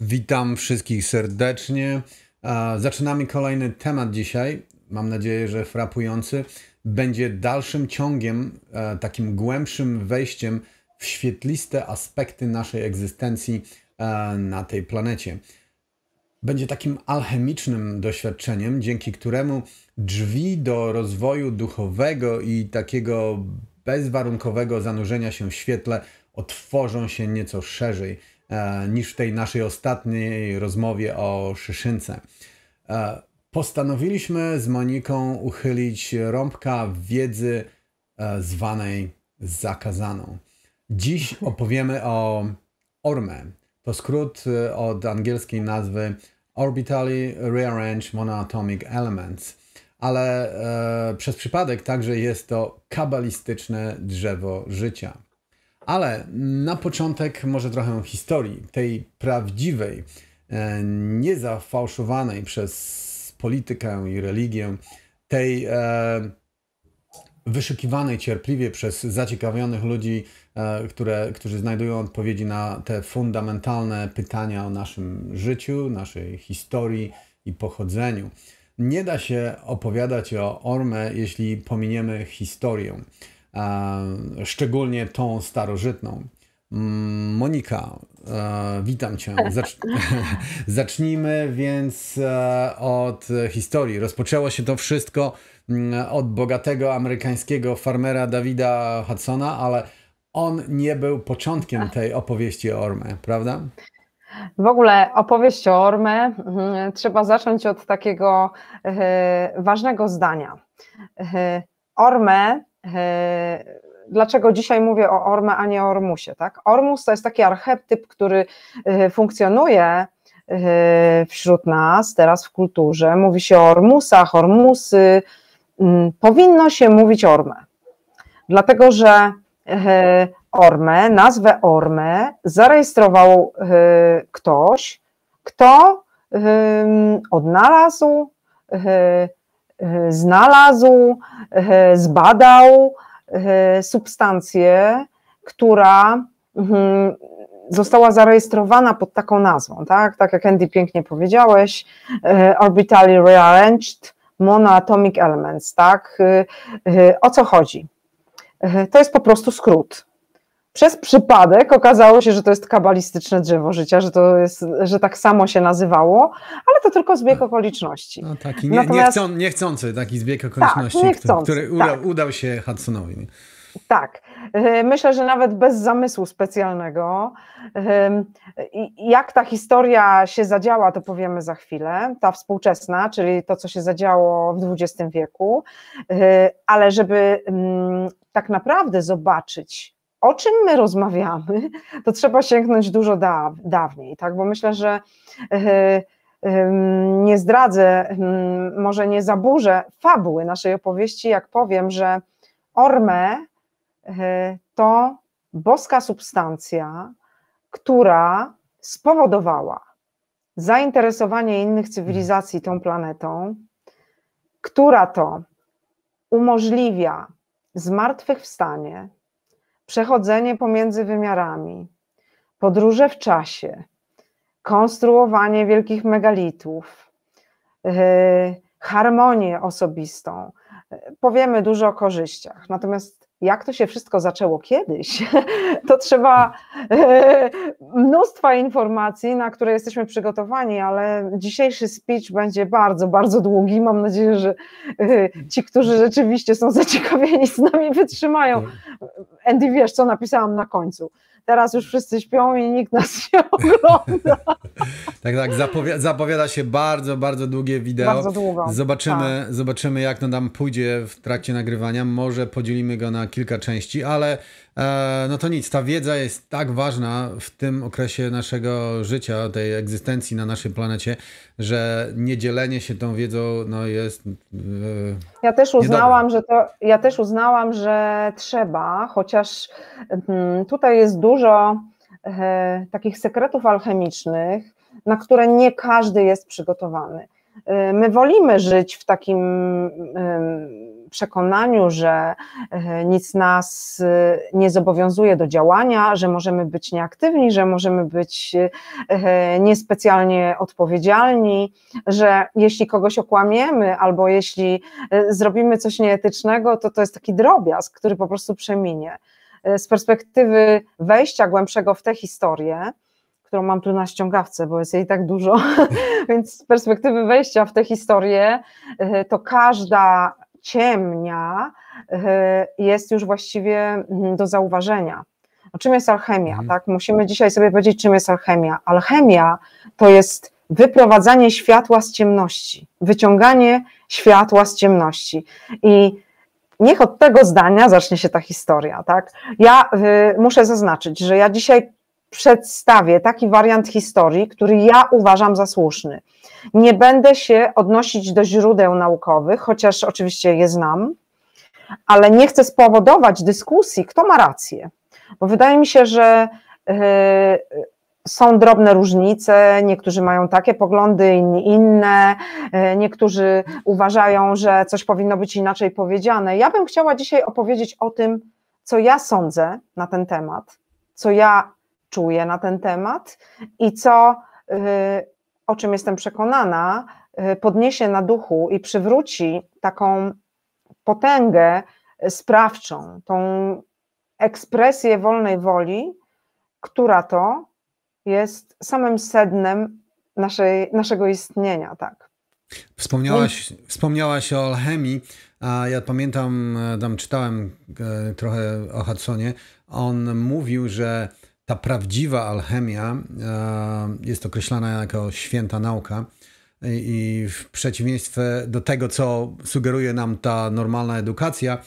Witam wszystkich serdecznie. Zaczynamy kolejny temat dzisiaj. Mam nadzieję, że frapujący. Będzie dalszym ciągiem, e, takim głębszym wejściem w świetliste aspekty naszej egzystencji e, na tej planecie. Będzie takim alchemicznym doświadczeniem, dzięki któremu drzwi do rozwoju duchowego i takiego bezwarunkowego zanurzenia się w świetle otworzą się nieco szerzej niż w tej naszej ostatniej rozmowie o szyszynce. E, postanowiliśmy z Moniką uchylić rąbka wiedzy e, zwanej zakazaną. Dziś opowiemy o ORME. To skrót od angielskiej nazwy Orbitally Rearranged Monoatomic Elements, ale e, przez przypadek także jest to kabalistyczne drzewo życia. Ale na początek może trochę historii, tej prawdziwej, e, niezafałszowanej przez politykę i religię, tej e, wyszukiwanej cierpliwie przez zaciekawionych ludzi, e, które, którzy znajdują odpowiedzi na te fundamentalne pytania o naszym życiu, naszej historii i pochodzeniu. Nie da się opowiadać o Orme, jeśli pominiemy historię szczególnie tą starożytną. Mm, Monika, e, witam Cię. Zacz... Zacznijmy więc e, od historii. Rozpoczęło się to wszystko mm, od bogatego amerykańskiego farmera Davida Hudsona, ale on nie był początkiem tej opowieści o Orme, prawda? W ogóle opowieść o Orme mhm, trzeba zacząć od takiego e, ważnego zdania. Orme dlaczego dzisiaj mówię o Orme, a nie o Ormusie. Tak? Ormus to jest taki archetyp, który e, funkcjonuje e, wśród nas teraz w kulturze. Mówi się o Ormusach, Ormusy. Mm, powinno się mówić Orme, dlatego że Orme, nazwę Orme zarejestrował ktoś, kto odnalazł E, znalazł, e, zbadał e, substancję, która mhm, została zarejestrowana pod taką nazwą, tak? Tak jak Andy pięknie powiedziałeś, orbitally rearranged monoatomic elements, tak? O co chodzi? To jest po prostu skrót przez przypadek okazało się, że to jest kabalistyczne drzewo życia, że to jest, że tak samo się nazywało, ale to tylko zbieg okoliczności. No taki nie, Natomiast... niechcą, niechcący taki zbieg tak, okoliczności, tak, niechcący, który udał, tak. udał się Hudsonowi. Tak. E, myślę, że nawet bez zamysłu specjalnego. Jak ta historia się zadziała, to powiemy za chwilę. Ta współczesna, czyli to, co się zadziało w XX wieku, e, ale żeby mm, tak naprawdę zobaczyć, o czym my rozmawiamy, to trzeba sięgnąć dużo da, dawniej, tak? Bo myślę, że yy, nie zdradzę, może nie zaburzę fabuły naszej opowieści, jak powiem, że Orme e, to boska substancja, która spowodowała zainteresowanie innych cywilizacji tą planetą, która to umożliwia zmartwychwstanie, przechodzenie pomiędzy wymiarami, podróże w czasie, konstruowanie wielkich megalitów, yy, harmonię osobistą. Powiemy dużo o korzyściach. Natomiast jak to się wszystko zaczęło kiedyś, to trzeba yy, mnóstwa informacji, na które jesteśmy przygotowani, ale dzisiejszy speech będzie bardzo, bardzo długi. Mam nadzieję, że yy, ci, którzy rzeczywiście są zaciekawieni, z nami wytrzymają. Andy, wiesz, co napisałam na końcu. Teraz już wszyscy śpią i nikt nas nie ogląda. tak, tak, zapowiada, zapowiada się bardzo, bardzo długie wideo. Bardzo długo. Zobaczymy, tak. zobaczymy jak to nam pójdzie w trakcie nagrywania. Może podzielimy go na kilka części, ale e, no to nic, ta wiedza jest tak ważna w tym okresie naszego życia, tej egzystencji na naszej planecie, że niedzielenie się tą wiedzą no jest e, Ja też uznałam, że to, ja też uznałam, że trzeba, chociaż mm, tutaj jest dużo e, takich sekretów alchemicznych, na które nie każdy jest przygotowany. E, my wolimy żyć w takim przekonaniu, że nic nas nie zobowiązuje do działania, że możemy być nieaktywni, że możemy być niespecjalnie odpowiedzialni, że jeśli kogoś okłamiemy albo jeśli zrobimy coś nieetycznego, to to jest taki drobiazg, który po prostu przeminie. Z perspektywy wejścia głębszego w tę historię, którą mam tu na ściągawce, bo jest jej tak dużo, więc z perspektywy wejścia w tę historię, e, to każda ciemnia e, jest już właściwie mm, do zauważenia. O czym jest alchemia? Mhm. Tak? Musimy dzisiaj sobie powiedzieć, czym jest alchemia. Alchemia to jest wyprowadzanie światła z ciemności, wyciąganie światła z ciemności. I niech od tego zdania zacznie się ta historia. Tak? Ja y, muszę zaznaczyć, że ja dzisiaj przedstawię taki wariant historii, który ja uważam za słuszny. Nie będę się odnosić do źródeł naukowych, chociaż oczywiście je znam, ale nie chcę spowodować dyskusji, kto ma rację. Bo wydaje mi się, że yy, są drobne różnice, niektórzy mają takie poglądy, inni inne, yy, niektórzy uważają, że coś powinno być inaczej powiedziane. Ja bym chciała dzisiaj opowiedzieć o tym, co ja sądzę na ten temat, co ja czuję na ten temat i co, y, o czym jestem przekonana, y, podniesie na duchu i przywróci taką potęgę sprawczą, tą ekspresję wolnej woli, która to jest samym sednem naszej, naszego istnienia, tak. Wspomniałaś, wspomniałaś o alchemii, a ja pamiętam, tam czytałem e, trochę o Hudsonie, on mówił, że ta prawdziwa alchemia e, jest określana jako święta nauka. I w przeciwieństwie do tego, co sugeruje nam ta normalna edukacja,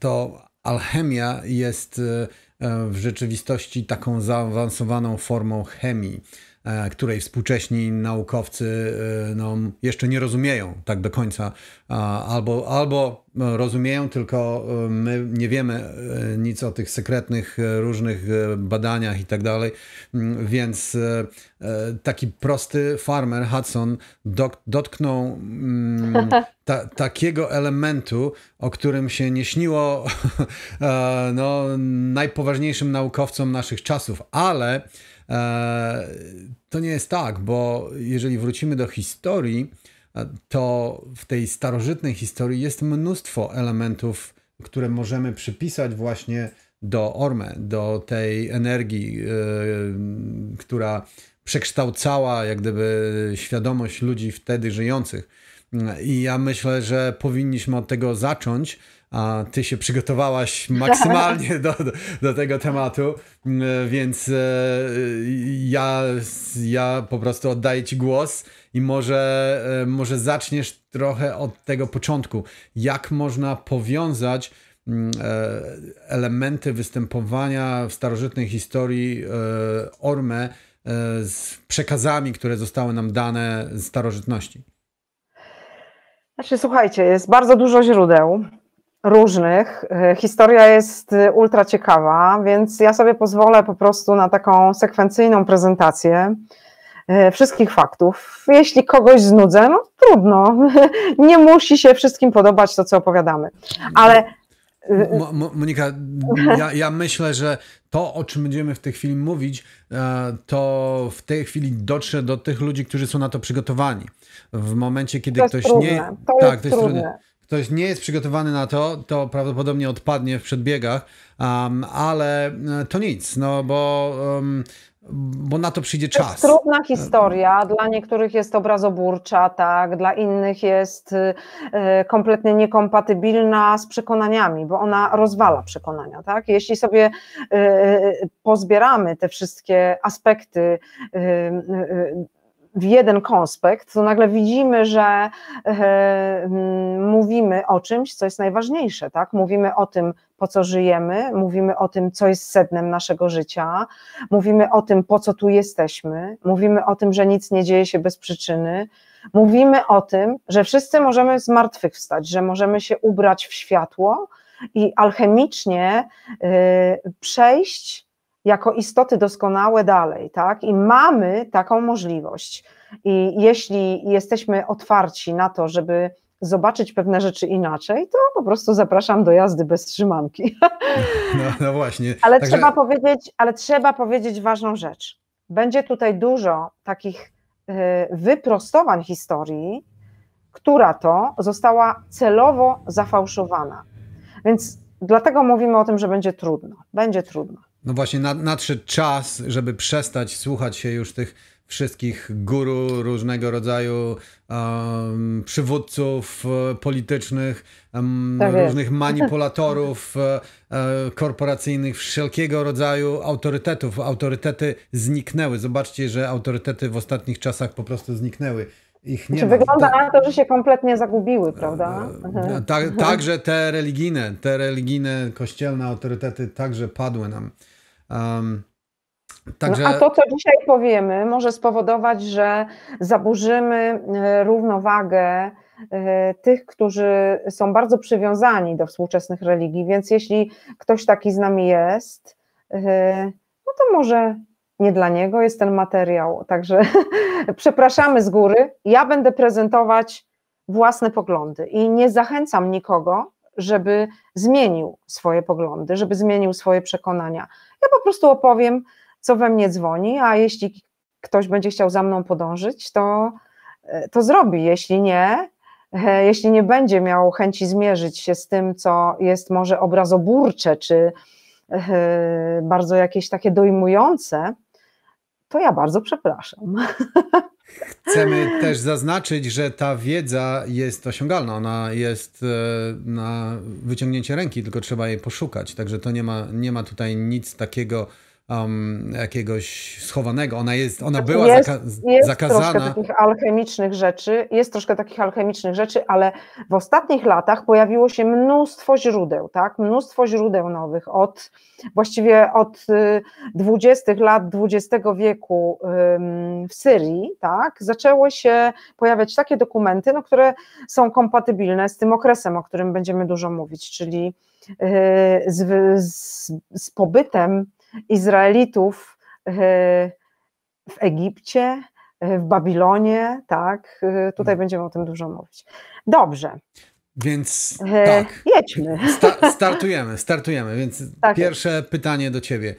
to alchemia jest e, w rzeczywistości taką zaawansowaną formą chemii. E, której współcześni naukowcy e, no, jeszcze nie rozumieją tak do końca, albo, albo rozumieją, tylko e, my nie wiemy nic o tych sekretnych różnych badaniach i tak dalej, mm, więc taki prosty farmer Hudson dotknął mm, ta, takiego elementu, o którym się nie śniło no, najpoważniejszym naukowcom naszych czasów, ale to nie jest tak, bo jeżeli wrócimy do historii, e, to w tej starożytnej historii jest mnóstwo elementów, które możemy przypisać właśnie do Orme, do tej energii, yy, która przekształcała jak gdyby świadomość ludzi wtedy żyjących. I ja myślę, że powinniśmy od tego zacząć, a ty się przygotowałaś maksymalnie do, do, do tego tematu, więc e, ja, ja po prostu oddaję ci głos i może, e, może zaczniesz trochę od tego początku. Jak można powiązać mm, e, elementy występowania w starożytnej historii Orme z przekazami, które zostały nam dane z starożytności? Znaczy, słuchajcie, jest bardzo dużo źródeł różnych. E, historia jest e, ultra ciekawa, więc ja sobie pozwolę po prostu na taką sekwencyjną prezentację e, wszystkich faktów. Jeśli kogoś znudzę, no trudno. Nie musi się wszystkim podobać to, co opowiadamy. Ale. Monika, ja, ja myślę, że to, o czym będziemy w tej chwili mówić, to w tej chwili dotrze do tych ludzi, którzy są na to przygotowani. W momencie, kiedy ktoś trudne. nie. To tak, to jest trudne. trudne ktoś nie jest przygotowany na to, to prawdopodobnie odpadnie w przedbiegach, um, ale e, to nic, no bo, um, bo na to przyjdzie czas. To jest trudna historia, dla niektórych jest obrazoburcza, tak, dla innych jest y, kompletnie niekompatybilna z przekonaniami, bo ona rozwala przekonania, tak. Jeśli sobie y, pozbieramy te wszystkie aspekty y, w jeden konspekt, to nagle widzimy, że e, mówimy o czymś, co jest najważniejsze, tak? Mówimy o tym, po co żyjemy, mówimy o tym, co jest sednem naszego życia, mówimy o tym, po co tu jesteśmy, mówimy o tym, że nic nie dzieje się bez przyczyny, mówimy o tym, że wszyscy możemy zmartwychwstać, że możemy się ubrać w światło i alchemicznie y, przejść jako istoty doskonałe dalej, tak? I mamy taką możliwość. I jeśli jesteśmy otwarci na to, żeby zobaczyć pewne rzeczy inaczej, to po prostu zapraszam do jazdy bez trzymanki. No, no właśnie. ale, Także... trzeba powiedzieć, ale trzeba powiedzieć ważną rzecz. Będzie tutaj dużo takich y, wyprostowań historii, która to została celowo zafałszowana. Więc dlatego mówimy o tym, że będzie trudno. Będzie trudno. No właśnie, nadszedł czas, żeby przestać słuchać się już tych wszystkich guru różnego rodzaju um, przywódców e, politycznych, um, tak różnych manipulatorów um, korporacyjnych, wszelkiego rodzaju autorytetów. Autorytety zniknęły. Zobaczcie, że autorytety w ostatnich czasach po prostu zniknęły. Ich nie znaczy, Wygląda na to, że się kompletnie zagubiły, prawda? Tak, także te religijne, te religijne, kościelne autorytety także padły nam. Um, Także... No, a to, co dzisiaj powiemy, może spowodować, że zaburzymy e, równowagę e, tych, którzy są bardzo przywiązani do współczesnych religii, więc jeśli ktoś taki z nami jest, e, no to może nie dla niego jest ten materiał. Także przepraszamy z góry. Ja będę prezentować własne poglądy i nie zachęcam nikogo, żeby zmienił swoje poglądy, żeby zmienił swoje przekonania. Ja po prostu opowiem, co we mnie dzwoni, a jeśli ktoś będzie chciał za mną podążyć, to, e, to zrobi. Jeśli nie, e, jeśli nie będzie miał chęci zmierzyć się z tym, co jest może obrazoburcze, czy e, bardzo jakieś takie dojmujące, to ja bardzo przepraszam. Chcemy też zaznaczyć, że ta wiedza jest osiągalna, ona jest na wyciągnięcie ręki, tylko trzeba jej poszukać. Także to nie ma, nie ma tutaj nic takiego um, jakiegoś schowanego. Ona jest, ona była jest, zaka jest zakazana. Jest troszkę takich alchemicznych rzeczy, jest troszkę takich alchemicznych rzeczy, ale w ostatnich latach pojawiło się mnóstwo źródeł, tak? Mnóstwo źródeł nowych od właściwie od 20 y, lat XX wieku w Syrii, tak? Zaczęły się pojawiać takie dokumenty, no, które są kompatybilne z tym okresem, o którym będziemy dużo mówić, czyli y, z, z, z pobytem Izraelitów e, w Egipcie, e, w Babilonie, tak? E, tutaj hmm. będziemy o tym dużo mówić. Dobrze. Więc tak. Jedźmy. Sta startujemy, startujemy. Więc tak pierwsze jest. pytanie do ciebie.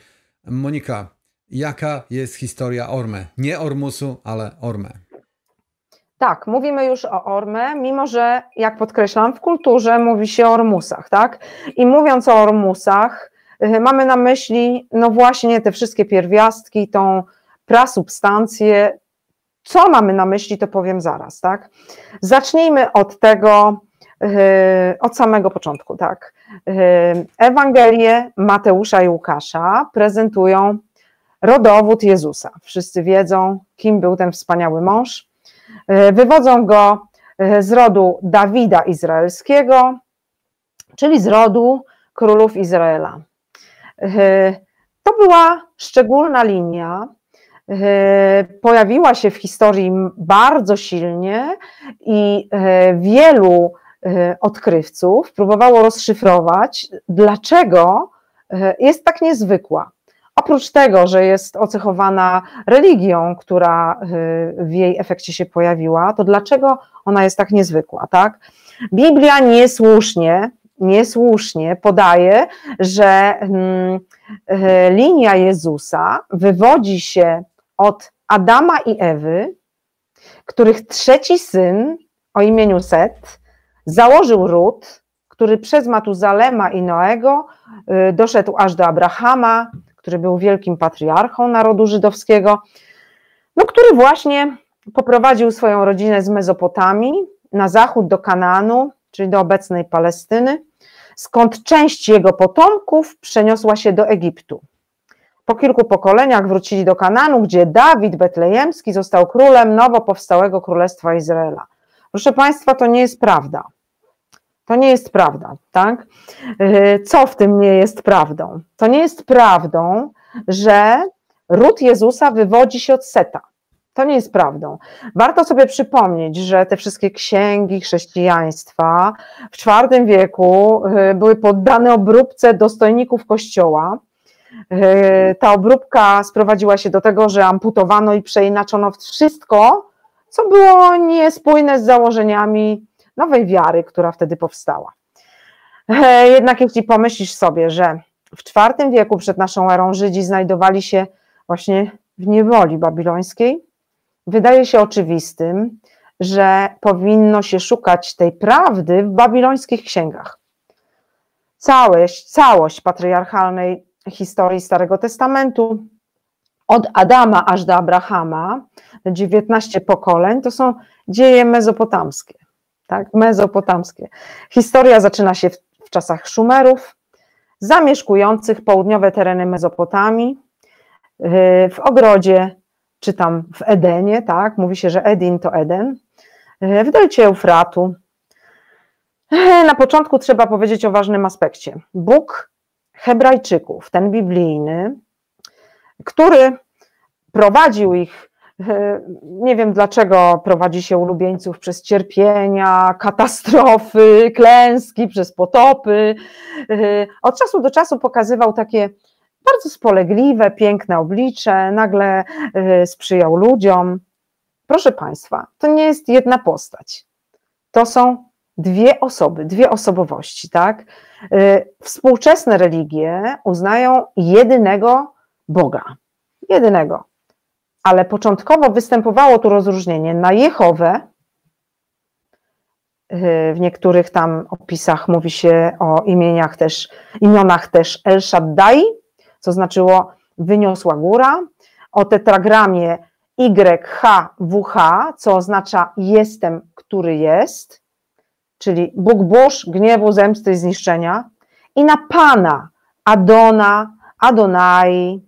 Monika, jaka jest historia Orme? Nie Ormusu, ale Orme. Tak, mówimy już o Orme, mimo że, jak podkreślam, w kulturze mówi się o Ormusach, tak? I mówiąc o Ormusach, mamy na myśli, no właśnie, te wszystkie pierwiastki, tą prasubstancję. Co mamy na myśli, to powiem zaraz, tak? Zacznijmy od tego, y, od samego początku, tak? Y, Ewangelie Mateusza i Łukasza prezentują rodowód Jezusa. Wszyscy wiedzą, kim był ten wspaniały mąż. Wywodzą go z rodu Dawida Izraelskiego, czyli z rodu królów Izraela. To była szczególna linia, pojawiła się w historii bardzo silnie i wielu odkrywców próbowało rozszyfrować, dlaczego jest tak niezwykła. Oprócz tego, że jest ocechowana religią, która w jej efekcie się pojawiła, to dlaczego ona jest tak niezwykła, tak? Biblia niesłusznie niesłusznie podaje, że mm, e, linia Jezusa wywodzi się od Adama i Ewy, których trzeci syn o imieniu Set założył ród, który przez Matuzalema i Noego e, doszedł aż do Abrahama, który był wielkim patriarchą narodu żydowskiego, no, który właśnie poprowadził swoją rodzinę z Mezopotamii na zachód do Kanaanu, czyli do obecnej Palestyny, skąd część jego potomków przeniosła się do Egiptu. Po kilku pokoleniach wrócili do Kananu, gdzie Dawid Betlejemski został królem nowo powstałego Królestwa Izraela. Proszę Państwa, to nie jest prawda. To nie jest prawda, tak? Yy, co w tym nie jest prawdą? To nie jest prawdą, że ród Jezusa wywodzi się od Seta. To nie jest prawdą. Warto sobie przypomnieć, że te wszystkie księgi chrześcijaństwa w IV wieku y, były poddane obróbce dostojników Kościoła. Y, ta obróbka sprowadziła się do tego, że amputowano i przeinaczono wszystko, co było niespójne z założeniami nowej wiary, która wtedy powstała. E, jednak jeśli pomyślisz sobie, że w IV wieku przed naszą erą Żydzi znajdowali się właśnie w niewoli babilońskiej, wydaje się oczywistym, że powinno się szukać tej prawdy w babilońskich księgach. Całość, całość patriarchalnej historii Starego Testamentu, od Adama aż do Abrahama, 19 pokoleń, to są dzieje mezopotamskie. Tak, mezopotamskie. Historia zaczyna się w, w czasach Szumerów, zamieszkujących południowe tereny Mezopotamii, w ogrodzie, czy tam w Edenie, tak, mówi się, że Edin to Eden, w delcie Eufratu. Na początku trzeba powiedzieć o ważnym aspekcie. Bóg Hebrajczyków, ten biblijny, który prowadził ich, nie wiem dlaczego prowadzi się ulubieńców przez cierpienia, katastrofy, klęski, przez potopy. Od czasu do czasu pokazywał takie bardzo spolegliwe, piękne oblicze, nagle y, sprzyjał ludziom. Proszę Państwa, to nie jest jedna postać. To są dwie osoby, dwie osobowości, tak? Y, współczesne religie uznają jedynego Boga. Jedynego. Ale początkowo występowało tu rozróżnienie na Jehowę. Y, w niektórych tam opisach mówi się o imieniach też, imionach też El Shaddai, co znaczyło wyniosła góra, o tetragramie YHWH, co oznacza jestem, który jest, czyli Bóg burz, gniewu, zemsty zniszczenia, i na Pana, Adona, Adonai,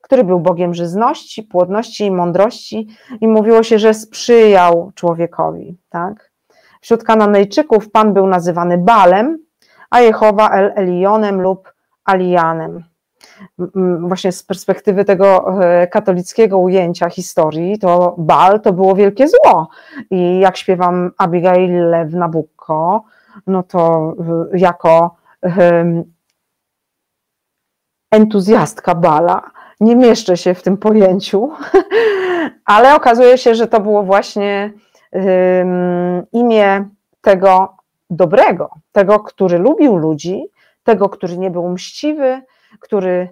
który był Bogiem żyzności, płodności i mądrości i mówiło się, że sprzyjał człowiekowi. Tak? Wśród Kananejczyków Pan był nazywany Balem, a Jehowa El Elionem lub Alianem właśnie z perspektywy tego e, katolickiego ujęcia historii, to bal to było wielkie zło. I jak śpiewam Abigail Lew Nabucco, no to e, jako entuzjastka bala nie mieszczę się w tym pojęciu, ale okazuje się, że to było właśnie imię tego dobrego, tego, który lubił ludzi, tego, który nie był mściwy, który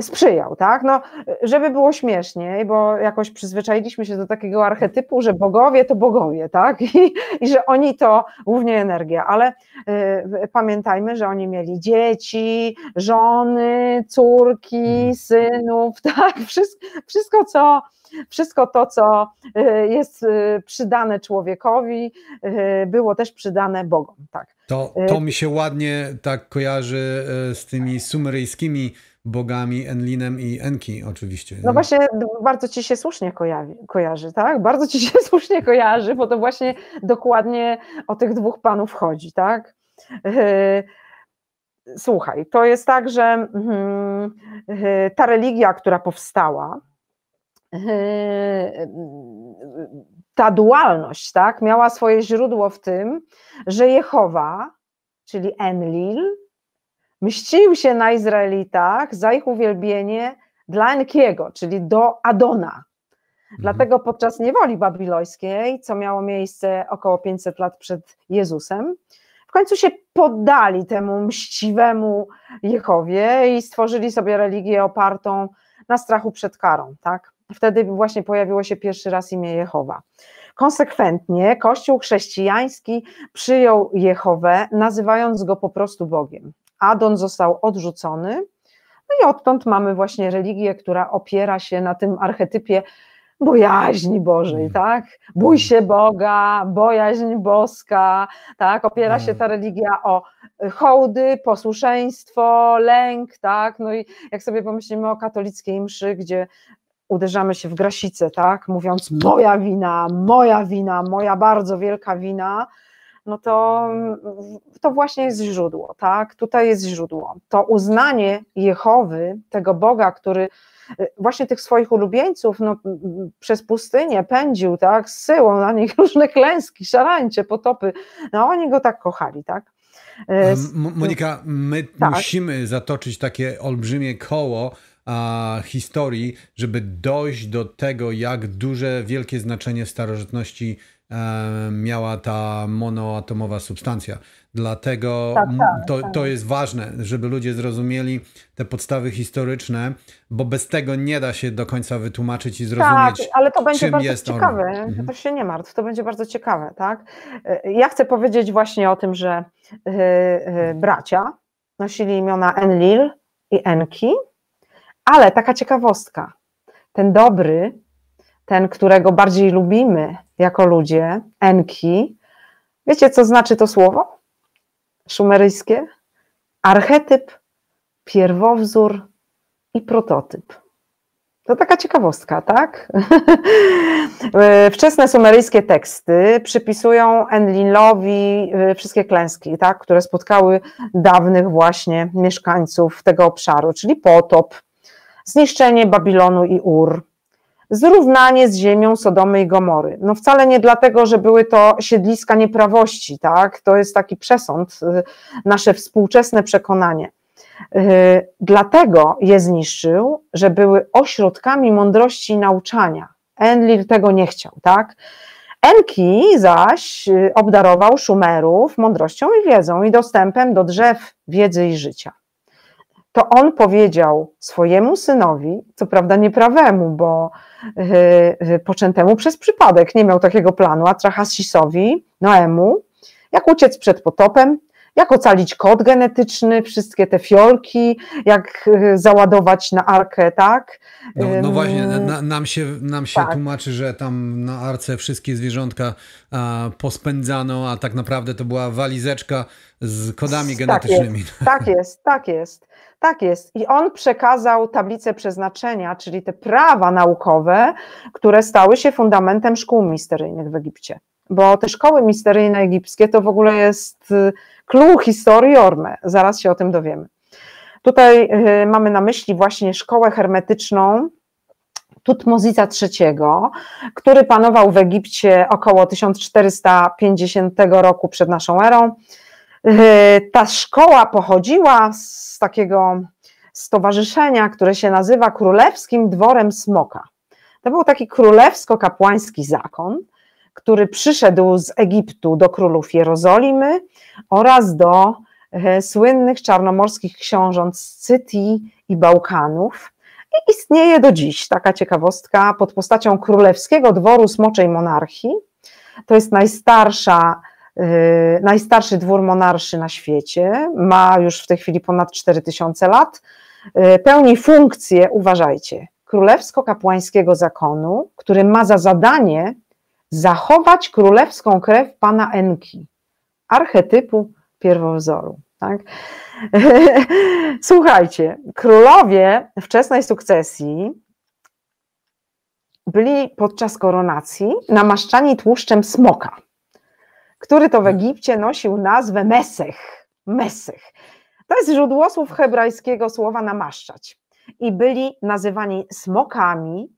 sprzyjał, tak? No, żeby było śmieszniej, bo jakoś przyzwyczailiśmy się do takiego archetypu, że bogowie to bogowie, tak? I, i że oni to głównie energia, ale y, pamiętajmy, że oni mieli dzieci, żony, córki, mhm. synów, tak? Wszystko, wszystko co wszystko to, co jest przydane człowiekowi, było też przydane Bogom. Tak. To, to mi się ładnie tak kojarzy z tymi sumeryjskimi bogami Enlinem i Enki oczywiście. No właśnie, bardzo ci się słusznie kojarzy, kojarzy, tak? Bardzo ci się słusznie kojarzy, bo to właśnie dokładnie o tych dwóch panów chodzi, tak? Słuchaj, to jest tak, że mhm, ta religia, która powstała, ta dualność, tak, miała swoje źródło w tym, że Jehowa, czyli Enlil, mścił się na Izraelitach za ich uwielbienie dla Enkiego, czyli do Adona. Mhm. Dlatego podczas niewoli babilońskiej, co miało miejsce około 500 lat przed Jezusem, w końcu się poddali temu mściwemu Jehowie i stworzyli sobie religię opartą na strachu przed karą, tak? Wtedy właśnie pojawiło się pierwszy raz imię Jehowa. Konsekwentnie Kościół chrześcijański przyjął Jehowę, nazywając go po prostu Bogiem. Adon został odrzucony, no i odtąd mamy właśnie religię, która opiera się na tym archetypie bojaźni Bożej, mm. tak? Bój mm. się Boga, bojaźń boska, tak? Opiera się mm. ta religia o hołdy, posłuszeństwo, lęk, tak? No i jak sobie pomyślimy o katolickiej mszy, gdzie uderzamy się w grasicę, tak, mówiąc moja wina, moja wina, moja bardzo wielka wina, no to, to właśnie jest źródło, tak, tutaj jest źródło. To uznanie Jehowy, tego Boga, który y, właśnie tych swoich ulubieńców no, przez pustynię pędził, tak, zsyłał na nich różne klęski, szarańcze, potopy, no oni go tak kochali, tak. Y, Monika, my tak. musimy zatoczyć takie olbrzymie koło, a, historii, żeby dojść do tego, jak duże, wielkie znaczenie w starożytności miała ta monoatomowa substancja. Dlatego Tak, tak, to, tak. to jest ważne, żeby ludzie zrozumieli te podstawy historyczne, bo bez tego nie da się do końca wytłumaczyć i Tak, zrozumieć, ale to będzie bardzo ciekawe. Mhm. To się nie martw, to będzie bardzo ciekawe, tak? E, Ja chcę powiedzieć właśnie o tym, że e, e, bracia nosili imiona Enlil i Enki, ale taka ciekawostka. Ten dobry, ten, którego bardziej lubimy jako ludzie, Enki, wiecie co znaczy to słowo szumeryjskie? Archetyp, pierwowzór i prototyp. To taka ciekawostka, tak? Wczesne sumeryjskie teksty przypisują Enlilowi e, wszystkie klęski, tak, które spotkały dawnych właśnie mieszkańców tego obszaru, czyli potop, zniszczenie Babilonu i Ur, zrównanie z ziemią Sodomy i Gomory. No wcale nie dlatego, że były to siedliska nieprawości, tak? To jest taki przesąd, y, nasze współczesne przekonanie. Y, Dlatego je zniszczył, że były ośrodkami mądrości i nauczania. Enlil tego nie chciał, tak? Enki zaś y, obdarował Szumerów mądrością i wiedzą i dostępem do drzew wiedzy i życia to on powiedział swojemu synowi, co prawda nieprawemu, bo yy, poczętemu przez przypadek, nie miał takiego planu, Atrahasisowi, Noemu, jak uciec przed potopem, jak ocalić kod genetyczny, wszystkie te fiolki, jak yy, załadować na arkę, tak? No, no właśnie, na, nam się, nam się tak. tłumaczy, że tam na arce wszystkie zwierzątka a, pospędzano, a tak naprawdę to była walizeczka z kodami Tak genetycznymi. jest, tak jest, tak jest, tak jest. I on przekazał tablicę przeznaczenia, czyli te prawa naukowe, które stały się fundamentem szkół misteryjnych w Egipcie. Bo te szkoły misteryjne egipskie to w ogóle jest y, clue historii Orme. Zaraz się o tym dowiemy. Tutaj y, mamy na myśli właśnie szkołę hermetyczną Tutmozisa III, który panował w Egipcie około 1450 roku przed naszą erą. Y, Ta szkoła pochodziła z takiego stowarzyszenia, które się nazywa Królewskim Dworem Smoka. To był taki królewsko-kapłański zakon, który przyszedł z Egiptu do królów Jerozolimy oraz do e, słynnych czarnomorskich książąt z Cytii i Bałkanów. I istnieje do dziś taka ciekawostka pod postacią Królewskiego Dworu Smoczej Monarchii. To jest najstarsza najstarszy dwór monarszy na świecie, ma już w tej chwili ponad 4000 lat, Yy, pełni funkcję, uważajcie, królewsko-kapłańskiego zakonu, który ma za zadanie zachować królewską krew pana Enki, archetypu pierwowzoru. Tak? Słuchajcie, królowie wczesnej sukcesji byli podczas koronacji namaszczani tłuszczem smoka który to w Egipcie nosił nazwę Mesech. Mesech. To jest źródło słów hebrajskiego słowa namaszczać. I byli nazywani smokami,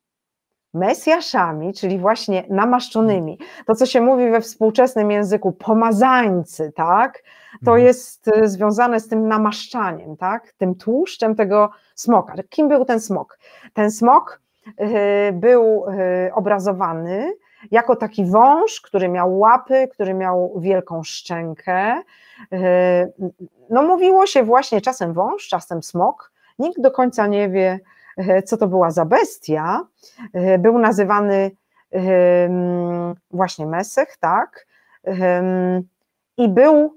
mesjaszami, czyli właśnie namaszczonymi. To, co się mówi we współczesnym języku, pomazańcy, tak? To Mhm. jest y, związane z tym namaszczaniem, tak? Tym tłuszczem tego smoka. Kim był ten smok? Ten smok y, był y, obrazowany jako taki wąż, który miał łapy, który miał wielką szczękę. No mówiło się właśnie czasem wąż, czasem smok. Nikt do końca nie wie, co to była za bestia. Był nazywany właśnie Mesech, tak. I był,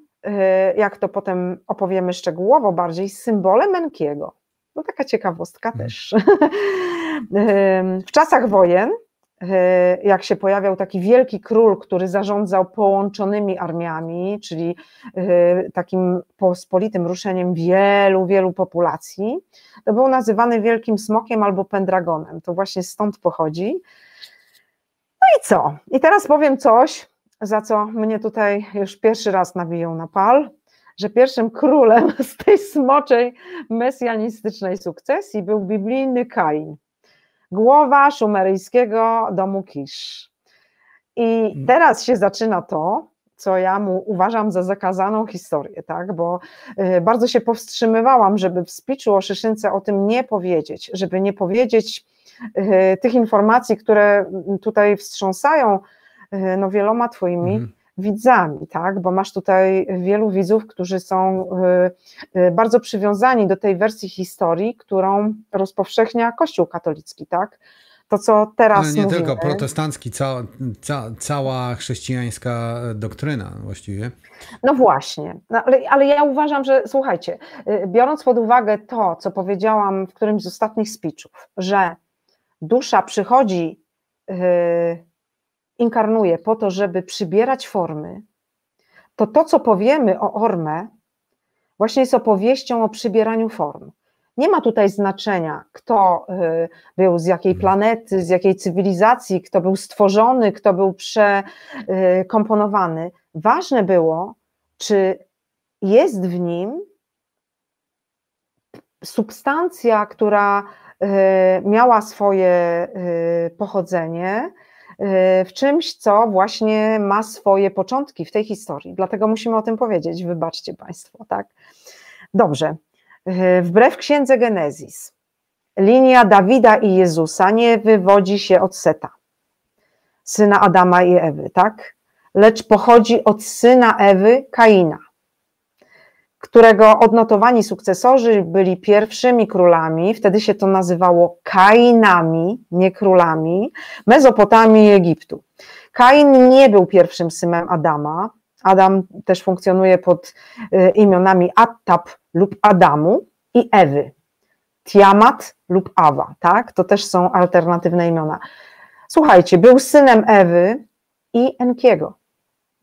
jak to potem opowiemy szczegółowo bardziej, symbolem Enkiego. No taka ciekawostka też. W czasach wojen jak się pojawiał taki wielki król, który zarządzał połączonymi armiami, czyli takim pospolitym ruszeniem wielu, wielu populacji, to był nazywany wielkim smokiem albo pendragonem. To właśnie stąd pochodzi. No i co? I teraz powiem coś, za co mnie tutaj już pierwszy raz nabiją na pal, że pierwszym królem z tej smoczej mesjanistycznej sukcesji był biblijny Kain głowa szumeryjskiego domu Kisz. I teraz się zaczyna to, co ja mu uważam za zakazaną historię, tak? Bo y, bardzo się powstrzymywałam, żeby w speechu o Szyszynce o tym nie powiedzieć, żeby nie powiedzieć y, tych informacji, które tutaj wstrząsają y, no, wieloma twoimi mhm. Widzami, tak? Bo masz tutaj wielu widzów, którzy są bardzo przywiązani do tej wersji historii, którą rozpowszechnia Kościół katolicki, tak? to, co teraz Ale nie mówimy. tylko protestancki, cała, ca, cała chrześcijańska doktryna właściwie. No właśnie, no, ale, ale ja uważam, że słuchajcie, y, biorąc pod uwagę to, co powiedziałam w którymś z ostatnich speechów, że dusza przychodzi, yy, inkarnuje po to, żeby przybierać formy, to to, co powiemy o Orme, właśnie jest opowieścią o przybieraniu form. Nie ma tutaj znaczenia, kto y, był z jakiej mhm. planety, z jakiej cywilizacji, kto był stworzony, kto był przekomponowany. Ważne było, czy jest w nim substancja, która y, miała swoje y, pochodzenie w czymś, co właśnie ma swoje początki w tej historii. Dlatego musimy o tym powiedzieć, wybaczcie Państwo, tak? Dobrze. Wbrew księdze Genezis, linia Dawida i Jezusa nie wywodzi się od Seta, syna Adama i Ewy, tak? Lecz pochodzi od syna Ewy, Kaina, którego odnotowani sukcesorzy byli pierwszymi królami, wtedy się to nazywało Kainami, nie królami, Mezopotamii i Egiptu. Kain nie był pierwszym synem Adama. Adam też funkcjonuje pod y, imionami Attab lub Adamu i Ewy. Tiamat lub Awa, tak? To też są alternatywne imiona. Słuchajcie, był synem Ewy i Enkiego.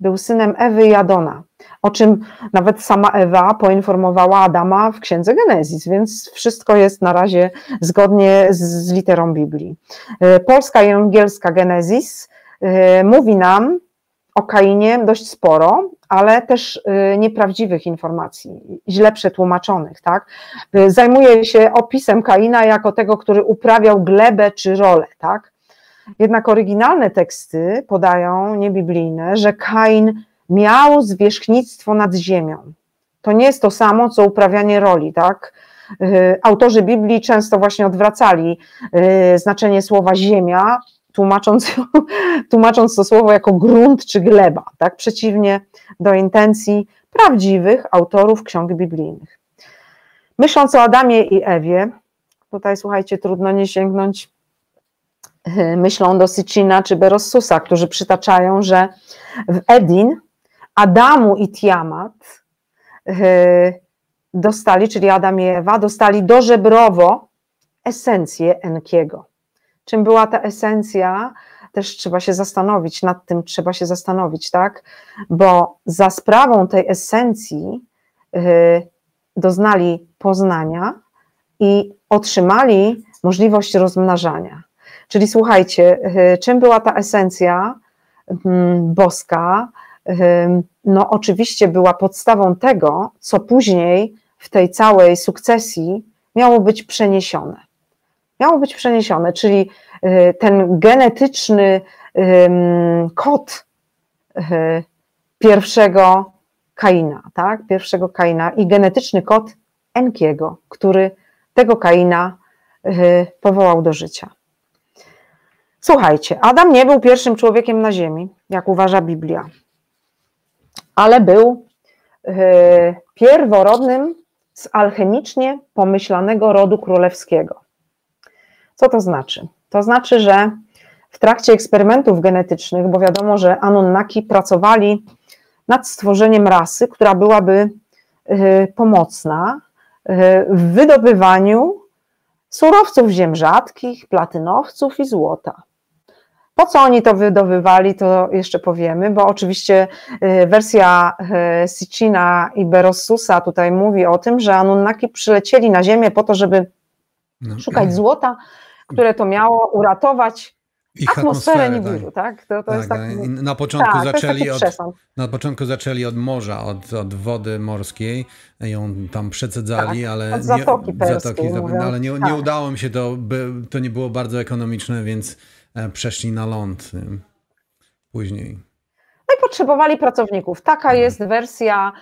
Był synem Ewy i Adona, o czym nawet sama Ewa poinformowała Adama w księdze Genezis, więc wszystko jest na razie zgodnie z, literą Biblii. E, polska i angielska Genezis e, mówi nam o Kainie dość sporo, ale też y, nieprawdziwych informacji, źle przetłumaczonych. Tak? Zajmuje się opisem Kaina jako tego, który uprawiał glebę czy rolę. Tak? Jednak oryginalne teksty podają, niebiblijne, że Kain miał zwierzchnictwo nad ziemią. To nie jest to samo, co uprawianie roli, tak? Y, autorzy Biblii często właśnie odwracali znaczenie słowa ziemia tłumacząc, tłumacząc to słowo jako grunt czy gleba, tak? przeciwnie do intencji prawdziwych autorów ksiąg biblijnych. Myśląc o Adamie i Ewie, tutaj słuchajcie, trudno nie sięgnąć myślą do Sicina czy Berossusa, którzy przytaczają, że w Edin Adamu i Tiamat e, dostali, czyli Adam i Ewa, dostali dożebrowo esencję Enkiego czym była ta esencja, też trzeba się zastanowić, nad tym trzeba się zastanowić, tak? Bo za sprawą tej esencji yy, doznali poznania i otrzymali możliwość rozmnażania. Czyli słuchajcie, yy, czym była ta esencja yy, boska? No, oczywiście była podstawą tego, co później w tej całej sukcesji miało być przeniesione miało być przeniesione, czyli y, ten genetyczny kod y, pierwszego Kaina, tak? Pierwszego Kaina i genetyczny kod Enkiego, który tego Kaina y, powołał do życia. Słuchajcie, Adam nie był pierwszym człowiekiem na ziemi, jak uważa Biblia, ale był pierworodnym z alchemicznie pomyślanego rodu królewskiego. Co to znaczy? To znaczy, że w trakcie eksperymentów genetycznych, bo wiadomo, że Anunnaki pracowali nad stworzeniem rasy, która byłaby y, pomocna y, w wydobywaniu surowców ziem rzadkich, platynowców i złota. Po co oni to wydobywali, to jeszcze powiemy, bo oczywiście y, wersja Sicina i Berossusa tutaj mówi o tym, że Anunnaki przylecieli na Ziemię po to, żeby no. szukać złota, które to miało uratować ich atmosferę, atmosferę Nibiru, tak? tak? To, to tak, jest tak, na początku tak, zaczęli od na początku zaczęli od morza, od, od wody morskiej, ją tam przecedzali, tak, ale zatoki, nie, zatoki ale nie, nie tak. udało mi się to, by, to nie było bardzo ekonomiczne, więc przeszli na ląd później. No i potrzebowali pracowników. Taka jest wersja,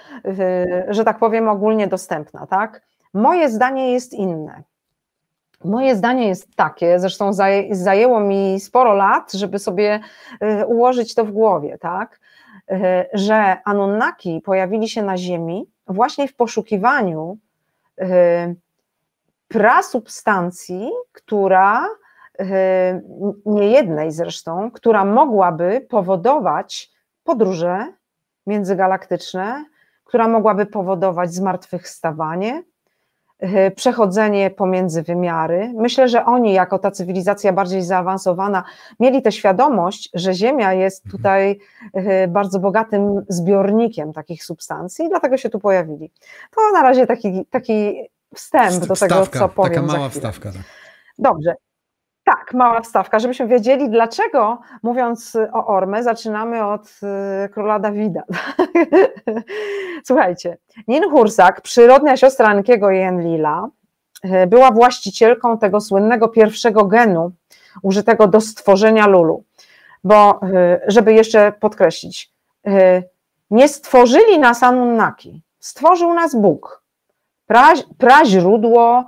że tak powiem, ogólnie dostępna, tak? Moje zdanie jest inne. Moje zdanie jest takie, zresztą zajęło mi sporo lat, żeby sobie ułożyć to w głowie, tak? Że Anunnaki pojawili się na Ziemi właśnie w poszukiwaniu prasubstancji, która nie jednej zresztą, która mogłaby powodować podróże międzygalaktyczne, która mogłaby powodować zmartwychwstawanie, przechodzenie pomiędzy wymiary. Myślę, że oni, jako ta cywilizacja bardziej zaawansowana, mieli tę świadomość, że Ziemia jest mhm. tutaj bardzo bogatym zbiornikiem takich substancji, i dlatego się tu pojawili. To na razie taki, taki wstęp do tego, co powiem. Taka mała wstawka. Tak. Dobrze. Tak, mała wstawka, żebyśmy wiedzieli, dlaczego mówiąc o Orme, zaczynamy od y, króla Dawida. Słuchajcie, Nin Hursak, przyrodnia siostra Ankiego i Enlila, y, była właścicielką tego słynnego pierwszego genu użytego do stworzenia Lulu. Bo, y, żeby jeszcze podkreślić, nie stworzyli nas Anunnaki, stworzył nas Bóg. Pra, praźródło,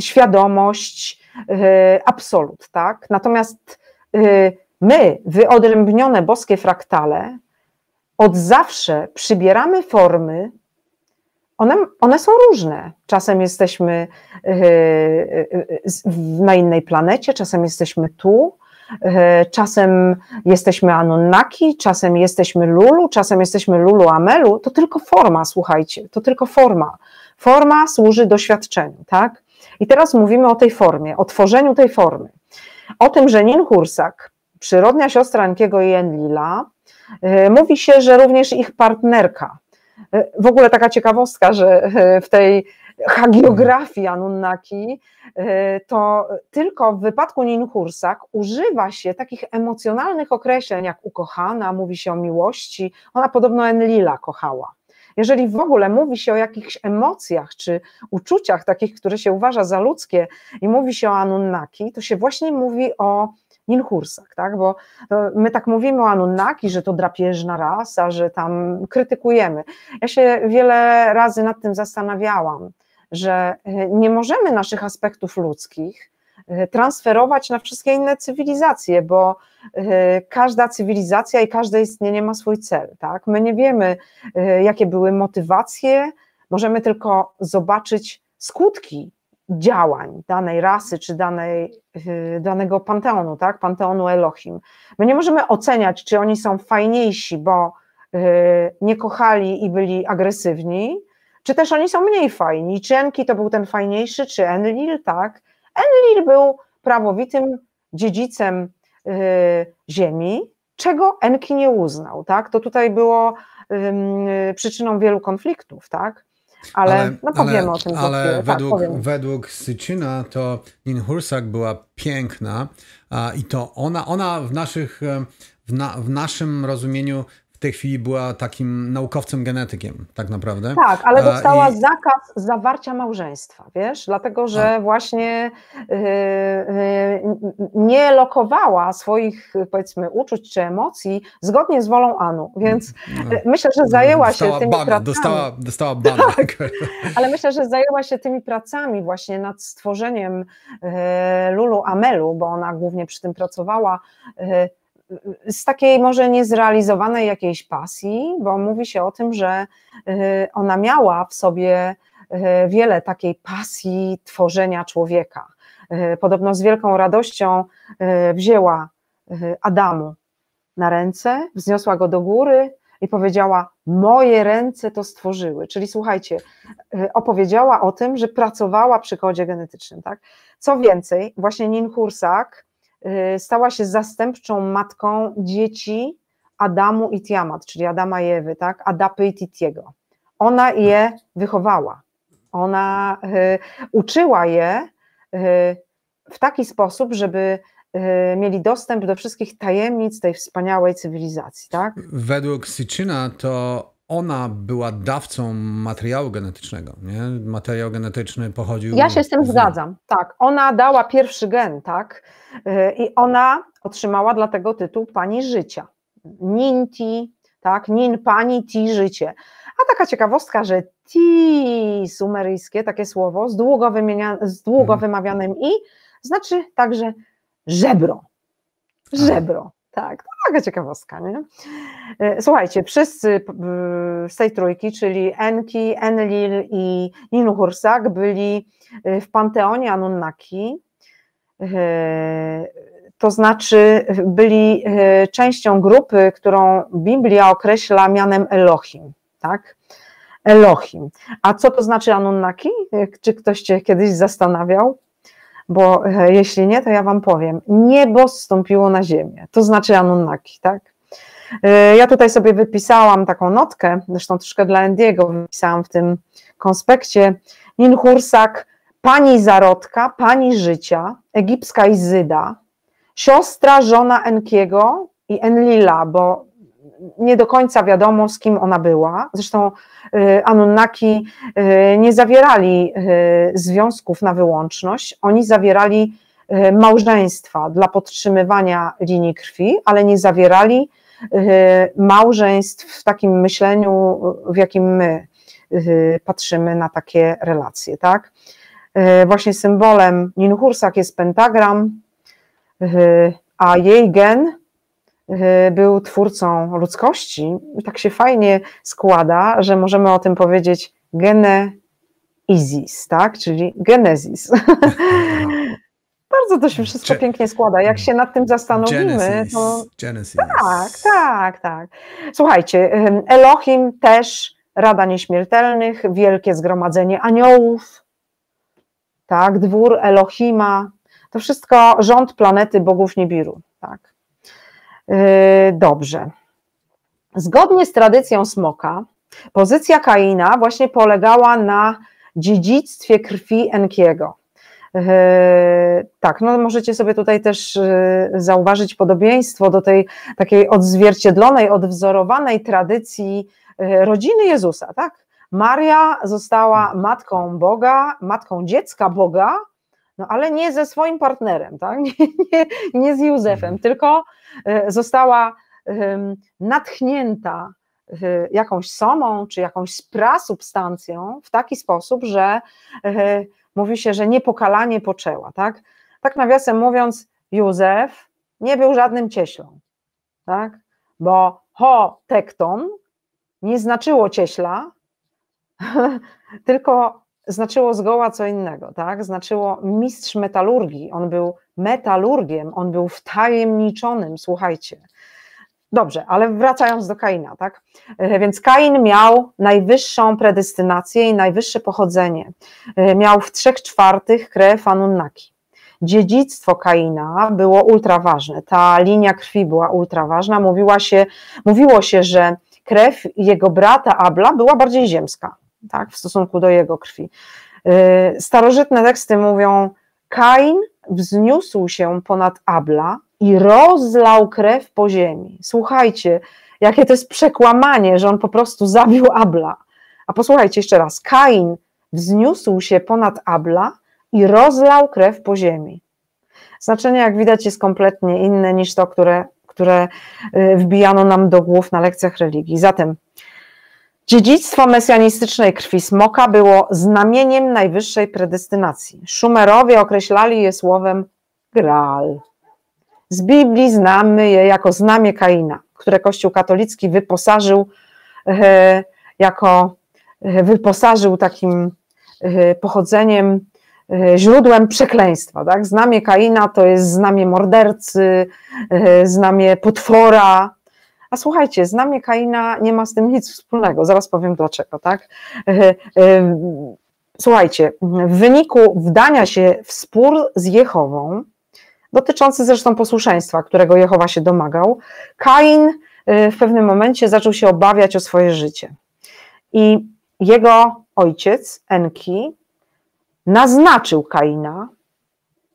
świadomość, absolut, tak? Natomiast e, my, wyodrębnione boskie fraktale, od zawsze przybieramy formy, one, one są różne. Czasem jesteśmy e, na innej planecie, czasem jesteśmy tu, czasem jesteśmy Anunnaki, czasem jesteśmy Lulu, czasem jesteśmy Lulu Amelu. To tylko forma, słuchajcie, to tylko forma. Forma służy doświadczeniu, tak? I teraz mówimy o tej formie, o tworzeniu tej formy. O tym, że Nin Hursak, przyrodnia siostra Ankiego i Enlila, y, mówi się, że również ich partnerka. Y, w ogóle taka ciekawostka, że y, w tej hagiografii Anunnaki, to tylko w wypadku Nin Hursak używa się takich emocjonalnych określeń jak ukochana, mówi się o miłości. Ona podobno Enlila kochała. Jeżeli w ogóle mówi się o jakichś emocjach czy uczuciach takich, które się uważa za ludzkie i mówi się o Anunnaki, to się właśnie mówi o Ninhursach, tak? bo my tak mówimy o Anunnaki, że to drapieżna rasa, że tam krytykujemy. Ja się wiele razy nad tym zastanawiałam, że e, nie możemy naszych aspektów ludzkich e, transferować na wszystkie inne cywilizacje, bo E, każda cywilizacja i każde istnienie ma swój cel. Tak? My nie wiemy, e, jakie były motywacje, możemy tylko zobaczyć skutki działań danej rasy czy danej, e, danego panteonu, tak? panteonu Elohim. My nie możemy oceniać, czy oni są fajniejsi, bo nie kochali i byli agresywni, czy też oni są mniej fajni. Czy Enki to był ten fajniejszy, czy Enlil, tak? Enlil był prawowitym dziedzicem Y, ziemi, czego Enki nie uznał, tak? To tutaj było przyczyną wielu konfliktów, tak? Ale, ale no powiemy ale, o tym Ale według, tak, według Syczyna to Ninhursak była piękna a, i to ona, ona w, naszych, w, na, w naszym rozumieniu tej chwili była takim naukowcem genetykiem, tak naprawdę. Tak, ale dostała I... zakaz zawarcia małżeństwa, wiesz, dlatego że A. właśnie yy, yy, nie lokowała swoich, powiedzmy, uczuć czy emocji zgodnie z wolą Anu, więc no. myślę, że zajęła dostała się tymi bana, pracami. Dostała, dostała bana. Tak, ale myślę, że zajęła się tymi pracami właśnie nad stworzeniem yy, Lulu Amelu, bo ona głównie przy tym pracowała, z takiej może niezrealizowanej jakiejś pasji, bo mówi się o tym, że y, ona miała w sobie y, wiele takiej pasji tworzenia człowieka. Y, podobno z wielką radością wzięła Adamu na ręce, wzniosła go do góry i powiedziała: Moje ręce to stworzyły. Czyli słuchajcie, opowiedziała o tym, że pracowała przy kodzie genetycznym. Tak? Co więcej, właśnie Nin Hursak Y, stała się zastępczą matką dzieci Adamu i Tiamat, czyli Adama i Ewy, tak? Adapy i Titiego. Ona je wychowała. Ona y, uczyła je y, w taki sposób, żeby mieli dostęp do wszystkich tajemnic tej wspaniałej cywilizacji, tak? Według Syczyna to ona była dawcą materiału genetycznego. Nie? Materiał genetyczny pochodził. Ja się z tym zgadzam. Tak, ona dała pierwszy gen, tak? Y, I ona otrzymała dlatego tytuł pani życia. Ninti, tak, nin, pani, ti, życie. A taka ciekawostka, że ti sumeryjskie, takie słowo z długo, wymienia, z długo mhm. wymawianym i, znaczy także żebro. Żebro. Tak, to taka ciekawostka, nie? E, słuchajcie, wszyscy z tej trójki, czyli Enki, Enlil i Ninuhursak byli e, w panteonie Anunnaki, e, to znaczy byli częścią grupy, którą Biblia określa mianem Elohim, tak? Elohim. A co to znaczy Anunnaki? Czy ktoś się kiedyś zastanawiał? Bo e, jeśli nie, to ja wam powiem, niebo zstąpiło na ziemię, to znaczy Anunnaki, tak? E, ja tutaj sobie wypisałam taką notkę, zresztą troszkę dla Endiego wypisałam w tym konspekcie, Ninhursak, pani zarodka, pani życia, egipska Izyda, siostra, żona Enkiego i Enlila, bo nie do końca wiadomo, z kim ona była. Zresztą y, Anunnaki y, nie zawierali y, związków na wyłączność, oni zawierali małżeństwa dla podtrzymywania linii krwi, ale nie zawierali małżeństw w takim myśleniu, w jakim my patrzymy na takie relacje, tak? Właśnie symbolem Ninhursak jest pentagram, a jej gen był twórcą ludzkości. I tak się fajnie składa, że możemy o tym powiedzieć geneizis, tak? czyli genezis. Bardzo to się wszystko pięknie składa. Jak się nad tym zastanowimy, Genesis. to. Genesis. Tak, tak, tak. Słuchajcie, Elohim też Rada Nieśmiertelnych, wielkie zgromadzenie aniołów, tak, dwór Elohima, to wszystko rząd planety bogów Nibiru, tak. Yy, dobrze. Zgodnie z tradycją smoka, pozycja Kaina właśnie polegała na dziedzictwie krwi Enkiego. Yy, tak, no możecie sobie tutaj też yy, zauważyć podobieństwo do tej takiej odzwierciedlonej, odwzorowanej tradycji rodziny Jezusa, tak? Maria została matką Boga, matką dziecka Boga, no ale nie ze swoim partnerem, tak? nie, nie, nie z Józefem, mhm. tylko e, została natchnięta e, jakąś somą czy jakąś prasubstancją w taki sposób, że e, mówi się, że niepokalanie poczęła, tak? Tak nawiasem mówiąc, Józef nie był żadnym cieślą, tak? Bo ho tekton nie znaczyło cieśla, tylko znaczyło zgoła co innego, tak? Znaczyło mistrz metalurgii, on był metalurgiem, on był wtajemniczonym, słuchajcie. Dobrze, ale wracając do Kaina, tak? E, więc Kain miał najwyższą predestynację i najwyższe pochodzenie. E, miał w trzech czwartych krew Anunnaki. Dziedzictwo Kaina było ultra ważne. Ta linia krwi była ultra ważna. Mówiła się, mówiło się, że krew jego brata Abla była bardziej ziemska tak, w stosunku do jego krwi. Y, starożytne teksty mówią: Kain wzniósł się ponad Abla i rozlał krew po ziemi. Słuchajcie, jakie to jest przekłamanie, że on po prostu zabił Abla. A posłuchajcie jeszcze raz: Kain wzniósł się ponad Abla i rozlał krew po ziemi. Znaczenie, jak widać, jest kompletnie inne niż to, które, które y, wbijano nam do głów na lekcjach religii. Zatem Dziedzictwo mesjanistycznej krwi smoka było znamieniem najwyższej predestynacji. Szumerowie określali je słowem Graal. Z Biblii znamy je jako znamie Kaina, które Kościół katolicki wyposażył e, jako e, wyposażył takim e, pochodzeniem, źródłem przekleństwa. Tak? Znamie Kaina to jest znamie mordercy, znamie potwora, a słuchajcie, znamie Kaina nie ma z tym nic wspólnego, zaraz powiem dlaczego, tak? E, e, słuchajcie, w wyniku wdania się w spór z Jehową, dotyczący zresztą posłuszeństwa, którego Jehowa się domagał, Kain e, w pewnym momencie zaczął się obawiać o swoje życie. I jego ojciec, Enki, naznaczył Kaina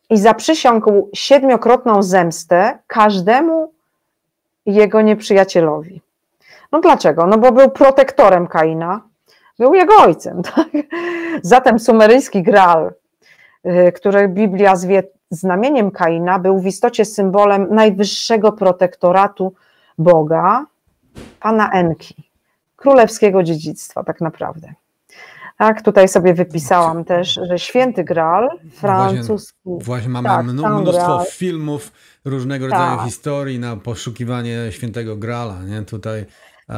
i zaprzysiągł siedmiokrotną zemstę każdemu jego nieprzyjacielowi. No dlaczego? No bo był protektorem Kaina, był jego ojcem. Tak? Zatem sumeryjski Graal, y, który Biblia zwie znamieniem Kaina, był w istocie symbolem najwyższego protektoratu Boga, pana Enki, królewskiego dziedzictwa tak naprawdę. Tak, tutaj sobie wypisałam też, że święty Graal, francuski. Właśnie, właśnie mamy tak, mnóstwo filmów różnego rodzaju tak. historii na poszukiwanie świętego Graala, nie? Tutaj.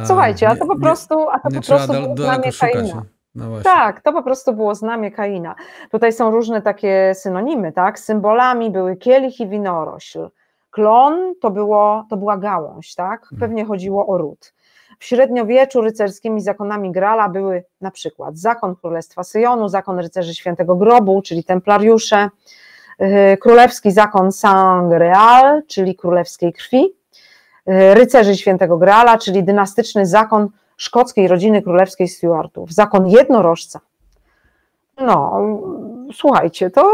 Słuchajcie, a to po prostu, a to nie po prostu było znamie Kaina. No tak, to po prostu było znamie Kaina. Tutaj są różne takie synonimy, tak? Symbolami były kielich i winorośl. Klon to, było, to była gałąź, tak? Hmm. Pewnie chodziło o ród. W średniowieczu rycerskimi zakonami Grala były na przykład zakon Królestwa Syjonu, zakon rycerzy Świętego Grobu, czyli templariusze, y, królewski zakon Saint-Greal, czyli królewskiej krwi, y, rycerzy Świętego Grala, czyli dynastyczny zakon szkockiej rodziny królewskiej Stuartów, zakon jednorożca. No, słuchajcie, to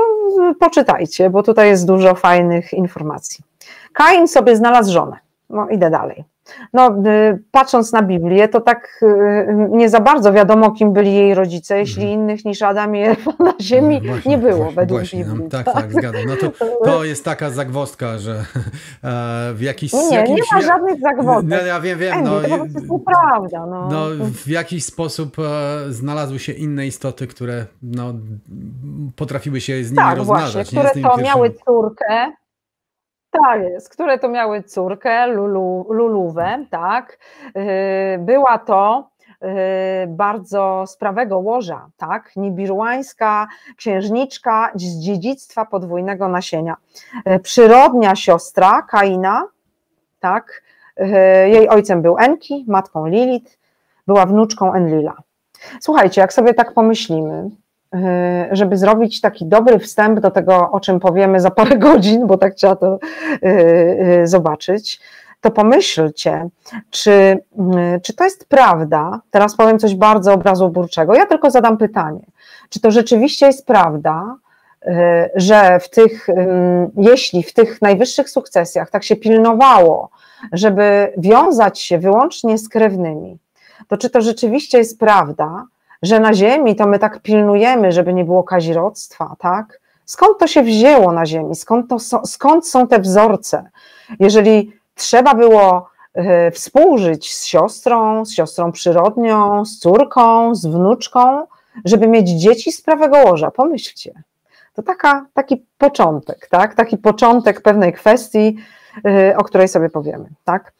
poczytajcie, bo tutaj jest dużo fajnych informacji. Kain sobie znalazł żonę. No, idę dalej. No, y, patrząc na Biblię, to tak y, nie za bardzo wiadomo, kim byli jej rodzice, jeśli mhm. innych niż Adam i Ewa na ziemi właśnie, nie było właśnie, według właśnie, Biblii. No, tak, tak, zgadzam. No to, to jest taka zagwozdka, że e, w jakiś Nie, jakimś, nie ma żadnych zagwozdek. No, ja wiem, wiem. No, to po prostu nieprawda. No. no, w jakiś sposób e, znalazły się inne istoty, które no, potrafiły się z nimi tak, rozmnażać. Właśnie, które to miały córkę, tak jest, które to miały córkę, Lulu, Luluwę, tak. Y, była to y, bardzo z prawego łoża, tak, nibiruańska księżniczka z dziedzictwa podwójnego nasienia. Y, przyrodnia siostra Kaina, tak, jej ojcem był Enki, matką Lilith, była wnuczką Enlila. Słuchajcie, jak sobie tak pomyślimy, żeby zrobić taki dobry wstęp do tego, o czym powiemy za parę godzin, bo tak trzeba to e, e, zobaczyć, to pomyślcie, czy, czy to jest prawda, teraz powiem coś bardzo obrazoburczego, ja tylko zadam pytanie, czy to rzeczywiście jest prawda, że w tych, jeśli w tych najwyższych sukcesjach tak się pilnowało, żeby wiązać się wyłącznie z krewnymi, to czy to rzeczywiście jest prawda, że na ziemi to my tak pilnujemy, żeby nie było kazirodztwa, tak? Skąd to się wzięło na ziemi? Skąd, to są, skąd są te wzorce? Jeżeli trzeba było y, współżyć z siostrą, z siostrą przyrodnią, z córką, z wnuczką, żeby mieć dzieci z prawego łoża, pomyślcie. To taka, taki początek, tak? Taki początek pewnej kwestii, y, o której sobie powiemy, tak?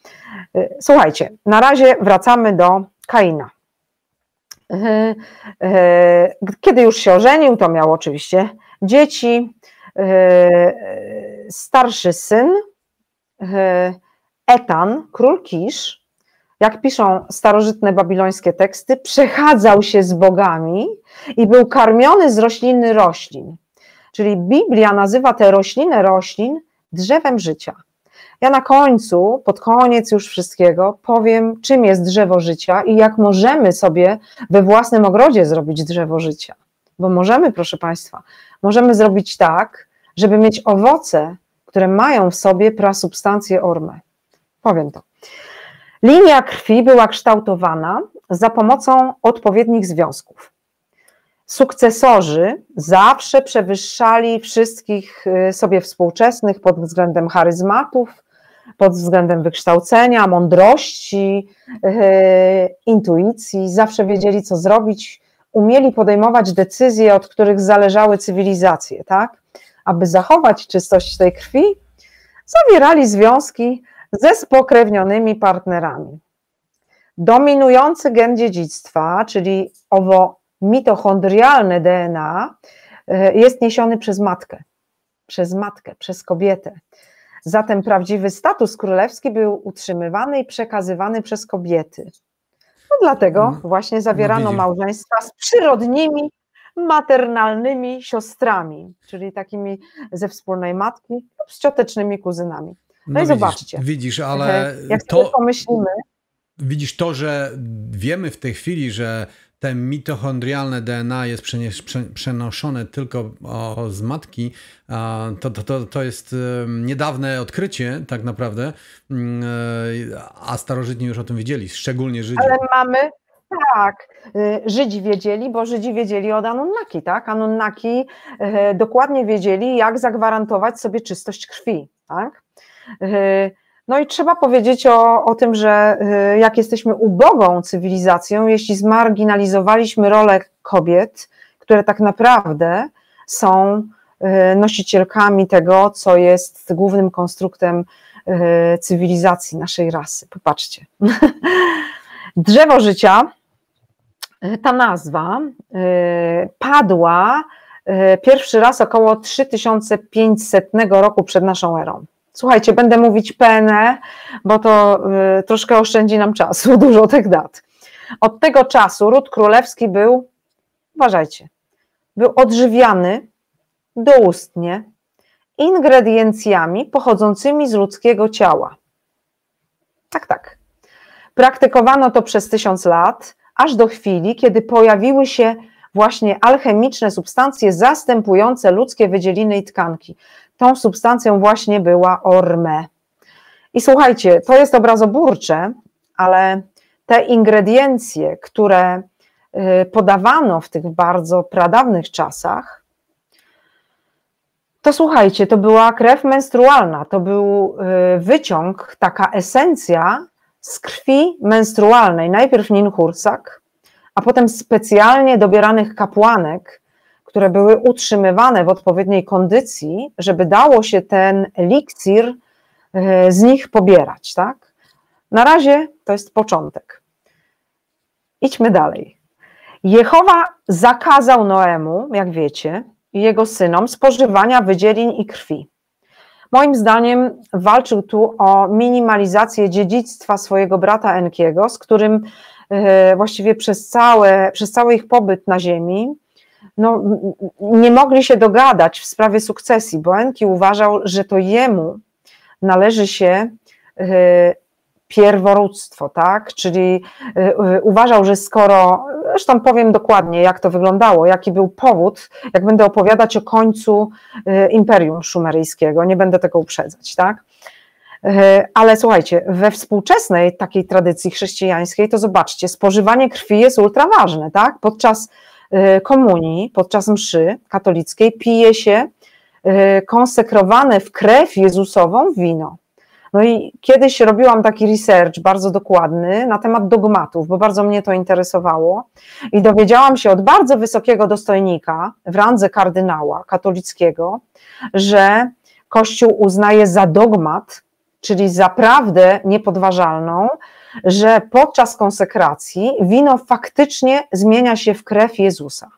Y, słuchajcie, na razie wracamy do Kaina. E, e, kiedy już się ożenił, to miał oczywiście dzieci. E, starszy syn, Etan, król Kisz, jak piszą starożytne babilońskie teksty, przechadzał się z bogami i był karmiony z rośliny roślin. Czyli Biblia nazywa tę roślinę roślin drzewem życia. Ja na końcu, pod koniec już wszystkiego, powiem, czym jest drzewo życia i jak możemy sobie we własnym ogrodzie zrobić drzewo życia. Bo możemy, proszę Państwa, możemy zrobić tak, żeby mieć owoce, które mają w sobie prasubstancję orme. Powiem to. Linia krwi była kształtowana za pomocą odpowiednich związków. Sukcesorzy zawsze przewyższali wszystkich y, sobie współczesnych pod względem charyzmatów, pod względem wykształcenia, mądrości, yy, intuicji, zawsze wiedzieli, co zrobić, umieli podejmować decyzje, od których zależały cywilizacje, tak? Aby zachować czystość tej krwi, zawierali związki ze spokrewnionymi partnerami. Dominujący gen dziedzictwa, czyli owo mitochondrialne DNA, yy, jest niesiony przez matkę, przez matkę, przez kobietę. Zatem prawdziwy status królewski był utrzymywany i przekazywany przez kobiety. No dlatego no, właśnie zawierano no małżeństwa z przyrodnimi, maternalnymi siostrami, czyli takimi ze wspólnej matki lub z ciotecznymi kuzynami. No, no i widzisz, zobaczcie. Widzisz, ale jak to, pomyślimy. Widzisz to, że wiemy w tej chwili, że te mitochondrialne DNA jest przenoszone tylko z matki, to, to, to, to jest niedawne odkrycie tak naprawdę, mm, e, a starożytni już o tym wiedzieli, szczególnie Żydzi. Ale mamy, tak, y, Żydzi wiedzieli, bo Żydzi wiedzieli od Anunnaki, tak? Anunnaki e, dokładnie wiedzieli, jak zagwarantować sobie czystość krwi, tak? No i trzeba powiedzieć o, o tym, że y, jak jesteśmy ubogą cywilizacją, jeśli zmarginalizowaliśmy rolę kobiet, które tak naprawdę są y, nosicielkami tego, co jest głównym konstruktem y, cywilizacji naszej rasy. Popatrzcie. Drzewo życia, ta nazwa padła pierwszy raz około 3500 roku przed naszą erą. Słuchajcie, będę mówić PNE, bo to y, troszkę oszczędzi nam czasu, dużo tych dat. Od tego czasu ród królewski był, uważajcie, był odżywiany doustnie ingrediencjami pochodzącymi z ludzkiego ciała. Tak, tak. Praktykowano to przez tysiąc lat, aż do chwili, kiedy pojawiły się właśnie alchemiczne substancje zastępujące ludzkie wydzieliny i tkanki. Tą substancją właśnie była orme. I słuchajcie, to jest obrazoburcze, ale te ingrediencje, które y, podawano w tych bardzo pradawnych czasach, to słuchajcie, to była krew menstrualna, to był y, wyciąg, taka esencja z krwi menstrualnej. Najpierw ninhursak, a potem specjalnie dobieranych kapłanek, które były utrzymywane w odpowiedniej kondycji, żeby dało się ten eliksir e, z nich pobierać, tak? Na razie to jest początek. Idźmy dalej. Jehowa zakazał Noemu, jak wiecie, i jego synom spożywania wydzielin i krwi. Moim zdaniem walczył tu o minimalizację dziedzictwa swojego brata Enkiego, z którym e, właściwie przez, całe, przez cały ich pobyt na ziemi no, nie mogli się dogadać w sprawie sukcesji, bo Enki uważał, że to jemu należy się e, pierworództwo, tak? Czyli e, uważał, że skoro, zresztą powiem dokładnie, jak to wyglądało, jaki był powód, jak będę opowiadać o końcu e, Imperium Szumeryjskiego, nie będę tego uprzedzać, tak? Ale słuchajcie, we współczesnej takiej tradycji chrześcijańskiej, to zobaczcie, spożywanie krwi jest ultra ważne, tak? Podczas komunii, podczas mszy katolickiej pije się y, konsekrowane w krew Jezusową wino. No i kiedyś robiłam taki research bardzo dokładny na temat dogmatów, bo bardzo mnie to interesowało i dowiedziałam się od bardzo wysokiego dostojnika w randze kardynała katolickiego, że Kościół uznaje za dogmat, czyli za prawdę niepodważalną, że podczas konsekracji wino faktycznie zmienia się w krew Jezusa.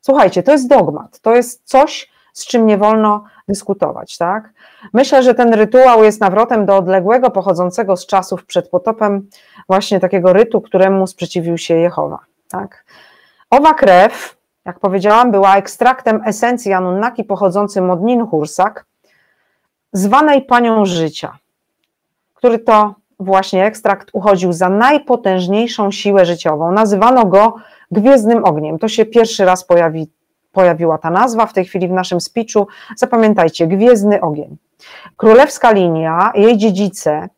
Słuchajcie, to jest dogmat, to jest coś, z czym nie wolno dyskutować, tak? Myślę, że ten rytuał jest nawrotem do odległego, pochodzącego z czasów przed potopem, właśnie takiego rytu, któremu sprzeciwił się Jehowa, tak? Owa krew, jak powiedziałam, była ekstraktem esencji Anunnaki pochodzącym od Ninhursak, zwanej Panią Życia, który to właśnie ekstrakt uchodził za najpotężniejszą siłę życiową. Nazywano go gwiezdnym ogniem. To się pierwszy raz pojawi, pojawiła ta nazwa w tej chwili w naszym speechu. Zapamiętajcie, gwiezdny ogień. Królewska linia, jej dziedzice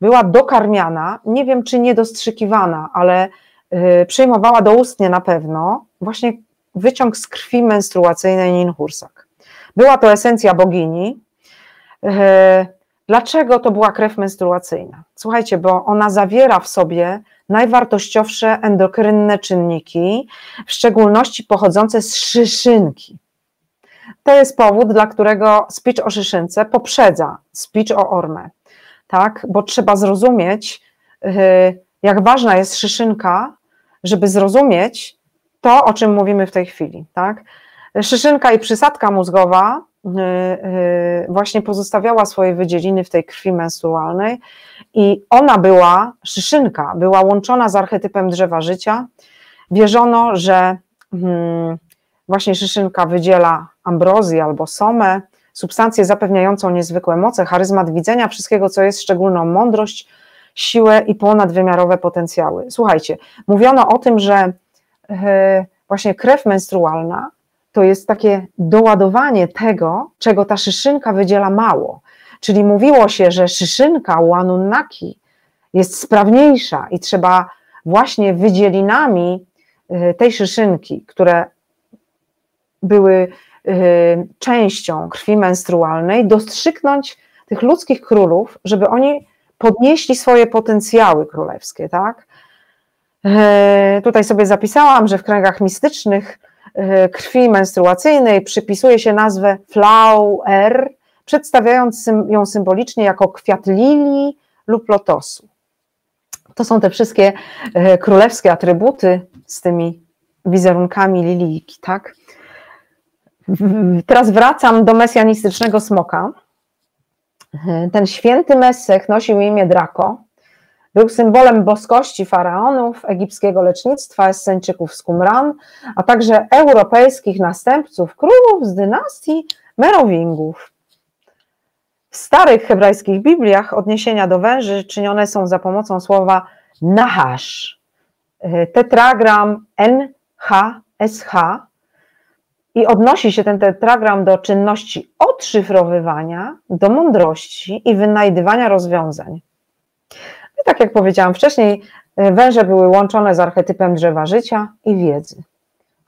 była dokarmiana, nie wiem czy niedostrzykiwana, ale yy, przyjmowała doustnie na pewno właśnie wyciąg z krwi menstruacyjnej Ninhursak. Była to esencja bogini, yy, Dlaczego to była krew menstruacyjna? Słuchajcie, bo ona zawiera w sobie najwartościowsze endokrynne czynniki, w szczególności pochodzące z szyszynki. To jest powód, dla którego speech o szyszynce poprzedza speech o ormę, tak? Bo trzeba zrozumieć, y, jak ważna jest szyszynka, żeby zrozumieć to, o czym mówimy w tej chwili, tak? Szyszynka i przysadka mózgowa właśnie pozostawiała swoje wydzieliny w tej krwi menstrualnej i ona była, szyszynka, była łączona z archetypem drzewa życia. Wierzono, że hmm, właśnie szyszynka wydziela ambrozję albo somę, substancję zapewniającą niezwykłe moce, charyzmat widzenia, wszystkiego, co jest, szczególną mądrość, siłę i ponadwymiarowe potencjały. Słuchajcie, mówiono o tym, że y, właśnie krew menstrualna to jest takie doładowanie tego, czego ta szyszynka wydziela mało. Czyli mówiło się, że szyszynka u Anunnaki jest sprawniejsza i trzeba właśnie wydzielinami y, tej szyszynki, które były y, częścią krwi menstrualnej, dostrzyknąć tych ludzkich królów, żeby oni podnieśli swoje potencjały królewskie, tak? E, tutaj sobie zapisałam, że w kręgach mistycznych krwi menstruacyjnej przypisuje się nazwę flower, przedstawiając ją symbolicznie jako kwiat lilii lub lotosu. To są te wszystkie e, królewskie atrybuty z tymi wizerunkami lilijki, tak? Teraz wracam do mesjanistycznego smoka. Ten święty Messech nosił imię Draco. Był symbolem boskości faraonów, egipskiego lecznictwa, Esseńczyków z Qumran, a także europejskich następców królów z dynastii Merowingów. W starych hebrajskich Bibliach odniesienia do węży czynione są za pomocą słowa nahash, tetragram NHSH i odnosi się ten tetragram do czynności odszyfrowywania, do mądrości i wynajdywania rozwiązań. I tak jak powiedziałam wcześniej, węże były łączone z archetypem drzewa życia i wiedzy.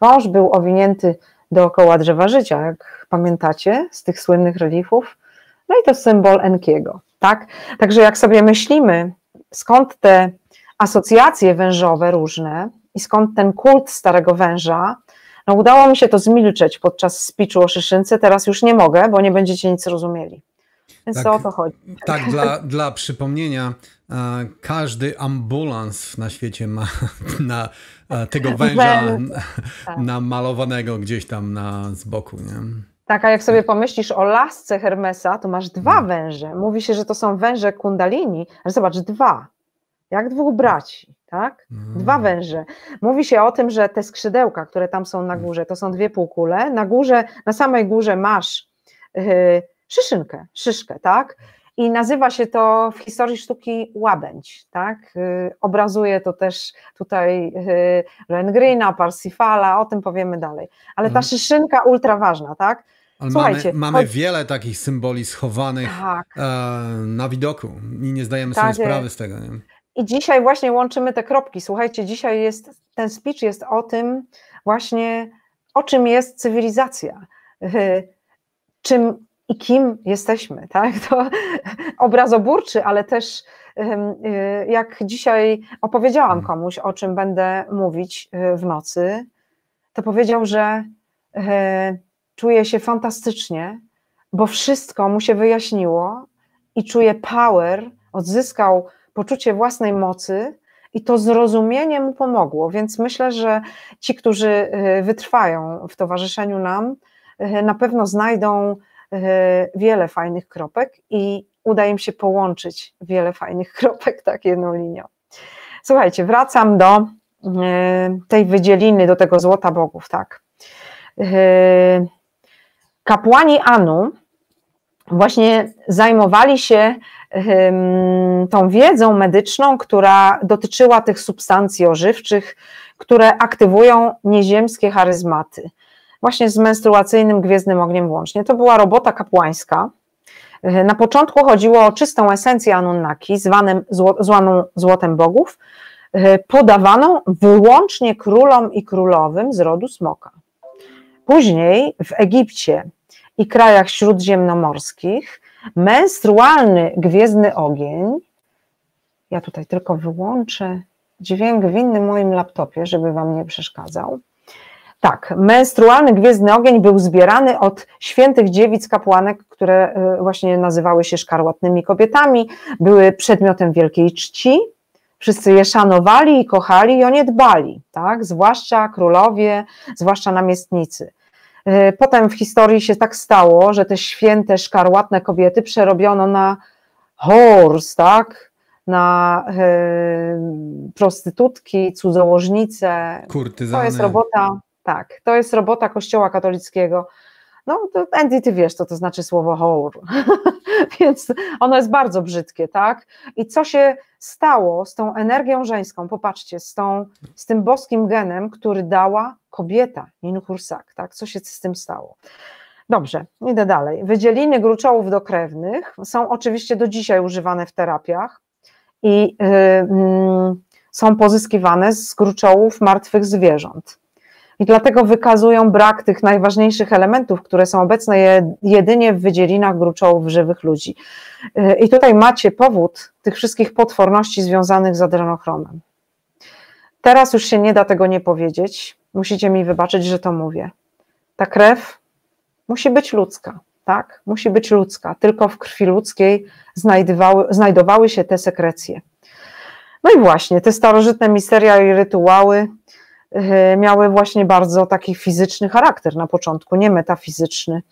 Wąż był owinięty dookoła drzewa życia, jak pamiętacie z tych słynnych reliefów. No i to symbol Enkiego, tak? Także jak sobie myślimy, skąd te asocjacje wężowe różne i skąd ten kult starego węża, no udało mi się to zmilczeć podczas speechu o Szyszynce, teraz już nie mogę, bo nie będziecie nic rozumieli. Więc tak, o to chodzi. Tak, dla, dla przypomnienia, każdy ambulans na świecie ma na, tego węża tak. namalowanego gdzieś tam na z boku. Nie? Tak, a jak sobie pomyślisz o lasce Hermesa, to masz dwa hmm. węże. Mówi się, że to są węże kundalini, ale zobacz, dwa. Jak dwóch braci, tak? Dwa hmm. węże. Mówi się o tym, że te skrzydełka, które tam są na hmm. górze, to są dwie półkule. Na górze, na samej górze masz yy, szyszynkę, szyszkę, tak? I nazywa się to w historii sztuki łabędź, tak? Yy, obrazuje to też tutaj yy, Rengreena, Parsifala, o tym powiemy dalej. Ale ta szyszynka ultra ważna, tak? Ale Słuchajcie, mamy, mamy choć... wiele takich symboli schowanych tak. e, na widoku i nie zdajemy tak sobie sprawy z tego. Nie? I dzisiaj właśnie łączymy te kropki. Słuchajcie, dzisiaj jest ten speech jest o tym właśnie, o czym jest cywilizacja. Czym i kim jesteśmy, tak? To obrazoburczy, ale też y, jak dzisiaj opowiedziałam hmm. komuś, o czym będę mówić y, w nocy, to powiedział, że y, czuje się fantastycznie, bo wszystko mu się wyjaśniło i czuje power, odzyskał poczucie własnej mocy i to zrozumienie mu pomogło. Więc myślę, że ci, którzy wytrwają w towarzyszeniu nam, na pewno znajdą wiele fajnych kropek i uda im się połączyć wiele fajnych kropek tak jedną linią. Słuchajcie, wracam do tej wydzieliny, do tego złota bogów, tak. Kapłani Anu właśnie zajmowali się tą wiedzą medyczną, która dotyczyła tych substancji ożywczych, które aktywują nieziemskie charyzmaty. Właśnie z menstruacyjnym gwiezdnym ogniem włącznie. To była robota kapłańska. Na początku chodziło o czystą esencję Anunnaki, zwaną, zwaną złotem bogów, podawaną wyłącznie królom i królowym z rodu smoka. Później w Egipcie i krajach śródziemnomorskich menstrualny gwiezdny ogień, ja tutaj tylko wyłączę dźwięk w innym moim laptopie, żeby Wam nie przeszkadzał. Tak, menstrualny gwiezdny ogień był zbierany od świętych dziewic kapłanek, które e, właśnie nazywały się szkarłatnymi kobietami, były przedmiotem wielkiej czci. Wszyscy je szanowali i kochali i o nie dbali, tak? zwłaszcza królowie, zwłaszcza namiestnicy. E, potem w historii się tak stało, że te święte, szkarłatne kobiety przerobiono na horse, tak? na e, prostytutki, cudzołożnice. Kurtyzany. To jest robota, tak, to jest robota Kościoła katolickiego. No, to Andy, ty wiesz, co to znaczy słowo whore, więc ono jest bardzo brzydkie, tak? I co się stało z tą energią żeńską? Popatrzcie, z, tą, z tym boskim genem, który dała kobieta, Ninhursak, tak? Co się z tym stało? Dobrze, idę dalej. Wydzieliny gruczołów dokrewnych są oczywiście do dzisiaj używane w terapiach i yy, yy, są pozyskiwane z gruczołów martwych zwierząt. I dlatego wykazują brak tych najważniejszych elementów, które są obecne jedynie w wydzielinach gruczołów żywych ludzi. Y, I tutaj macie powód tych wszystkich potworności związanych z adrenochromem. Teraz już się nie da tego nie powiedzieć. Musicie mi wybaczyć, że to mówię. Ta krew musi być ludzka, tak? Musi być ludzka. Tylko w krwi ludzkiej znajdowały, znajdowały się te sekrecje. No i właśnie, te starożytne misteria i rytuały miały właśnie bardzo taki fizyczny charakter na początku, nie metafizyczny.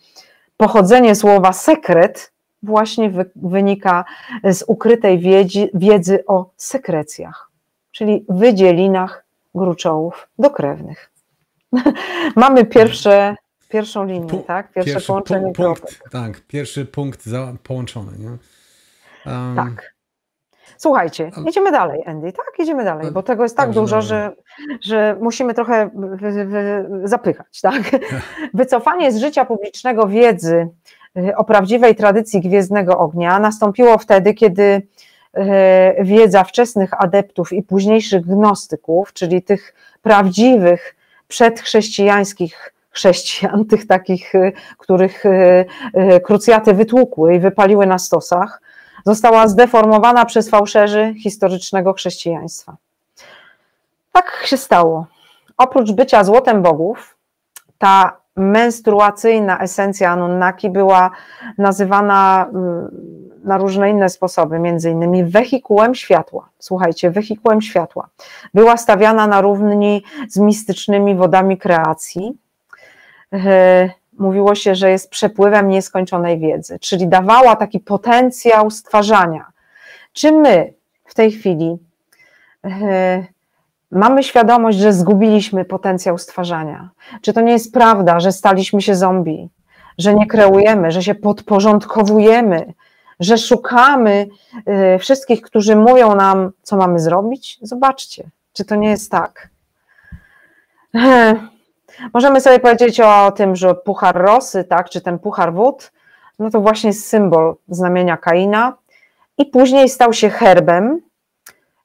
Pochodzenie słowa sekret właśnie wynika z ukrytej wiedzy, wiedzy o sekrecjach, czyli wydzielinach gruczołów dokrewnych. Mamy pierwsze, pierwszą linię, tak? Pierwsze pierwszy połączenie pu punkt, Tak, pierwszy punkt za, połączony. Nie? Um, tak. Słuchajcie, idziemy dalej, Andy, tak, idziemy dalej, bo tego jest tak dużo, że, że musimy trochę zapychać, tak? Wycofanie z życia publicznego wiedzy y, o prawdziwej tradycji Gwiezdnego Ognia nastąpiło wtedy, kiedy y, wiedza wczesnych adeptów i późniejszych gnostyków, czyli tych prawdziwych przedchrześcijańskich chrześcijan, tych takich, y, których krucjaty wytłukły i wypaliły na stosach, została zdeformowana przez fałszerzy historycznego chrześcijaństwa. Tak się stało. Oprócz bycia złotem bogów, ta menstruacyjna esencja Anunnaki była nazywana mm, na różne inne sposoby, między innymi wehikułem światła. Słuchajcie, wehikułem światła. Była stawiana na równi z mistycznymi wodami kreacji. E, mówiło się, że jest przepływem nieskończonej wiedzy, czyli dawała taki potencjał stwarzania. Czy my w tej chwili yy, mamy świadomość, że zgubiliśmy potencjał stwarzania? Czy to nie jest prawda, że staliśmy się zombie, że nie kreujemy, że się podporządkowujemy, że szukamy yy, wszystkich, którzy mówią nam, co mamy zrobić? Zobaczcie, czy to nie jest tak. Możemy sobie powiedzieć o tym, że puchar rosy, tak, czy ten puchar wód, no to właśnie jest symbol znamienia Kaina i później stał się herbem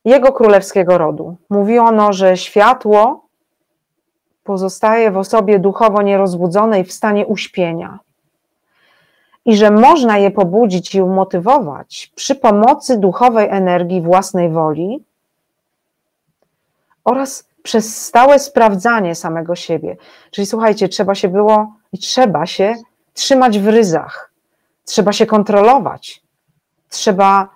jego królewskiego rodu. Mówiono, że światło pozostaje w osobie duchowo nierozbudzonej w stanie uśpienia i że można je pobudzić i umotywować przy pomocy duchowej energii własnej woli oraz przez stałe sprawdzanie samego siebie. Czyli słuchajcie, trzeba się było i trzeba się trzymać w ryzach, trzeba się kontrolować, trzeba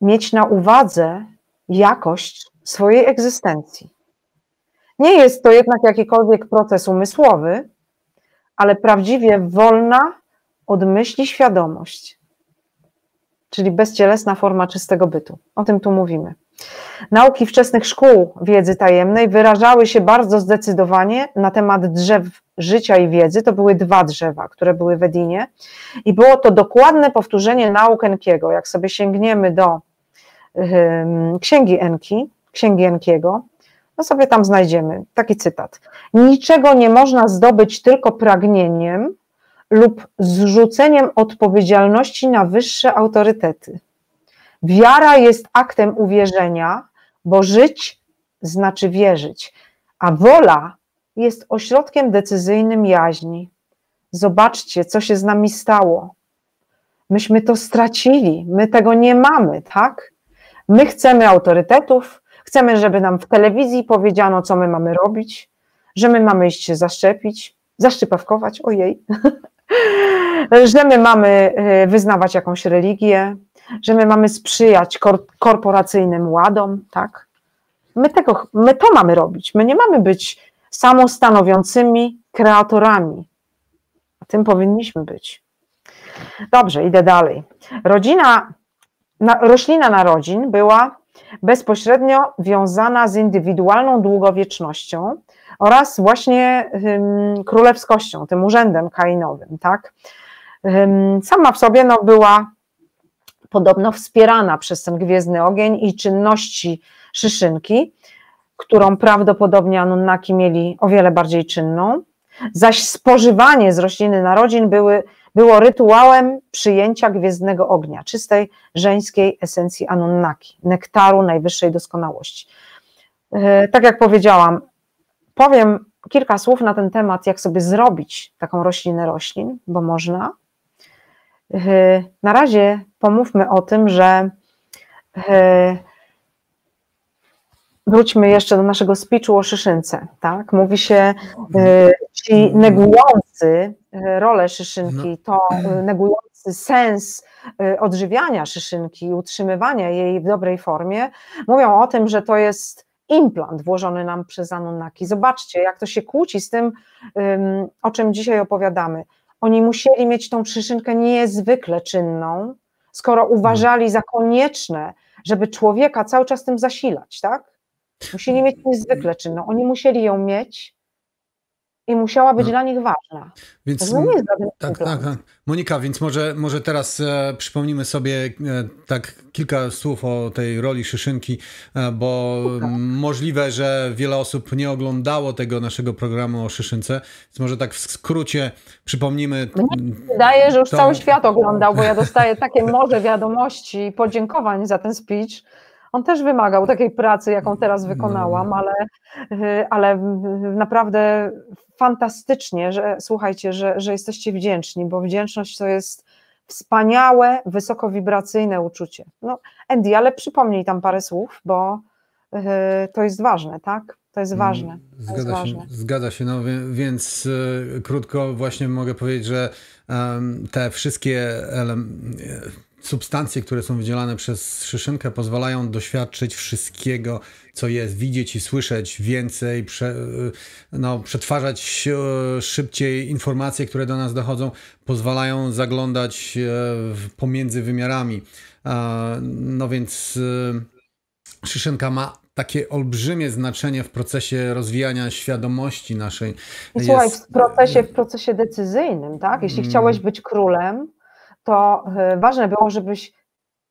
mieć na uwadze jakość swojej egzystencji. Nie jest to jednak jakikolwiek proces umysłowy, ale prawdziwie wolna od myśli świadomość, czyli bezcielesna forma czystego bytu. O tym tu mówimy. Nauki wczesnych szkół wiedzy tajemnej wyrażały się bardzo zdecydowanie na temat drzew życia i wiedzy. To były dwa drzewa, które były w Edinie, i było to dokładne powtórzenie nauk Enkiego. Jak sobie sięgniemy do księgi Enki, księgi Enkiego, no sobie tam znajdziemy taki cytat. Niczego nie można zdobyć tylko pragnieniem lub zrzuceniem odpowiedzialności na wyższe autorytety. Wiara jest aktem uwierzenia, bo żyć znaczy wierzyć, a wola jest ośrodkiem decyzyjnym jaźni. Zobaczcie, co się z nami stało. Myśmy to stracili, my tego nie mamy, tak? My chcemy autorytetów, chcemy, żeby nam w telewizji powiedziano, co my mamy robić, że my mamy się zaszczepić, zaszczypawkować, ojej, że my mamy y, wyznawać jakąś religię, że my mamy sprzyjać kor korporacyjnym ładom, tak? My, tego, my to mamy robić. My nie mamy być samostanowiącymi kreatorami. Tym powinniśmy być. Dobrze, idę dalej. Rodzina, na, roślina narodzin była bezpośrednio wiązana z indywidualną długowiecznością oraz właśnie królewskością, tym urzędem kainowym, tak? Sama w sobie no, była podobno wspierana przez ten gwiezdny ogień i czynności szyszynki, którą prawdopodobnie Anunnaki mieli o wiele bardziej czynną, zaś spożywanie z rośliny narodzin były, było rytuałem przyjęcia gwiezdnego ognia, czystej żeńskiej esencji Anunnaki, nektaru najwyższej doskonałości. E, tak jak powiedziałam, powiem kilka słów na ten temat, jak sobie zrobić taką roślinę roślin, bo można. Na razie pomówmy o tym, że wróćmy jeszcze do naszego speechu o szyszynce. Tak? Mówi się, ci negujący rolę szyszynki, no. to negujący sens odżywiania szyszynki i utrzymywania jej w dobrej formie, mówią o tym, że to jest implant włożony nam przez Anunnaki. Zobaczcie, jak to się kłóci z tym, o czym dzisiaj opowiadamy. Oni musieli mieć tą szyszynkę niezwykle czynną, skoro uważali za konieczne, żeby człowieka cały czas tym zasilać, tak? Musieli mieć niezwykle czynną. Oni musieli ją mieć, i musiała być no. dla nich ważna. Więc, to nie jest tak, tak, tak. Monika, więc może, może teraz e, przypomnimy sobie e, tak kilka słów o tej roli Szyszynki, e, bo możliwe, że wiele osób nie oglądało tego naszego programu o Szyszynce, więc może tak w skrócie przypomnimy. Mnie wydaje, że już to... cały świat oglądał, bo ja dostaję takie morze wiadomości i podziękowań za ten speech on też wymagał takiej pracy, jaką teraz wykonałam, no. ale, y, ale naprawdę fantastycznie, że słuchajcie, że, że jesteście wdzięczni, bo wdzięczność to jest wspaniałe, wysokowibracyjne uczucie. No, Andy, ale przypomnij tam parę słów, bo y, to jest ważne, tak? To jest mm, ważne. To zgadza, jest się, ważne. zgadza się, no więc y, krótko właśnie mogę powiedzieć, że te wszystkie elementy substancje, które są wydzielane przez szyszynkę, pozwalają doświadczyć wszystkiego, co jest, widzieć i słyszeć więcej, prze, no, przetwarzać e, szybciej informacje, które do nas dochodzą, pozwalają zaglądać e, pomiędzy wymiarami. No więc szyszynka ma takie olbrzymie znaczenie w procesie rozwijania świadomości naszej. Słuchaj, w procesie, w procesie decyzyjnym, tak? Jeśli mm. chciałeś być królem, to e, ważne było, żebyś,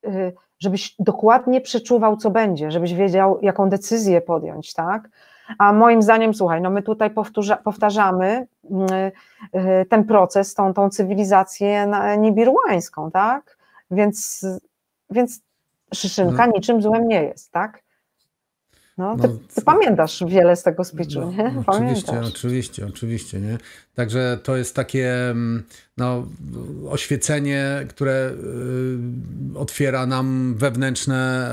e, żebyś dokładnie przeczuwał, co będzie, żebyś wiedział, jaką decyzję podjąć, tak? A moim zdaniem, słuchaj, no my tutaj powtórza, powtarzamy e, ten proces, tą, tą cywilizację niebirłańską, tak? Więc, więc Szyszynka no. niczym złym nie jest, tak? No, ty, no, ty, pamiętasz wiele z tego speechu, no, nie? Oczywiście, oczywiście, oczywiście, nie? Także to jest takie mm, no, oświecenie, które y, otwiera nam wewnętrzne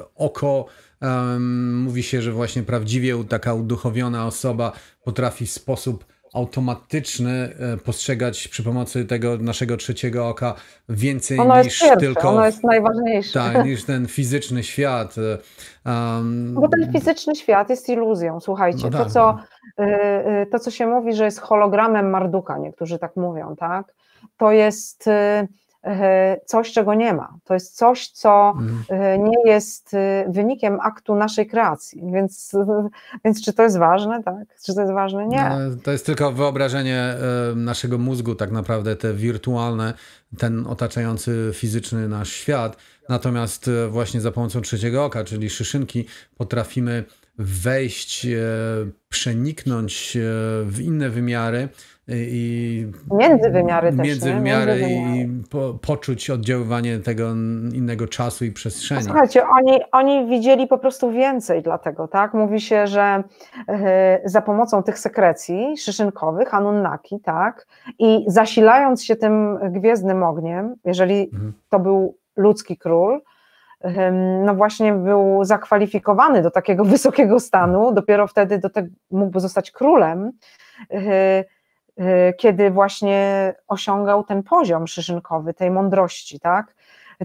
y, oko. Y, mówi się, że właśnie prawdziwie taka uduchowiona osoba potrafi w sposób automatyczny e, postrzegać przy pomocy tego naszego trzeciego oka więcej ono niż pierwsze, tylko. Ono jest najważniejsze. Tak, niż ten fizyczny świat. Um, Bo ten fizyczny świat jest iluzją. Słuchajcie, no tak. to, co, e, to, co się mówi, że jest hologramem Marduka, niektórzy tak mówią, tak? To jest coś, czego nie ma. To jest coś, co mhm. nie jest e, wynikiem aktu naszej kreacji. Więc, więc czy to jest ważne? Tak? Czy to jest ważne? Nie. No, to jest tylko wyobrażenie naszego mózgu, tak naprawdę, te wirtualne, ten otaczający fizyczny nasz świat. Natomiast właśnie za pomocą trzeciego oka, czyli szyszynki, potrafimy wejść, przeniknąć w inne wymiary i międzywymiary też. Międzywymiary i po, poczuć oddziaływanie tego innego czasu i przestrzeni. Słuchajcie, oni, oni widzieli po prostu więcej dlatego, tak? Mówi się, że e, za pomocą tych sekrecji szyszynkowych, anunnaki, tak? I zasilając się tym gwiezdnym ogniem, jeżeli mhm. to był ludzki król, no właśnie był zakwalifikowany do takiego wysokiego stanu, dopiero wtedy do tego mógłby zostać królem, e, Y, kiedy właśnie osiągał ten poziom szyszynkowy, tej mądrości, tak?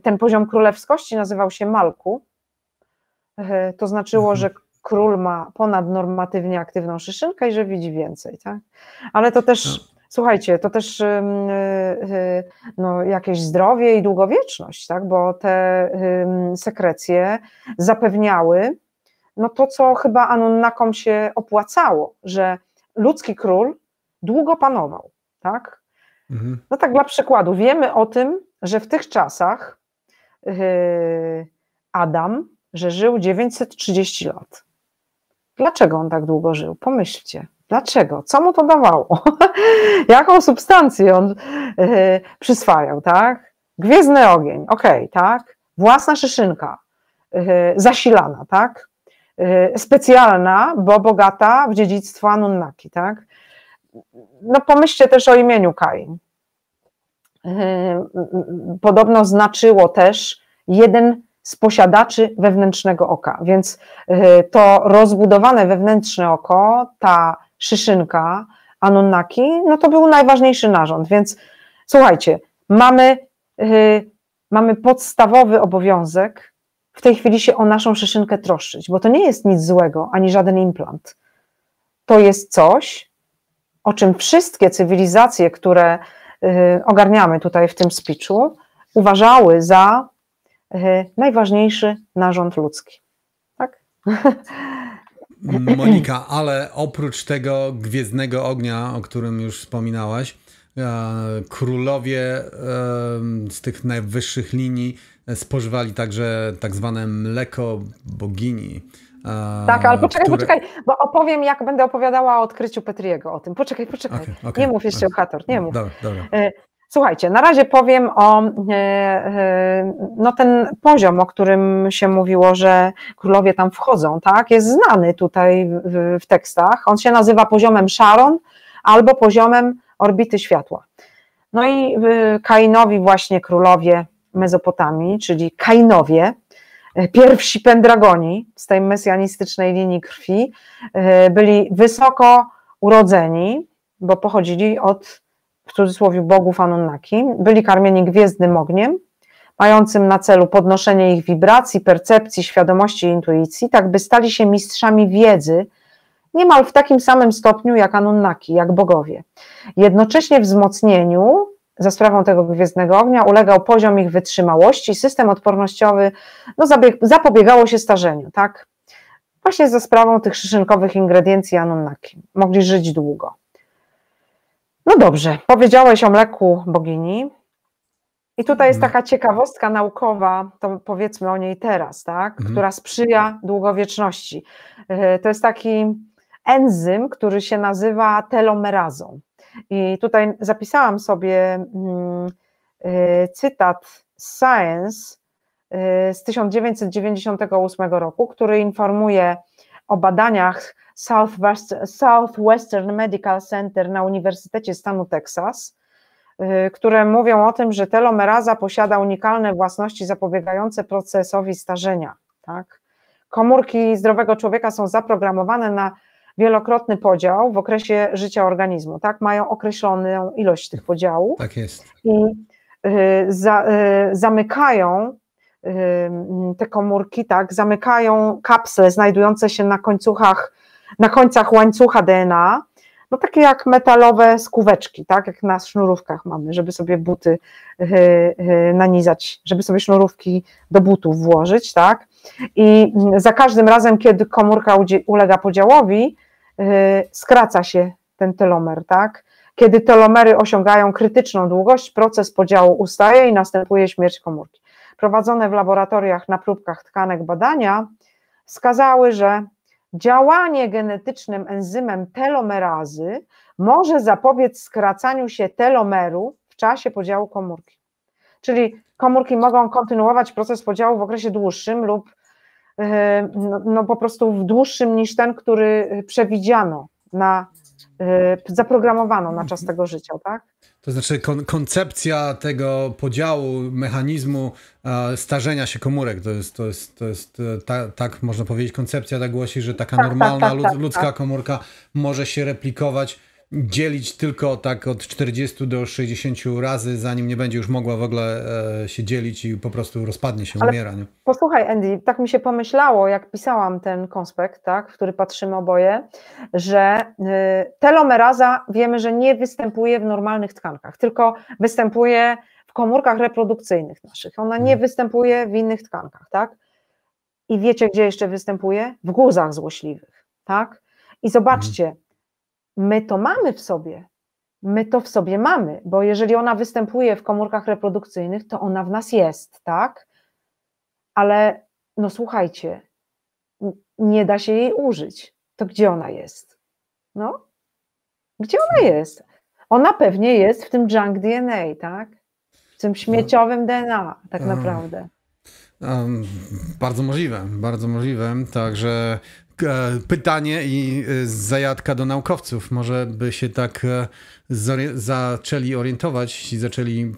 Ten poziom królewskości nazywał się Malku. Y, to znaczyło, mhm. że król ma ponadnormatywnie aktywną szyszynkę i że widzi więcej, tak? Ale to też, no. Słuchajcie, to też y, no, jakieś zdrowie i długowieczność, tak? Bo te sekrecje zapewniały no to, co chyba Anunnakom się opłacało, że ludzki król długo panował, tak? Mhm. No tak dla przykładu, wiemy o tym, że w tych czasach yy, Adam, że żył 930 lat. Dlaczego on tak długo żył? Pomyślcie. Dlaczego? Co mu to dawało? Jaką substancję on yy, przyswajał, tak? Gwiezdny ogień, okej, okay, tak? Własna szyszynka, yy, zasilana, tak? specjalna, bo bogata w dziedzictwo Anunnaki, tak? No pomyślcie też o imieniu Kain. Podobno znaczyło też jeden z posiadaczy wewnętrznego oka, więc to rozbudowane wewnętrzne oko, ta szyszynka Anunnaki, no to był najważniejszy narząd, więc słuchajcie, mamy, mamy podstawowy obowiązek w tej chwili się o naszą szyszynkę troszczyć, bo to nie jest nic złego, ani żaden implant. To jest coś, o czym wszystkie cywilizacje, które y, ogarniamy tutaj w tym speechu, uważały za y, najważniejszy narząd ludzki. Tak? Monika, ale oprócz tego gwiezdnego ognia, o którym już wspominałaś, e, królowie e, z tych najwyższych linii spożywali także tak zwane mleko bogini. Tak, ale poczekaj, które... poczekaj, bo opowiem, jak będę opowiadała o odkryciu Petriego o tym. Poczekaj, poczekaj. Okay, okay, nie mów jeszcze okay. o Hator, nie mów. Dobra, dobra. E, słuchajcie, na razie powiem o e, e, no ten poziom, o którym się mówiło, że królowie tam wchodzą, tak? Jest znany tutaj w, w tekstach. On się nazywa poziomem Sharon albo poziomem orbity światła. No i Kainowi właśnie królowie Mezopotamii, czyli Kainowie, e, pierwsi pendragoni z tej mesjanistycznej linii krwi, e, byli wysoko urodzeni, bo pochodzili od, w cudzysłowie, bogów Anunnaki, byli karmieni gwiezdnym ogniem, mającym na celu podnoszenie ich wibracji, percepcji, świadomości i intuicji, tak by stali się mistrzami wiedzy, niemal w takim samym stopniu jak Anunnaki, jak bogowie. Jednocześnie wzmocnieniu za sprawą tego gwiezdnego ognia ulegał poziom ich wytrzymałości, system odpornościowy, no zapobiegało się starzeniu, tak? Właśnie za sprawą tych szyszynkowych ingrediencji Anunnaki. Mogli żyć długo. No dobrze, powiedziałeś o mleku bogini. I tutaj jest mhm. taka ciekawostka naukowa, to powiedzmy o niej teraz, tak? Mhm. która sprzyja długowieczności. E, to jest taki enzym, który się nazywa telomerazą. I tutaj zapisałam sobie mm, y, cytat Science y, z 1998 roku, który informuje o badaniach Southwest, Southwestern Medical Center na Uniwersytecie stanu Texas, y, które mówią o tym, że telomeraza posiada unikalne własności zapobiegające procesowi starzenia. Tak? Komórki zdrowego człowieka są zaprogramowane na wielokrotny podział w okresie życia organizmu, tak? Mają określoną ilość tych podziałów. Tak jest. I y, za, y, zamykają y, te komórki, tak? Zamykają kapsle znajdujące się na końcuchach, na końcach łańcucha DNA, no takie jak metalowe skóweczki, tak? Jak na sznurówkach mamy, żeby sobie buty nanizać, żeby sobie sznurówki do butów włożyć, tak? I za każdym razem, kiedy komórka ulega podziałowi, y, skraca się ten telomer, tak? Kiedy telomery osiągają krytyczną długość, proces podziału ustaje i następuje śmierć komórki. Prowadzone w laboratoriach na próbkach tkanek badania wskazały, że działanie genetycznym enzymem telomerazy może zapobiec skracaniu się telomeru w czasie podziału komórki. Czyli komórki mogą kontynuować proces podziału w okresie dłuższym lub e, no, no po prostu w dłuższym niż ten, który przewidziano na, e, zaprogramowano na czas tego życia, tak? To znaczy kon koncepcja tego podziału, mechanizmu e, starzenia się komórek, to jest, to jest, to jest ta, tak można powiedzieć, koncepcja tak głosi, że taka tak, tak normalna tak, tak, ludzka komórka może się replikować dzielić tylko tak od 40 do 60 razy, zanim nie będzie już mogła w ogóle e, się dzielić i po prostu rozpadnie się, Ale umiera. Nie? Posłuchaj, Andy, tak mi się pomyślało, jak pisałam ten konspekt, tak, w który patrzymy oboje, że y, telomeraza wiemy, że nie występuje w normalnych tkankach, tylko występuje w komórkach reprodukcyjnych naszych. Ona nie hmm. występuje w innych tkankach, tak? I wiecie, gdzie jeszcze występuje? W guzach złośliwych, tak? I zobaczcie, hmm my to mamy w sobie. My to w sobie mamy, bo jeżeli ona występuje w komórkach reprodukcyjnych, to ona w nas jest, tak? Ale no słuchajcie, nie da się jej użyć. To gdzie ona jest? No? Gdzie ona jest? Ona pewnie jest w tym junk DNA, tak? W tym śmieciowym DNA, tak naprawdę. bardzo możliwe, bardzo możliwe. Także pytanie i e, zajadka do naukowców. Może by się tak e, zaczęli orientować i zaczęli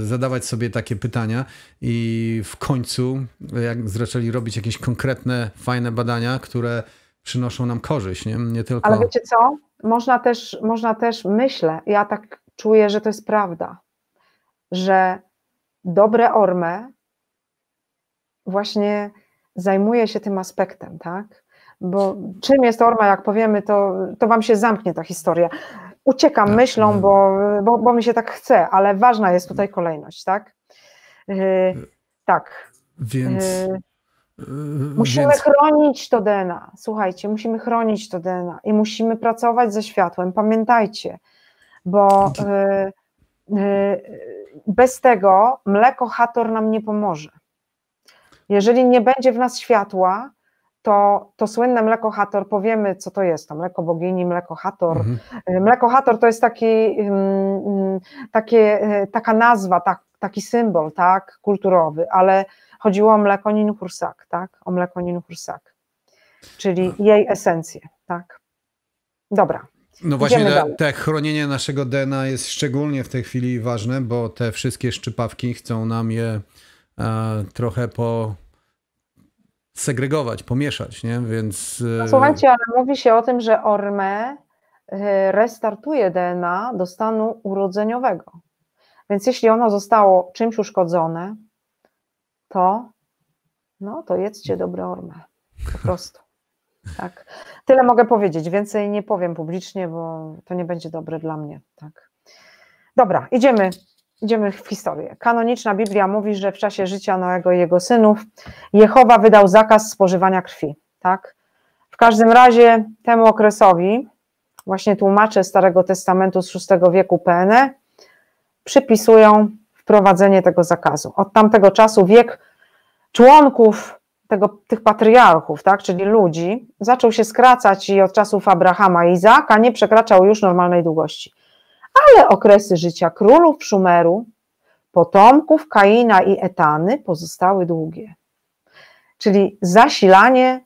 zadawać sobie takie pytania i w końcu jak zaczęli robić jakieś konkretne, fajne badania, które przynoszą nam korzyść, nie, nie tylko... Ale wiecie co? Można też, można też, myślę, ja tak czuję, że to jest prawda, że dobre ormy właśnie zajmuje się tym aspektem, tak? Bo czym jest orma, jak powiemy, to, to wam się zamknie ta historia. Uciekam tak, myślą, bo, bo, bo mi się tak chce, ale ważna jest tutaj kolejność, tak? Yy, tak. Więc. Yy, musimy więc... chronić to DNA. Słuchajcie, musimy chronić to DNA i musimy pracować ze światłem. Pamiętajcie, bo yy, bez tego mleko Hator nam nie pomoże. Jeżeli nie będzie w nas światła, to, to słynne mleko Hator, powiemy, co to jest to mleko bogini, mleko Hator. Mhm. Y, mleko Hator to jest taki, takie, y, taka nazwa, tak, taki symbol, tak, kulturowy, ale chodziło o mleko Ninhursak, tak, o mleko Ninhursak, czyli jej esencję, tak. Dobra. No właśnie te, te, chronienie naszego DNA jest szczególnie w tej chwili ważne, bo te wszystkie szczypawki chcą nam je e, trochę po segregować, pomieszać, nie? Więc... No, słuchajcie, ale mówi się o tym, że orme restartuje DNA do stanu urodzeniowego. Więc jeśli ono zostało czymś uszkodzone, to no to jedzcie dobre orme. Po prostu. Tak. Tyle mogę powiedzieć. Więcej nie powiem publicznie, bo to nie będzie dobre dla mnie. Tak. Dobra, idziemy Idziemy w historię. Kanoniczna Biblia mówi, że w czasie życia Noego i jego synów Jehowa wydał zakaz spożywania krwi. Tak? W każdym razie temu okresowi, właśnie tłumacze Starego Testamentu z VI wieku PNE przypisują wprowadzenie tego zakazu. Od tamtego czasu wiek członków tego, tych patriarchów, tak, czyli ludzi, zaczął się skracać i od czasów Abrahama i Izaaka nie przekraczał już normalnej długości ale okresy życia królów Szumeru, potomków Kaina i Etany pozostały długie. Czyli zasilanie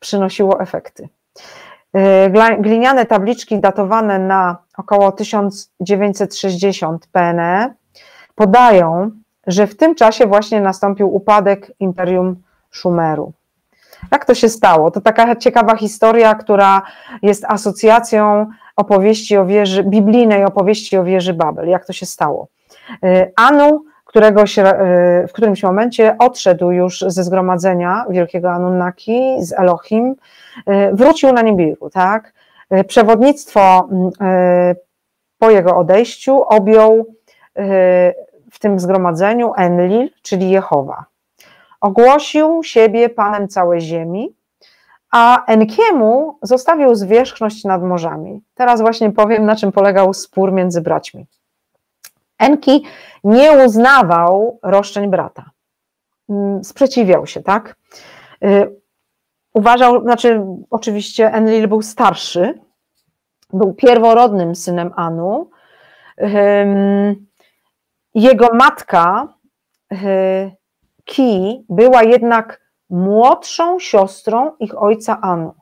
przynosiło efekty. E, gliniane tabliczki datowane na około 1960 PNE podają, że w tym czasie właśnie nastąpił upadek Imperium Szumeru. Jak to się stało? To taka ciekawa historia, która jest asocjacją opowieści o wieży, biblijnej opowieści o wieży Babel. Jak to się stało? Y, Anu, którego się, y, w którymś momencie odszedł już ze zgromadzenia wielkiego Anunnaki z Elohim, y, wrócił na Nibiru, tak? Przewodnictwo po jego odejściu objął w tym zgromadzeniu Enlil, czyli Jehowa. Ogłosił siebie panem całej ziemi, a Enkiemu zostawił zwierzchność nad morzami. Teraz właśnie powiem, na czym polegał spór między braćmi. Enki nie uznawał roszczeń brata. Mm, sprzeciwiał się, tak? Y, uważał, znaczy, oczywiście Enlil był starszy, był pierworodnym synem Anu. Jego matka y, Ki była jednak młodszą siostrą ich ojca Anu,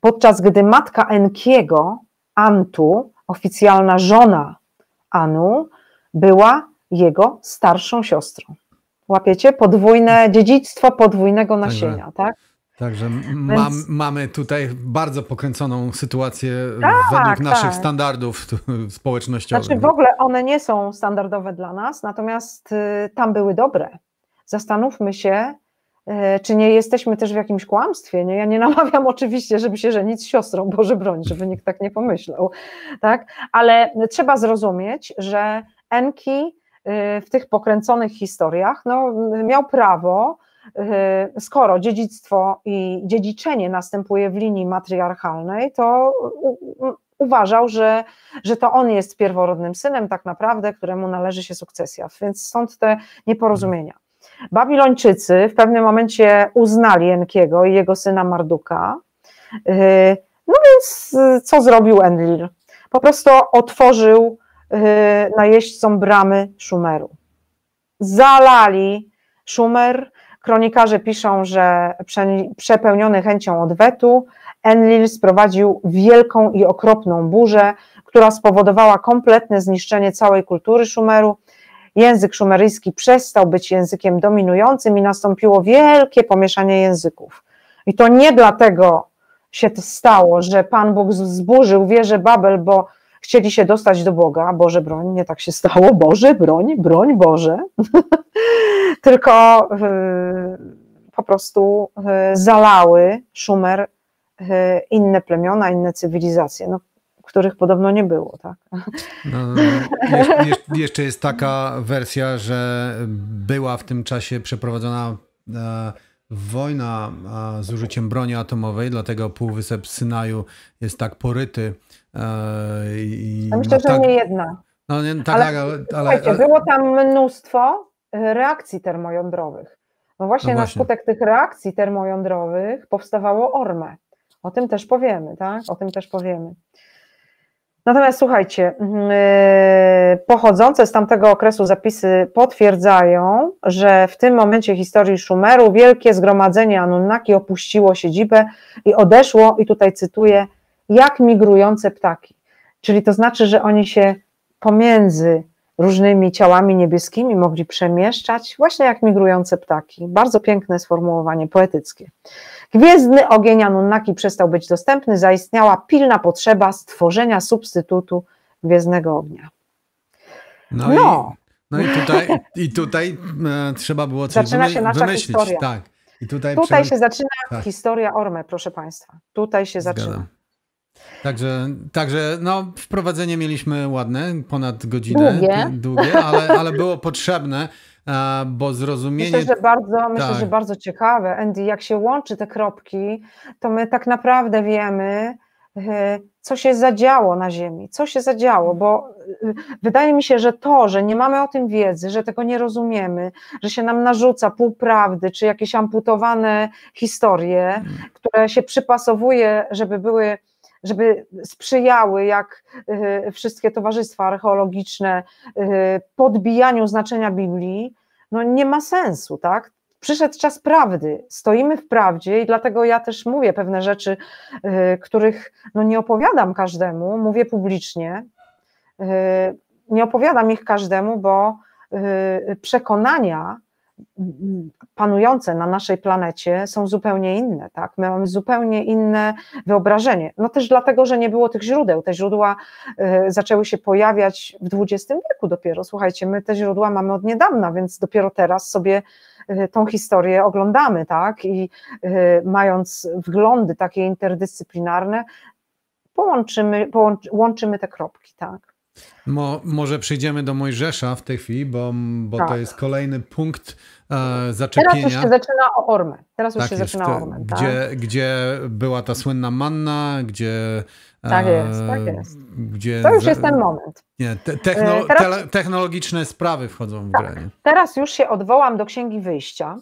podczas gdy matka Enkiego, Antu, oficjalna żona Anu, była jego starszą siostrą. Łapiecie? Podwójne dziedzictwo podwójnego nasienia, Także, tak? Także mam, mamy tutaj bardzo pokręconą sytuację tak, według naszych tak. standardów społecznościowych. Znaczy w ogóle one nie są standardowe dla nas, natomiast y, tam były dobre. Zastanówmy się, czy nie jesteśmy też w jakimś kłamstwie? Nie? Ja nie namawiam oczywiście, żeby się żenić z siostrą, Boże broń, żeby nikt tak nie pomyślał, tak? ale trzeba zrozumieć, że Enki e, w tych pokręconych historiach no, miał prawo, e, skoro dziedzictwo i dziedziczenie następuje w linii matriarchalnej, to uważał, że, że to on jest pierworodnym synem tak naprawdę, któremu należy się sukcesja, więc stąd te nieporozumienia. Babilończycy w pewnym momencie uznali Enkiego i jego syna Marduka. Y, no więc y, co zrobił Enlil? Po prostu otworzył y, najeźdźcom bramy Szumeru. Zalali Szumer, Kronikarze piszą, że przepełniony chęcią odwetu, Enlil sprowadził wielką i okropną burzę, która spowodowała kompletne zniszczenie całej kultury Szumeru. Język szumeryjski przestał być językiem dominującym i nastąpiło wielkie pomieszanie języków. I to nie dlatego się to stało, że Pan Bóg zburzył wieżę Babel, bo chcieli się dostać do Boga. Boże broń, nie tak się stało. Boże broń, broń Boże. Tylko yy, po prostu yy, zalały Szumer yy, inne plemiona, inne cywilizacje. No, których podobno nie było, tak? No, jeszcze, jeszcze jest taka wersja, że była w tym czasie przeprowadzona e, wojna z użyciem broni atomowej, dlatego Półwysep Synaju jest tak poryty. E, I myślę, że tak, nie jedna. No, nie, tak, ale, ale, ale, było tam mnóstwo e, reakcji termojądrowych. No właśnie, no właśnie na skutek tych reakcji termojądrowych powstawało ORME. O tym też powiemy, tak? O tym też powiemy. Natomiast słuchajcie, yy, pochodzące z tamtego okresu zapisy potwierdzają, że w tym momencie historii Szumeru wielkie zgromadzenie Anunnaki opuściło siedzibę i odeszło, i tutaj cytuję, jak migrujące ptaki. Czyli to znaczy, że oni się pomiędzy różnymi ciałami niebieskimi mogli przemieszczać, właśnie jak migrujące ptaki. Bardzo piękne sformułowanie poetyckie. Gwiezdny ogień Anunnaki przestał być dostępny, zaistniała pilna potrzeba stworzenia substytutu gwiezdnego ognia. No, no. I, no i tutaj, i tutaj e, trzeba było coś zaczyna się nasza wymyślić. Historia. Tak. I tutaj tutaj się zaczyna tak. historia Orme, proszę Państwa. Tutaj się Zgadam. zaczyna. Także, także no, wprowadzenie mieliśmy ładne, ponad godzinę, długie, długie ale, ale było potrzebne, bo zrozumienie... Myślę, że bardzo, tak. myślę, że bardzo ciekawe, Andy, jak się łączy te kropki, to my tak naprawdę wiemy, e, co się zadziało na Ziemi, co się zadziało, bo e, wydaje mi się, że to, że nie mamy o tym wiedzy, że tego nie rozumiemy, że się nam narzuca półprawdy, czy jakieś amputowane historie, hmm. które się przypasowuje, żeby były żeby sprzyjały, jak y, wszystkie towarzystwa archeologiczne, podbijaniu znaczenia Biblii, no nie ma sensu, tak? Przyszedł czas prawdy, stoimy w prawdzie i dlatego ja też mówię pewne rzeczy, y, których no nie opowiadam każdemu, mówię publicznie. Nie opowiadam ich każdemu, bo przekonania panujące na naszej planecie są zupełnie inne, tak? My mamy zupełnie inne wyobrażenie. No też dlatego, że nie było tych źródeł. Te źródła y, zaczęły się pojawiać w XX wieku dopiero. Słuchajcie, my te źródła mamy od niedawna, więc dopiero teraz sobie y, tą historię oglądamy, tak? I y, mając wglądy takie interdyscyplinarne, połączymy, połączy, łączymy te kropki, tak? Mo, może przejdziemy do Mojżesza w tej chwili, bo, bo tak. to jest kolejny punkt e, zaczepienia. Teraz już się zaczyna o Ormę. Teraz już tak się jest, zaczyna o Ormę. Tak? Gdzie, gdzie była ta słynna manna, gdzie... E, tak jest, tak jest. Gdzie to już jest ten moment. Nie, te, techno, e, teraz, te, technologiczne sprawy wchodzą w tak, grę. Teraz już się odwołam do Księgi Wyjścia,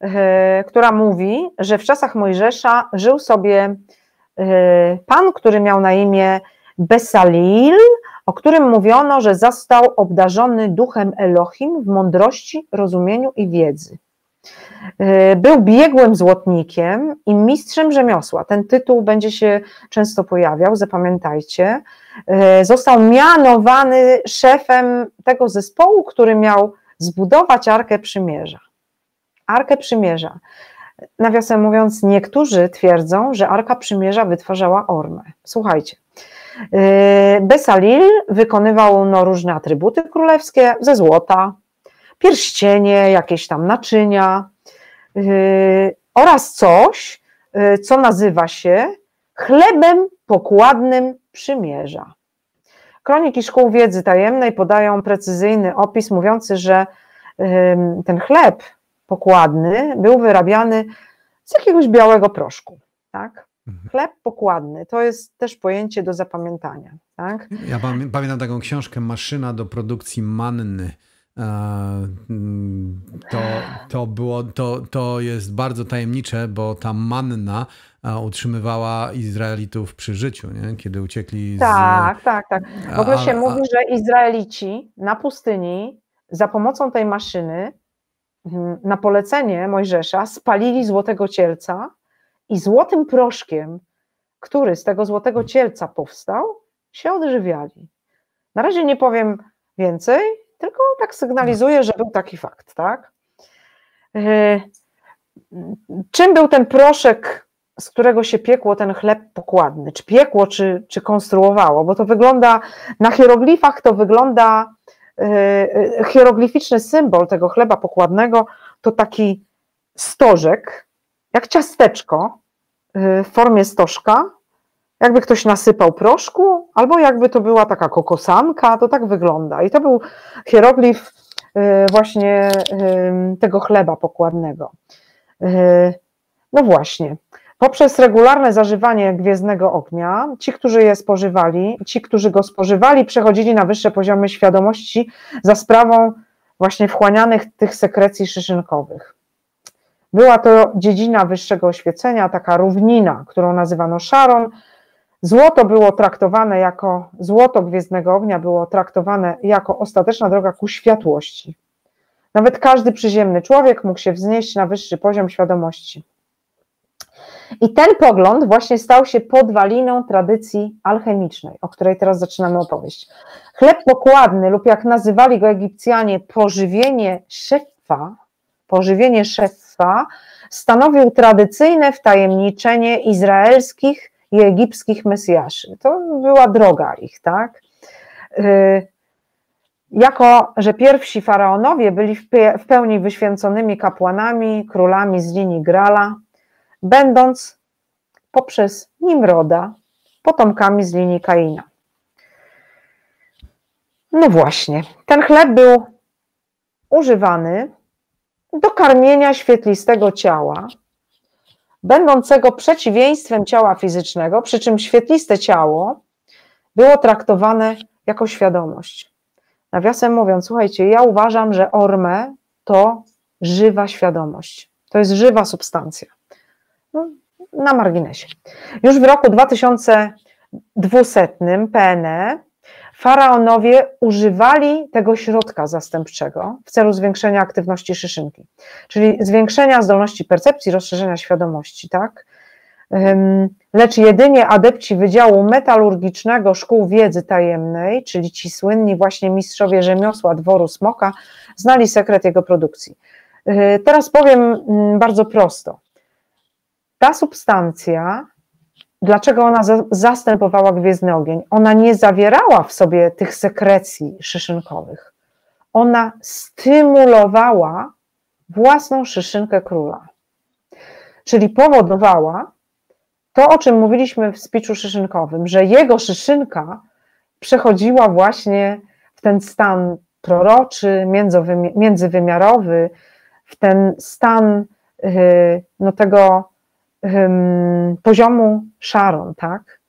e, która mówi, że w czasach Mojżesza żył sobie pan, który miał na imię Besalil, o którym mówiono, że został obdarzony duchem Elohim w mądrości, rozumieniu i wiedzy. E, był biegłym złotnikiem i mistrzem rzemiosła. Ten tytuł będzie się często pojawiał, zapamiętajcie. E, został mianowany szefem tego zespołu, który miał zbudować Arkę Przymierza. Arkę Przymierza. Nawiasem mówiąc, niektórzy twierdzą, że Arka Przymierza wytwarzała Ormę. Słuchajcie, Besalil wykonywał no, różne atrybuty królewskie ze złota, pierścienie, jakieś tam naczynia yy, oraz coś, yy, co nazywa się chlebem pokładnym przymierza. Kroniki Szkół Wiedzy Tajemnej podają precyzyjny opis mówiący, że ten chleb pokładny był wyrabiany z jakiegoś białego proszku. Tak? Mhm. Chleb pokładny to jest też pojęcie do zapamiętania. Tak? Ja pamiętam taką książkę Maszyna do produkcji manny. E, mm, to, to, było, to, to jest bardzo tajemnicze, bo ta manna e, utrzymywała Izraelitów przy życiu, nie? kiedy uciekli z... Tak, tak, tak. W ogóle się a, mówi, że Izraelici na pustyni za pomocą tej maszyny mm, na polecenie Mojżesza spalili złotego cielca i złotym proszkiem, który z tego złotego cielca powstał, się odżywiali. Na razie nie powiem więcej, tylko tak sygnalizuję, że był taki fakt, tak? E, czym był ten proszek, z którego się piekło ten chleb pokładny? Czy piekło, czy, czy konstruowało? Bo to wygląda, na hieroglifach to wygląda, e, e, hieroglificzny symbol tego chleba pokładnego to taki stożek, jak ciasteczko w formie stożka, jakby ktoś nasypał proszku, albo jakby to była taka kokosanka, to tak wygląda. I to był hieroglif y, właśnie y, tego chleba pokładnego. Y, no właśnie. Poprzez regularne zażywanie gwiezdnego ognia, ci, którzy je spożywali, ci, którzy go spożywali, przechodzili na wyższe poziomy świadomości za sprawą właśnie wchłanianych tych sekrecji szyszynkowych. Była to dziedzina wyższego oświecenia, taka równina, którą nazywano Sharon, Złoto było traktowane jako, złoto gwiezdnego ognia było traktowane jako ostateczna droga ku światłości. Nawet każdy przyziemny człowiek mógł się wznieść na wyższy poziom świadomości. I ten pogląd właśnie stał się podwaliną tradycji alchemicznej, o której teraz zaczynamy opowieść. Chleb pokładny, lub jak nazywali go Egipcjanie, pożywienie szefa, pożywienie szefa, stanowił tradycyjne wtajemniczenie izraelskich i egipskich mesjaszy. To była droga ich, tak? Y, jako, że pierwsi faraonowie byli w pełni wyświęconymi kapłanami, królami z linii Grala, będąc poprzez Nimroda potomkami z linii Kaina. No właśnie, ten chleb był używany do karmienia świetlistego ciała, będącego przeciwieństwem ciała fizycznego, przy czym świetliste ciało było traktowane jako świadomość. Nawiasem mówiąc, słuchajcie, ja uważam, że orme to żywa świadomość. To jest żywa substancja. No, na marginesie. Już w roku 2200 PNE faraonowie używali tego środka zastępczego w celu zwiększenia aktywności szyszynki, czyli zwiększenia zdolności percepcji, rozszerzenia świadomości, tak? Lecz jedynie adepci Wydziału Metalurgicznego Szkół Wiedzy Tajemnej, czyli ci słynni właśnie mistrzowie rzemiosła dworu Smoka, znali sekret jego produkcji. Yy, teraz powiem mm, bardzo prosto. Ta substancja Dlaczego ona zastępowała gwiezdny ogień? Ona nie zawierała w sobie tych sekrecji szyszynkowych. Ona stymulowała własną szyszynkę króla. Czyli powodowała to, o czym mówiliśmy w spiczu szyszynkowym, że jego szyszynka przechodziła właśnie w ten stan proroczy, międzywymiarowy, w ten stan y, no, tego poziomu Sharon, tak?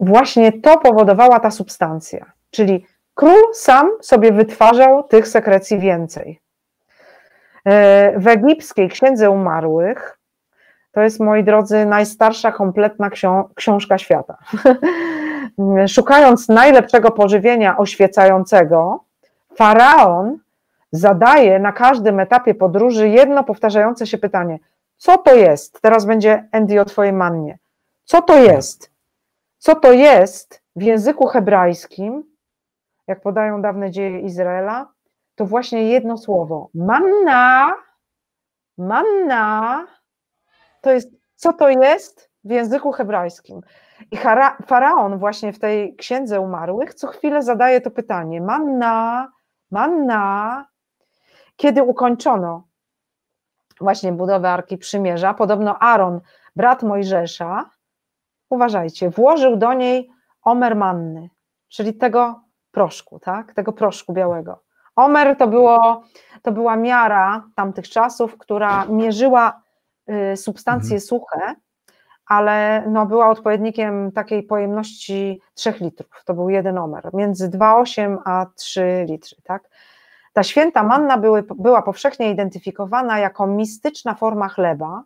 Właśnie to powodowała ta substancja. Czyli król sam sobie wytwarzał tych sekrecji więcej. E, w egipskiej Księdze Umarłych, to jest, moi drodzy, najstarsza kompletna książka świata. Szukając najlepszego pożywienia oświecającego, faraon zadaje na każdym etapie podróży jedno powtarzające się pytanie: co to jest? Teraz będzie Andy o Twojej mannie. Co to jest? Co to jest w języku hebrajskim, jak podają dawne dzieje Izraela, to właśnie jedno słowo. Manna, manna, to jest, co to jest w języku hebrajskim. I faraon właśnie w tej księdze umarłych co chwilę zadaje to pytanie: manna, manna. Kiedy ukończono właśnie budowę Arki Przymierza, podobno Aaron, brat Mojżesza, uważajcie, włożył do niej omer manny, czyli tego proszku, tak? tego proszku białego. Omer to, było, to była miara tamtych czasów, która mierzyła y, substancje mhm. suche, ale no, była odpowiednikiem takiej pojemności 3 litrów. To był jeden omer, między 2,8 a 3 litry. Tak? Ta święta manna były, była powszechnie identyfikowana jako mistyczna forma chleba,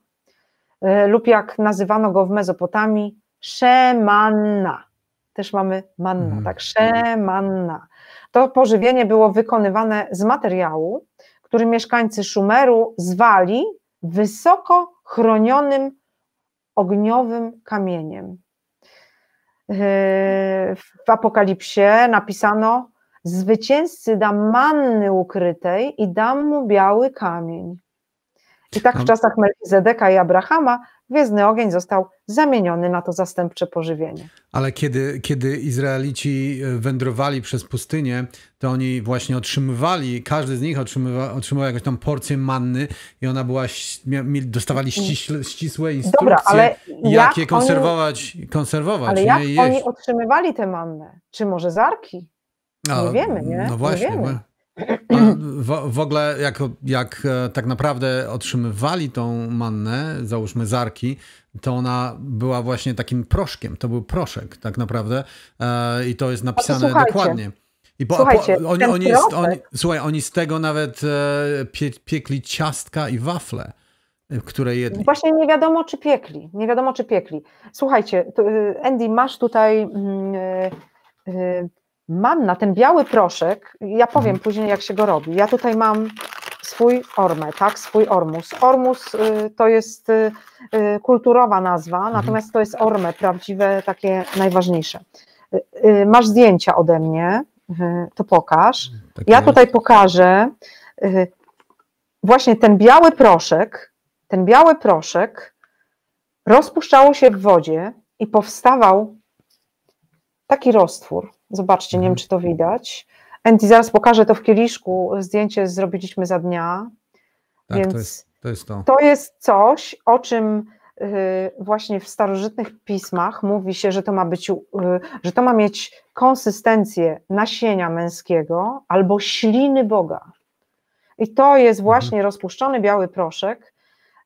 y, lub jak nazywano go w Mezopotamii, szemanna. Też mamy manna, mm. tak, szemanna. To pożywienie było wykonywane z materiału, który mieszkańcy Szumeru zwali wysoko chronionym ogniowym kamieniem. Yy, w Apokalipsie napisano: Zwycięzcy dam manny ukrytej i dam mu biały kamień. I tak w czasach Melchizedeka i Abrahama gwiezdny ogień został zamieniony na to zastępcze pożywienie. Ale kiedy, kiedy Izraelici e, wędrowali przez pustynię, to oni właśnie otrzymywali, każdy z nich otrzymywał, otrzymywał jakąś tam porcję manny i ona była, dostawali ściśle, ścisłe instrukcje, Dobra, ale jak, jak je konserwować. Konserwować ale jak jeść. oni otrzymywali tę mannę? Czy może zarki? Nie wiemy, nie? No właśnie. Nie. W, w, ogóle jak, jak e, tak naprawdę otrzymywali tą mannę, załóżmy zarki, to ona była właśnie takim proszkiem, to był proszek tak naprawdę e, i to jest napisane dokładnie. I po, słuchajcie, po, oni, oni, oni, słuchaj, oni z tego nawet e, pie, piekli ciastka i wafle, które jedli. Właśnie nie wiadomo, czy piekli. Nie wiadomo, czy piekli. Słuchajcie, to, Andy, masz tutaj yy, manna, ten biały proszek, ja powiem mhm. później, jak się go robi. Ja tutaj mam swój ormę, tak, swój ormus. Ormus y, to jest y, y, kulturowa nazwa, mhm. natomiast to jest ormę, prawdziwe, takie najważniejsze. Masz zdjęcia ode mnie, to pokaż. Tak ja tutaj pokażę właśnie ten biały proszek, ten biały proszek rozpuszczało się w wodzie i powstawał taki roztwór. Zobaczcie, nie wiem, mhm. czy to widać. Andy, zaraz pokażę to w kieliszku. Zdjęcie zrobiliśmy za dnia. Tak, więc to jest, to jest to. To jest coś, o czym y, właśnie w starożytnych pismach mówi się, że to ma być, y, że to ma mieć konsystencję nasienia męskiego albo śliny Boga. I to jest mhm. właśnie mhm. rozpuszczony biały proszek.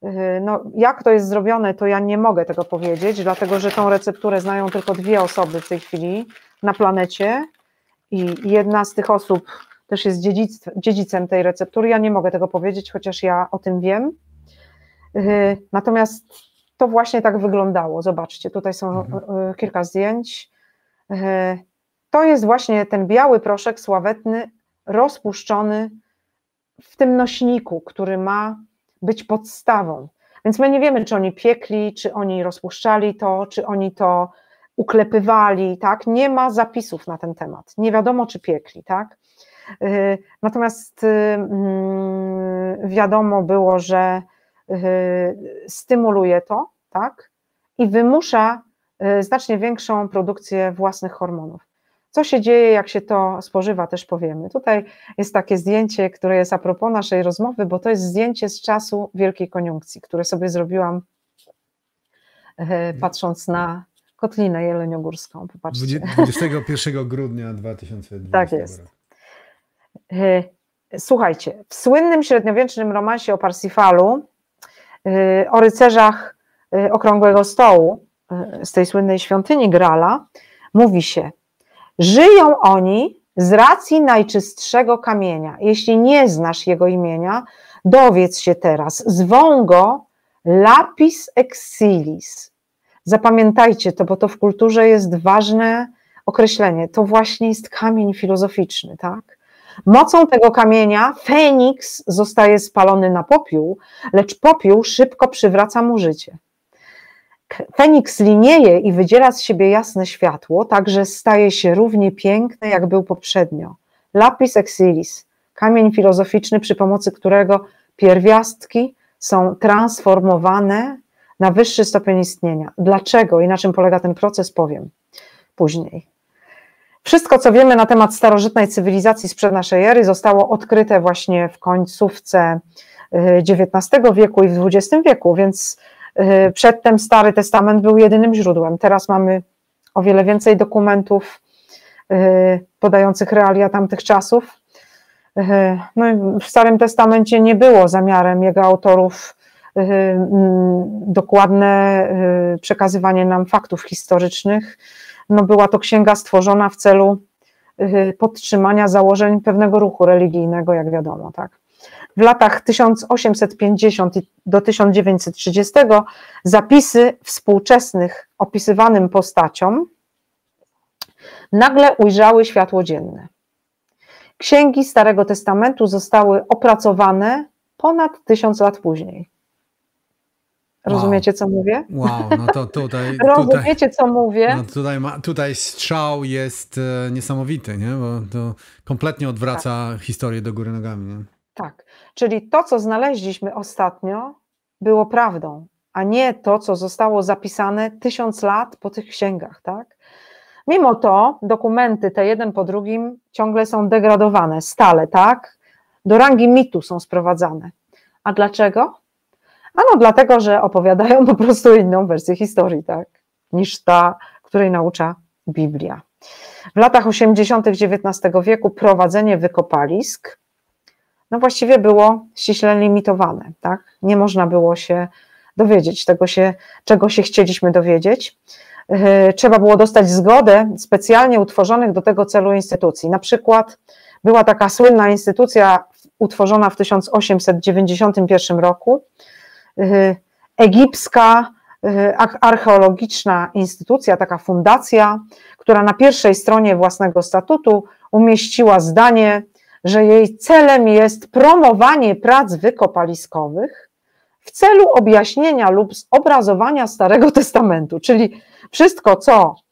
Y, no, jak to jest zrobione, to ja nie mogę tego powiedzieć, dlatego że tą recepturę znają tylko dwie osoby w tej chwili na planecie i jedna z tych osób też jest dziedzicem tej receptury. Ja nie mogę tego powiedzieć, chociaż ja o tym wiem. Y, natomiast to właśnie tak wyglądało. Zobaczcie, tutaj są mhm. Y, kilka zdjęć. Y, to jest właśnie ten biały proszek sławetny, rozpuszczony w tym nośniku, który ma być podstawą. Więc my nie wiemy, czy oni piekli, czy oni rozpuszczali to, czy oni to uklepywali, tak? Nie ma zapisów na ten temat. Nie wiadomo, czy piekli, tak? Y, natomiast y, mm, wiadomo było, że y, stymuluje to, tak? I wymusza znacznie większą produkcję własnych hormonów. Co się dzieje, jak się to spożywa, też powiemy. Tutaj jest takie zdjęcie, które jest a propos naszej rozmowy, bo to jest zdjęcie z czasu Wielkiej Koniunkcji, które sobie zrobiłam patrząc na Kotlinę Jeleniogórską, popatrzcie. 21 grudnia 2020 Tak jest. E, słuchajcie, w słynnym średniowiecznym romansie o Parsifalu, e, o rycerzach e, Okrągłego Stołu, z tej słynnej świątyni Grala, mówi się, żyją oni z racji najczystszego kamienia. Jeśli nie znasz jego imienia, dowiedz się teraz, zwą go lapis exilis, Zapamiętajcie to, bo to w kulturze jest ważne określenie. To właśnie jest kamień filozoficzny, tak? Mocą tego kamienia Feniks zostaje spalony na popiół, lecz popiół szybko przywraca mu życie. Feniks linieje i wydziela z siebie jasne światło, także staje się równie piękny, jak był poprzednio. Lapis exilis, kamień filozoficzny, przy pomocy którego pierwiastki są transformowane na wyższy stopień istnienia. Dlaczego i na czym polega ten proces, powiem później. Wszystko, co wiemy na temat starożytnej cywilizacji sprzed naszej ery, zostało odkryte właśnie w końcówce XIX y, wieku i w XX wieku, więc y, przedtem Stary Testament był jedynym źródłem. Teraz mamy o wiele więcej dokumentów y, podających realia tamtych czasów. No, w Starym Testamencie nie było zamiarem jego autorów dokładne y, przekazywanie nam faktów historycznych. No była to księga stworzona w celu y, podtrzymania założeń pewnego ruchu religijnego, jak wiadomo, tak. W latach 1850 do 1930 zapisy współczesnych opisywanym postaciom nagle ujrzały światło dzienne. Księgi Starego Testamentu zostały opracowane ponad tysiąc lat później. Rozumiecie, co mówię? Wow, no to tutaj. Rozumiecie, co mówię? No tutaj, ma, tutaj strzał jest e, niesamowity, nie? bo to kompletnie odwraca tak. historię do góry nogami. Nie? Tak, czyli to, co znaleźliśmy ostatnio, było prawdą, a nie to, co zostało zapisane tysiąc lat po tych księgach, tak? Mimo to dokumenty te jeden po drugim ciągle są degradowane, stale, tak? Do rangi mitu są sprowadzane. A dlaczego? Ano dlatego, że opowiadają po prostu inną wersję historii, tak? Niż ta, której naucza Biblia. W latach 80. XIX wieku prowadzenie wykopalisk no właściwie było ściśle limitowane, tak? Nie można było się dowiedzieć tego, się, czego się chcieliśmy dowiedzieć. Yy, trzeba było dostać zgodę specjalnie utworzonych do tego celu instytucji. Na przykład była taka słynna instytucja utworzona w 1891 roku, egipska yy, archeologiczna instytucja, taka fundacja, która na pierwszej stronie własnego statutu umieściła zdanie, że jej celem jest promowanie prac wykopaliskowych w celu objaśnienia lub zobrazowania Starego Testamentu, czyli wszystko, co y, y,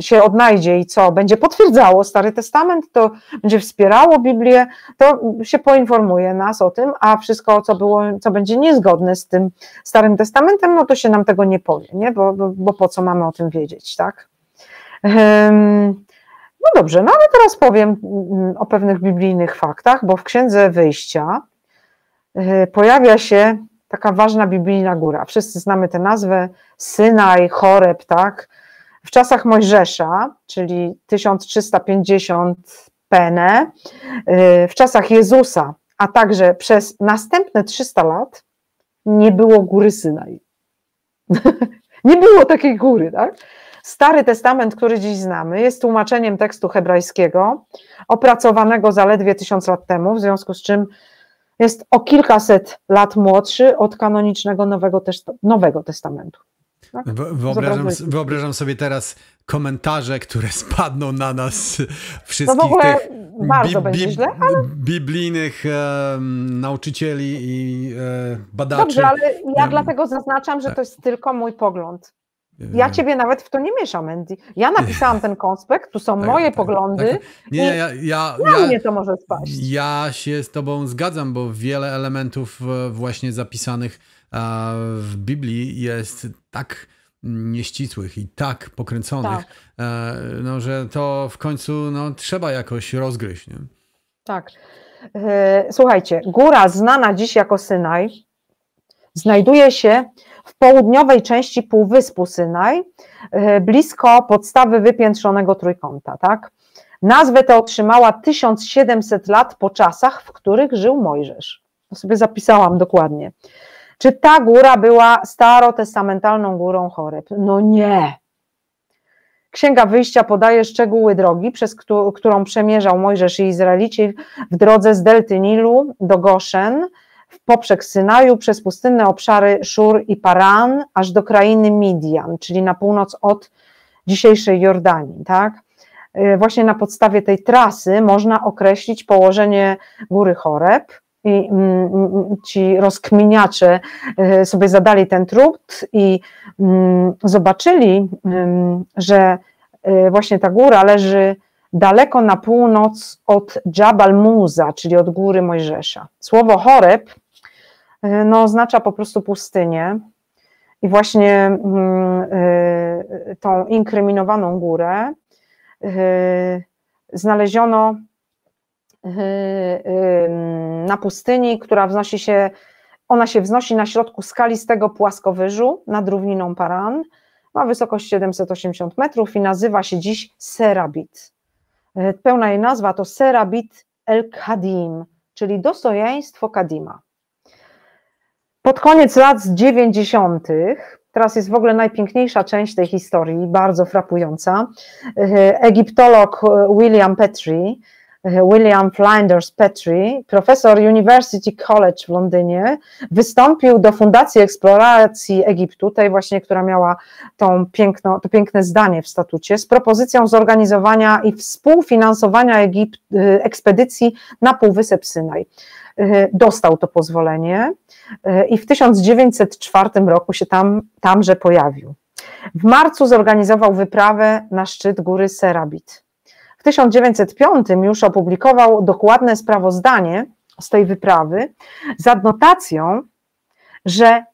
się odnajdzie i co będzie potwierdzało Stary Testament, to będzie wspierało Biblię, to się poinformuje nas o tym, a wszystko, co, było, co będzie niezgodne z tym Starym Testamentem, no to się nam tego nie powie, nie? Bo, bo, bo po co mamy o tym wiedzieć, tak? No dobrze, no ale teraz powiem mm, o pewnych biblijnych faktach, bo w Księdze Wyjścia y, pojawia się taka ważna biblijna góra. Wszyscy znamy tę nazwę Synaj, Choreb, tak? W czasach Mojżesza, czyli 1350 Pene, y, w czasach Jezusa, a także przez następne 300 lat nie było góry Synaj. nie było takiej góry, tak? Stary Testament, który dziś znamy, jest tłumaczeniem tekstu hebrajskiego, opracowanego zaledwie tysiąc lat temu, w związku z czym jest o kilkaset lat młodszy od kanonicznego Nowego, Test Nowego Testamentu. Tak? Wyobrażam, wyobrażam, sobie teraz komentarze, które spadną na nas wszystkich to w ogóle tych bardzo bi, bi, źle, ale... biblijnych e, nauczycieli i e, badaczy. Dobrze, ale ja dlatego zaznaczam, że to jest tylko mój pogląd. Ja ciebie nawet w to nie mieszam, Andy. Ja napisałam ten konspekt, tu są tak, moje tak, poglądy. Tak. Nie, ja, ja, na ja, mnie to może spaść. Ja się z tobą zgadzam, bo wiele elementów e, właśnie zapisanych w Biblii jest tak nieścisłych i tak pokręconych, tak. E, no, że to w końcu no, trzeba jakoś rozgryźć. Nie? Tak. E, słuchajcie, góra znana dziś jako Synaj znajduje się w południowej części Półwyspu Synaj, e, blisko podstawy wypiętrzonego trójkąta. Tak? Nazwę tę otrzymała 1700 lat po czasach, w których żył Mojżesz. To sobie zapisałam dokładnie. Czy ta góra była starotestamentalną górą Choreb? No nie. Księga Wyjścia podaje szczegóły drogi, przez którą przemierzał Mojżesz i Izraelici w drodze z delty Nilu do Goszen, w poprzek Synaju, przez pustynne obszary Szur i Paran, aż do krainy Midian, czyli na północ od dzisiejszej Jordanii. Tak? Y, właśnie na podstawie tej trasy można określić położenie góry Choreb i mm, mm, ci rozkminiacze y, sobie zadali ten trud i mm, zobaczyli, że y, właśnie ta góra leży daleko na północ od Jabal Muza, czyli od góry Mojżesza. Słowo Choreb no, oznacza po prostu pustynię i właśnie tą inkryminowaną górę znaleziono na pustyni, która wznosi się, ona się wznosi na środku skalistego płaskowyżu nad równiną Paran, ma wysokość 780 metrów i nazywa się dziś Serabit. Pełna jej nazwa to Serabit el Kadim, czyli dostojeństwo Kadima. Pod koniec lat 90., teraz jest w ogóle najpiękniejsza część tej historii, bardzo frapująca, e, egiptolog William Petrie William Flinders Petrie, profesor University College w Londynie, wystąpił do Fundacji Eksploracji Egiptu, tej właśnie, która miała tą piękno, to piękne zdanie w statucie, z propozycją zorganizowania i współfinansowania Egipt, y, ekspedycji na Półwysep Synaj. Dostał to pozwolenie i w 1904 roku się tam, tamże pojawił. W marcu zorganizował wyprawę na szczyt góry Serabit. W 1905 już opublikował dokładne sprawozdanie z tej wyprawy z adnotacją, że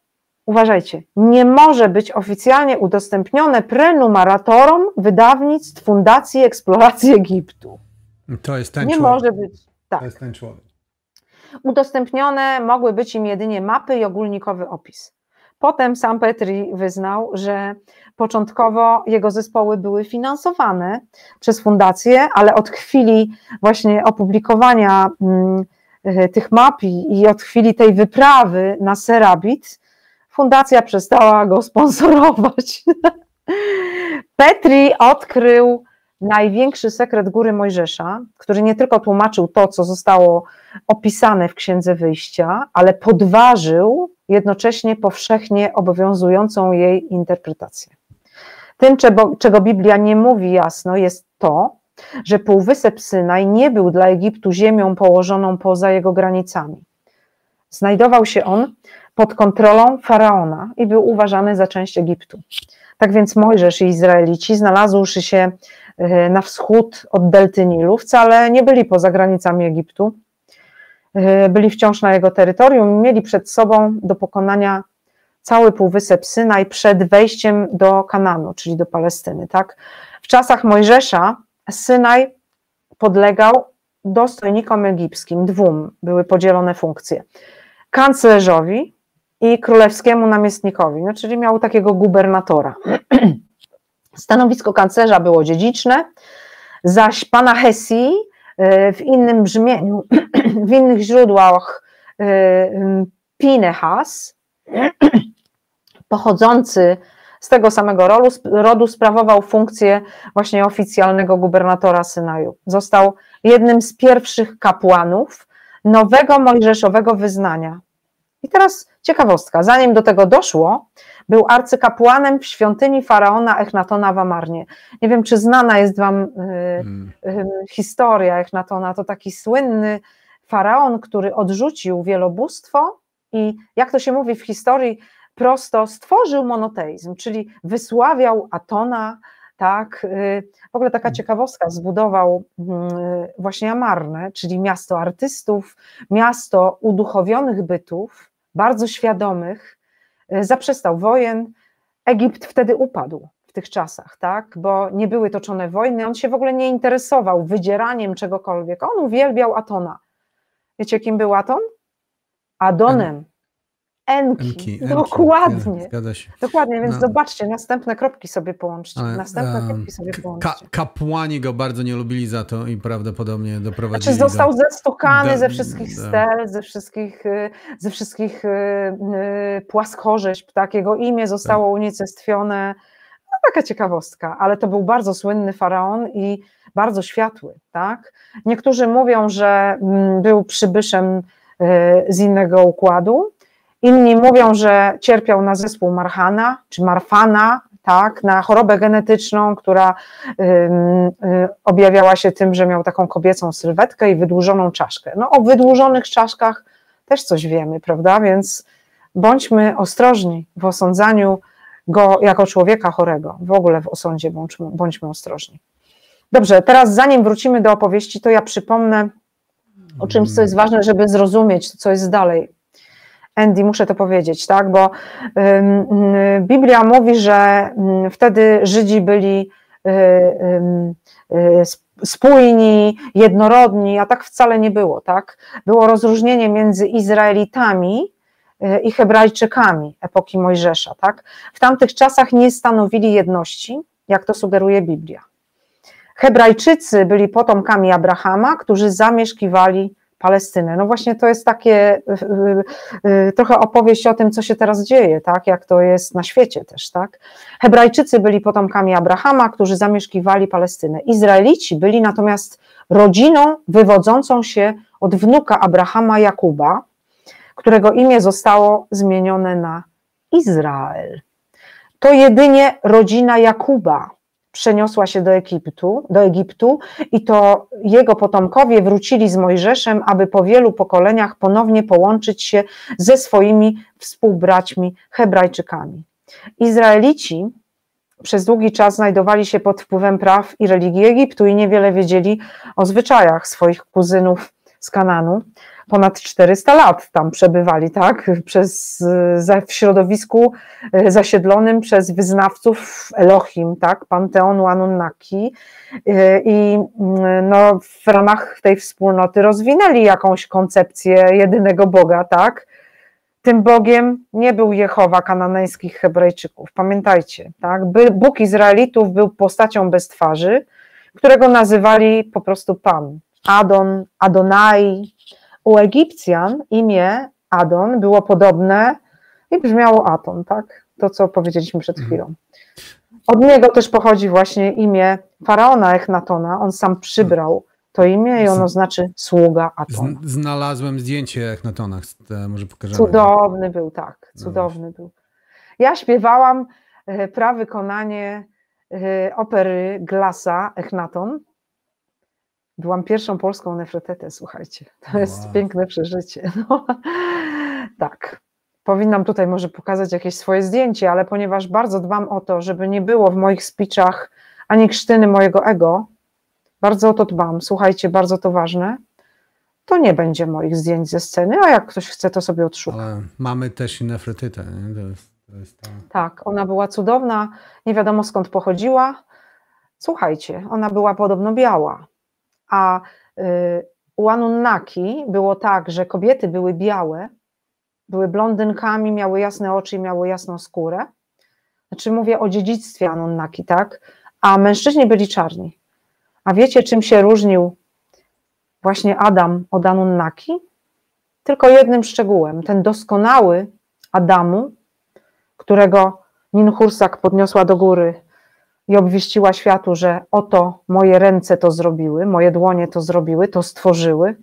uważajcie, nie może być oficjalnie udostępnione prenumeratorom wydawnictw Fundacji Eksploracji Egiptu. To jest ten nie człowiek. może być. Tak. To jest ten człowiek. Udostępnione mogły być im jedynie mapy i ogólnikowy opis. Potem sam Petri wyznał, że początkowo jego zespoły były finansowane przez fundację, ale od chwili właśnie opublikowania mm, tych map i od chwili tej wyprawy na Serabit, fundacja przestała go sponsorować. Petri odkrył największy sekret Góry Mojżesza, który nie tylko tłumaczył to, co zostało opisane w Księdze Wyjścia, ale podważył jednocześnie powszechnie obowiązującą jej interpretację. Tym, czego, Biblia nie mówi jasno, jest to, że Półwysep Synaj nie był dla Egiptu ziemią położoną poza jego granicami. Znajdował się on pod kontrolą faraona i był uważany za część Egiptu. Tak więc Mojżesz i Izraelici, znalazłszy się na wschód od delty Nilu, wcale nie byli poza granicami Egiptu, e, byli wciąż na jego terytorium mieli przed sobą do pokonania cały półwysep Synaj przed wejściem do Kananu, czyli do Palestyny. Tak? W czasach Mojżesza Synaj podlegał dostojnikom egipskim, dwóm były podzielone funkcje. Kanclerzowi i królewskiemu namiestnikowi, no, czyli miał takiego gubernatora. Stanowisko kanclerza było dziedziczne, zaś pana Hesji e, w innym brzmieniu, w innych źródłach e, Pinehas, pochodzący z tego samego rodu, rodu sprawował funkcję właśnie oficjalnego gubernatora Synaju. Został jednym z pierwszych kapłanów nowego mojżeszowego wyznania. I teraz ciekawostka, zanim do tego doszło, był arcykapłanem w świątyni faraona Echnatona w Amarnie. Nie wiem, czy znana jest wam y, hmm. y, historia Echnatona, to taki słynny faraon, który odrzucił wielobóstwo i jak to się mówi w historii, prosto stworzył monoteizm, czyli wysławiał Atona, tak, y, w ogóle taka ciekawostka, zbudował mm, właśnie Amarne, czyli miasto artystów, miasto uduchowionych bytów, bardzo świadomych, y, zaprzestał wojen, Egipt wtedy upadł w tych czasach, tak, bo nie były toczone wojny, on się w ogóle nie interesował wydzieraniem czegokolwiek, on uwielbiał Atona. Wiecie, kim był Aton? Adonem. Enki. Enki, Dokładnie. Zgadza się. Dokładnie, więc no. zobaczcie, następne kropki sobie połączcie. Następne um, kropki sobie połączcie. Ka kapłani go bardzo nie lubili za to i prawdopodobnie doprowadzili znaczy, został do, zestukany do, ze wszystkich do, stel, ze wszystkich, y, ze wszystkich y, y, płaskorzeźb, tak? Jego imię zostało tak. unicestwione. No, taka ciekawostka, ale to był bardzo słynny faraon i bardzo światły, tak? Niektórzy mówią, że mm, był przybyszem z innego układu, Inni mówią, że cierpiał na zespół Marhana czy Marfana, tak, na chorobę genetyczną, która y, objawiała się tym, że miał taką kobiecą sylwetkę i wydłużoną czaszkę. No o wydłużonych czaszkach też coś wiemy, prawda? Więc bądźmy ostrożni w osądzaniu go jako człowieka chorego. W ogóle w osądzie bądźmy, bądźmy ostrożni. Dobrze, teraz zanim wrócimy do opowieści, to ja przypomnę o czymś, co jest ważne, żeby zrozumieć, co jest dalej Andy, muszę to powiedzieć, tak, bo Biblia mówi, że wtedy Żydzi byli y, y, spójni, jednorodni, a tak wcale nie było, tak? Było rozróżnienie między Izraelitami y, i Hebrajczykami epoki Mojżesza, tak? W tamtych czasach nie stanowili jedności, jak to sugeruje Biblia. Hebrajczycy byli potomkami Abrahama, którzy zamieszkiwali Palestynę. No właśnie to jest takie y, y, y, trochę opowieść o tym, co się teraz dzieje, tak, jak to jest na świecie też, tak. Hebrajczycy byli potomkami Abrahama, którzy zamieszkiwali Palestynę. Izraelici byli natomiast rodziną wywodzącą się od wnuka Abrahama Jakuba, którego imię zostało zmienione na Izrael. To jedynie rodzina Jakuba przeniosła się do Egiptu, do Egiptu i to jego potomkowie wrócili z Mojżeszem, aby po wielu pokoleniach ponownie połączyć się ze swoimi współbraćmi Hebrajczykami. Izraelici przez długi czas znajdowali się pod wpływem praw i religii Egiptu i niewiele wiedzieli o zwyczajach swoich kuzynów z Kananu ponad 400 lat tam przebywali, tak, przez, w środowisku e, zasiedlonym przez wyznawców Elohim, tak, Panteonu Anunnaki e, i mm, no, w ramach tej wspólnoty rozwinęli jakąś koncepcję jedynego Boga, tak, tym Bogiem nie był Jehowa kananejskich Hebrajczyków. Pamiętajcie, tak? Bóg Izraelitów był postacią bez twarzy, którego nazywali po prostu Pan. Adon, Adonai, u Egipcjan imię Adon było podobne i brzmiało Aton, tak? To, co powiedzieliśmy przed mhm. chwilą. Od niego też pochodzi właśnie imię faraona Echnatona. On sam przybrał to imię i ono znaczy sługa Atona. Znalazłem zdjęcie Echnatona, może pokażemy. Cudowny był, tak, no cudowny był. Ja śpiewałam e, prawykonanie e, opery Glasa Echnaton Byłam pierwszą polską nefretetę, słuchajcie. To jest piękne przeżycie. No. Tak. Powinnam tutaj może pokazać jakieś swoje zdjęcie, ale ponieważ bardzo dbam o to, żeby nie było w moich speechach ani krztyny mojego ego, bardzo o to dbam, słuchajcie, bardzo to ważne, to nie będzie moich zdjęć ze sceny, a jak ktoś chce, to sobie odszuka. Ale mamy też i nefretytę. Nie? To jest, to jest ta... Tak, ona była cudowna, nie wiadomo skąd pochodziła. Słuchajcie, ona była podobno biała a y, u Anunnaki było tak, że kobiety były białe, były blondynkami, miały jasne oczy i miały jasną skórę. Znaczy mówię o dziedzictwie Anunnaki, tak? A mężczyźni byli czarni. A wiecie, czym się różnił właśnie Adam od Anunnaki? Tylko jednym szczegółem. Ten doskonały Adamu, którego Ninhursak podniosła do góry i obwieściła światu, że oto moje ręce to zrobiły, moje dłonie to zrobiły, to stworzyły.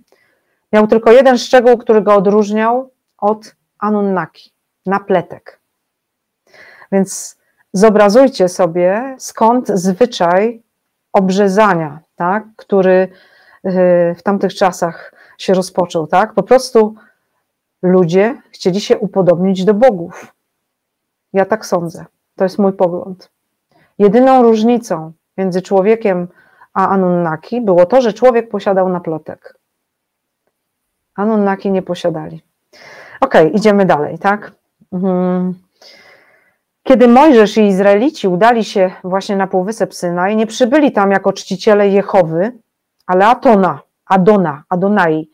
Miał tylko jeden szczegół, który go odróżniał od Anunnaki, napletek. Więc zobrazujcie sobie, skąd zwyczaj obrzezania, tak, który y, w tamtych czasach się rozpoczął. Tak? Po prostu ludzie chcieli się upodobnić do bogów. Ja tak sądzę. To jest mój pogląd. Jedyną różnicą między człowiekiem a Anunnaki było to, że człowiek posiadał naplotek. Anunnaki nie posiadali. Ok, idziemy dalej, tak? Mhm. Kiedy Mojżesz i Izraelici udali się właśnie na Półwysep Synaj, nie przybyli tam jako czciciele Jehowy, ale Atona, Adona, Adonai,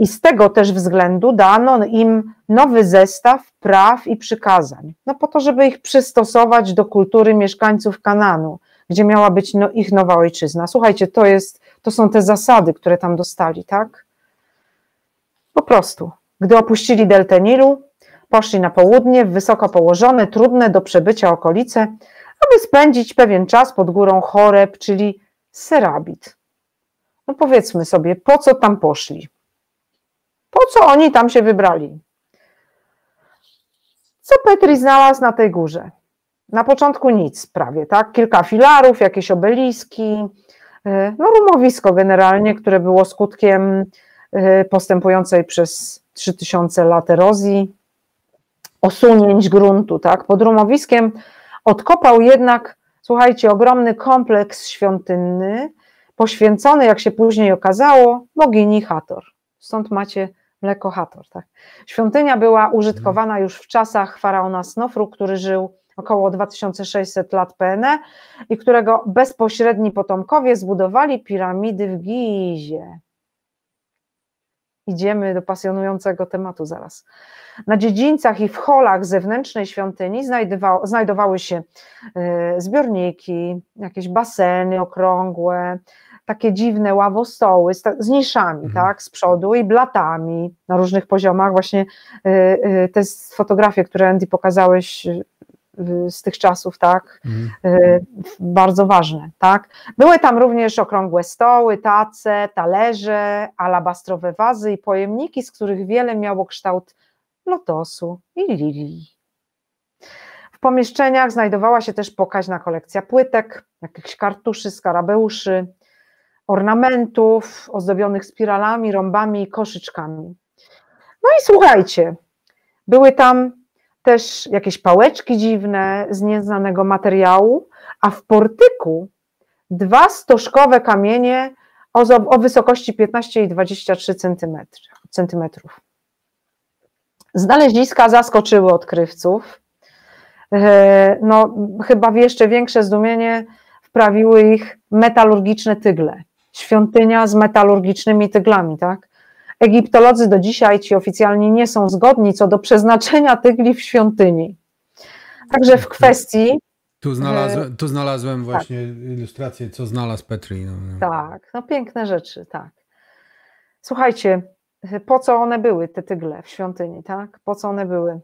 i z tego też względu dano im nowy zestaw praw i przykazań, no po to, żeby ich przystosować do kultury mieszkańców Kananu, gdzie miała być no, ich nowa ojczyzna. Słuchajcie, to, jest, to są te zasady, które tam dostali, tak? Po prostu. Gdy opuścili deltę Nilu, poszli na południe, w wysoko położone, trudne do przebycia okolice, aby spędzić pewien czas pod górą Choreb, czyli Serabit. No powiedzmy sobie, po co tam poszli? Po co oni tam się wybrali? Co Petri znalazł na tej górze? Na początku nic prawie, tak? Kilka filarów, jakieś obeliski, e, no rumowisko generalnie, które było skutkiem e, postępującej przez 3000 lat erozji, osunięć gruntu, tak? Pod rumowiskiem odkopał jednak, słuchajcie, ogromny kompleks świątynny, poświęcony, jak się później okazało, bogini Hator. Stąd macie Mleko Hator, tak. Świątynia była użytkowana już w czasach faraona Snofru, który żył około 2600 lat PNE i którego bezpośredni potomkowie zbudowali piramidy w Gizie. Idziemy do pasjonującego tematu zaraz. Na dziedzińcach i w holach zewnętrznej świątyni znajdowały się e, zbiorniki, jakieś baseny okrągłe, takie dziwne ławostoły z, z niszami, mhm. tak, z przodu i blatami na różnych poziomach. Właśnie y, y, te fotografie, które Andy pokazałeś, z tych czasów, tak, mhm. bardzo ważne, tak. Były tam również okrągłe stoły, tace, talerze, alabastrowe wazy i pojemniki, z których wiele miało kształt lotosu i lilii. W pomieszczeniach znajdowała się też pokaźna kolekcja płytek, jakichś kartuszy, skarabeuszy, ornamentów ozdobionych spiralami, rąbami i koszyczkami. No i słuchajcie, były tam też jakieś pałeczki dziwne z nieznanego materiału, a w portyku dwa stożkowe kamienie o, o wysokości 15 i 23 centymetrów. Znaleziska zaskoczyły odkrywców. E, no, chyba w jeszcze większe zdumienie wprawiły ich metalurgiczne tygle. Świątynia z metalurgicznymi tyglami, tak? Egiptolodzy do dzisiaj ci oficjalnie nie są zgodni co do przeznaczenia tygli w świątyni. Także w kwestii. Tu znalazłem, tu znalazłem właśnie tak. ilustrację, co znalazł Petri. No, no. Tak, no piękne rzeczy, tak. Słuchajcie, po co one były, te tygle w świątyni, tak? Po co one były?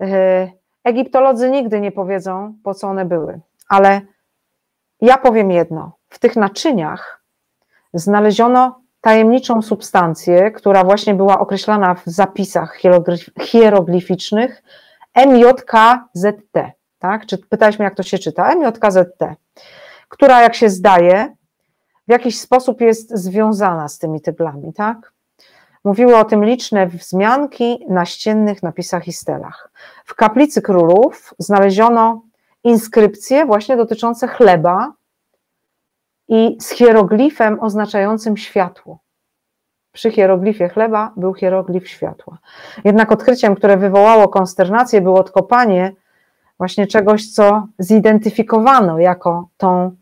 E, egiptolodzy nigdy nie powiedzą, po co one były, ale ja powiem jedno. W tych naczyniach znaleziono tajemniczą substancję, która właśnie była określana w zapisach hieroglificznych MJKZT, tak? Czy pytałeś mnie, jak to się czyta? MJKZT, która, jak się zdaje, w jakiś sposób jest związana z tymi tyglami, tak? Mówiły o tym liczne wzmianki na ściennych napisach i stelach. W kaplicy królów znaleziono inskrypcje właśnie dotyczące chleba, i z hieroglifem oznaczającym światło. Przy hieroglifie chleba był hieroglif światła. Jednak odkryciem, które wywołało konsternację, było odkopanie właśnie czegoś, co zidentyfikowano jako tą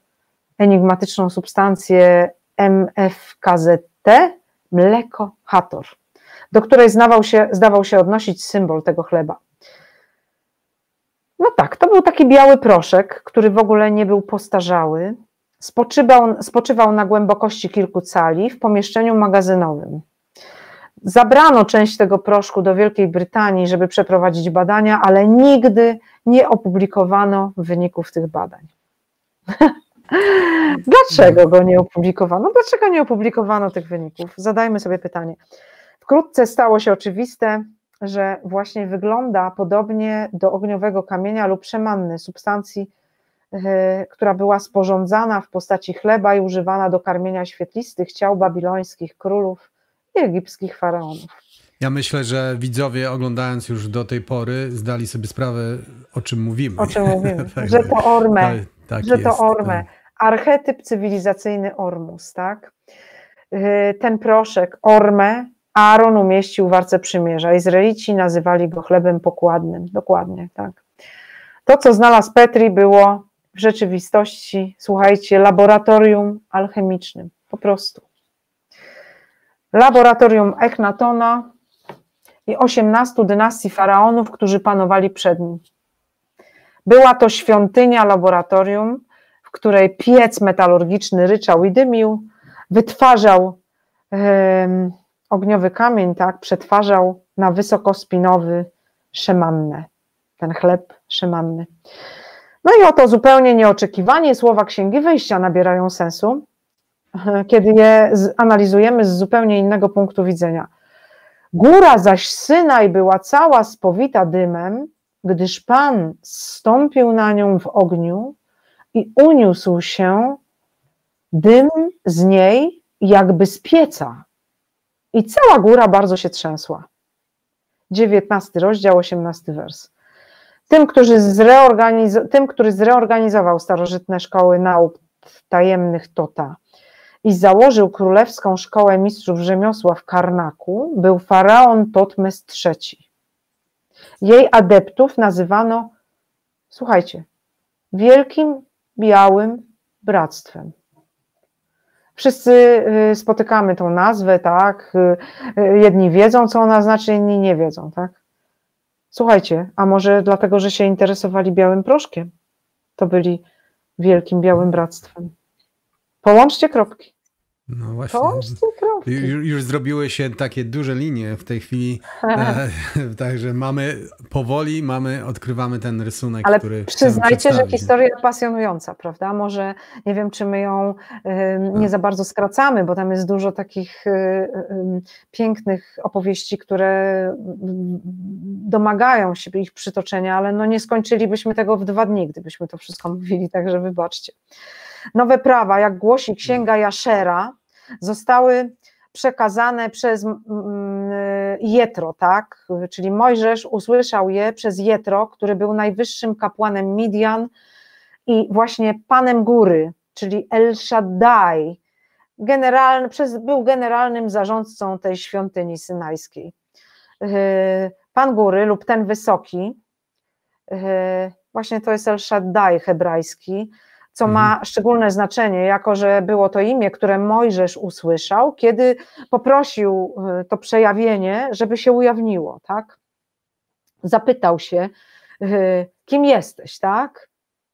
enigmatyczną substancję MFKZT, mleko hator, do której zdawał się, zdawał się odnosić symbol tego chleba. No tak, to był taki biały proszek, który w ogóle nie był postarzały, Spoczywał, spoczywał na głębokości kilku cali w pomieszczeniu magazynowym. Zabrano część tego proszku do Wielkiej Brytanii, żeby przeprowadzić badania, ale nigdy nie opublikowano wyników tych badań. Dlaczego go nie opublikowano? Dlaczego nie opublikowano tych wyników? Zadajmy sobie pytanie. Wkrótce stało się oczywiste, że właśnie wygląda podobnie do ogniowego kamienia lub przemanny substancji która była sporządzana w postaci chleba i używana do karmienia świetlistych ciał babilońskich królów i egipskich faraonów. Ja myślę, że widzowie oglądając już do tej pory zdali sobie sprawę, o czym mówimy. O czym mówimy, tak, że to Orme, tak, tak że jest, to Orme, tak. archetyp cywilizacyjny Ormus, tak? E, ten proszek Orme Aaron umieścił w Arce Przymierza. Izraelici nazywali go chlebem pokładnym, dokładnie, tak. To, co znalazł Petri, było w rzeczywistości, słuchajcie, laboratorium alchemicznym, po prostu. Laboratorium Echnatona i 18 dynastii faraonów, którzy panowali przed nim. Była to świątynia laboratorium, w której piec metalurgiczny ryczał i dymił, wytwarzał um, ogniowy kamień, tak, przetwarzał na wysokospinowy szemannę, ten chleb szemanny. No i oto zupełnie nieoczekiwanie słowa Księgi Wyjścia nabierają sensu, kiedy je analizujemy z zupełnie innego punktu widzenia. Góra zaś Synaj była cała spowita dymem, gdyż Pan stąpił na nią w ogniu i uniósł się dym z niej jakby z pieca. I cała góra bardzo się trzęsła. 19 rozdział, 18 wers. Tym, którzy zreorganiz- tym, który zreorganizował starożytne szkoły nauk tajemnych Tota i założył królewską szkołę mistrzów rzemiosła w Karnaku, był faraon Totmes III. Jej adeptów nazywano, słuchajcie, Wielkim Białym Bractwem. Wszyscy y, spotykamy tą nazwę, tak? Y, y, jedni wiedzą, co ona znaczy, inni nie wiedzą, tak? Słuchajcie, a może dlatego, że się interesowali białym proszkiem, to byli wielkim białym bractwem. Połączcie kropki. No właśnie. Już, już, zrobiły się takie duże linie w tej chwili, e, także mamy powoli, mamy, odkrywamy ten rysunek, Ale który przyznajcie, że historia pasjonująca, prawda? Może nie wiem, czy my ją y, nie za bardzo skracamy, bo tam jest dużo takich y, y, pięknych opowieści, które domagają się ich przytoczenia, ale no nie skończylibyśmy tego w dwa dni, gdybyśmy to wszystko mówili, także wybaczcie. Nowe prawa, jak głosi księga Jaszera, zostały przekazane przez Jetro, tak? Czyli Mojżesz usłyszał je przez Jetro, który był najwyższym kapłanem Midian i właśnie panem góry, czyli El Shaddai, generalny, przez, był generalnym zarządcą tej świątyni synajskiej. Yy, pan góry lub ten wysoki, yy, właśnie to jest El Shaddai hebrajski, co ma mhm. szczególne znaczenie, jako że było to imię, które Mojżesz usłyszał, kiedy poprosił y, to przejawienie, żeby się ujawniło, tak? Zapytał się, y, kim jesteś, tak?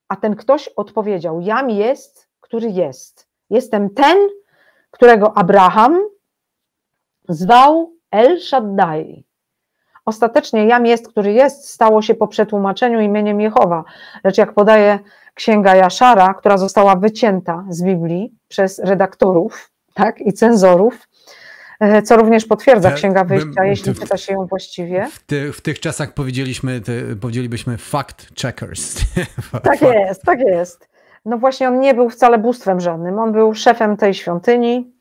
A ten ktoś odpowiedział: Jam jest, który jest. Jestem ten, którego Abraham zwał El Shaddai. Ostatecznie Jam jest, który jest, stało się po przetłumaczeniu imieniem Jehowa. Lecz jak podaje księga Jaszara, która została wycięta z Biblii przez redaktorów tak, i cenzorów, e, co również potwierdza Księga Wyjścia, jeśli czyta się ją właściwie. W, ty, w tych czasach powiedzieliśmy, ty, powiedzielibyśmy fact checkers. Tak jest, tak jest. No właśnie on nie był wcale bóstwem żadnym, on był szefem tej świątyni,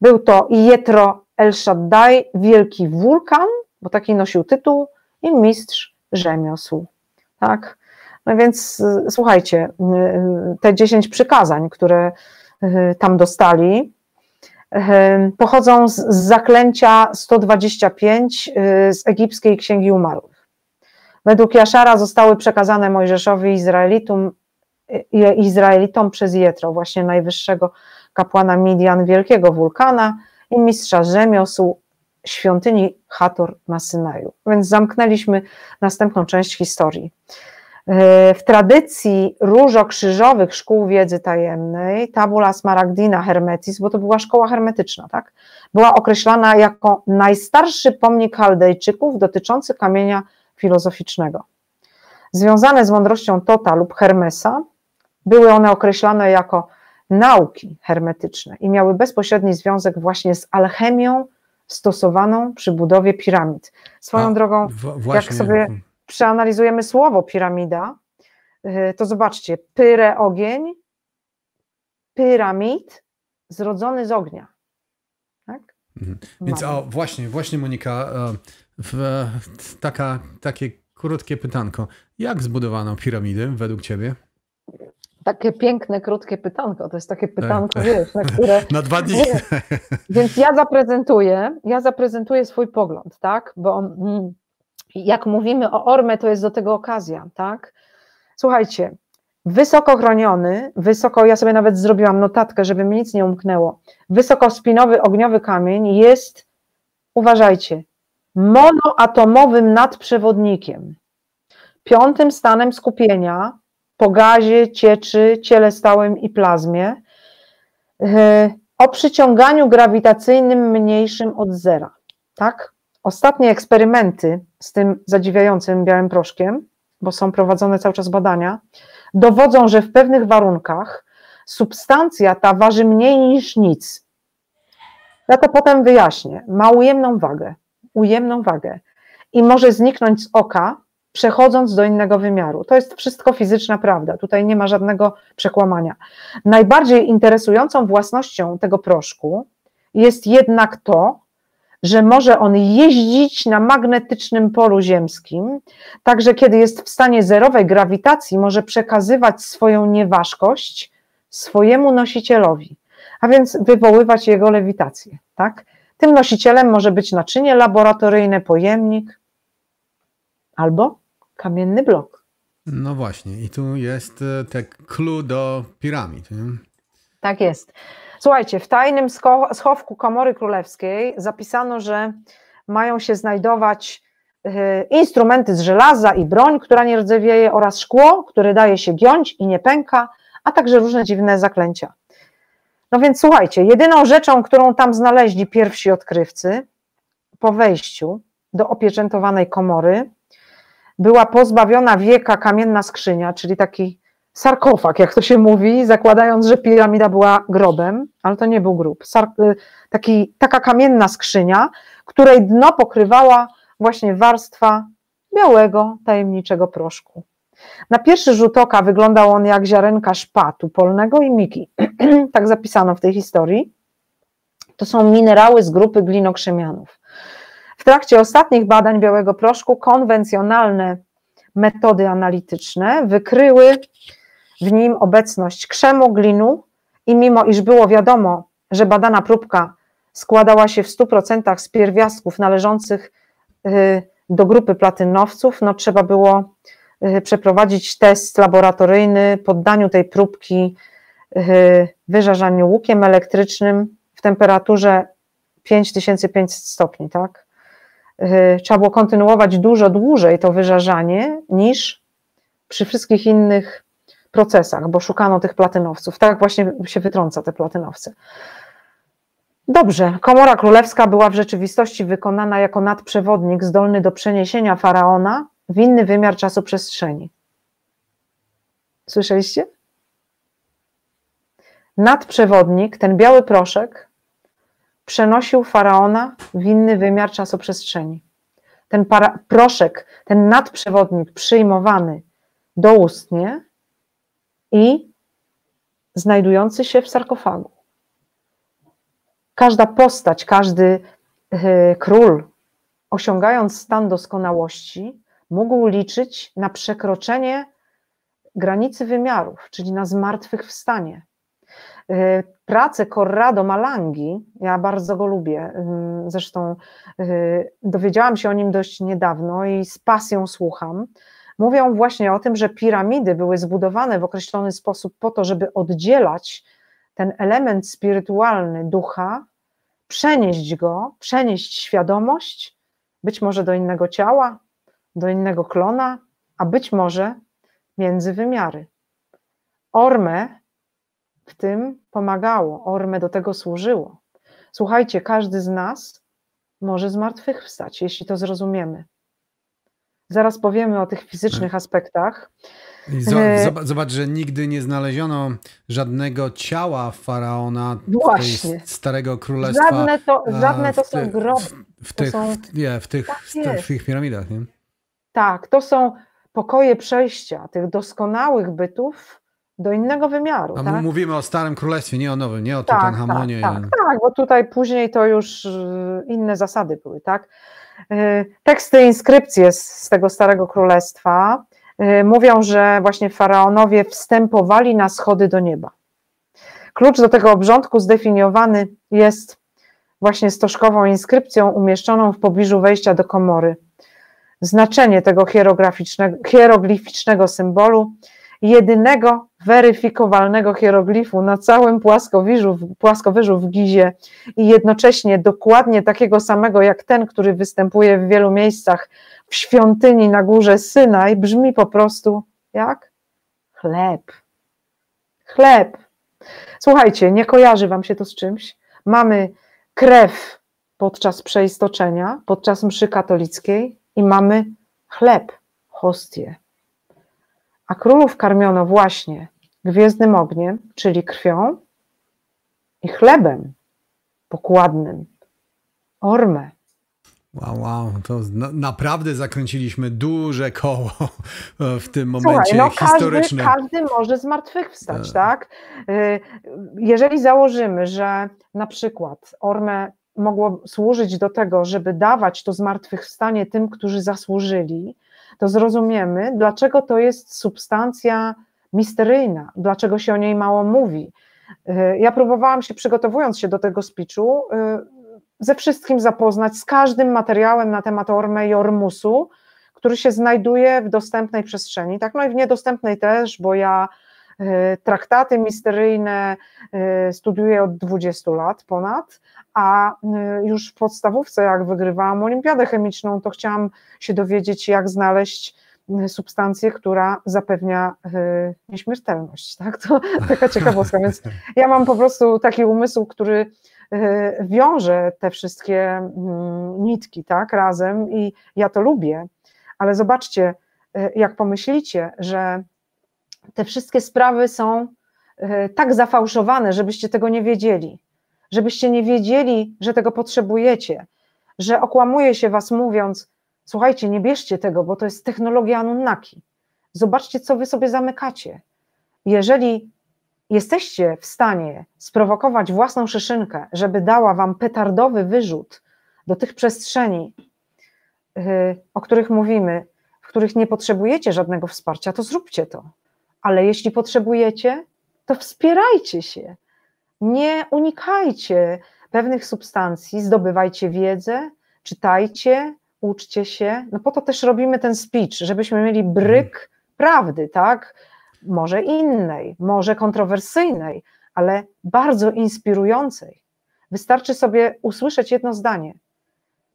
był to Jetro El Shaddai, wielki wulkan, bo taki nosił tytuł, i mistrz rzemiosł. Tak? No więc y, słuchajcie, y, te 10 przykazań, które y, tam dostali, pochodzą z, zaklęcia 125 z egipskiej Księgi Umarłych. Według Jaszara zostały przekazane Mojżeszowi Izraelitom, Izraelitom przez Jetro, właśnie najwyższego kapłana Midian, wielkiego wulkana i mistrza rzemiosł świątyni Hator na Synaju. Więc zamknęliśmy następną część historii. W tradycji różokrzyżowych szkół wiedzy tajemnej, tabula smaragdina hermetis, bo to była szkoła hermetyczna, tak? była określana jako najstarszy pomnik Chaldejczyków dotyczący kamienia filozoficznego. Związane z mądrością Tota lub Hermesa, były one określane jako nauki hermetyczne i miały bezpośredni związek właśnie z alchemią stosowaną przy budowie piramid. Swoją A, drogą, jak sobie przeanalizujemy słowo piramida, y, to zobaczcie, pyrę ogień, pyramid zrodzony z ognia. Tak? Mhm. Więc o, właśnie, właśnie Monika, e, w, taka, takie krótkie pytanko. Jak zbudowano piramidy według ciebie? Takie piękne, krótkie pytanko. To jest takie tak, pytanko, tak, wiesz, na które. na dwa dni. Więc ja zaprezentuję, ja zaprezentuję swój pogląd, tak? Bo mm, jak mówimy o Orme, to jest do tego okazja, tak? Słuchajcie, wysoko chroniony, wysoko, ja sobie nawet zrobiłam notatkę, żeby mi nic nie umknęło, wysokospinowy ogniowy kamień jest, uważajcie, monoatomowym nadprzewodnikiem. Piątym stanem skupienia po gazie, cieczy, ciele stałym i plazmie e, o przyciąganiu grawitacyjnym mniejszym od zera. Tak? Ostatnie eksperymenty z tym zadziwiającym białym proszkiem, bo są prowadzone cały czas badania, dowodzą, że w pewnych warunkach substancja ta waży mniej niż nic. Ja to potem wyjaśnię. Ma ujemną wagę, ujemną wagę i może zniknąć z oka, przechodząc do innego wymiaru. To jest wszystko fizyczna prawda, tutaj nie ma żadnego przekłamania. Najbardziej interesującą własnością tego proszku jest jednak to, że może on jeździć na magnetycznym polu ziemskim, także kiedy jest w stanie zerowej grawitacji, może przekazywać swoją nieważkość swojemu nosicielowi, a więc wywoływać jego lewitację. Tak? Tym nosicielem może być naczynie laboratoryjne, pojemnik albo kamienny blok. No właśnie, i tu jest e, te clue do piramid. Nie? Tak jest. Słuchajcie, w tajnym schowku Komory Królewskiej zapisano, że mają się znajdować y, instrumenty z żelaza i broń, która nie rdzewieje, oraz szkło, które daje się giąć i nie pęka, a także różne dziwne zaklęcia. No więc słuchajcie, jedyną rzeczą, którą tam znaleźli pierwsi odkrywcy po wejściu do opieczętowanej komory, była pozbawiona wieka kamienna skrzynia, czyli taki sarkofag, jak to się mówi, zakładając, że piramida była grobem, ale to nie był grób. Y, taki, taka kamienna skrzynia, której dno pokrywała właśnie warstwa białego, tajemniczego proszku. Na pierwszy rzut oka wyglądał on jak ziarenka szpatu polnego i miki. tak zapisano w tej historii. To są minerały z grupy glinokrzemianów. W trakcie ostatnich badań białego proszku konwencjonalne metody analityczne wykryły w nim obecność krzemu, glinu i mimo iż było wiadomo, że badana próbka składała się w 100% z pierwiastków należących y, do grupy platynowców, no trzeba było y, przeprowadzić test laboratoryjny, poddaniu tej próbki y, wyżarzaniu łukiem elektrycznym w temperaturze 5500 stopni, tak? Trzeba było kontynuować dużo dłużej to wyżarzanie niż przy wszystkich innych procesach, bo szukano tych platynowców. Tak właśnie się wytrąca te platynowce. Dobrze, komora królewska była w rzeczywistości wykonana jako nadprzewodnik zdolny do przeniesienia faraona w inny wymiar czasu przestrzeni. Słyszeliście? Nadprzewodnik, ten biały proszek, przenosił faraona w inny wymiar czasu przestrzeni. Ten para, proszek, ten nadprzewodnik przyjmowany doustnie i znajdujący się w sarkofagu. Każda postać, każdy e, król, osiągając stan doskonałości, mógł liczyć na przekroczenie granicy wymiarów, czyli na zmartwychwstanie. E, pracę Corrado Malangi, ja bardzo go lubię, zresztą e, dowiedziałam się o nim dość niedawno i z pasją słucham mówią właśnie o tym, że piramidy były zbudowane w określony sposób po to, żeby oddzielać ten element spirytualny ducha, przenieść go, przenieść świadomość, być może do innego ciała, do innego klona, a być może między wymiary. Orme w tym pomagało, Orme do tego służyło. Słuchajcie, każdy z nas może zmartwychwstać, jeśli to zrozumiemy. Zaraz powiemy o tych fizycznych aspektach. E, zobacz, że nigdy nie znaleziono żadnego ciała faraona Właśnie. starego królestwa. Żadne to, żadne to są groby. W, tych, są, nie, w, tych, tak w tych piramidach. Nie? Tak, to są pokoje przejścia tych doskonałych bytów do innego wymiaru. A tak? mówimy o Starym Królestwie, nie o Nowym, nie o tak, Tutanchamonie. Tak, tak, tak, bo tutaj później to już y, inne zasady były, tak? Y, teksty, inskrypcje z tego Starego Królestwa y, mówią, że właśnie faraonowie wstępowali na schody do nieba. Klucz do tego obrządku zdefiniowany jest właśnie stożkową inskrypcją umieszczoną w pobliżu wejścia do komory. Znaczenie tego hieroglificznego symbolu jedynego weryfikowalnego hieroglifu na całym płaskowyżu, płaskowyżu w Gizie i jednocześnie dokładnie takiego samego jak ten, który występuje w wielu miejscach w świątyni na górze Synaj, brzmi po prostu jak chleb. Chleb. Słuchajcie, nie kojarzy wam się to z czymś. Mamy krew podczas przeistoczenia, podczas mszy katolickiej i mamy chleb, hostię a królów karmiono właśnie gwiezdnym ogniem, czyli krwią i chlebem pokładnym, ormę. Wow, wow, to na, naprawdę zakręciliśmy duże koło w tym momencie Słuchaj, no historycznym. Każdy, każdy może zmartwychwstać, tak. tak? Y, jeżeli założymy, że na przykład ormę mogło służyć do tego, żeby dawać to zmartwychwstanie tym, którzy zasłużyli, to zrozumiemy, dlaczego to jest substancja misteryjna, dlaczego się o niej mało mówi. Y, ja próbowałam się, przygotowując się do tego speechu, y, ze wszystkim zapoznać, z każdym materiałem na temat Orme i Ormusu, który się znajduje w dostępnej przestrzeni, tak, no i w niedostępnej też, bo ja y, traktaty misteryjne studiuję od 20 lat ponad, a już w podstawówce, jak wygrywałam olimpiadę chemiczną, to chciałam się dowiedzieć, jak znaleźć substancję, która zapewnia nieśmiertelność. Tak? To taka ciekawostka. Więc ja mam po prostu taki umysł, który wiąże te wszystkie mm, nitki tak, razem i ja to lubię. Ale zobaczcie, jak pomyślicie, że te wszystkie sprawy są tak zafałszowane, żebyście tego nie wiedzieli, żebyście nie wiedzieli, że tego potrzebujecie, że okłamuje się was mówiąc, słuchajcie, nie bierzcie tego, bo to jest technologia Anunnaki. Zobaczcie, co wy sobie zamykacie. Jeżeli jesteście w stanie sprowokować własną szyszynkę, żeby dała wam petardowy wyrzut do tych przestrzeni, yy, o których mówimy, w których nie potrzebujecie żadnego wsparcia, to zróbcie to. Ale jeśli potrzebujecie, to wspierajcie się. Nie unikajcie pewnych substancji, zdobywajcie wiedzę, czytajcie, uczcie się. No po to też robimy ten speech, żebyśmy mieli bryk prawdy, tak? Może innej, może kontrowersyjnej, ale bardzo inspirującej. Wystarczy sobie usłyszeć jedno zdanie.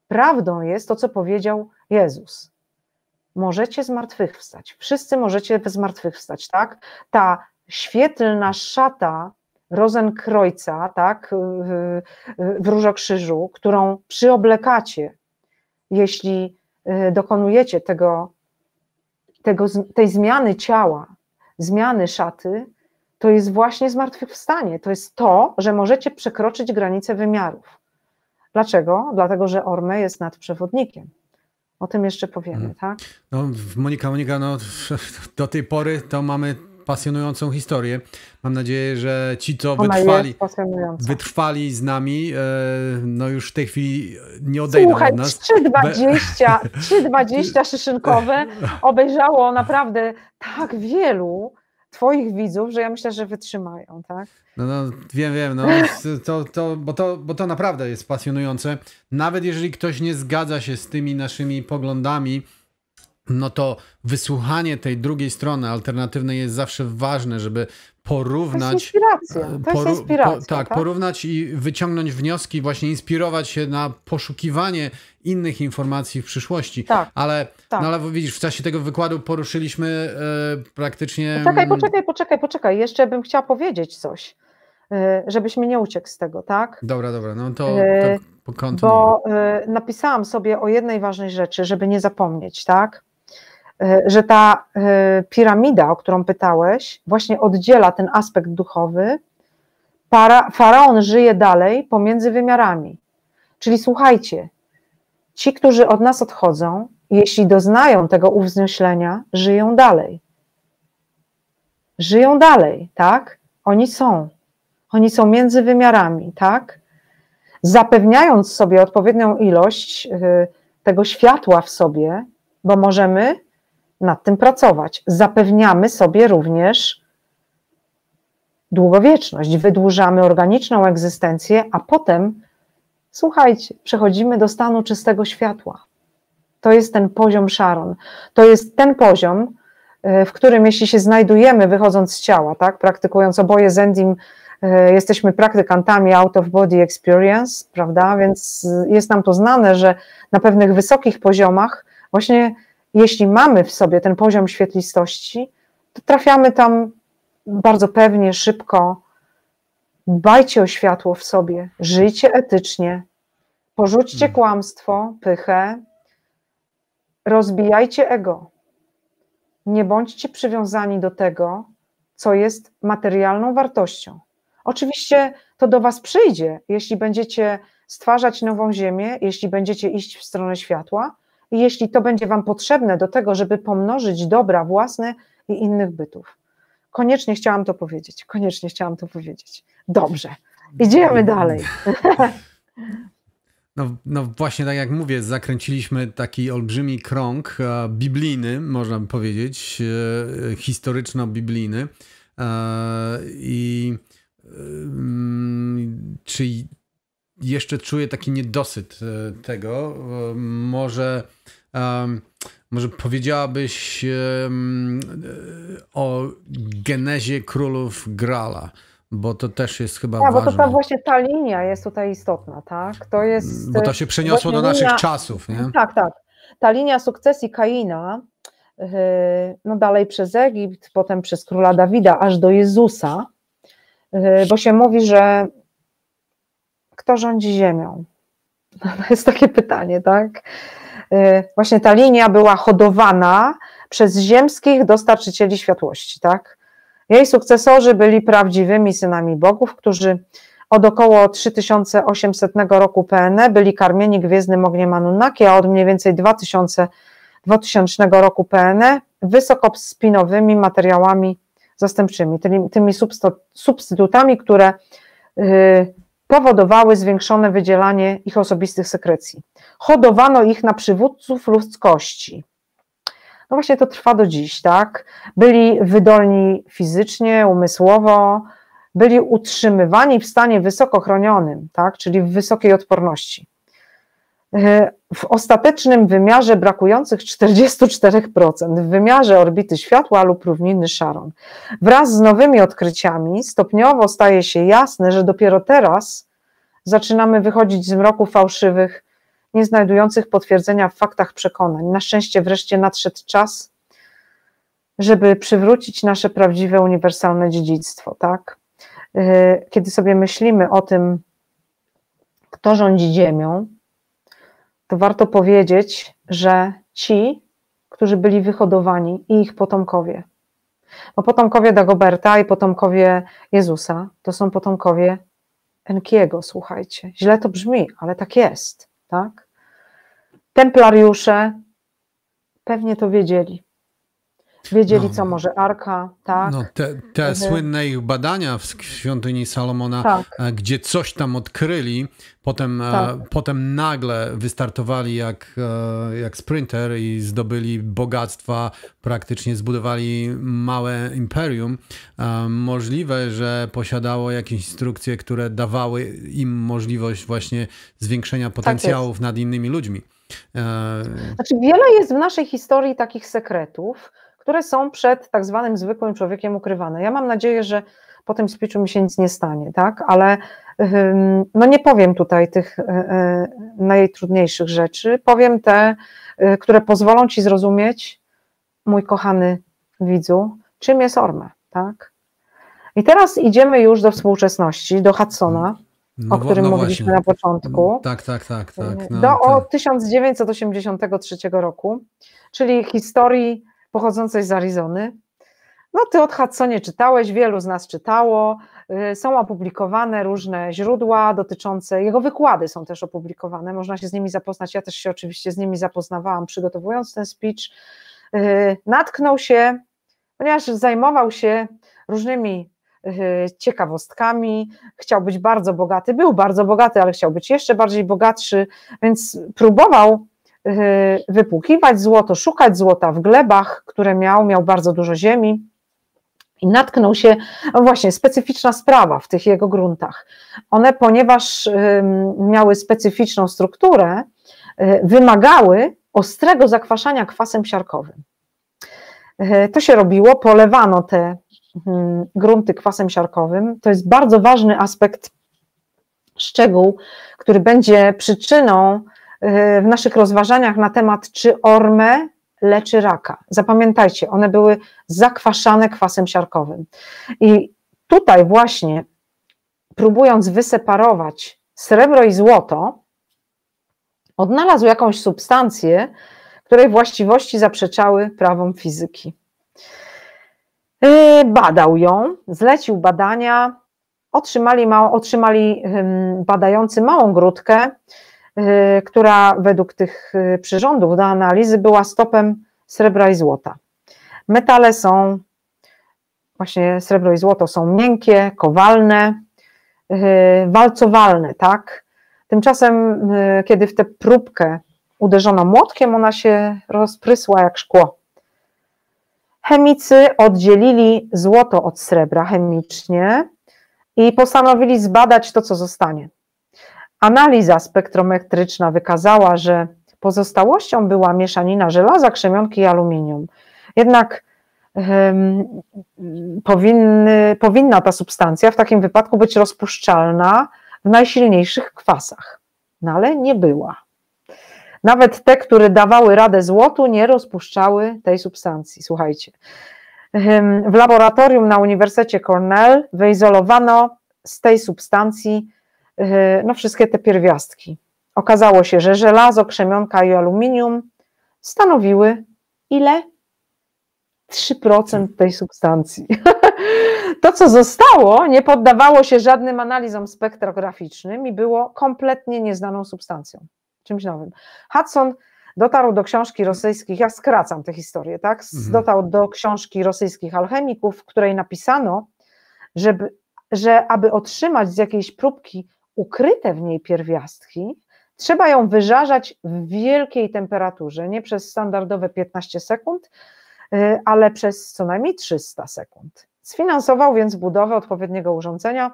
Prawdą jest to, co powiedział Jezus. Możecie zmartwychwstać. Wszyscy możecie zmartwychwstać, tak? Ta świetlna szata Rozenkrojca, tak, w Różokrzyżu, którą przyoblekacie, jeśli y, dokonujecie tego, tego, tej zmiany ciała, zmiany szaty, to jest właśnie zmartwychwstanie. To jest to, że możecie przekroczyć granice wymiarów. Dlaczego? Dlatego, że Orme jest nadprzewodnikiem. O tym jeszcze powiemy, hmm. tak? No, Monika, Monika, no, do tej pory to mamy pasjonującą historię. Mam nadzieję, że ci, co wytrwali, wytrwali z nami, e, no już w tej chwili nie odejdą Słuchaj, od nas. 320, 320 szyszynkowe obejrzało naprawdę tak wielu twoich widzów, że ja myślę, że wytrzymają, tak? No, no wiem, wiem, no, to, to, bo, to, bo to naprawdę jest pasjonujące. Nawet jeżeli ktoś nie zgadza się z tymi naszymi poglądami, no to wysłuchanie tej drugiej strony alternatywnej jest zawsze ważne, żeby porównać. To jest inspiracja. To poru, jest inspiracja po, tak, tak, porównać i wyciągnąć wnioski, właśnie inspirować się na poszukiwanie innych informacji w przyszłości. Tak, ale, tak. No, ale widzisz, w czasie tego wykładu poruszyliśmy e, praktycznie. Poczekaj, poczekaj, poczekaj, poczekaj. Jeszcze bym chciała powiedzieć coś, e, żebyś mi nie uciekł z tego, tak? Dobra, dobra, no to. E, to bo e, napisałam sobie o jednej ważnej rzeczy, żeby nie zapomnieć, tak? E, że ta e, piramida, o którą pytałeś, właśnie oddziela ten aspekt duchowy. Para, faraon żyje dalej pomiędzy wymiarami. Czyli słuchajcie, ci, którzy od nas odchodzą, jeśli doznają tego uwznieślenia, żyją dalej. Żyją dalej, tak? Oni są. Oni są między wymiarami, tak? Zapewniając sobie odpowiednią ilość e, tego światła w sobie, bo możemy nad tym pracować. Zapewniamy sobie również długowieczność, wydłużamy organiczną egzystencję, a potem, słuchajcie, przechodzimy do stanu czystego światła. To jest ten poziom Sharon. To jest ten poziom, e, w którym jeśli się znajdujemy wychodząc z ciała, tak, praktykując oboje Zendim, e, jesteśmy praktykantami out of body experience, prawda, więc jest nam to znane, że na pewnych wysokich poziomach właśnie jeśli mamy w sobie ten poziom świetlistości, to trafiamy tam bardzo pewnie, szybko. Dbajcie o światło w sobie, żyjcie etycznie, porzućcie hmm. kłamstwo, pychę, rozbijajcie ego. Nie bądźcie przywiązani do tego, co jest materialną wartością. Oczywiście to do Was przyjdzie, jeśli będziecie stwarzać nową ziemię, jeśli będziecie iść w stronę światła, jeśli to będzie Wam potrzebne do tego, żeby pomnożyć dobra własne i innych bytów. Koniecznie chciałam to powiedzieć, koniecznie chciałam to powiedzieć. Dobrze, idziemy dalej. No, no właśnie tak jak mówię, zakręciliśmy taki olbrzymi krąg e, biblijny, można by powiedzieć, e, historyczno-biblijny. E, I czy jeszcze czuję taki niedosyt tego? Może może powiedziałabyś o genezie królów Grala, bo to też jest chyba tak, ważne. bo to ta, właśnie ta linia jest tutaj istotna, tak? To jest bo to się przeniosło do naszych linia, czasów, nie? Tak, tak. Ta linia sukcesji Kaina no dalej przez Egipt, potem przez króla Dawida, aż do Jezusa, bo się mówi, że kto rządzi ziemią? To jest takie pytanie, tak? Właśnie ta linia była hodowana przez ziemskich dostarczycieli światłości, tak? Jej sukcesorzy byli prawdziwymi synami bogów, którzy od około 3800 roku PNE byli karmieni gwiezdnym ogniem Anunnaki, a od mniej więcej 2000, 2000 roku PNE wysokospinowymi materiałami zastępczymi, tymi, tymi substytutami, które y, powodowały zwiększone wydzielanie ich osobistych sekrecji. Hodowano ich na przywódców ludzkości. No właśnie to trwa do dziś, tak? Byli wydolni fizycznie, umysłowo, byli utrzymywani w stanie wysoko chronionym, tak? czyli w wysokiej odporności. W ostatecznym wymiarze brakujących 44%, w wymiarze orbity światła lub równiny Sharon. Wraz z nowymi odkryciami stopniowo staje się jasne, że dopiero teraz zaczynamy wychodzić z mroku fałszywych, nie znajdujących potwierdzenia w faktach przekonań. Na szczęście wreszcie nadszedł czas, żeby przywrócić nasze prawdziwe, uniwersalne dziedzictwo, tak? Y, kiedy sobie myślimy o tym, kto rządzi Ziemią, to warto powiedzieć, że ci, którzy byli wyhodowani i ich potomkowie, no potomkowie Dagoberta i potomkowie Jezusa, to są potomkowie Enkiego, słuchajcie. Źle to brzmi, ale tak jest, tak? Templariusze pewnie to wiedzieli. Wiedzieli, no, co może Arka, tak? No, te, te słynne ich badania w świątyni Salomona, tak. E, gdzie coś tam odkryli, potem, e, tak. potem nagle wystartowali jak, e, jak sprinter i zdobyli bogactwa, praktycznie zbudowali małe imperium. Możliwe, że posiadało jakieś instrukcje, które dawały im możliwość właśnie zwiększenia tak potencjałów tak nad innymi ludźmi. Znaczy, wiele jest w naszej historii takich sekretów, które są przed tak zwanym zwykłym człowiekiem ukrywane. Ja mam nadzieję, że po tym speechu mi się nic nie stanie, tak? Ale no nie powiem tutaj tych e, e, najtrudniejszych rzeczy. Powiem te, e, które pozwolą ci zrozumieć, mój kochany widzu, czym jest Orme, tak? I teraz idziemy już do współczesności, do Hudsona, no, o którym no mówiliśmy właśnie. na początku. Tak, tak, tak. tak no, do tak. 1983 roku, czyli historii pochodzącej z Arizony. No ty od Hudsonie czytałeś, wielu z nas czytało, y, są opublikowane różne źródła dotyczące, jego wykłady są też opublikowane, można się z nimi zapoznać, ja też się oczywiście z nimi zapoznawałam przygotowując ten speech. Y, natknął się, ponieważ zajmował się różnymi y, ciekawostkami, chciał być bardzo bogaty, był bardzo bogaty, ale chciał być jeszcze bardziej bogatszy, więc próbował wypłukiwać złoto, szukać złota w glebach, które miał, miał bardzo dużo ziemi i natknął się, no właśnie, specyficzna sprawa w tych jego gruntach. One, ponieważ miały specyficzną strukturę, y, wymagały ostrego zakwaszania kwasem siarkowym. Y, to się robiło, polewano te grunty kwasem siarkowym. To jest bardzo ważny aspekt, szczegół, który będzie przyczyną w naszych rozważaniach na temat, czy ormę leczy raka. Zapamiętajcie, one były zakwaszane kwasem siarkowym. I tutaj właśnie, próbując wyseparować srebro i złoto, odnalazł jakąś substancję, której właściwości zaprzeczały prawom fizyki. Yy, badał ją, zlecił badania, otrzymali, otrzymali badający małą grudkę, która według tych y, przyrządów do analizy była stopem srebra i złota. Metale są, właśnie srebro i złoto są miękkie, kowalne, y, walcowalne, tak? Tymczasem, kiedy w tę próbkę uderzono młotkiem, ona się rozprysła jak szkło. Chemicy oddzielili złoto od srebra chemicznie i postanowili zbadać to, co zostanie. Analiza spektrometryczna wykazała, że pozostałością była mieszanina żelaza, krzemionki i aluminium. Jednak powinny, powinna ta substancja w takim wypadku być rozpuszczalna w najsilniejszych kwasach, no ale nie była. Nawet te, które dawały radę złotu, nie rozpuszczały tej substancji. Słuchajcie. W laboratorium na Uniwersytecie Cornell wyizolowano z tej substancji no, wszystkie te pierwiastki. Okazało się, że żelazo, krzemionka i aluminium stanowiły ile? 3% tej substancji. To, co zostało, nie poddawało się żadnym analizom spektrograficznym i było kompletnie nieznaną substancją, czymś nowym. Hudson dotarł do książki rosyjskich, ja skracam tę historię, tak? Mhm. Dotarł do książki rosyjskich alchemików, w której napisano, żeby, że aby otrzymać z jakiejś próbki ukryte w niej pierwiastki, trzeba ją wyżarzać w wielkiej temperaturze, nie przez standardowe 15 sekund, y, ale przez co najmniej 300 sekund. Sfinansował więc budowę odpowiedniego urządzenia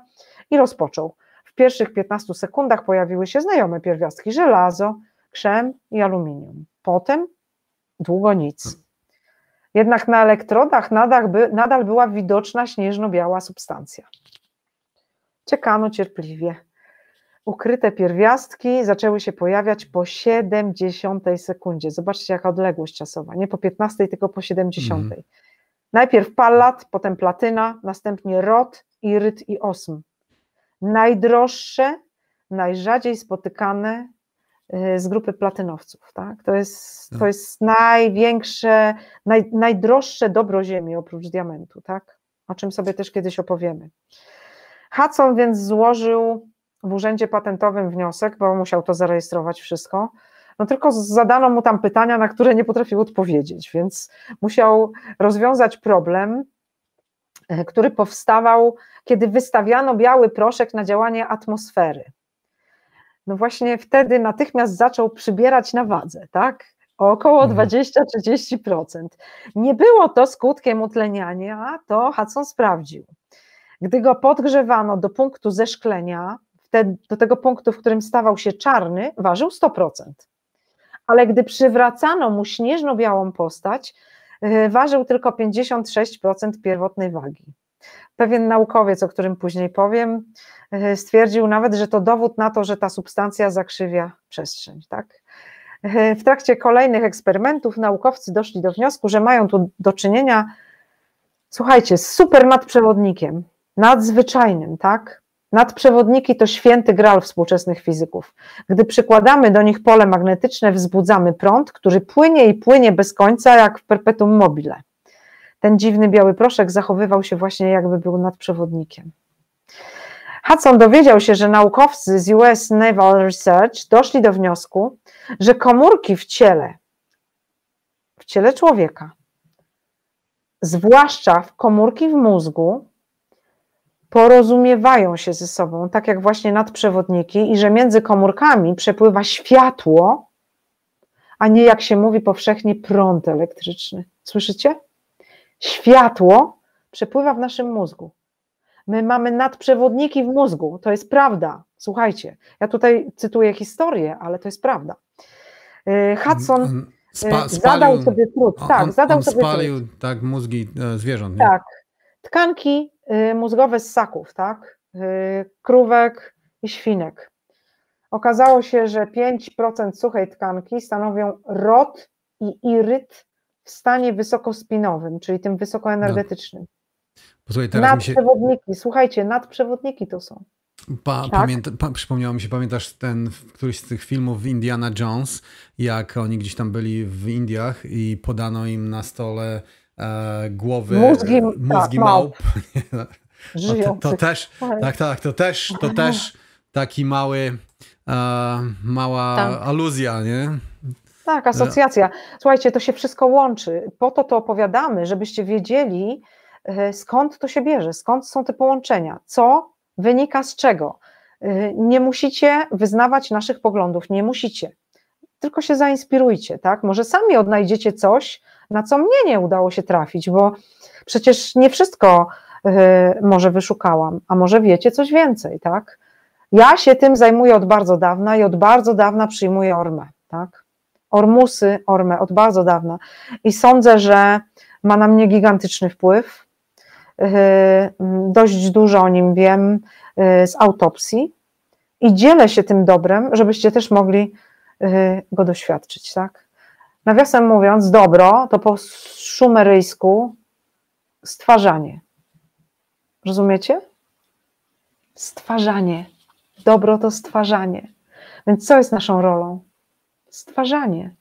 i rozpoczął. W pierwszych 15 sekundach pojawiły się znajome pierwiastki żelazo, krzem i aluminium. Potem długo nic. Jednak na elektrodach nadal, nadal była widoczna śnieżno-biała substancja. Czekano cierpliwie. Ukryte pierwiastki zaczęły się pojawiać po 70 sekundzie. Zobaczcie, jaka odległość czasowa. Nie po 15, tylko po 70. Mm. Najpierw pallat, potem platyna, następnie rod, iryt i osm. Najdroższe, najrzadziej spotykane y, z grupy platynowców. Tak? To, jest, to jest największe, naj, najdroższe dobro Ziemi oprócz diamentu, tak? o czym sobie też kiedyś opowiemy. Hudson więc złożył w urzędzie patentowym wniosek, bo musiał to zarejestrować wszystko, no tylko zadano mu tam pytania, na które nie potrafił odpowiedzieć, więc musiał rozwiązać problem, e, który powstawał, kiedy wystawiano biały proszek na działanie atmosfery. No właśnie wtedy natychmiast zaczął przybierać na wadze, tak? O około 20-30%. Mhm. Nie było to skutkiem utleniania, to Hudson sprawdził. Gdy go podgrzewano do punktu zeszklenia, do tego punktu, w którym stawał się czarny, ważył 100% ale gdy przywracano mu śnieżno-białą postać, e, ważył tylko 56% pierwotnej wagi. Pewien naukowiec, o którym później powiem, e, stwierdził nawet, że to dowód na to, że ta substancja zakrzywia przestrzeń. Tak? E, w trakcie kolejnych eksperymentów naukowcy doszli do wniosku, że mają tu do czynienia, słuchajcie, z super nadprzewodnikiem, nadzwyczajnym, tak? Nadprzewodniki to święty gral współczesnych fizyków. Gdy przykładamy do nich pole magnetyczne, wzbudzamy prąd, który płynie i płynie bez końca, jak w perpetuum mobile. Ten dziwny biały proszek zachowywał się właśnie jakby był nadprzewodnikiem. Hudson dowiedział się, że naukowcy z US Naval Research doszli do wniosku, że komórki w ciele, w ciele człowieka, zwłaszcza w komórki w mózgu, porozumiewają się ze sobą, tak jak właśnie nadprzewodniki, i że między komórkami przepływa światło, a nie jak się mówi powszechnie prąd elektryczny. Słyszycie? Światło przepływa w naszym mózgu. My mamy nadprzewodniki w mózgu, to jest prawda. Słuchajcie, ja tutaj cytuję historię, ale to jest prawda. Y, Hudson Spa, y, zadał sobie trud. Tak, on, zadał on sobie spalił trud. tak mózgi e, zwierząt. Nie? Tak. Tkanki Y, mózgowe ssaków, tak? Y, krówek i świnek. Okazało się, że 5% suchej tkanki stanowią rod i iryt w stanie wysokospinowym, czyli tym wysokoenergetycznym. No. Posłuchaj, nadprzewodniki, się... słuchajcie, nadprzewodniki to są. Pa, tak? pamięta, pa, przypomniało mi się, pamiętasz ten, któryś z tych filmów Indiana Jones, jak oni gdzieś tam byli w Indiach i podano im na stole e, głowy mózgi, mózgi tak, małp. To, to, też, tak, tak, to też, to też taki mały, e, mała tak. aluzja, nie? Tak, asocjacja. Słuchajcie, to się wszystko łączy. Po to to opowiadamy, żebyście wiedzieli, e, skąd to się bierze, skąd są te połączenia, co wynika z czego. E, nie musicie wyznawać naszych poglądów, nie musicie. Tylko się zainspirujcie, tak? Może sami odnajdziecie coś, na co mnie nie udało się trafić, bo przecież nie wszystko y, może wyszukałam, a może wiecie coś więcej, tak? Ja się tym zajmuję od bardzo dawna i od bardzo dawna przyjmuję ormę, tak? Ormusy, ormę od bardzo dawna i sądzę, że ma na mnie gigantyczny wpływ. Y, dość dużo o nim wiem y, z autopsji i dzielę się tym dobrem, żebyście też mogli go doświadczyć, tak? Nawiasem mówiąc, dobro to po szumeryjsku stwarzanie. Rozumiecie? Stwarzanie. Dobro to stwarzanie. Więc co jest naszą rolą? Stwarzanie.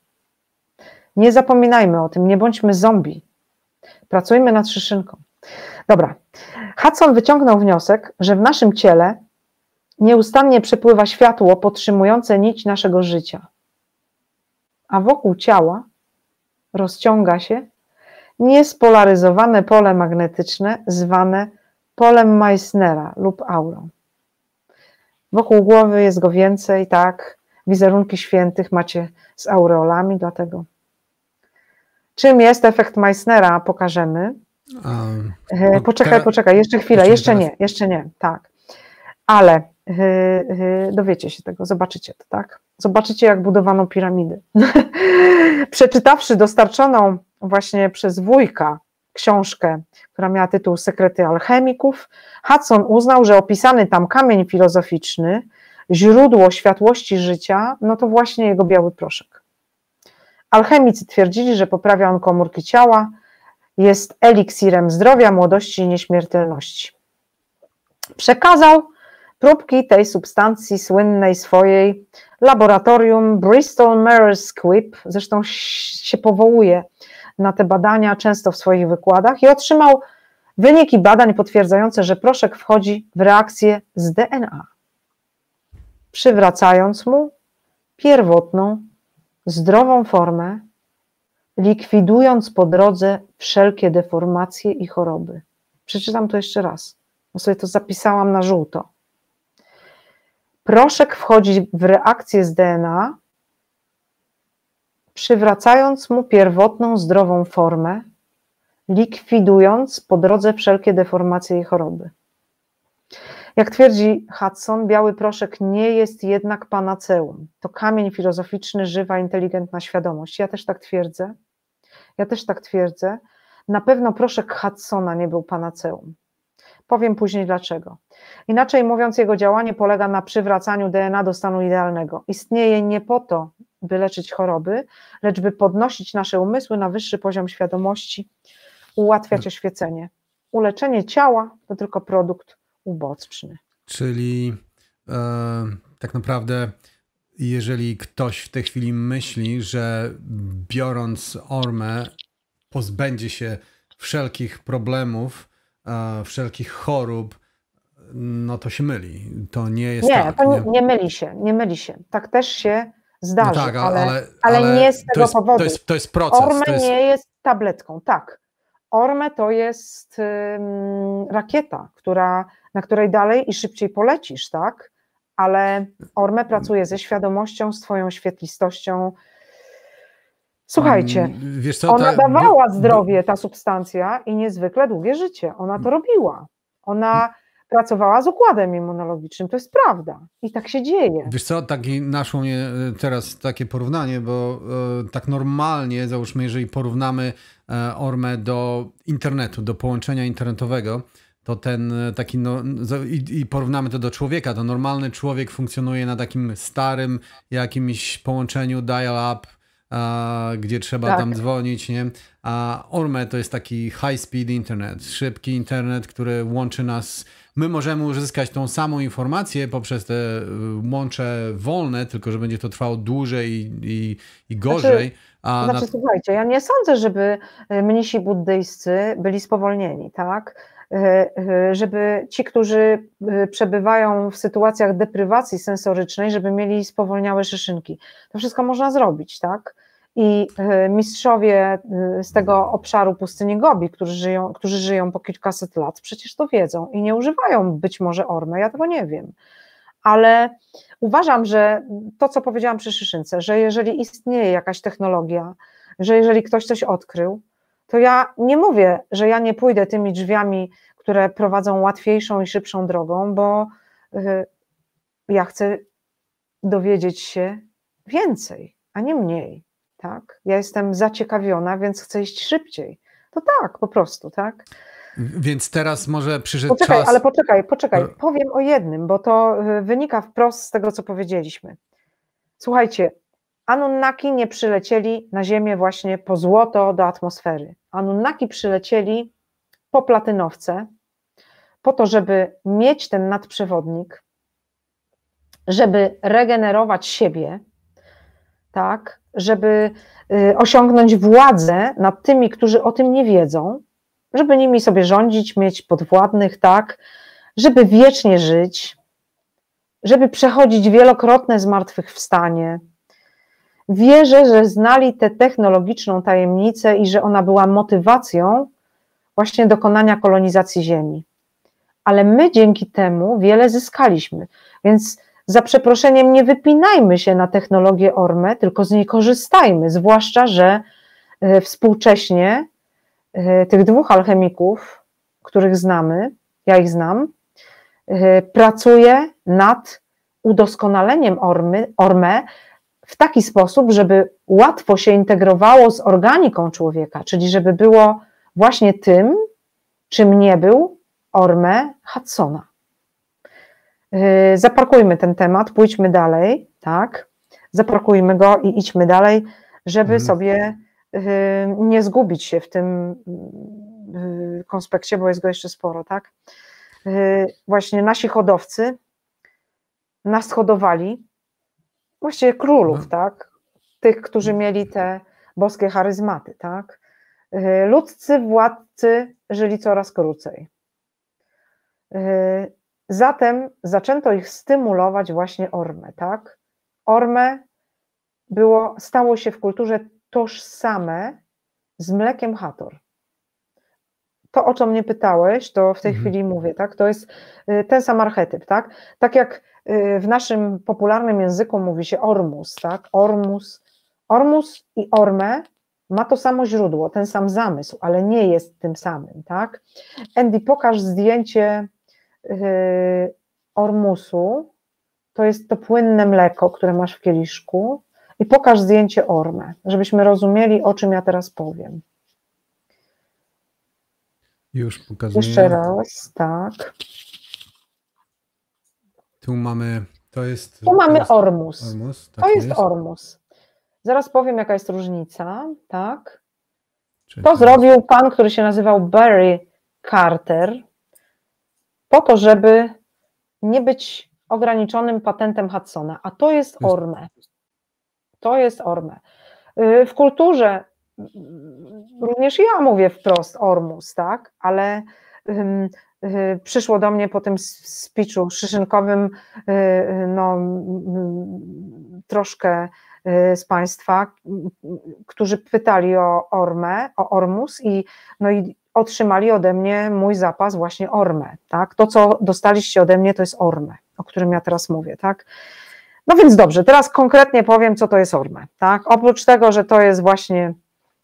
Nie zapominajmy o tym, nie bądźmy zombie. Pracujmy nad szyszynką. Dobra. Hudson wyciągnął wniosek, że w naszym ciele nieustannie przepływa światło podtrzymujące nić naszego życia, a wokół ciała rozciąga się niespolaryzowane pole magnetyczne zwane polem Meissnera lub aurą. Wokół głowy jest go więcej, tak. Wizerunki świętych macie z aureolami, dlatego. Czym jest efekt Meissnera, pokażemy. Um, poczekaj, poczekaj, jeszcze chwilę, jeszcze nie, jeszcze nie, tak. Ale dowiecie się tego, zobaczycie to, tak? Zobaczycie, jak budowano piramidy. Przeczytawszy dostarczoną właśnie przez wujka książkę, która miała tytuł Sekrety alchemików, Hudson uznał, że opisany tam kamień filozoficzny, źródło światłości życia, no to właśnie jego biały proszek. Alchemicy twierdzili, że poprawia on komórki ciała, jest eliksirem zdrowia, młodości i nieśmiertelności. Przekazał próbki tej substancji słynnej swojej laboratorium Bristol Myers Squibb, zresztą się powołuje na te badania często w swoich wykładach i otrzymał wyniki badań potwierdzające, że proszek wchodzi w reakcję z DNA, przywracając mu pierwotną, zdrową formę, likwidując po drodze wszelkie deformacje i choroby. Przeczytam to jeszcze raz, bo sobie to zapisałam na żółto. Proszek wchodzi w reakcję z DNA, przywracając mu pierwotną, zdrową formę, likwidując po drodze wszelkie deformacje i choroby. Jak twierdzi Hudson, biały proszek nie jest jednak panaceum. To kamień filozoficzny, żywa, inteligentna świadomość. Ja też tak twierdzę. Ja też tak twierdzę. Na pewno proszek Hudsona nie był panaceum. Powiem później dlaczego. Inaczej mówiąc, jego działanie polega na przywracaniu DNA do stanu idealnego. Istnieje nie po to, by leczyć choroby, lecz by podnosić nasze umysły na wyższy poziom świadomości, ułatwiać hmm. oświecenie. Uleczenie ciała to tylko produkt uboczny. Czyli e, tak naprawdę, jeżeli ktoś w tej chwili myśli, że biorąc ormę pozbędzie się wszelkich problemów, wszelkich chorób, no to się myli. To nie jest nie, tak. To nie, nie myli się, nie myli się. Tak też się zdarzy, no tak, ale, ale, ale, ale, nie z tego to jest, powodu. To jest, to jest proces. Orme jest... nie jest tabletką, tak. Orme to jest um, rakieta, która, na której dalej i szybciej polecisz, tak? Ale Orme pracuje ze świadomością, z twoją świetlistością. Słuchajcie, mm, co, ona ta... dawała zdrowie, ta substancja i niezwykle długie życie. Ona to robiła. Ona pracowała z układem immunologicznym, to jest prawda i tak się dzieje. Wiesz co, taki naszło mnie e, teraz takie porównanie, bo e, tak normalnie, załóżmy, jeżeli porównamy e, Ormę do internetu, do połączenia internetowego, to ten e, taki, no, i, i, porównamy to do człowieka, to normalny człowiek funkcjonuje na takim starym jakimś połączeniu dial-up, gdzie trzeba tak. tam dzwonić, nie? A Orme to jest taki high-speed internet, szybki internet, który łączy nas my możemy uzyskać tą samą informację poprzez te y, łącze wolne, tylko że będzie to trwało dłużej i, i, i gorzej. Znaczy, a znaczy, na... słuchajcie, ja nie sądzę, żeby y, mnisi buddyjscy byli spowolnieni, tak? Y, żeby ci, którzy przebywają w sytuacjach deprywacji sensorycznej, żeby mieli spowolniałe szyszynki. To wszystko można zrobić, tak? I e, mistrzowie e, z tego obszaru pustyni Gobi, którzy żyją, którzy żyją po kilkaset lat, przecież to wiedzą i nie używają być może ormy, ja tego nie wiem. Ale uważam, że to, co powiedziałam przy Szyszynce, że jeżeli istnieje jakaś technologia, że jeżeli ktoś coś odkrył, to ja nie mówię, że ja nie pójdę tymi drzwiami, które prowadzą łatwiejszą i szybszą drogą, bo e, ja chcę dowiedzieć się więcej, a nie mniej tak? Ja jestem zaciekawiona, więc chcę iść szybciej. To tak, po prostu, tak? Więc teraz może przyszedł poczekaj, czas... ale poczekaj, poczekaj, powiem o jednym, bo to y, wynika wprost z tego, co powiedzieliśmy. Słuchajcie, Anunnaki nie przylecieli na Ziemię właśnie po złoto do atmosfery. Anunnaki przylecieli po platynowce, po to, żeby mieć ten nadprzewodnik, żeby regenerować siebie, tak, żeby y, osiągnąć władzę nad tymi, którzy o tym nie wiedzą, żeby nimi sobie rządzić, mieć podwładnych, tak, żeby wiecznie żyć, żeby przechodzić wielokrotne zmartwychwstanie. Wierzę, że znali tę technologiczną tajemnicę i że ona była motywacją właśnie dokonania kolonizacji Ziemi. Ale my dzięki temu wiele zyskaliśmy, więc za przeproszeniem nie wypinajmy się na technologię ORME, tylko z niej korzystajmy, zwłaszcza, że e, współcześnie e, tych dwóch alchemików, których znamy, ja ich znam, e, pracuje nad udoskonaleniem ormy, orme w taki sposób, żeby łatwo się integrowało z organiką człowieka, czyli żeby było właśnie tym, czym nie był orme Hudsona. Yy, zaparkujmy ten temat, pójdźmy dalej, tak? Zaparkujmy go i idźmy dalej, żeby mhm. sobie yy, nie zgubić się w tym yy, konspekcie, bo jest go jeszcze sporo, tak? Właśnie nasi hodowcy nas hodowali, właściwie królów, mhm. tak? Tych, którzy mieli te boskie charyzmaty, tak? Ludcy, władcy żyli coraz krócej. Zatem zaczęto ich stymulować właśnie ormę, tak? Ormę było, stało się w kulturze tożsame z mlekiem Hator. To, o co mnie pytałeś, to w tej mhm. chwili mówię, tak? To jest y, ten sam archetyp, tak? Tak jak y, w naszym popularnym języku mówi się ormus, tak? Ormus. Ormus i ormę ma to samo źródło, ten sam zamysł, ale nie jest tym samym, tak? Andy, pokaż zdjęcie ormusu, to jest to płynne mleko, które masz w kieliszku i pokaż zdjęcie ormę, żebyśmy rozumieli, o czym ja teraz powiem. Już pokazuję. Jeszcze raz, tak. Tu mamy, to jest... Tu mamy jest ormus. ormus tak to jest, jest, ormus. Zaraz powiem, jaka jest różnica, tak. to zrobił pan, który się nazywał Barry Carter po to, żeby nie być ograniczonym patentem Hudsona, a to jest orme. To jest orme. Y, w kulturze również ja mówię wprost ormus, tak, ale um, y, przyszło do mnie po tym speechu szyszynkowym y, no, troszkę z Państwa, którzy pytali o ormę, o ormus i, no i otrzymali ode mnie mój zapas właśnie ormę, tak? To, co dostaliście ode mnie, to jest ormę, o którym ja teraz mówię, tak? No więc dobrze, teraz konkretnie powiem, co to jest ormę, tak? Oprócz tego, że to jest właśnie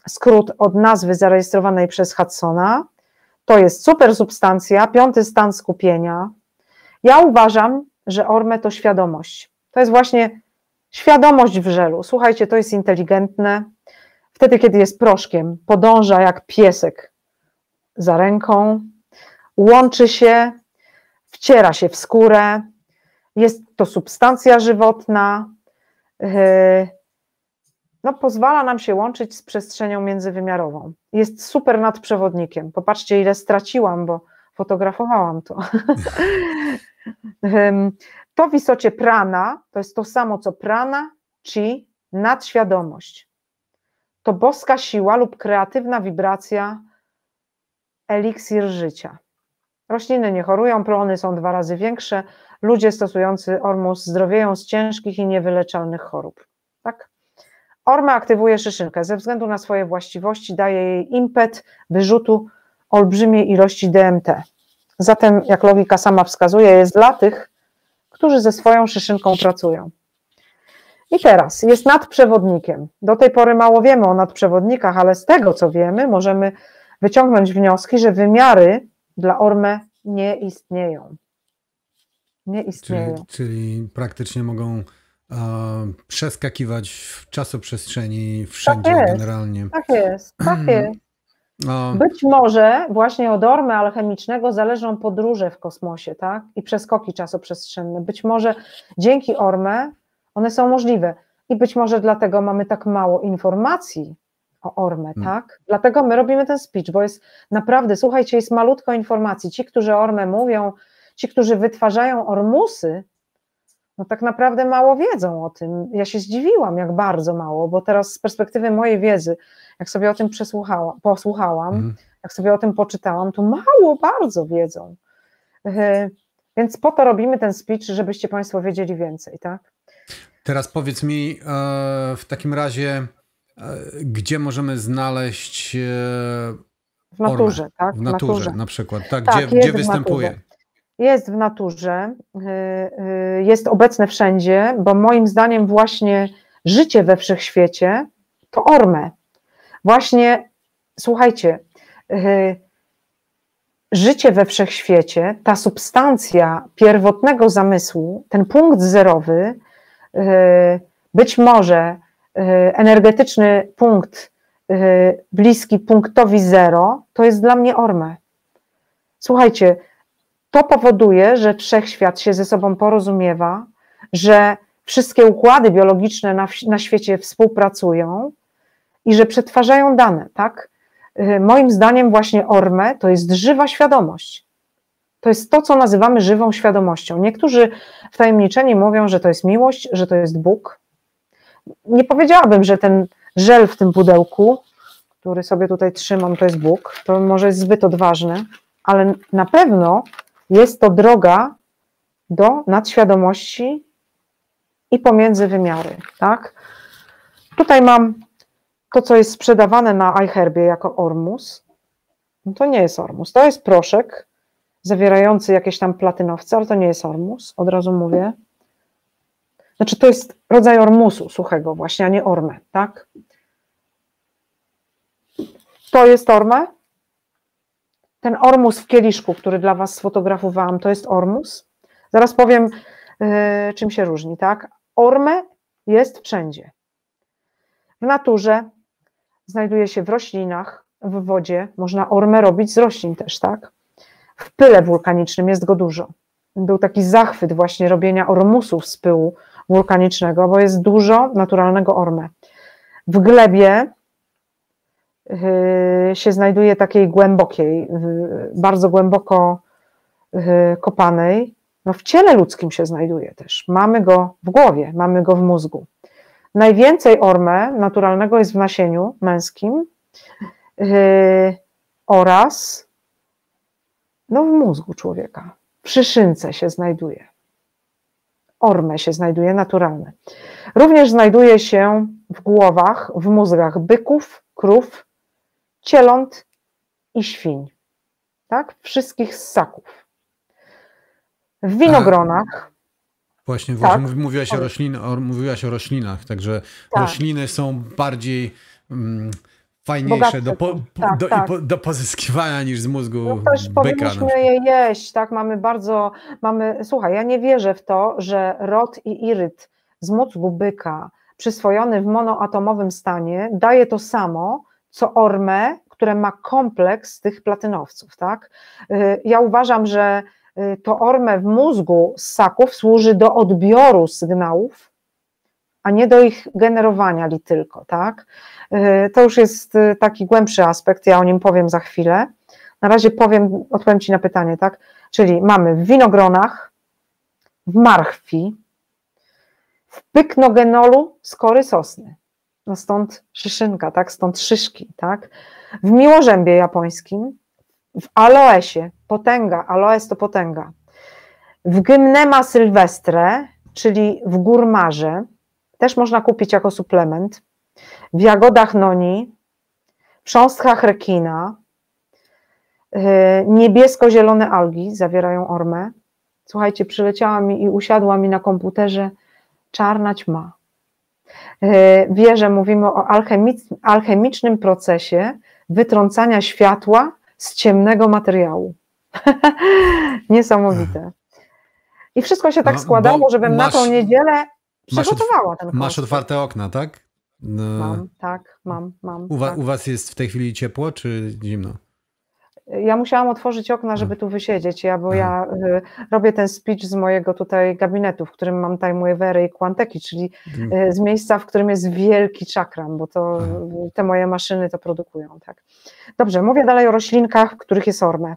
skrót od nazwy zarejestrowanej przez Hudsona, to jest super substancja, piąty stan skupienia. Ja uważam, że ormę to świadomość. To jest właśnie świadomość w żelu. Słuchajcie, to jest inteligentne. Wtedy, kiedy jest proszkiem, podąża jak piesek za ręką, łączy się, wciera się w skórę, jest to substancja żywotna, yy, no, pozwala nam się łączyć z przestrzenią międzywymiarową. Jest super nadprzewodnikiem. Popatrzcie, ile straciłam, bo fotografowałam to. to w istocie prana to jest to samo co prana, chi, nadświadomość. To boska siła lub kreatywna wibracja eliksir życia. Rośliny nie chorują, plony są dwa razy większe, ludzie stosujący ormus zdrowieją z ciężkich i niewyleczalnych chorób. Tak? Orma aktywuje szyszynkę. Ze względu na swoje właściwości daje jej impet wyrzutu olbrzymiej ilości DMT. Zatem, jak logika sama wskazuje, jest dla tych, którzy ze swoją szyszynką pracują. I teraz jest nadprzewodnikiem. Do tej pory mało wiemy o nadprzewodnikach, ale z tego co wiemy, możemy wyciągnąć wnioski, że wymiary dla Orme nie istnieją. Nie istnieją. Czyli, czyli praktycznie mogą uh, przeskakiwać w czasoprzestrzeni wszędzie tak generalnie. Tak jest, tak jest. Być może właśnie od ormy alchemicznego zależą podróże w kosmosie, tak? I przeskoki czasoprzestrzenne. Być może dzięki ormę one są możliwe. I być może dlatego mamy tak mało informacji o Ormę, hmm. tak? Dlatego my robimy ten speech, bo jest naprawdę, słuchajcie, jest malutko informacji. Ci, którzy Ormę mówią, ci, którzy wytwarzają Ormusy, no tak naprawdę mało wiedzą o tym. Ja się zdziwiłam, jak bardzo mało, bo teraz z perspektywy mojej wiedzy, jak sobie o tym przesłuchałam, posłuchałam, hmm. jak sobie o tym poczytałam, to mało bardzo wiedzą. Yy, więc po to robimy ten speech, żebyście Państwo wiedzieli więcej, tak? Teraz powiedz mi e, w takim razie, gdzie możemy znaleźć e, w naturze, ormę? tak? W naturze, naturze, na przykład, tak? tak gdzie, gdzie występuje? Jest w naturze, jest obecne wszędzie, bo moim zdaniem właśnie życie we wszechświecie to ormę. Właśnie, słuchajcie, życie we wszechświecie, ta substancja pierwotnego zamysłu, ten punkt zerowy, być może energetyczny punkt y, bliski punktowi zero, to jest dla mnie orme. Słuchajcie, to powoduje, że wszechświat się ze sobą porozumiewa, że wszystkie układy biologiczne na, na świecie współpracują i że przetwarzają dane, tak? Y, moim zdaniem właśnie Orme to jest żywa świadomość. To jest to, co nazywamy żywą świadomością. Niektórzy wtajemniczeni mówią, że to jest miłość, że to jest Bóg. Nie powiedziałabym, że ten żel w tym pudełku, który sobie tutaj trzymam, to jest Bóg. To może jest zbyt odważne, ale na pewno jest to droga do nadświadomości i pomiędzy wymiary. Tak? Tutaj mam to, co jest sprzedawane na iHerbie jako ormus, no to nie jest ormus. To jest proszek zawierający jakieś tam platynowce, ale to nie jest ormus, od razu mówię. Znaczy, to jest rodzaj ormusu suchego, właśnie, a nie ormę, tak? To jest ormę. Ten ormus w kieliszku, który dla Was sfotografowałam, to jest ormus. Zaraz powiem, yy, czym się różni, tak? Ormę jest wszędzie. W naturze, znajduje się w roślinach, w wodzie. Można ormę robić z roślin też, tak? W pyle wulkanicznym jest go dużo. Był taki zachwyt właśnie robienia ormusów z pyłu wulkanicznego, bo jest dużo naturalnego ormę. W glebie yy, się znajduje takiej głębokiej, bardzo głęboko yy, kopanej. No w ciele ludzkim się znajduje też. Mamy go w głowie, mamy go w mózgu. Najwięcej orme naturalnego jest w nasieniu męskim oraz no, w mózgu człowieka. W szyszynce się znajduje. Orme się znajduje naturalne. Również znajduje się w głowach, w mózgach byków, krów, cieląt i świń. Tak? Wszystkich ssaków. W winogronach Właśnie, właśnie tak? mówiłaś, o roślin, o, mówiłaś o roślinach, także tak. rośliny są bardziej mm, fajniejsze do, po, tak, do, tak. Do, pozyskiwania niż z mózgu no też byka. Powinniśmy je jeść, tak? Mamy bardzo, mamy, słuchaj, ja nie wierzę w to, że rod i iryt z mózgu byka przyswojony w monoatomowym stanie daje to samo, co ormę, które ma kompleks tych platynowców, tak? Y, ja uważam, że Y, to ormę w mózgu ssaków służy do odbioru sygnałów, a nie do ich generowania li tylko, tak? Y, to już jest y, taki głębszy aspekt, ja o nim powiem za chwilę. Na razie powiem, odpowiem Ci na pytanie, tak? Czyli mamy w winogronach, w marchwi, w pyknogenolu skory sosny. No stąd szyszynka, tak? Stąd szyszki, tak? W miłożębie japońskim, w aloesie, potęga, aloes to potęga, w gymnema sylwestre, czyli w górmarze, też można kupić jako suplement, w jagodach noni, w cząstkach rekina, y, niebiesko-zielone algi zawierają ormę. Słuchajcie, przyleciała mi i usiadła mi na komputerze czarna ćma. Y, wie, że mówimy o alchemicznym procesie wytrącania światła z ciemnego materiału. Niesamowite. I wszystko się tak no, składało, żebym masz, na tą niedzielę przygotowała ten Masz otwarte okna, tak? No. Mam, tak, mam, mam. U, tak. u was jest w tej chwili ciepło czy zimno? ja musiałam otworzyć okna, żeby tu wysiedzieć, ja, bo ja y, robię ten speech z mojego tutaj gabinetu, w którym mam Timewavery i Quanteki, czyli y, z miejsca, w którym jest wielki czakram, bo to te moje maszyny to produkują. Tak. Dobrze, mówię dalej o roślinkach, w których jest orme.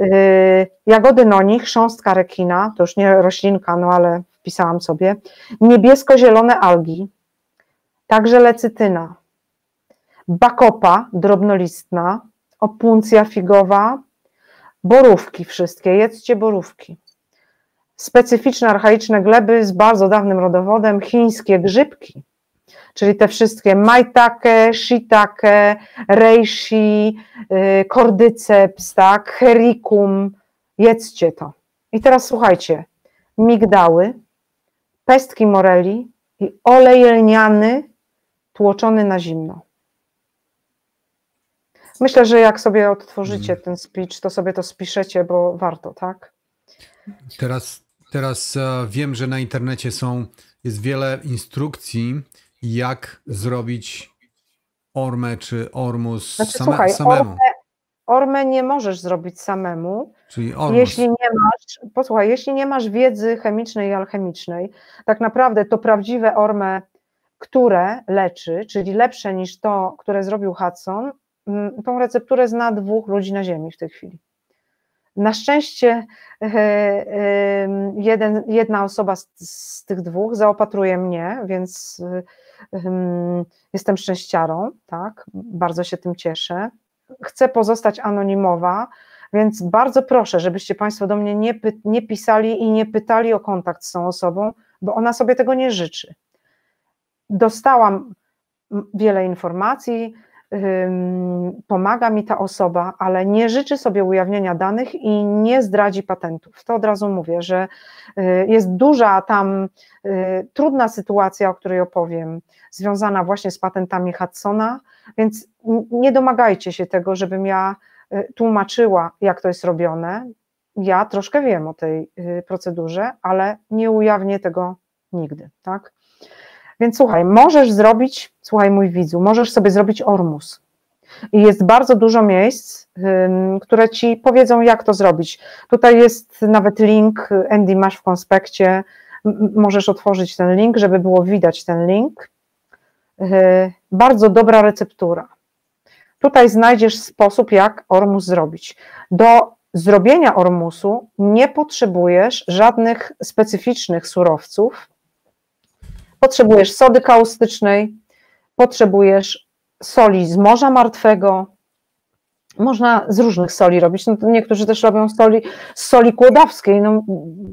Y, jagody noni, chrząstka rekina, to już nie roślinka, no ale wpisałam sobie, niebiesko-zielone algi, także lecytyna, bakopa drobnolistna, opuncja figowa, borówki wszystkie, jedzcie borówki. Specyficzne, archaiczne gleby z bardzo dawnym rodowodem, chińskie grzybki, czyli te wszystkie maitake, shiitake, reishi, kordyceps, tak, hericum, jedzcie to. I teraz słuchajcie, migdały, pestki moreli i olej lniany tłoczony na zimno. Myślę, że jak sobie odtworzycie mhm. ten speech, to sobie to spiszecie, bo warto, tak? Teraz, teraz e, wiem, że na internecie są, jest wiele instrukcji, jak zrobić ormę czy ormus znaczy, same, słuchaj, samemu. Ormę, ormę nie możesz zrobić samemu, Czyli ormus. jeśli nie masz, posłuchaj, jeśli nie masz wiedzy chemicznej i alchemicznej, tak naprawdę to prawdziwe ormę, które leczy, czyli lepsze niż to, które zrobił Hudson, Mm, tą recepturę zna dwóch ludzi na Ziemi w tej chwili. Na szczęście e, e, jeden, jedna osoba z, z, tych dwóch zaopatruje mnie, więc e, jestem szczęściarą, tak? Bardzo się tym cieszę. Chcę pozostać anonimowa, więc bardzo proszę, żebyście Państwo do mnie nie, nie pisali i nie pytali o kontakt z tą osobą, bo ona sobie tego nie życzy. Dostałam wiele informacji, pomaga mi ta osoba, ale nie życzy sobie ujawnienia danych i nie zdradzi patentów. To od razu mówię, że y, jest duża tam y, trudna sytuacja, o której opowiem, związana właśnie z patentami Hudsona, więc nie domagajcie się tego, żebym ja y, tłumaczyła, jak to jest robione. Ja troszkę wiem o tej procedurze, ale nie ujawnię tego nigdy, tak? Więc słuchaj, możesz zrobić, słuchaj mój widzu, możesz sobie zrobić ormus. I jest bardzo dużo miejsc, które ci powiedzą, jak to zrobić. Tutaj jest nawet link, Andy masz w konspekcie, możesz otworzyć ten link, żeby było widać ten link. Y, bardzo dobra receptura. Tutaj znajdziesz sposób, jak ormus zrobić. Do zrobienia ormusu nie potrzebujesz żadnych specyficznych surowców, Potrzebujesz sody kaustycznej, potrzebujesz soli z Morza Martwego. Można z różnych soli robić. No, niektórzy też robią soli, z soli kłodawskiej. No,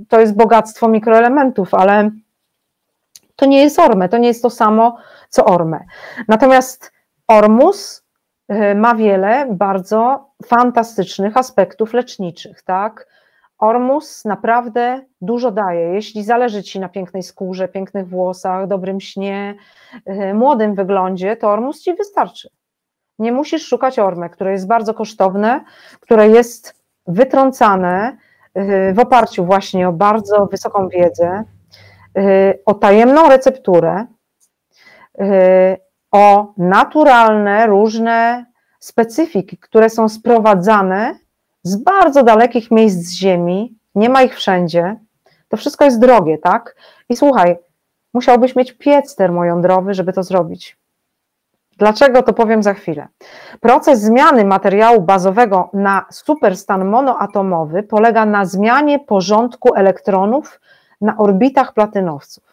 to jest bogactwo mikroelementów, ale to nie jest orme, to nie jest to samo co orme. Natomiast ormus y, ma wiele bardzo fantastycznych aspektów leczniczych, tak? Ormus naprawdę dużo daje. Jeśli zależy Ci na pięknej skórze, pięknych włosach, dobrym śnie, yy, młodym wyglądzie, to Ormus Ci wystarczy. Nie musisz szukać ormy, które jest bardzo kosztowne, które jest wytrącane yy, w oparciu właśnie o bardzo wysoką wiedzę, yy, o tajemną recepturę, o naturalne, różne specyfiki, które są sprowadzane z bardzo dalekich miejsc z Ziemi, nie ma ich wszędzie, to wszystko jest drogie, tak? I słuchaj, musiałbyś mieć piec termojądrowy, żeby to zrobić. Dlaczego to powiem za chwilę? Proces zmiany materiału bazowego na superstan monoatomowy polega na zmianie porządku elektronów na orbitach platynowców.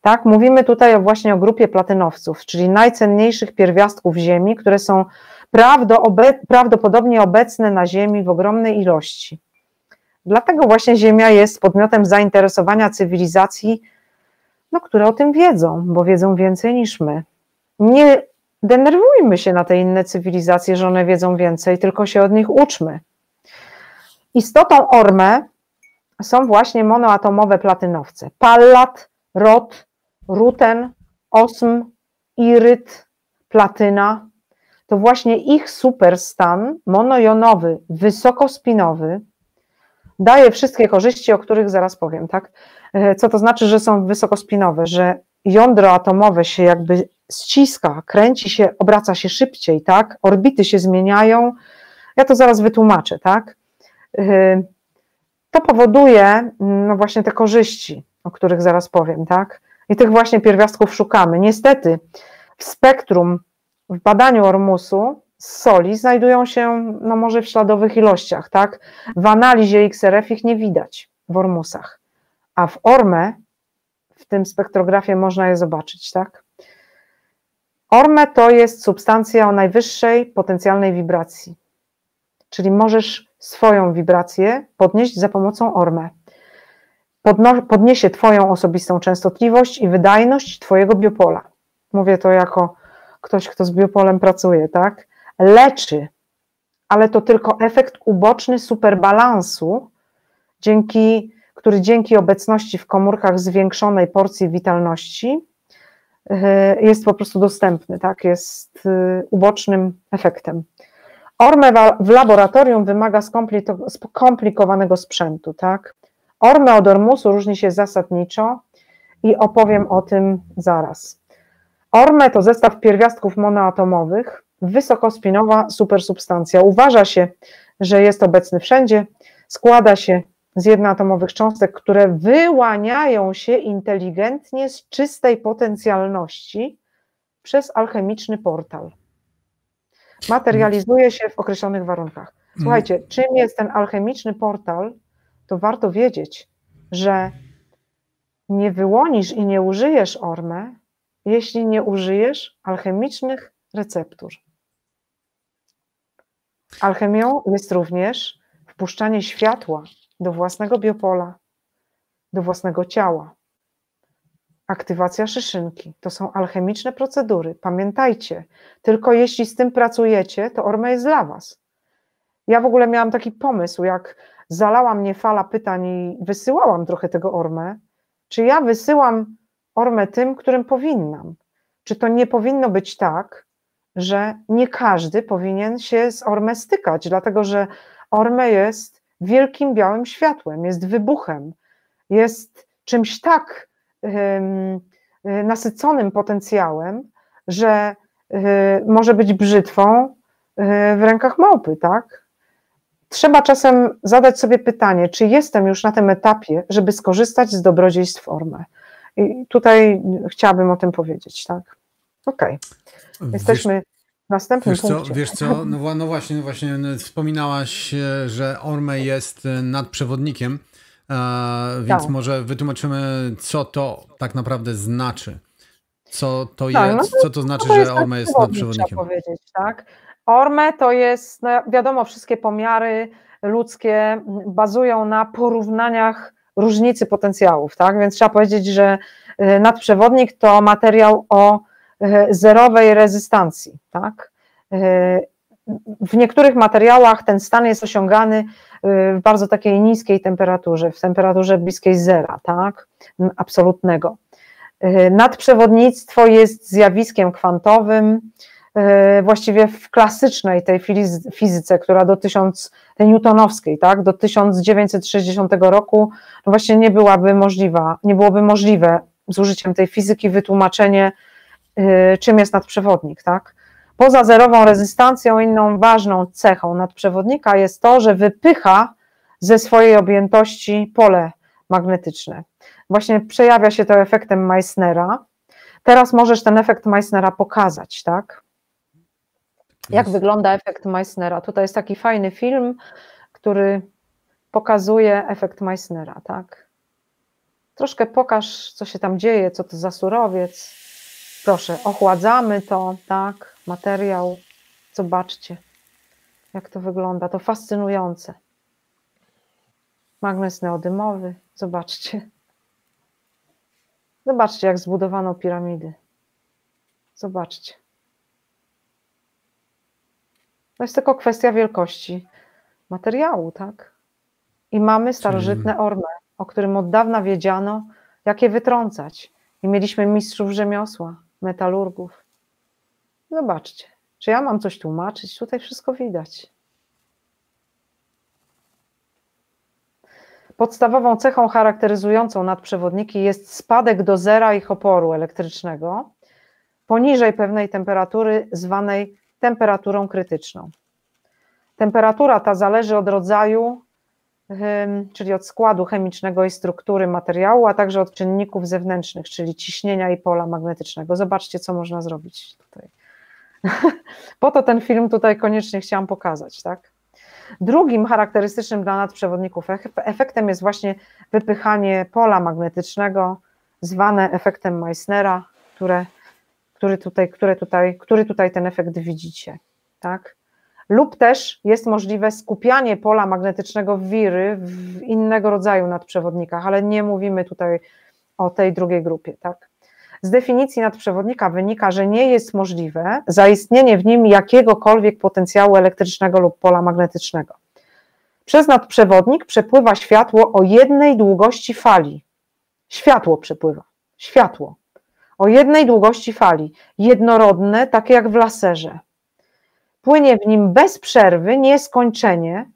Tak, mówimy tutaj właśnie o grupie platynowców, czyli najcenniejszych pierwiastków Ziemi, które są prawdopodobnie obecne na Ziemi w ogromnej ilości. Dlatego właśnie Ziemia jest podmiotem zainteresowania cywilizacji, no, które o tym wiedzą, bo wiedzą więcej niż my. Nie denerwujmy się na te inne cywilizacje, że one wiedzą więcej, tylko się od nich uczmy. Istotą orme są właśnie monoatomowe platynowce. Pallat, rod, ruten, osm, iryt, platyna, to właśnie ich superstan monojonowy, wysokospinowy daje wszystkie korzyści, o których zaraz powiem, tak? E, co to znaczy, że są wysokospinowe, że jądro atomowe się jakby ściska, kręci się, obraca się szybciej, tak? Orbity się zmieniają, Ja to zaraz wytłumaczę, tak? Y, to powoduje, no właśnie te korzyści, o których zaraz powiem, tak? I tych właśnie pierwiastków szukamy. Niestety w spektrum, w badaniu ormusu z soli znajdują się, no może w śladowych ilościach, tak? W analizie XRF ich nie widać w ormusach, a w ormę w tym spektrografie można je zobaczyć, tak? Orme to jest substancja o najwyższej potencjalnej wibracji, czyli możesz swoją wibrację podnieść za pomocą orme. Podno podniesie Twoją osobistą częstotliwość i wydajność Twojego biopola. Mówię to jako ktoś, kto z biopolem pracuje, tak? Leczy, ale to tylko efekt uboczny superbalansu, dzięki, który dzięki obecności w komórkach zwiększonej porcji witalności y, jest po prostu dostępny, tak? Jest y, ubocznym efektem. Orme w laboratorium wymaga skomplikowanego sprzętu, tak? Orme od ormusu różni się zasadniczo i opowiem o tym zaraz. Orme to zestaw pierwiastków monoatomowych, wysokospinowa supersubstancja. Uważa się, że jest obecny wszędzie, składa się z jednoatomowych cząstek, które wyłaniają się inteligentnie z czystej potencjalności przez alchemiczny portal. Materializuje się w określonych warunkach. Słuchajcie, czym jest ten alchemiczny portal, to warto wiedzieć, że nie wyłonisz i nie użyjesz ormę, jeśli nie użyjesz alchemicznych receptur. Alchemią jest również wpuszczanie światła do własnego biopola, do własnego ciała. Aktywacja szyszynki to są alchemiczne procedury. Pamiętajcie, tylko jeśli z tym pracujecie, to Orme jest dla Was. Ja w ogóle miałam taki pomysł, jak zalała mnie fala pytań i wysyłałam trochę tego Orme, czy ja wysyłam Ormę tym, którym powinnam? Czy to nie powinno być tak, że nie każdy powinien się z Ormę stykać, dlatego że Orme jest wielkim białym światłem, jest wybuchem, jest czymś tak Y, nasyconym potencjałem, że y, może być brzytwą y, w rękach małpy, tak? Trzeba czasem zadać sobie pytanie, czy jestem już na tym etapie, żeby skorzystać z dobrodziejstw formy. I tutaj chciałabym o tym powiedzieć, tak? Okej. Okay. Jesteśmy wiesz, w następnym wiesz punkcie. Co, wiesz co, no, no właśnie, no właśnie wspominałaś, że Orme jest nadprzewodnikiem E, więc tak. może wytłumaczymy, co to tak naprawdę znaczy. Co to tak, jest, no co to znaczy, to że Orme jest nadprzewodnikiem? powiedzieć, tak? Orme to jest, no wiadomo, wszystkie pomiary ludzkie bazują na porównaniach różnicy potencjałów, tak? Więc trzeba powiedzieć, że y, nadprzewodnik to materiał o y, zerowej rezystancji, tak? Y, w niektórych materiałach ten stan jest osiągany w bardzo takiej niskiej temperaturze, w temperaturze bliskiej zera, tak, absolutnego. Nadprzewodnictwo jest zjawiskiem kwantowym, właściwie w klasycznej tej fizyce, która do 1000, tej newtonowskiej, tak, do 1960 roku, no właśnie nie byłaby możliwa, nie byłoby możliwe z użyciem tej fizyki wytłumaczenie, czym jest nadprzewodnik, tak. Poza zerową rezystancją, inną ważną cechą nadprzewodnika jest to, że wypycha ze swojej objętości pole magnetyczne. Właśnie przejawia się to efektem Meissnera. Teraz możesz ten efekt Meissnera pokazać, tak? Jak wygląda efekt Meissnera? Tutaj jest taki fajny film, który pokazuje efekt Meissnera, tak? Troszkę pokaż, co się tam dzieje, co to za surowiec. Proszę, ochładzamy to, tak? materiał. Zobaczcie, jak to wygląda. To fascynujące. Magnes neodymowy, zobaczcie. Zobaczcie, jak zbudowano piramidy. Zobaczcie. To jest tylko kwestia wielkości materiału, tak? I mamy starożytne orme, o którym od dawna wiedziano, jak je wytrącać. I mieliśmy mistrzów rzemiosła, metalurgów. Zobaczcie, czy ja mam coś tłumaczyć? Tutaj wszystko widać. Podstawową cechą charakteryzującą nadprzewodniki jest spadek do zera ich oporu elektrycznego poniżej pewnej temperatury zwanej temperaturą krytyczną. Temperatura ta zależy od rodzaju, czyli od składu chemicznego i struktury materiału, a także od czynników zewnętrznych, czyli ciśnienia i pola magnetycznego. Zobaczcie, co można zrobić tutaj. po to ten film tutaj koniecznie chciałam pokazać, tak? Drugim charakterystycznym dla nadprzewodników efektem jest właśnie wypychanie pola magnetycznego, zwane efektem Meissnera, które, który, tutaj, które tutaj, który tutaj ten efekt widzicie. Tak? Lub też jest możliwe skupianie pola magnetycznego wiry w innego rodzaju nadprzewodnikach, ale nie mówimy tutaj o tej drugiej grupie. Tak? Z definicji nadprzewodnika wynika, że nie jest możliwe zaistnienie w nim jakiegokolwiek potencjału elektrycznego lub pola magnetycznego. Przez nadprzewodnik przepływa światło o jednej długości fali. Światło przepływa. Światło. O jednej długości fali. Jednorodne, takie jak w laserze. Płynie w nim bez przerwy, nieskończenie,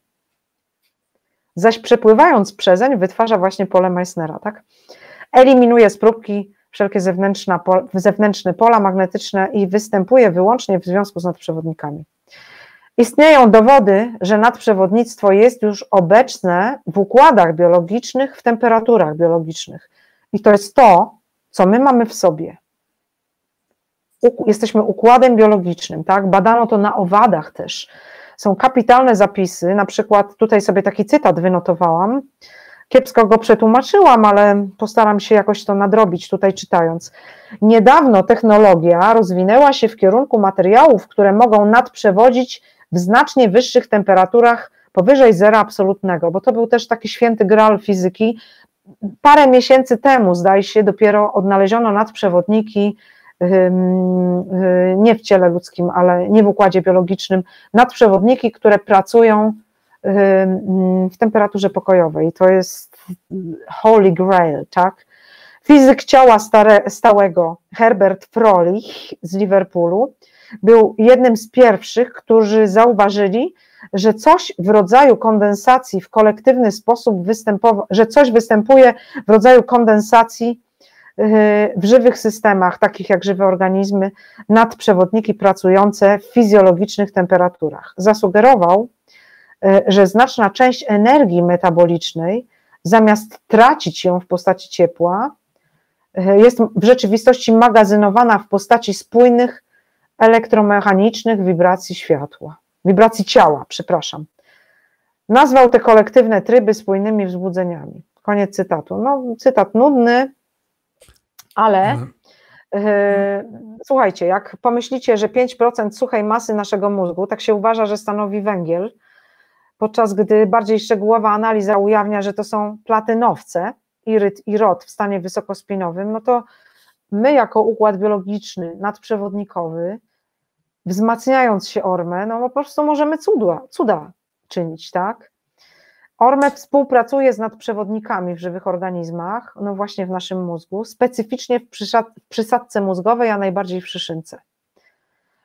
zaś przepływając przezeń wytwarza właśnie pole Meissnera. Tak? Eliminuje z próbki wszelkie zewnętrzne pola magnetyczne i występuje wyłącznie w związku z nadprzewodnikami. Istnieją dowody, że nadprzewodnictwo jest już obecne w układach biologicznych, w temperaturach biologicznych. I to jest to, co my mamy w sobie. Jesteśmy układem biologicznym, tak? Badano to na owadach też. Są kapitalne zapisy, na przykład tutaj sobie taki cytat wynotowałam, kiepsko go przetłumaczyłam, ale postaram się jakoś to nadrobić tutaj czytając. Niedawno technologia rozwinęła się w kierunku materiałów, które mogą nadprzewodzić w znacznie wyższych temperaturach powyżej zera absolutnego, bo to był też taki święty gral fizyki. Parę miesięcy temu, zdaje się, dopiero odnaleziono nadprzewodniki nie w ciele ludzkim, ale nie w układzie biologicznym, nadprzewodniki, które pracują w temperaturze pokojowej. To jest holy grail, tak? Fizyk ciała stare, stałego Herbert Frolich z Liverpoolu był jednym z pierwszych, którzy zauważyli, że coś w rodzaju kondensacji w kolektywny sposób występował, że coś występuje w rodzaju kondensacji yy, w żywych systemach, takich jak żywe organizmy, nadprzewodniki pracujące w fizjologicznych temperaturach. Zasugerował, yy, że znaczna część energii metabolicznej, zamiast tracić ją w postaci ciepła, yy, jest w rzeczywistości magazynowana w postaci spójnych, elektromechanicznych wibracji światła, wibracji ciała, przepraszam. Nazwał te kolektywne tryby spójnymi wzbudzeniami. Koniec cytatu. No, cytat nudny, ale yy, słuchajcie, jak pomyślicie, że 5% suchej masy naszego mózgu, tak się uważa, że stanowi węgiel, podczas gdy bardziej szczegółowa analiza ujawnia, że to są platynowce, iryt i rod w stanie wysokospinowym, no to my jako układ biologiczny nadprzewodnikowy wzmacniając się Ormę, no po prostu możemy cuda, cuda czynić, tak? Orme współpracuje z nadprzewodnikami w żywych organizmach, no właśnie w naszym mózgu, specyficznie w, przysadce mózgowej, a najbardziej w szyszynce.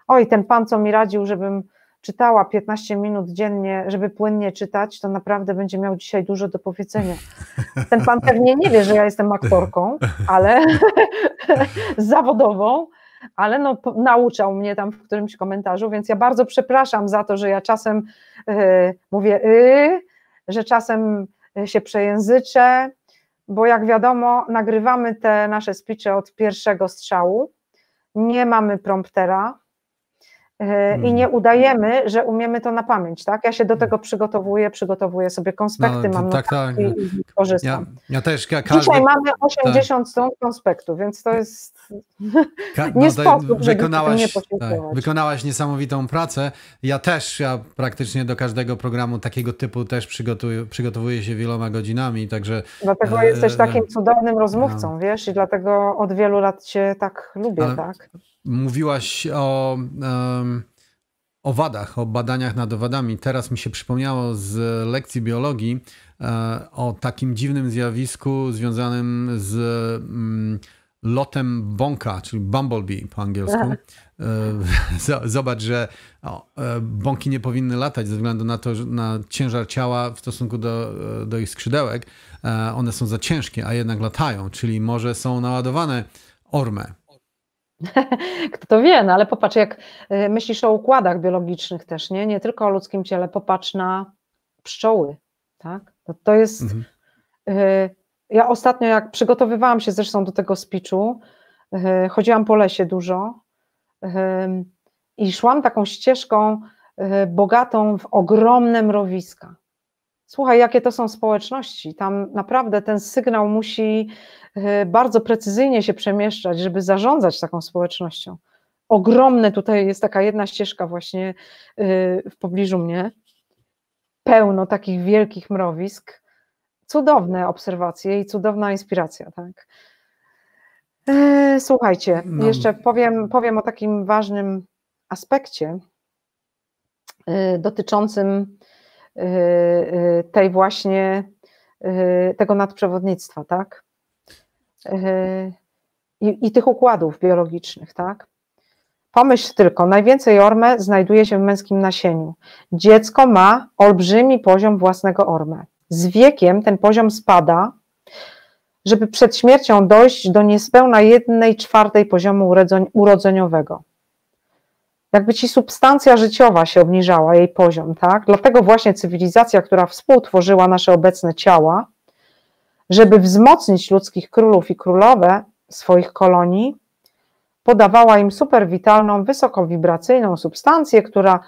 Oj, ten pan, co mi radził, żebym czytała 15 minut dziennie, żeby płynnie czytać, to naprawdę będzie miał dzisiaj dużo do powiedzenia. Ten pan pewnie nie wie, że ja jestem aktorką, ale zawodową, ale no, nauczał mnie tam w którymś komentarzu, więc ja bardzo przepraszam za to, że ja czasem yy, mówię yy, że czasem się przejęzyczę, bo jak wiadomo, nagrywamy te nasze speeche od pierwszego strzału, nie mamy promptera. I nie udajemy, że umiemy to na pamięć, tak? Ja się do tego przygotowuję, przygotowuję sobie konspekty, no, mam tak, tak. i korzystam. Ja, ja też. Każdy, Dzisiaj mamy 80 tak. stron konspektu, więc to jest Ka nie no, sposób, wykonałaś, nie tak, wykonałaś niesamowitą pracę. Ja też, ja praktycznie do każdego programu takiego typu też przygotowuję, przygotowuję się wieloma godzinami, także... Dlatego e, jesteś takim cudownym rozmówcą, no. wiesz, i dlatego od wielu lat cię tak lubię, Ale tak? Mówiłaś o, o wadach, o badaniach nad owadami. Teraz mi się przypomniało z lekcji biologii e, o takim dziwnym zjawisku związanym z mm, lotem bąka, czyli bumblebee po angielsku. E, zobacz, że e, bąki nie powinny latać ze względu na to, na ciężar ciała w stosunku do, do ich skrzydełek. One są za ciężkie, a jednak latają, czyli może są naładowane ormę Kto to wie, no ale popatrz, jak y, myślisz o układach biologicznych też, nie? Nie tylko o ludzkim ciele, popatrz na pszczoły, tak? To, to jest. Mhm. Y, ja ostatnio, jak przygotowywałam się zresztą do tego speechu, y, chodziłam po lesie dużo i szłam taką ścieżką bogatą w ogromne mrowiska. Słuchaj, jakie to są społeczności. Tam naprawdę ten sygnał musi e, bardzo precyzyjnie się przemieszczać, żeby zarządzać taką społecznością. Ogromne tutaj jest taka jedna ścieżka właśnie e, w pobliżu mnie, pełno takich wielkich mrowisk. Cudowne obserwacje i cudowna inspiracja, tak. E, słuchajcie, no. jeszcze powiem, powiem o takim ważnym aspekcie dotyczącym Y, y, tej właśnie y, tego nadprzewodnictwa, tak? I, i tych układów biologicznych, tak? Pomyśl tylko, najwięcej orme znajduje się w męskim nasieniu. Dziecko ma olbrzymi poziom własnego orme. Z wiekiem ten poziom spada, żeby przed śmiercią dojść do niespełna jednej czwartej poziomu urodzeniowego jakby ci substancja życiowa się obniżała, jej poziom, tak? Dlatego właśnie cywilizacja, która współtworzyła nasze obecne ciała, żeby wzmocnić ludzkich królów i królowe swoich kolonii, podawała im superwitalną, wysokowibracyjną substancję, która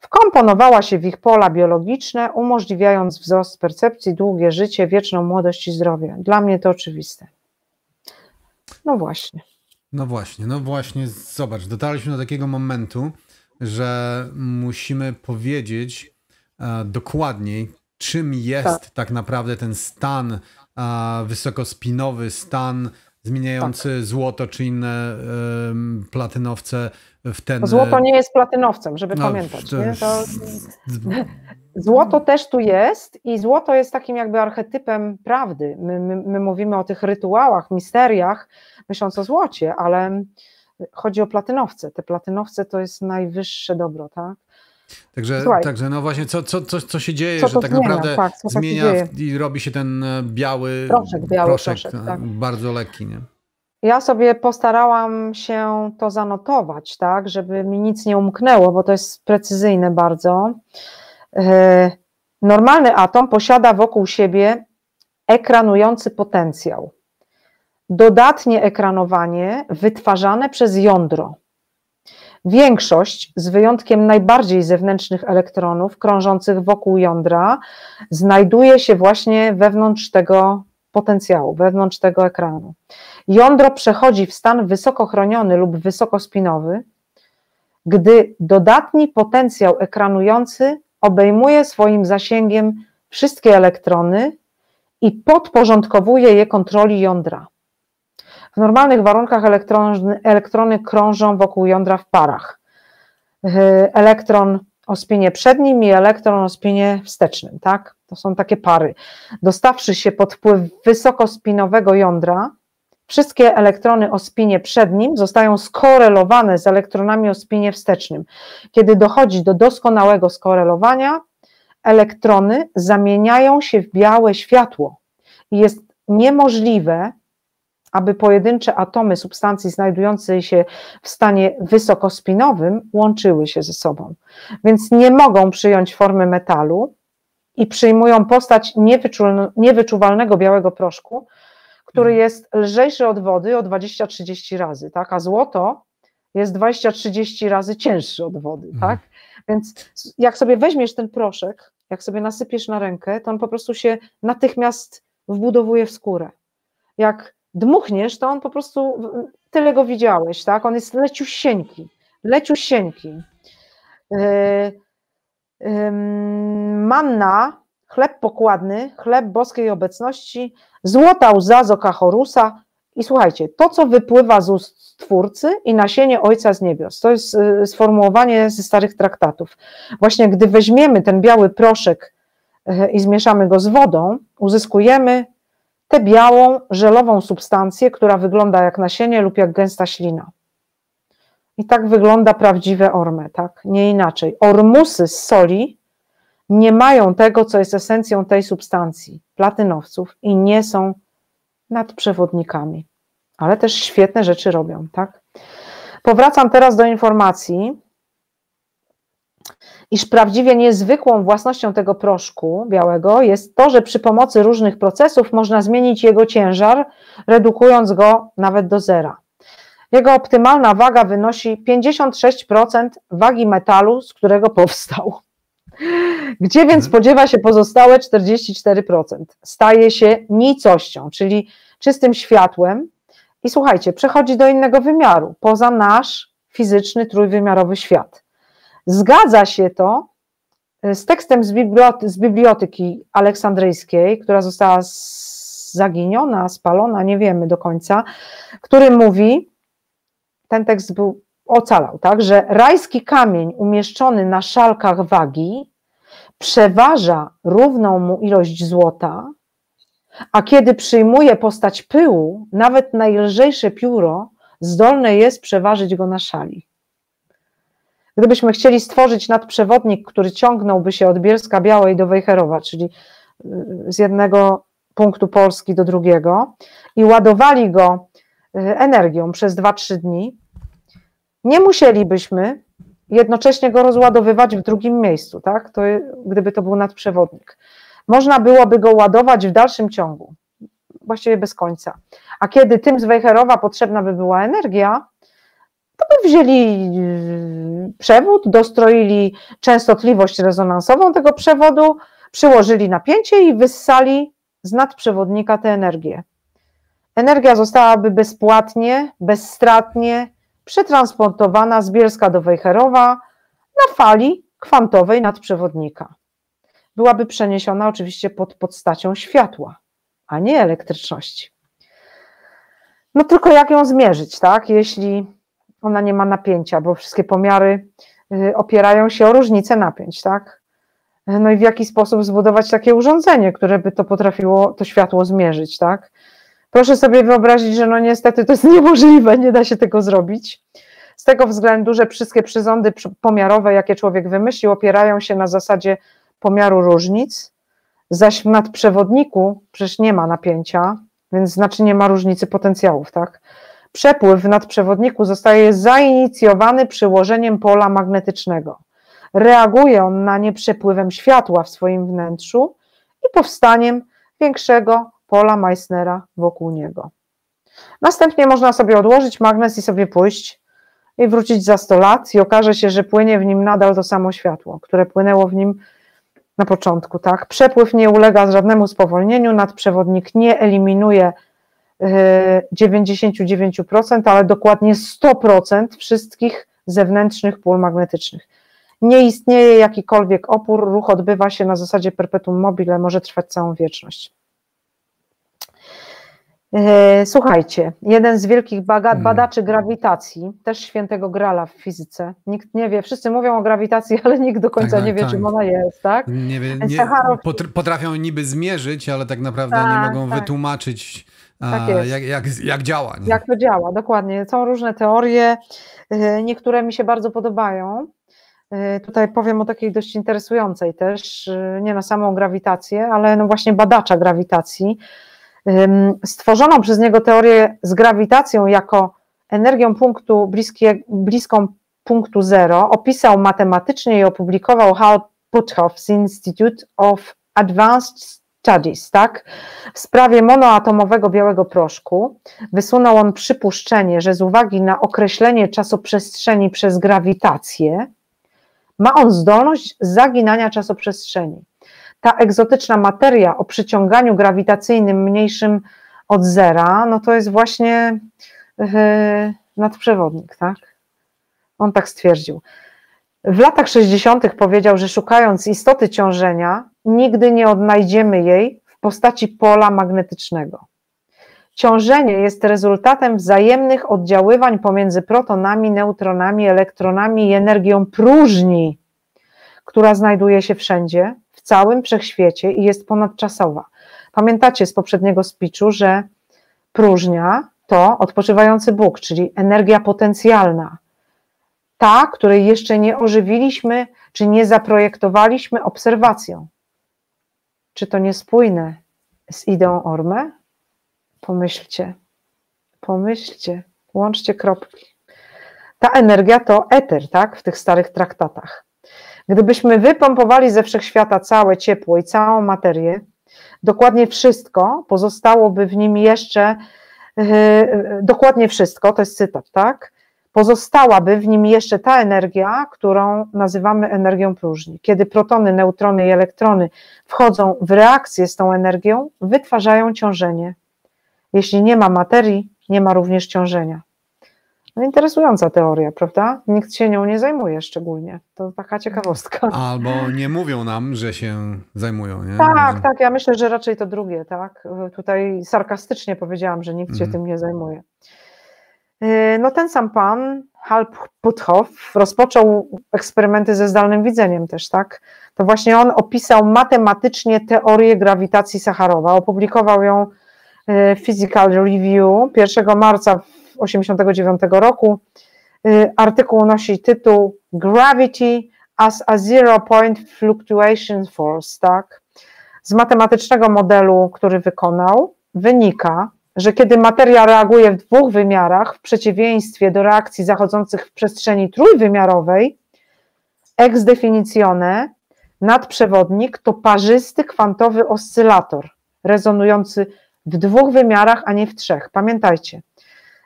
wkomponowała się w ich pola biologiczne, umożliwiając wzrost percepcji, długie życie, wieczną młodość i zdrowie. Dla mnie to oczywiste. No właśnie. No właśnie, no właśnie, zobacz, dotarliśmy do takiego momentu, że musimy powiedzieć e, dokładniej, czym jest tak. tak, naprawdę ten stan e, wysokospinowy, stan zmieniający tak. złoto czy inne platynowce w ten... Złoto nie jest platynowcem, żeby no, pamiętać. To... Nie? To... Złoto też tu jest i złoto jest takim jakby archetypem prawdy. My, my, my mówimy o tych rytuałach, misteriach, myśląc o złocie, ale chodzi o platynowce. Te platynowce to jest najwyższe dobro, tak? Także, także no właśnie, co, co, co, co się dzieje, co że tak zmienia? naprawdę tak, zmienia i robi się ten e, biały proszek, biały proszek, proszek tak. bardzo lekki, nie? Ja sobie postarałam się to zanotować, tak, żeby mi nic nie umknęło, bo to jest precyzyjne bardzo. E, normalny atom posiada wokół siebie ekranujący potencjał. Dodatnie ekranowanie wytwarzane przez jądro. Większość, z wyjątkiem najbardziej zewnętrznych elektronów krążących wokół jądra, znajduje się właśnie wewnątrz tego potencjału, wewnątrz tego ekranu. Jądro przechodzi w stan wysoko chroniony lub wysokospinowy, gdy dodatni potencjał ekranujący obejmuje swoim zasięgiem wszystkie elektrony i podporządkowuje je kontroli jądra. W normalnych warunkach elektrony, elektrony krążą wokół jądra w parach. Elektron o spinie przednim i elektron o spinie wstecznym, tak? To są takie pary. Dostawszy się pod wpływ wysokospinowego jądra, wszystkie elektrony o spinie przednim zostają skorelowane z elektronami o spinie wstecznym. Kiedy dochodzi do doskonałego skorelowania, elektrony zamieniają się w białe światło jest niemożliwe, aby pojedyncze atomy substancji znajdującej się w stanie wysokospinowym łączyły się ze sobą. Więc nie mogą przyjąć formy metalu i przyjmują postać niewyczuwalnego białego proszku, który mhm. jest lżejszy od wody o 20-30 razy, tak? a złoto jest 20-30 razy cięższy od wody. Mhm. Tak? Więc jak sobie weźmiesz ten proszek, jak sobie nasypiesz na rękę, to on po prostu się natychmiast wbudowuje w skórę. Jak dmuchniesz, to on po prostu, tyle go widziałeś, tak? On jest leciusieńki, leciusieńki. Yy, yy, manna chleb pokładny, chleb boskiej obecności, złota łza z oka Horusa i słuchajcie, to co wypływa z ust Twórcy i nasienie Ojca z niebios. To jest y, sformułowanie ze starych traktatów. Właśnie gdy weźmiemy ten biały proszek y, i zmieszamy go z wodą, uzyskujemy tę białą, żelową substancję, która wygląda jak nasienie lub jak gęsta ślina. I tak wygląda prawdziwe orme, tak? Nie inaczej. Ormusy z soli nie mają tego, co jest esencją tej substancji, platynowców, i nie są nadprzewodnikami, ale też świetne rzeczy robią, tak? Powracam teraz do informacji, iż prawdziwie niezwykłą własnością tego proszku białego jest to, że przy pomocy różnych procesów można zmienić jego ciężar, redukując go nawet do zera. Jego optymalna waga wynosi 56% wagi metalu, z którego powstał. Gdzie więc mhm. spodziewa się pozostałe 44%? Staje się nicością, czyli czystym światłem. I słuchajcie, przechodzi do innego wymiaru, poza nasz fizyczny, trójwymiarowy świat. Zgadza się to e, z tekstem z, biblioty, z biblioteki aleksandryjskiej, która została zaginiona, spalona, nie wiemy do końca, który mówi, ten tekst był, ocalał, tak, że rajski kamień umieszczony na szalkach wagi przeważa równą mu ilość złota, a kiedy przyjmuje postać pyłu, nawet najlżejsze pióro zdolne jest przeważyć go na szali. Gdybyśmy chcieli stworzyć nadprzewodnik, który ciągnąłby się od Bielska Białej do Wejherowa, czyli y, z jednego punktu Polski do drugiego i ładowali go y, energią przez 2-3 dni, nie musielibyśmy jednocześnie go rozładowywać w drugim miejscu, tak? To, gdyby to był nadprzewodnik. Można byłoby go ładować w dalszym ciągu, właściwie bez końca. A kiedy tym z Wejherowa potrzebna by była energia, to by wzięli yy, przewód, dostroili częstotliwość rezonansową tego przewodu, przyłożyli napięcie i wyssali z nadprzewodnika tę energię. Energia zostałaby bezpłatnie, bezstratnie przetransportowana z Bielska do Wejherowa na fali kwantowej nadprzewodnika. Byłaby przeniesiona oczywiście pod podstacią światła, a nie elektryczności. No tylko jak ją zmierzyć, tak? Jeśli ona nie ma napięcia, bo wszystkie pomiary y, opierają się o różnicę napięć, tak? No i w jaki sposób zbudować takie urządzenie, które by to potrafiło to światło zmierzyć, tak? Proszę sobie wyobrazić, że no niestety to jest niemożliwe, nie da się tego zrobić. Z tego względu, że wszystkie przyrządy pomiarowe, jakie człowiek wymyślił, opierają się na zasadzie pomiaru różnic, zaś w nadprzewodniku przecież nie ma napięcia, więc znaczy nie ma różnicy potencjałów, tak? Przepływ w nadprzewodniku zostaje zainicjowany przyłożeniem pola magnetycznego. Reaguje on na nie przepływem światła w swoim wnętrzu i powstaniem większego pola Meissnera wokół niego. Następnie można sobie odłożyć magnes i sobie pójść i wrócić za 100 lat i okaże się, że płynie w nim nadal to samo światło, które płynęło w nim na początku. Tak? Przepływ nie ulega żadnemu spowolnieniu, nadprzewodnik nie eliminuje 99%, ale dokładnie 100% wszystkich zewnętrznych pól magnetycznych. Nie istnieje jakikolwiek opór, ruch odbywa się na zasadzie perpetuum mobile, może trwać całą wieczność. E, słuchajcie, jeden z wielkich hmm. badaczy grawitacji, też świętego grala w fizyce. Nikt nie wie, wszyscy mówią o grawitacji, ale nikt do końca tak, nie wie, tak. czym ona jest, tak? Nie wie, nie, potrafią niby zmierzyć, ale tak naprawdę tak, nie mogą tak. wytłumaczyć tak jak, jak, jak działa. Nie? Jak to działa, dokładnie. Są różne teorie, y, niektóre mi się bardzo podobają. Y, tutaj powiem o takiej dość interesującej też, nie na samą grawitację, ale no właśnie badacza grawitacji. Stworzono przez niego teorię z grawitacją jako energią punktu bliskie, bliską punktu zero, opisał matematycznie i opublikował Hal Puthoff's Institute of Advanced Studies, tak? W sprawie monoatomowego białego proszku wysunął on przypuszczenie, że z uwagi na określenie czasoprzestrzeni przez grawitację, ma on zdolność zaginania czasoprzestrzeni. Ta egzotyczna materia o przyciąganiu grawitacyjnym mniejszym od zera, no to jest właśnie yy, nadprzewodnik, tak? On tak stwierdził. W latach 60. powiedział, że szukając istoty ciążenia, nigdy nie odnajdziemy jej w postaci pola magnetycznego. Ciążenie jest rezultatem wzajemnych oddziaływań pomiędzy protonami, neutronami, elektronami i energią próżni, która znajduje się wszędzie, całym wszechświecie i jest ponadczasowa. Pamiętacie z poprzedniego speechu, że próżnia to odpoczywający Bóg, czyli energia potencjalna, ta, której jeszcze nie ożywiliśmy, czy nie zaprojektowaliśmy obserwacją. Czy to niespójne z ideą Orme? Pomyślcie, pomyślcie, łączcie kropki. Ta energia to eter, tak, w tych starych traktatach. Gdybyśmy wypompowali ze wszechświata całe ciepło i całą materię, dokładnie wszystko, pozostałoby w nim jeszcze, yy, dokładnie wszystko, to jest cytat, tak? Pozostałaby w nim jeszcze ta energia, którą nazywamy energią próżni. Kiedy protony, neutrony i elektrony wchodzą w reakcję z tą energią, wytwarzają ciążenie. Jeśli nie ma materii, nie ma również ciążenia. No interesująca teoria, prawda? Nikt się nią nie zajmuje szczególnie. To taka ciekawostka. Albo nie mówią nam, że się zajmują, nie? Tak, że... tak. Ja myślę, że raczej to drugie, tak? Tutaj sarkastycznie powiedziałam, że nikt się mhm. tym nie zajmuje. Y, no ten sam pan, Hal Puthoff, rozpoczął eksperymenty ze zdalnym widzeniem też, tak? To właśnie on opisał matematycznie teorię grawitacji Sacharowa. Opublikował ją y, w Physical Review 1 marca 1989 roku. Y, artykuł nosi tytuł Gravity as a Zero Point Fluctuation Force, tak? Z matematycznego modelu, który wykonał, wynika, że kiedy materia reaguje w dwóch wymiarach, w przeciwieństwie do reakcji zachodzących w przestrzeni trójwymiarowej, ex definitione, nadprzewodnik to parzysty kwantowy oscylator, rezonujący w dwóch wymiarach, a nie w trzech. Pamiętajcie,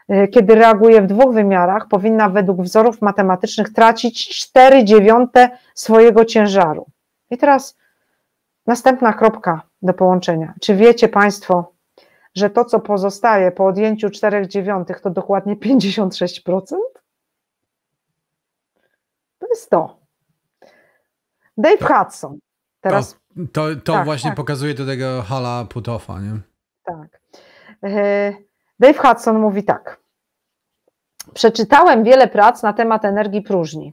kiedy reaguje w dwóch wymiarach, powinna według wzorów matematycznych tracić 4 dziewiąte swojego ciężaru. I teraz następna kropka do połączenia. Czy wiecie Państwo, że to, co pozostaje po odjęciu 4 dziewiątych, to dokładnie 56%? To jest to. Dave Hudson. Teraz, to to, to tak, właśnie tak. pokazuje do tego hala Putofa, nie? Tak. E, Dave Hudson mówi tak. Przeczytałem wiele prac na temat energii próżni.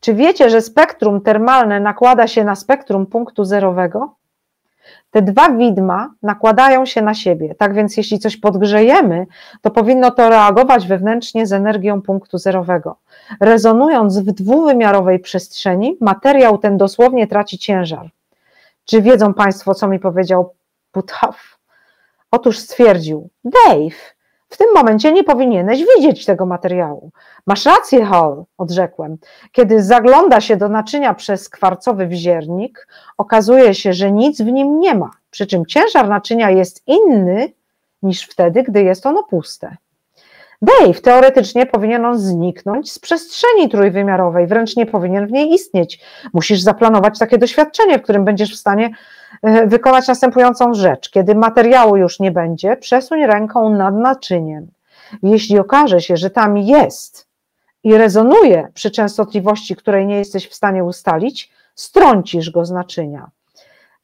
Czy wiecie, że spektrum termalne nakłada się na spektrum punktu zerowego? Te dwa widma nakładają się na siebie, tak więc jeśli coś podgrzejemy, to powinno to reagować wewnętrznie z energią punktu zerowego. Rezonując w dwuwymiarowej przestrzeni, materiał ten dosłownie traci ciężar. Czy wiedzą Państwo, co mi powiedział Puthoff? Otóż stwierdził, Dave, w tym momencie nie powinieneś widzieć tego materiału. Masz rację, Hall, odrzekłem. Kiedy zagląda się do naczynia przez kwarcowy wziernik, okazuje się, że nic w nim nie ma, przy czym ciężar naczynia jest inny niż wtedy, gdy jest ono puste. Dave, teoretycznie powinien on zniknąć z przestrzeni trójwymiarowej, wręcz nie powinien w niej istnieć. Musisz zaplanować takie doświadczenie, w którym będziesz w stanie wykonać następującą rzecz. Kiedy materiału już nie będzie, przesuń ręką nad naczyniem. Jeśli okaże się, że tam jest i rezonuje przy częstotliwości, której nie jesteś w stanie ustalić, strącisz go z naczynia.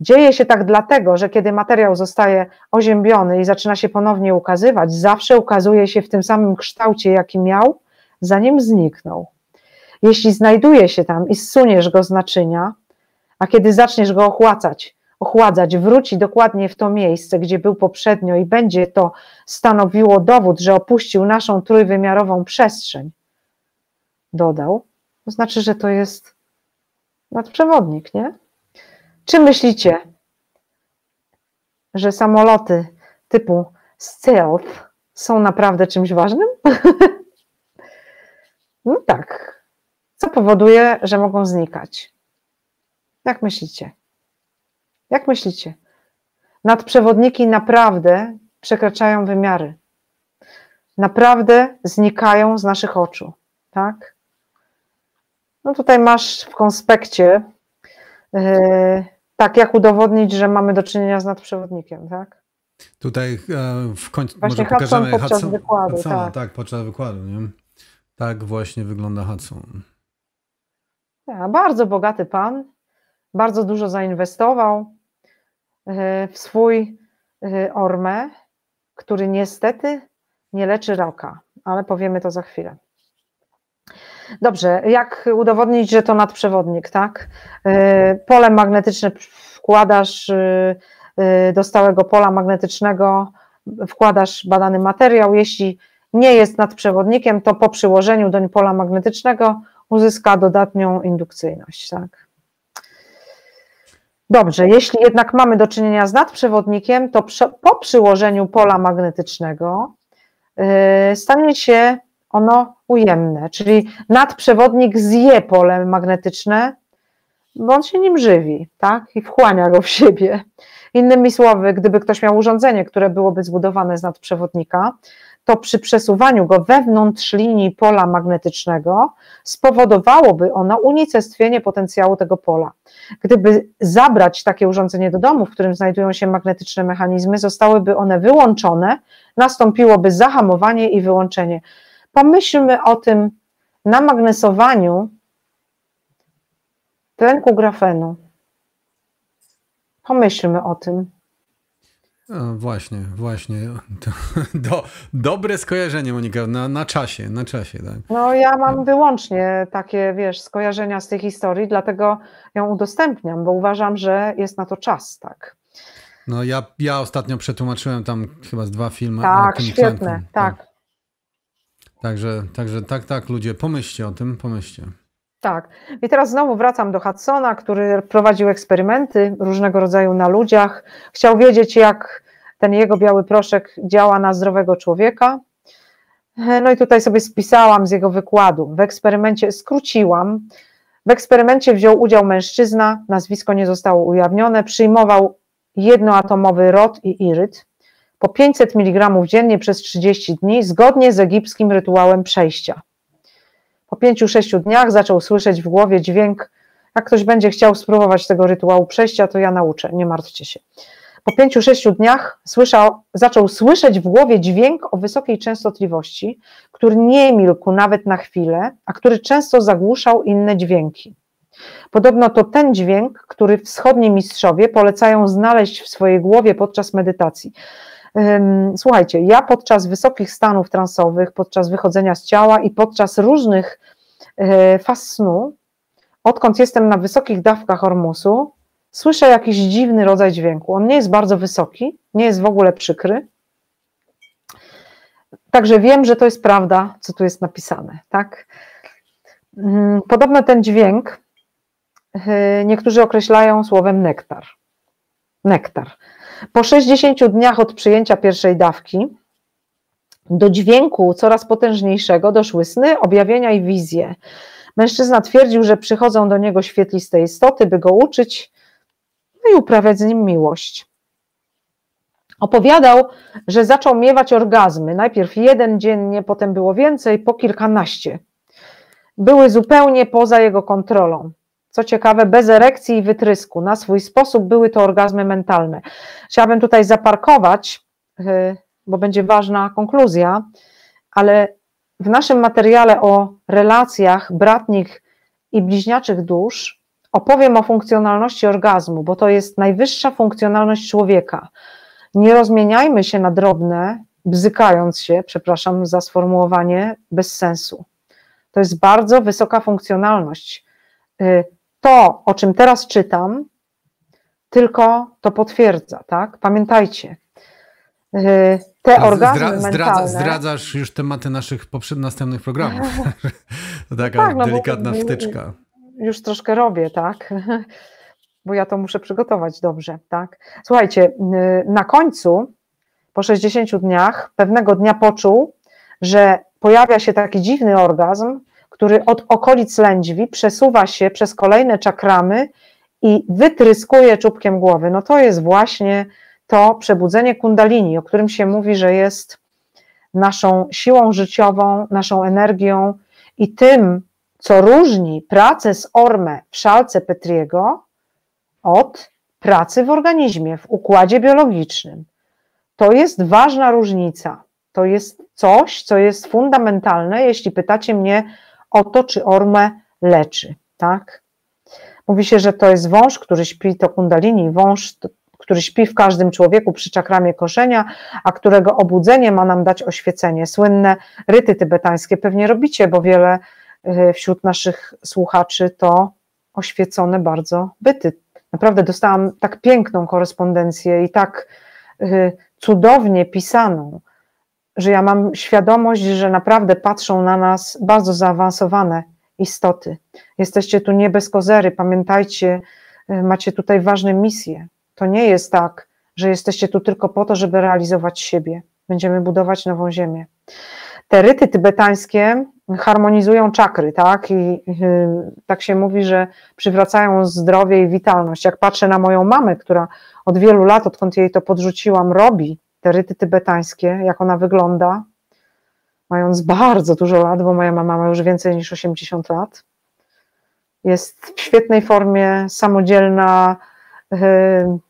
Dzieje się tak dlatego, że kiedy materiał zostaje oziębiony i zaczyna się ponownie ukazywać, zawsze ukazuje się w tym samym kształcie, jaki miał, zanim zniknął. Jeśli znajduje się tam i zsuniesz go z naczynia, a kiedy zaczniesz go ochładzać, ochładzać, wróci dokładnie w to miejsce, gdzie był poprzednio i będzie to stanowiło dowód, że opuścił naszą trójwymiarową przestrzeń, dodał, to znaczy, że to jest nadprzewodnik, nie? Czy myślicie, że samoloty typu stealth są naprawdę czymś ważnym? no tak. Co powoduje, że mogą znikać? Jak myślicie? Jak myślicie? Nadprzewodniki naprawdę przekraczają wymiary. Naprawdę znikają z naszych oczu, tak? No tutaj masz w konspekcie yy, tak, jak udowodnić, że mamy do czynienia z nadprzewodnikiem, tak? Tutaj e, w końcu właśnie może Hudson pokażemy podczas Hudson, wykładu. Hudsona, tak. tak, podczas wykładu. Nie? Tak właśnie wygląda Hudson. Ja, bardzo bogaty pan, bardzo dużo zainwestował w swój e, ormę, który niestety nie leczy raka, ale powiemy to za chwilę. Dobrze, jak udowodnić, że to nadprzewodnik, tak? Y, pole magnetyczne wkładasz do stałego pola magnetycznego, wkładasz badany materiał. Jeśli nie jest nadprzewodnikiem, to po przyłożeniu do pola magnetycznego uzyska dodatnią indukcyjność, tak? Dobrze, jeśli jednak mamy do czynienia z nadprzewodnikiem, to po przyłożeniu pola magnetycznego stanie się ono ujemne, czyli nadprzewodnik zje pole magnetyczne, bo on się nim żywi, tak? I wchłania go w siebie. Innymi słowy, gdyby ktoś miał urządzenie, które byłoby zbudowane z nadprzewodnika, to przy przesuwaniu go wewnątrz linii pola magnetycznego spowodowałoby ono unicestwienie potencjału tego pola. Gdyby zabrać takie urządzenie do domu, w którym znajdują się magnetyczne mechanizmy, zostałyby one wyłączone, nastąpiłoby zahamowanie i wyłączenie. Pomyślmy o tym namagnesowaniu tlenku grafenu. Pomyślmy o tym. Właśnie, właśnie. To, do, dobre skojarzenie, Monika, na, na czasie, na czasie. Tak. No ja mam wyłącznie takie, wiesz, skojarzenia z tej historii, dlatego ją udostępniam, bo uważam, że jest na to czas, tak. No ja, ja ostatnio przetłumaczyłem tam chyba z dwa filmy. Tak, świetne, tak. tak. Także, także tak, tak, ludzie, pomyślcie o tym, pomyślcie. Tak. I teraz znowu wracam do Hudsona, który prowadził eksperymenty różnego rodzaju na ludziach. Chciał wiedzieć, jak ten jego biały proszek działa na zdrowego człowieka. No i tutaj sobie spisałam z jego wykładu. W eksperymencie skróciłam. W eksperymencie wziął udział mężczyzna, nazwisko nie zostało ujawnione, przyjmował jednoatomowy rod i iryt po 500 mg dziennie przez 30 dni, zgodnie z egipskim rytuałem przejścia. Po pięciu, sześciu dniach zaczął słyszeć w głowie dźwięk. Jak ktoś będzie chciał spróbować tego rytuału przejścia, to ja nauczę, nie martwcie się. Po pięciu, sześciu dniach słyszał, zaczął słyszeć w głowie dźwięk o wysokiej częstotliwości, który nie milkł nawet na chwilę, a który często zagłuszał inne dźwięki. Podobno to ten dźwięk, który wschodni mistrzowie polecają znaleźć w swojej głowie podczas medytacji. Słuchajcie, ja podczas wysokich stanów transowych, podczas wychodzenia z ciała i podczas różnych e, faz snu, odkąd jestem na wysokich dawkach ormusu, słyszę jakiś dziwny rodzaj dźwięku. On nie jest bardzo wysoki, nie jest w ogóle przykry. Także wiem, że to jest prawda, co tu jest napisane. Tak? Mm, podobno ten dźwięk e, niektórzy określają słowem nektar. Nektar. Po 60 dniach od przyjęcia pierwszej dawki do dźwięku coraz potężniejszego doszły sny, objawienia i wizje. Mężczyzna twierdził, że przychodzą do niego świetliste istoty, by go uczyć no i uprawiać z nim miłość. Opowiadał, że zaczął miewać orgazmy. Najpierw jeden dziennie, potem było więcej, po kilkanaście. Były zupełnie poza jego kontrolą. Co ciekawe, bez erekcji i wytrysku. Na swój sposób były to orgazmy mentalne. Chciałabym tutaj zaparkować, y, bo będzie ważna konkluzja, ale w naszym materiale o relacjach bratnich i bliźniaczych dusz opowiem o funkcjonalności orgazmu, bo to jest najwyższa funkcjonalność człowieka. Nie rozmieniajmy się na drobne, bzykając się, przepraszam za sformułowanie, bez sensu. To jest bardzo wysoka funkcjonalność. Y, to, o czym teraz czytam, tylko to potwierdza, tak? Pamiętajcie, y, te orgazmy Zdra, mentalne... Zdradzasz już tematy naszych poprzednich, następnych programów. taka tak, no delikatna bo, wtyczka. Już troszkę robię, tak? Bo ja to muszę przygotować dobrze, tak? Słuchajcie, y, na końcu, po 60 dniach, pewnego dnia poczuł, że pojawia się taki dziwny orgazm, który od okolic lędźwi przesuwa się przez kolejne czakramy i wytryskuje czubkiem głowy. No to jest właśnie to przebudzenie kundalini, o którym się mówi, że jest naszą siłą życiową, naszą energią i tym, co różni pracę z ormę w szalce Petriego od pracy w organizmie, w układzie biologicznym. To jest ważna różnica. To jest coś, co jest fundamentalne, jeśli pytacie mnie o to, czy ormę leczy, tak? Mówi się, że to jest wąż, który śpi, to kundalini, wąż, który śpi w każdym człowieku przy czakramie korzenia, a którego obudzenie ma nam dać oświecenie. Słynne ryty tybetańskie pewnie robicie, bo wiele y, wśród naszych słuchaczy to oświecone bardzo byty. Naprawdę dostałam tak piękną korespondencję i tak y, cudownie pisaną, że ja mam świadomość, że naprawdę patrzą na nas bardzo zaawansowane istoty. Jesteście tu nie bez kozery, pamiętajcie, y, macie tutaj ważne misje. To nie jest tak, że jesteście tu tylko po to, żeby realizować siebie. Będziemy budować nową ziemię. Te ryty tybetańskie harmonizują czakry, tak? I tak się mówi, że przywracają zdrowie i witalność. Jak patrzę na moją mamę, która od wielu lat, odkąd jej to podrzuciłam, robi te ryty tybetańskie, jak ona wygląda, mając bardzo dużo lat, bo moja mama ma już więcej niż 80 lat. Jest w świetnej formie, samodzielna, y,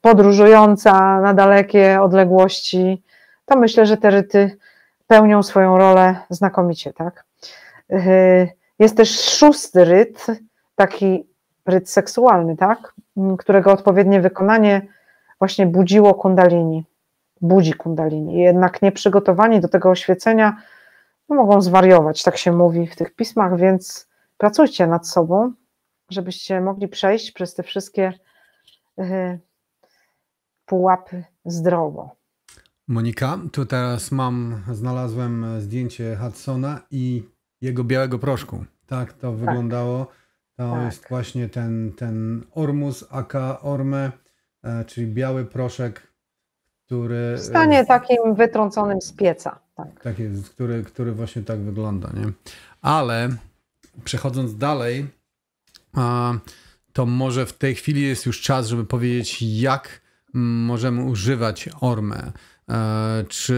podróżująca na dalekie odległości. To myślę, że te ryty pełnią swoją rolę znakomicie, tak? Y, jest też szósty ryt, taki ryt seksualny, tak? Którego odpowiednie wykonanie właśnie budziło kundalini, budzi kundalini. Jednak nieprzygotowani do tego oświecenia no mogą zwariować, tak się mówi w tych pismach, więc pracujcie nad sobą, żebyście mogli przejść przez te wszystkie y, pułapy zdrowo. Monika, tu teraz mam, znalazłem zdjęcie Hudsona i jego białego proszku. Tak to tak. wyglądało. To tak. jest właśnie ten, ten Ormus aka Orme, e, czyli biały proszek, który... W stanie takim wytrąconym z pieca. Tak, tak jest, który, który właśnie tak wygląda. Nie? Ale przechodząc dalej, to może w tej chwili jest już czas, żeby powiedzieć, jak możemy używać Ormę. E, czy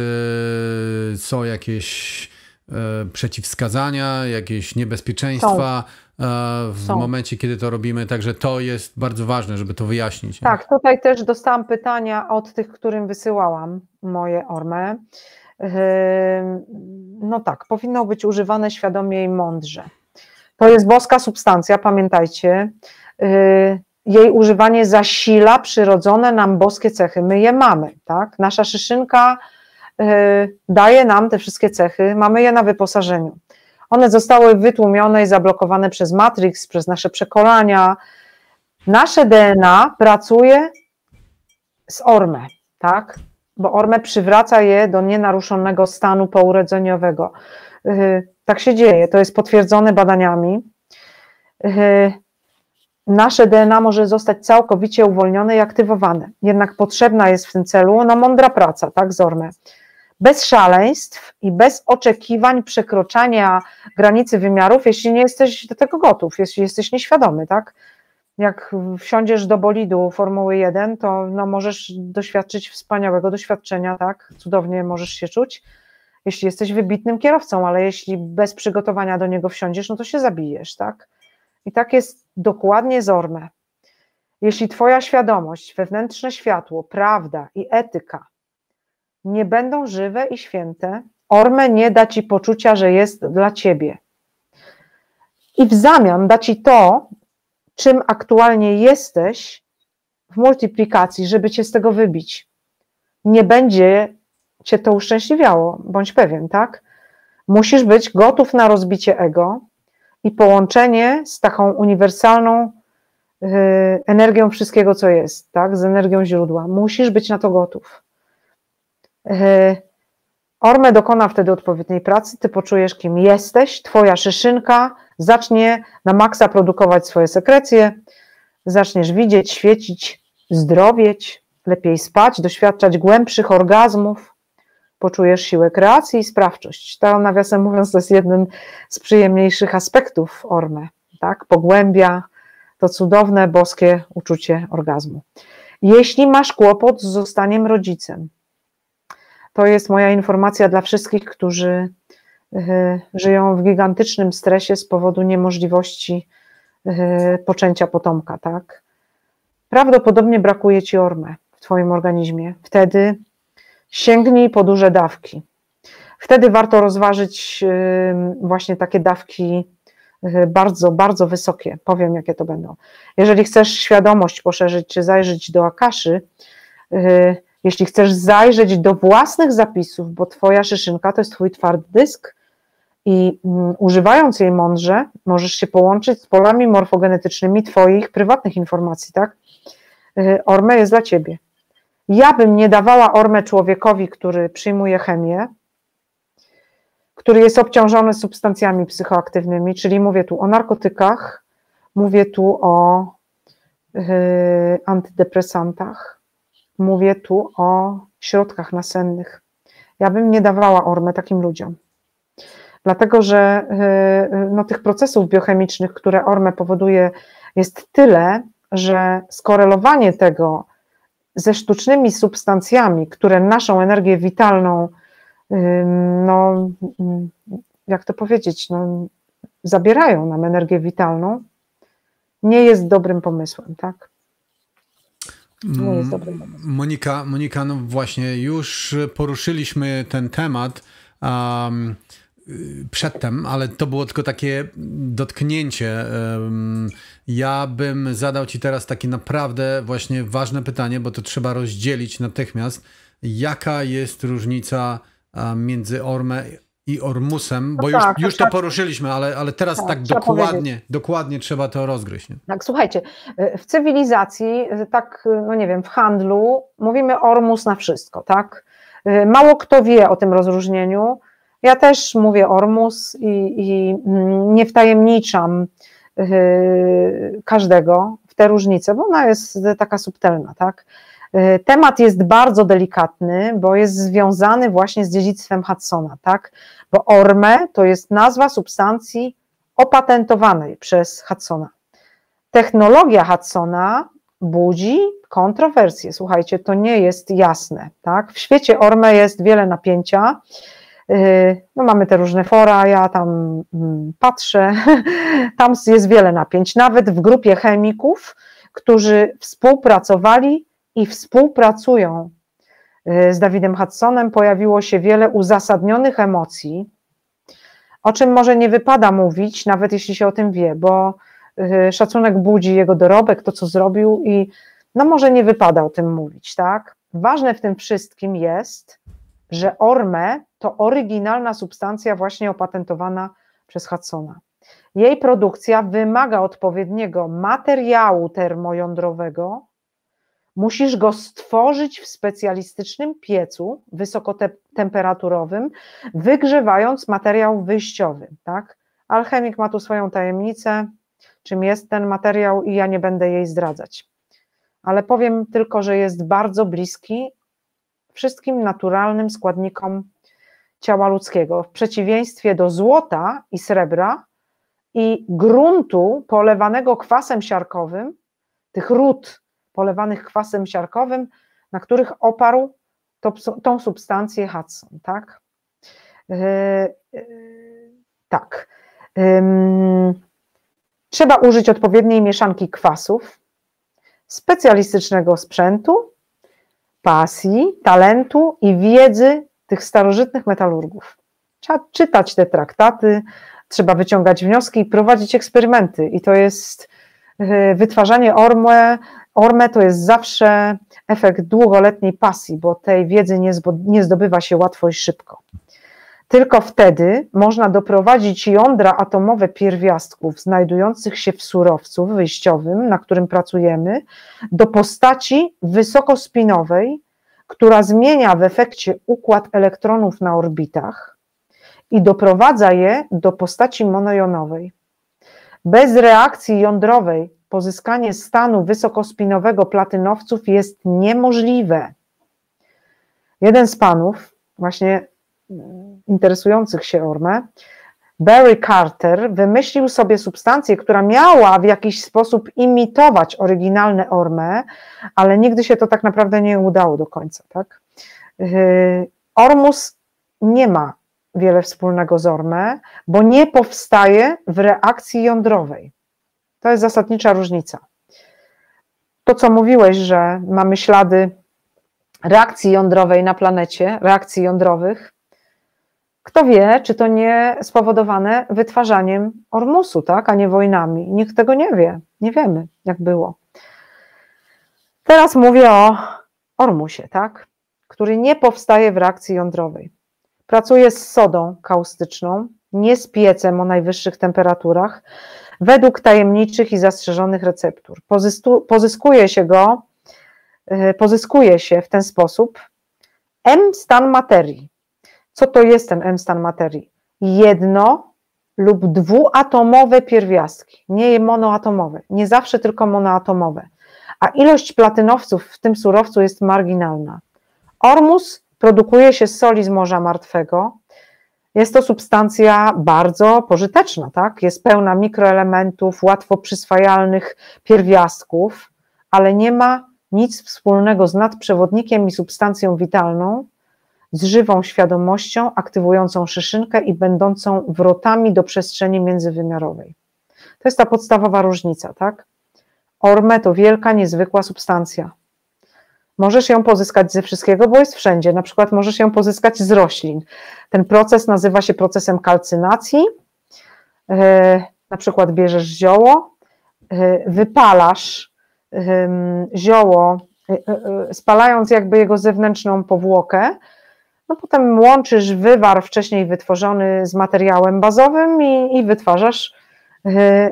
są jakieś e, przeciwwskazania, jakieś niebezpieczeństwa są. E, w są. momencie, kiedy to robimy? Także to jest bardzo ważne, żeby to wyjaśnić. Tak, tutaj też dostałam pytania od tych, którym wysyłałam moje Ormę. No tak, powinno być używane świadomie i mądrze. To jest boska substancja, pamiętajcie. Y, jej używanie zasila przyrodzone nam boskie cechy. My je mamy, tak? Nasza szyszynka y, daje nam te wszystkie cechy, mamy je na wyposażeniu. One zostały wytłumione i zablokowane przez Matrix, przez nasze przekonania. Nasze DNA pracuje z ormę, tak? Bo ormę przywraca je do nienaruszonego stanu pourodzeniowego. Y, tak się dzieje, to jest potwierdzone badaniami nasze DNA może zostać całkowicie uwolnione i aktywowane. Jednak potrzebna jest w tym celu no, mądra praca, tak, Zormę. Bez szaleństw i bez oczekiwań przekroczania granicy wymiarów, jeśli nie jesteś do tego gotów, jeśli jesteś nieświadomy, tak? Jak wsiądziesz do bolidu Formuły 1, to no, możesz doświadczyć wspaniałego doświadczenia, tak? Cudownie możesz się czuć, jeśli jesteś wybitnym kierowcą, ale jeśli bez przygotowania do niego wsiądziesz, no to się zabijesz, tak? I tak jest dokładnie zorme. Jeśli Twoja świadomość, wewnętrzne światło, prawda i etyka nie będą żywe i święte, Orme nie da Ci poczucia, że jest dla Ciebie. I w zamian da Ci to, czym aktualnie jesteś w multiplikacji, żeby Cię z tego wybić. Nie będzie Cię to uszczęśliwiało, bądź pewien, tak? Musisz być gotów na rozbicie ego, i połączenie z taką uniwersalną y, energią wszystkiego, co jest, tak? z energią źródła. Musisz być na to gotów. Y, Orme dokona wtedy odpowiedniej pracy, ty poczujesz, kim jesteś, twoja szyszynka zacznie na maksa produkować swoje sekrecje, zaczniesz widzieć, świecić, zdrowieć, lepiej spać, doświadczać głębszych orgazmów, poczujesz siłę kreacji i sprawczość. To nawiasem mówiąc, to jest jeden z przyjemniejszych aspektów orme, tak? Pogłębia to cudowne, boskie uczucie orgazmu. Jeśli masz kłopot z zostaniem rodzicem, to jest moja informacja dla wszystkich, którzy y, żyją w gigantycznym stresie z powodu niemożliwości y, poczęcia potomka, tak? Prawdopodobnie brakuje ci orme w Twoim organizmie. Wtedy sięgnij po duże dawki. Wtedy warto rozważyć właśnie takie dawki bardzo, bardzo wysokie. Powiem, jakie to będą. Jeżeli chcesz świadomość poszerzyć, czy zajrzeć do Akaszy, jeśli chcesz zajrzeć do własnych zapisów, bo Twoja szyszynka to jest Twój twardy dysk i mm, używając jej mądrze, możesz się połączyć z polami morfogenetycznymi Twoich prywatnych informacji, tak? Y, Orme jest dla Ciebie. Ja bym nie dawała ormę człowiekowi, który przyjmuje chemię, który jest obciążony substancjami psychoaktywnymi, czyli mówię tu o narkotykach, mówię tu o yy, antydepresantach, mówię tu o środkach nasennych. Ja bym nie dawała ormę takim ludziom. dlatego że no, tych procesów biochemicznych, które ormę powoduje, jest tyle, że skorelowanie tego ze sztucznymi substancjami, które naszą energię witalną, no, jak to powiedzieć, no, zabierają nam energię witalną, nie jest dobrym pomysłem, tak? Nie jest dobrym pomysłem. Monika, Monika, no właśnie, już poruszyliśmy ten temat. Um, przedtem, ale to było tylko takie dotknięcie. Ja bym zadał Ci teraz takie naprawdę właśnie ważne pytanie, bo to trzeba rozdzielić natychmiast. Jaka jest różnica między Ormę i Ormusem? Bo no już, tak, już to poruszyliśmy, ale, ale teraz tak, tak dokładnie, dokładnie trzeba to rozgryźć. Nie? Tak, słuchajcie, w cywilizacji, tak, no nie wiem, w handlu mówimy Ormus na wszystko, tak? Mało kto wie o tym rozróżnieniu. Ja też mówię Ormus i, i mm, nie wtajemniczam każdego w te różnice, bo ona jest taka subtelna, tak? Y, temat jest bardzo delikatny, bo jest związany właśnie z dziedzictwem Hudsona, tak? Bo Orme to jest nazwa substancji opatentowanej przez Hudsona. Technologia Hudsona budzi kontrowersje. Słuchajcie, to nie jest jasne, tak? W świecie Orme jest wiele napięcia. Yy, no mamy te różne fora, ja tam mm, patrzę, tam jest wiele napięć, nawet w grupie chemików, którzy współpracowali i współpracują yy, z Dawidem Hudsonem, pojawiło się wiele uzasadnionych emocji, o czym może nie wypada mówić, nawet jeśli się o tym wie, bo yy, szacunek budzi jego dorobek, to co zrobił i no może nie wypada o tym mówić, tak? Ważne w tym wszystkim jest, że orme to oryginalna substancja właśnie opatentowana przez Hudsona. Jej produkcja wymaga odpowiedniego materiału termojądrowego. Musisz go stworzyć w specjalistycznym piecu wysokotemperaturowym, wygrzewając materiał wyjściowy. Tak? Alchemik ma tu swoją tajemnicę, czym jest ten materiał, i ja nie będę jej zdradzać. Ale powiem tylko, że jest bardzo bliski wszystkim naturalnym składnikom ciała ludzkiego, w przeciwieństwie do złota i srebra i gruntu polewanego kwasem siarkowym, tych ród polewanych kwasem siarkowym, na których oparł to, tą substancję Hudson, tak? Yy, yy, tak. Yy, trzeba użyć odpowiedniej mieszanki kwasów, specjalistycznego sprzętu pasji, talentu i wiedzy tych starożytnych metalurgów. Trzeba czytać te traktaty, trzeba wyciągać wnioski i prowadzić eksperymenty. I to jest e, wytwarzanie orme, orme to jest zawsze efekt długoletniej pasji, bo tej wiedzy nie zdobywa się łatwo i szybko. Tylko wtedy można doprowadzić jądra atomowe pierwiastków znajdujących się w surowcu wyjściowym, na którym pracujemy, do postaci wysokospinowej, która zmienia w efekcie układ elektronów na orbitach i doprowadza je do postaci monojonowej. Bez reakcji jądrowej pozyskanie stanu wysokospinowego platynowców jest niemożliwe. Jeden z panów, właśnie interesujących się Ormę, Barry Carter wymyślił sobie substancję, która miała w jakiś sposób imitować oryginalne Ormę, ale nigdy się to tak naprawdę nie udało do końca. Tak? Yy, Ormus nie ma wiele wspólnego z Ormę, bo nie powstaje w reakcji jądrowej. To jest zasadnicza różnica. To, co mówiłeś, że mamy ślady reakcji jądrowej na planecie, reakcji jądrowych, kto wie, czy to nie spowodowane wytwarzaniem ormusu, tak, a nie wojnami. Nikt tego nie wie. Nie wiemy, jak było. Teraz mówię o ormusie, tak, który nie powstaje w reakcji jądrowej. Pracuje z sodą kaustyczną, nie z piecem o najwyższych temperaturach, według tajemniczych i zastrzeżonych receptur. Pozyskuje się go, e, pozyskuje się w ten sposób M stan materii, co to jest ten M-stan materii? Jedno lub dwuatomowe pierwiastki, nie monoatomowe, nie zawsze tylko monoatomowe, a ilość platynowców w tym surowcu jest marginalna. Ormus produkuje się z soli z Morza Martwego, Jest to substancja bardzo pożyteczna, tak? Jest pełna mikroelementów, łatwo przyswajalnych pierwiastków, ale nie ma nic wspólnego z nadprzewodnikiem i substancją witalną, z żywą świadomością, aktywującą szyszynkę i będącą wrotami do przestrzeni międzywymiarowej. To jest ta podstawowa różnica, tak? Orme to wielka, niezwykła substancja. Możesz ją pozyskać ze wszystkiego, bo jest wszędzie. Na przykład możesz ją pozyskać z roślin. Ten proces nazywa się procesem kalcynacji. E, na przykład bierzesz zioło, e, wypalasz zioło, e, spalając jakby jego zewnętrzną powłokę, no potem łączysz wywar wcześniej wytworzony z materiałem bazowym i, i wytwarzasz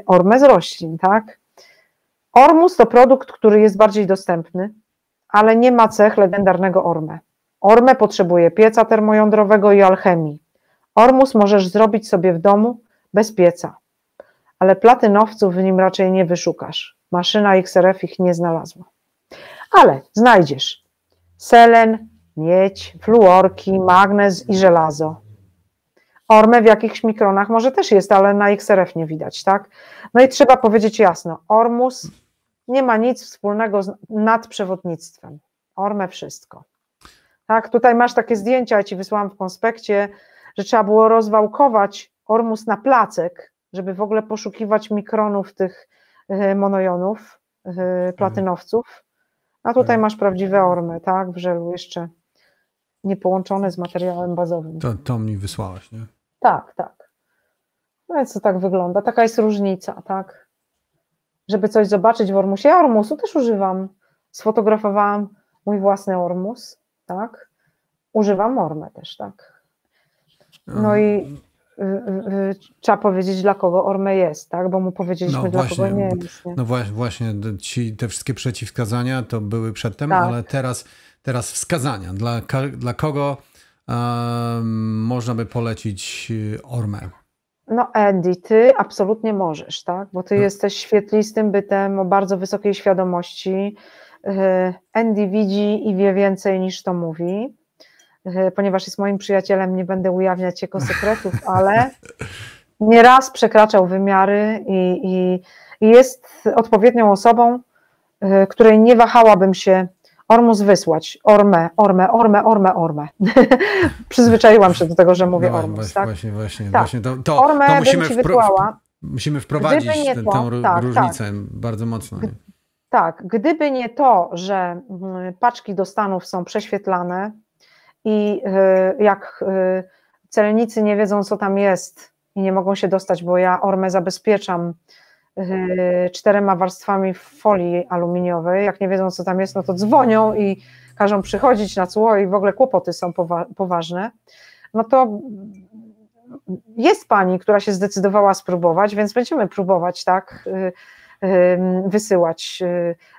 ormę z roślin, tak? Ormus to produkt, który jest bardziej dostępny, ale nie ma cech legendarnego Orme. Ormę potrzebuje pieca termojądrowego i alchemii. Ormus możesz zrobić sobie w domu bez pieca, ale platynowców w nim raczej nie wyszukasz. Maszyna XRF ich nie znalazła. Ale znajdziesz selen, miedź, fluorki, magnez i żelazo. Ormę w jakichś mikronach może też jest, ale na XRF nie widać, tak? No i trzeba powiedzieć jasno, Ormus nie ma nic wspólnego z nadprzewodnictwem. Orme wszystko. Tak, tutaj masz takie zdjęcia, ja ci wysłałam w konspekcie, że trzeba było rozwałkować Ormus na placek, żeby w ogóle poszukiwać mikronów tych e, monojonów, e, platynowców. A tutaj mhm. masz prawdziwe ormy, tak, w żelu jeszcze nie połączone z materiałem bazowym. To, to mi wysłałaś, nie? Tak, tak. No więc to tak wygląda. Taka jest różnica, tak żeby coś zobaczyć w Ormusie. Ja Ormusu też używam. Sfotografowałam mój własny Ormus, tak? Używam Ormę też, tak. No i y, y, y, trzeba powiedzieć, dla kogo Orme jest, tak? Bo mu powiedzieliśmy, no dla właśnie, kogo nie jest. Nie? No właśnie, właśnie ci, te wszystkie przeciwwskazania to były przedtem, tak. ale teraz, teraz wskazania. Dla, dla kogo um, można by polecić Ormę? No, Andy, ty absolutnie możesz, tak? Bo ty hmm. jesteś świetlistym bytem o bardzo wysokiej świadomości. E, Andy widzi i wie więcej niż to mówi. E, ponieważ jest moim przyjacielem, nie będę ujawniać jego sekretów, ale nieraz przekraczał wymiary i, i, i jest odpowiednią osobą, e, której nie wahałabym się Ormus wysłać, ormę, ormę, ormę, ormę, ormę. Przyzwyczaiłam się do tego, że mówię no, ormus. Właśnie, tak? właśnie, właśnie. Tak. właśnie to, to, ormę to musimy, wpro- musimy wprowadzić tę tak, tak, różnicę tak. bardzo mocno. Nie? Tak, gdyby nie to, że mm, paczki do Stanów są prześwietlane i y, jak y, celnicy nie wiedzą, co tam jest i nie mogą się dostać, bo ja ormę zabezpieczam czterema warstwami folii aluminiowej. Jak nie wiedzą, co tam jest, no to dzwonią i każą przychodzić na cło i w ogóle kłopoty są powa poważne. No to jest pani, która się zdecydowała spróbować, więc będziemy próbować, tak, yy, yy, wysyłać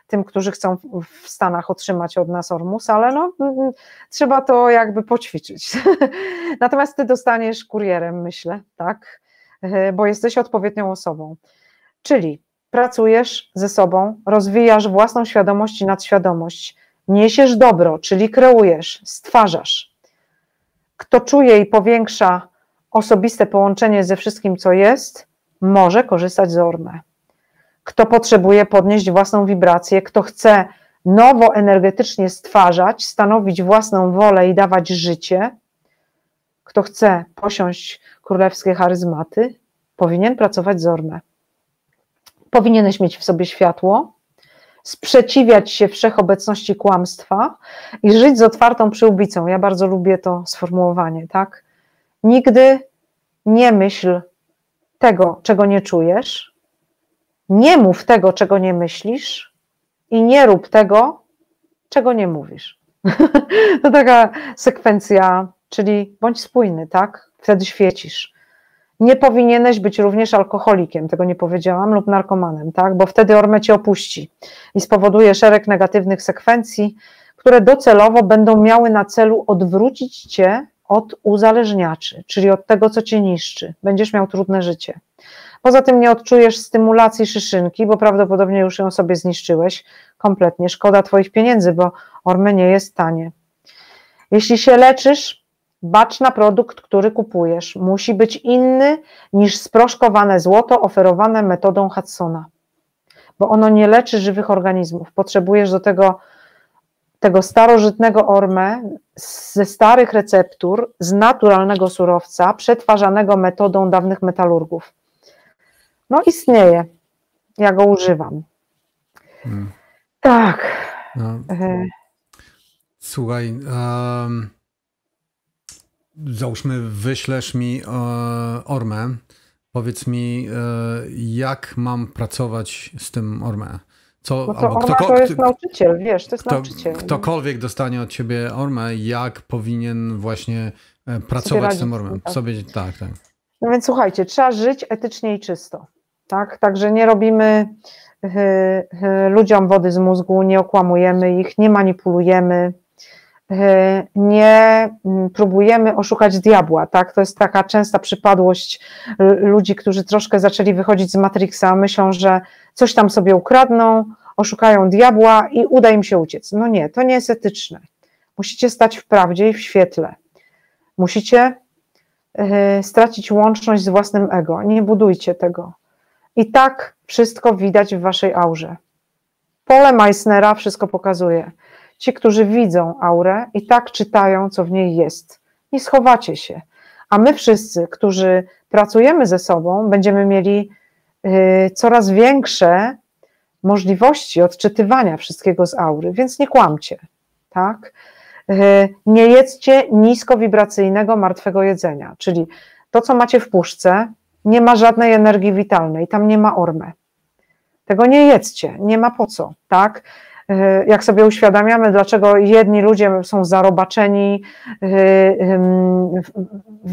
tym, którzy chcą w Stanach otrzymać od nas Ormus, ale no, trzeba to jakby poćwiczyć. Natomiast ty dostaniesz kurierem, myślę, tak, bo jesteś odpowiednią osobą. Czyli pracujesz ze sobą, rozwijasz własną świadomość i nadświadomość, niesiesz dobro, czyli kreujesz, stwarzasz. Kto czuje i powiększa osobiste połączenie ze wszystkim, co jest, może korzystać z Orme. Kto potrzebuje podnieść własną wibrację, kto chce nowo energetycznie stwarzać, stanowić własną wolę i dawać życie, kto chce posiąść królewskie charyzmaty, powinien pracować z Orme powinieneś mieć w sobie światło, sprzeciwiać się wszechobecności kłamstwa i żyć z otwartą przyłbicą. Ja bardzo lubię to sformułowanie, tak? Nigdy nie myśl tego, czego nie czujesz, nie mów tego, czego nie myślisz i nie rób tego, czego nie mówisz. to taka sekwencja, czyli bądź spójny, tak? Wtedy świecisz nie powinieneś być również alkoholikiem, tego nie powiedziałam, lub narkomanem, tak? bo wtedy orme cię opuści i spowoduje szereg negatywnych sekwencji, które docelowo będą miały na celu odwrócić cię od uzależniaczy, czyli od tego, co cię niszczy. Będziesz miał trudne życie. Poza tym nie odczujesz stymulacji szyszynki, bo prawdopodobnie już ją sobie zniszczyłeś kompletnie. Szkoda Twoich pieniędzy, bo orme nie jest tanie. Jeśli się leczysz, Bacz na produkt, który kupujesz. Musi być inny niż sproszkowane złoto oferowane metodą Hudsona, bo ono nie leczy żywych organizmów. Potrzebujesz do tego tego starożytnego ormę ze starych receptur, z naturalnego surowca, przetwarzanego metodą dawnych metalurgów. No istnieje. Ja go używam. Hmm. Tak. No. E. Słuchaj, um, załóżmy, wyślesz mi uh, ormę. Powiedz mi, uh, jak mam pracować z tym ormę? Co, no to to jest nauczyciel, wiesz, to jest kto, nauczyciel. Ktokolwiek dostanie od ciebie ormę, jak powinien właśnie e, pracować z tym ormem. Tak. Sobie, tak, tak. No więc słuchajcie, trzeba żyć etycznie i czysto. Tak? Także nie robimy y, y, ludziom wody z mózgu, nie okłamujemy ich, nie manipulujemy, nie mm, próbujemy oszukać diabła. Tak? To jest taka częsta przypadłość ludzi, którzy troszkę zaczęli wychodzić z Matrixa, myślą, że coś tam sobie ukradną, oszukają diabła i uda im się uciec. No nie, to nie jest etyczne. Musicie stać w prawdzie i w świetle. Musicie stracić łączność z własnym ego. Nie budujcie tego. I tak wszystko widać w waszej aurze. Pole Meissnera wszystko pokazuje. Ci, którzy widzą aurę i tak czytają, co w niej jest. Nie schowacie się. A my wszyscy, którzy pracujemy ze sobą, będziemy mieli y, coraz większe możliwości odczytywania wszystkiego z aury, więc nie kłamcie, tak? Y, nie jedzcie niskowibracyjnego martwego jedzenia, czyli to, co macie w puszce, nie ma żadnej energii witalnej, tam nie ma ormy. Tego nie jedzcie, nie ma po co, tak? E, jak sobie uświadamiamy, dlaczego jedni ludzie są zarobaczeni, e,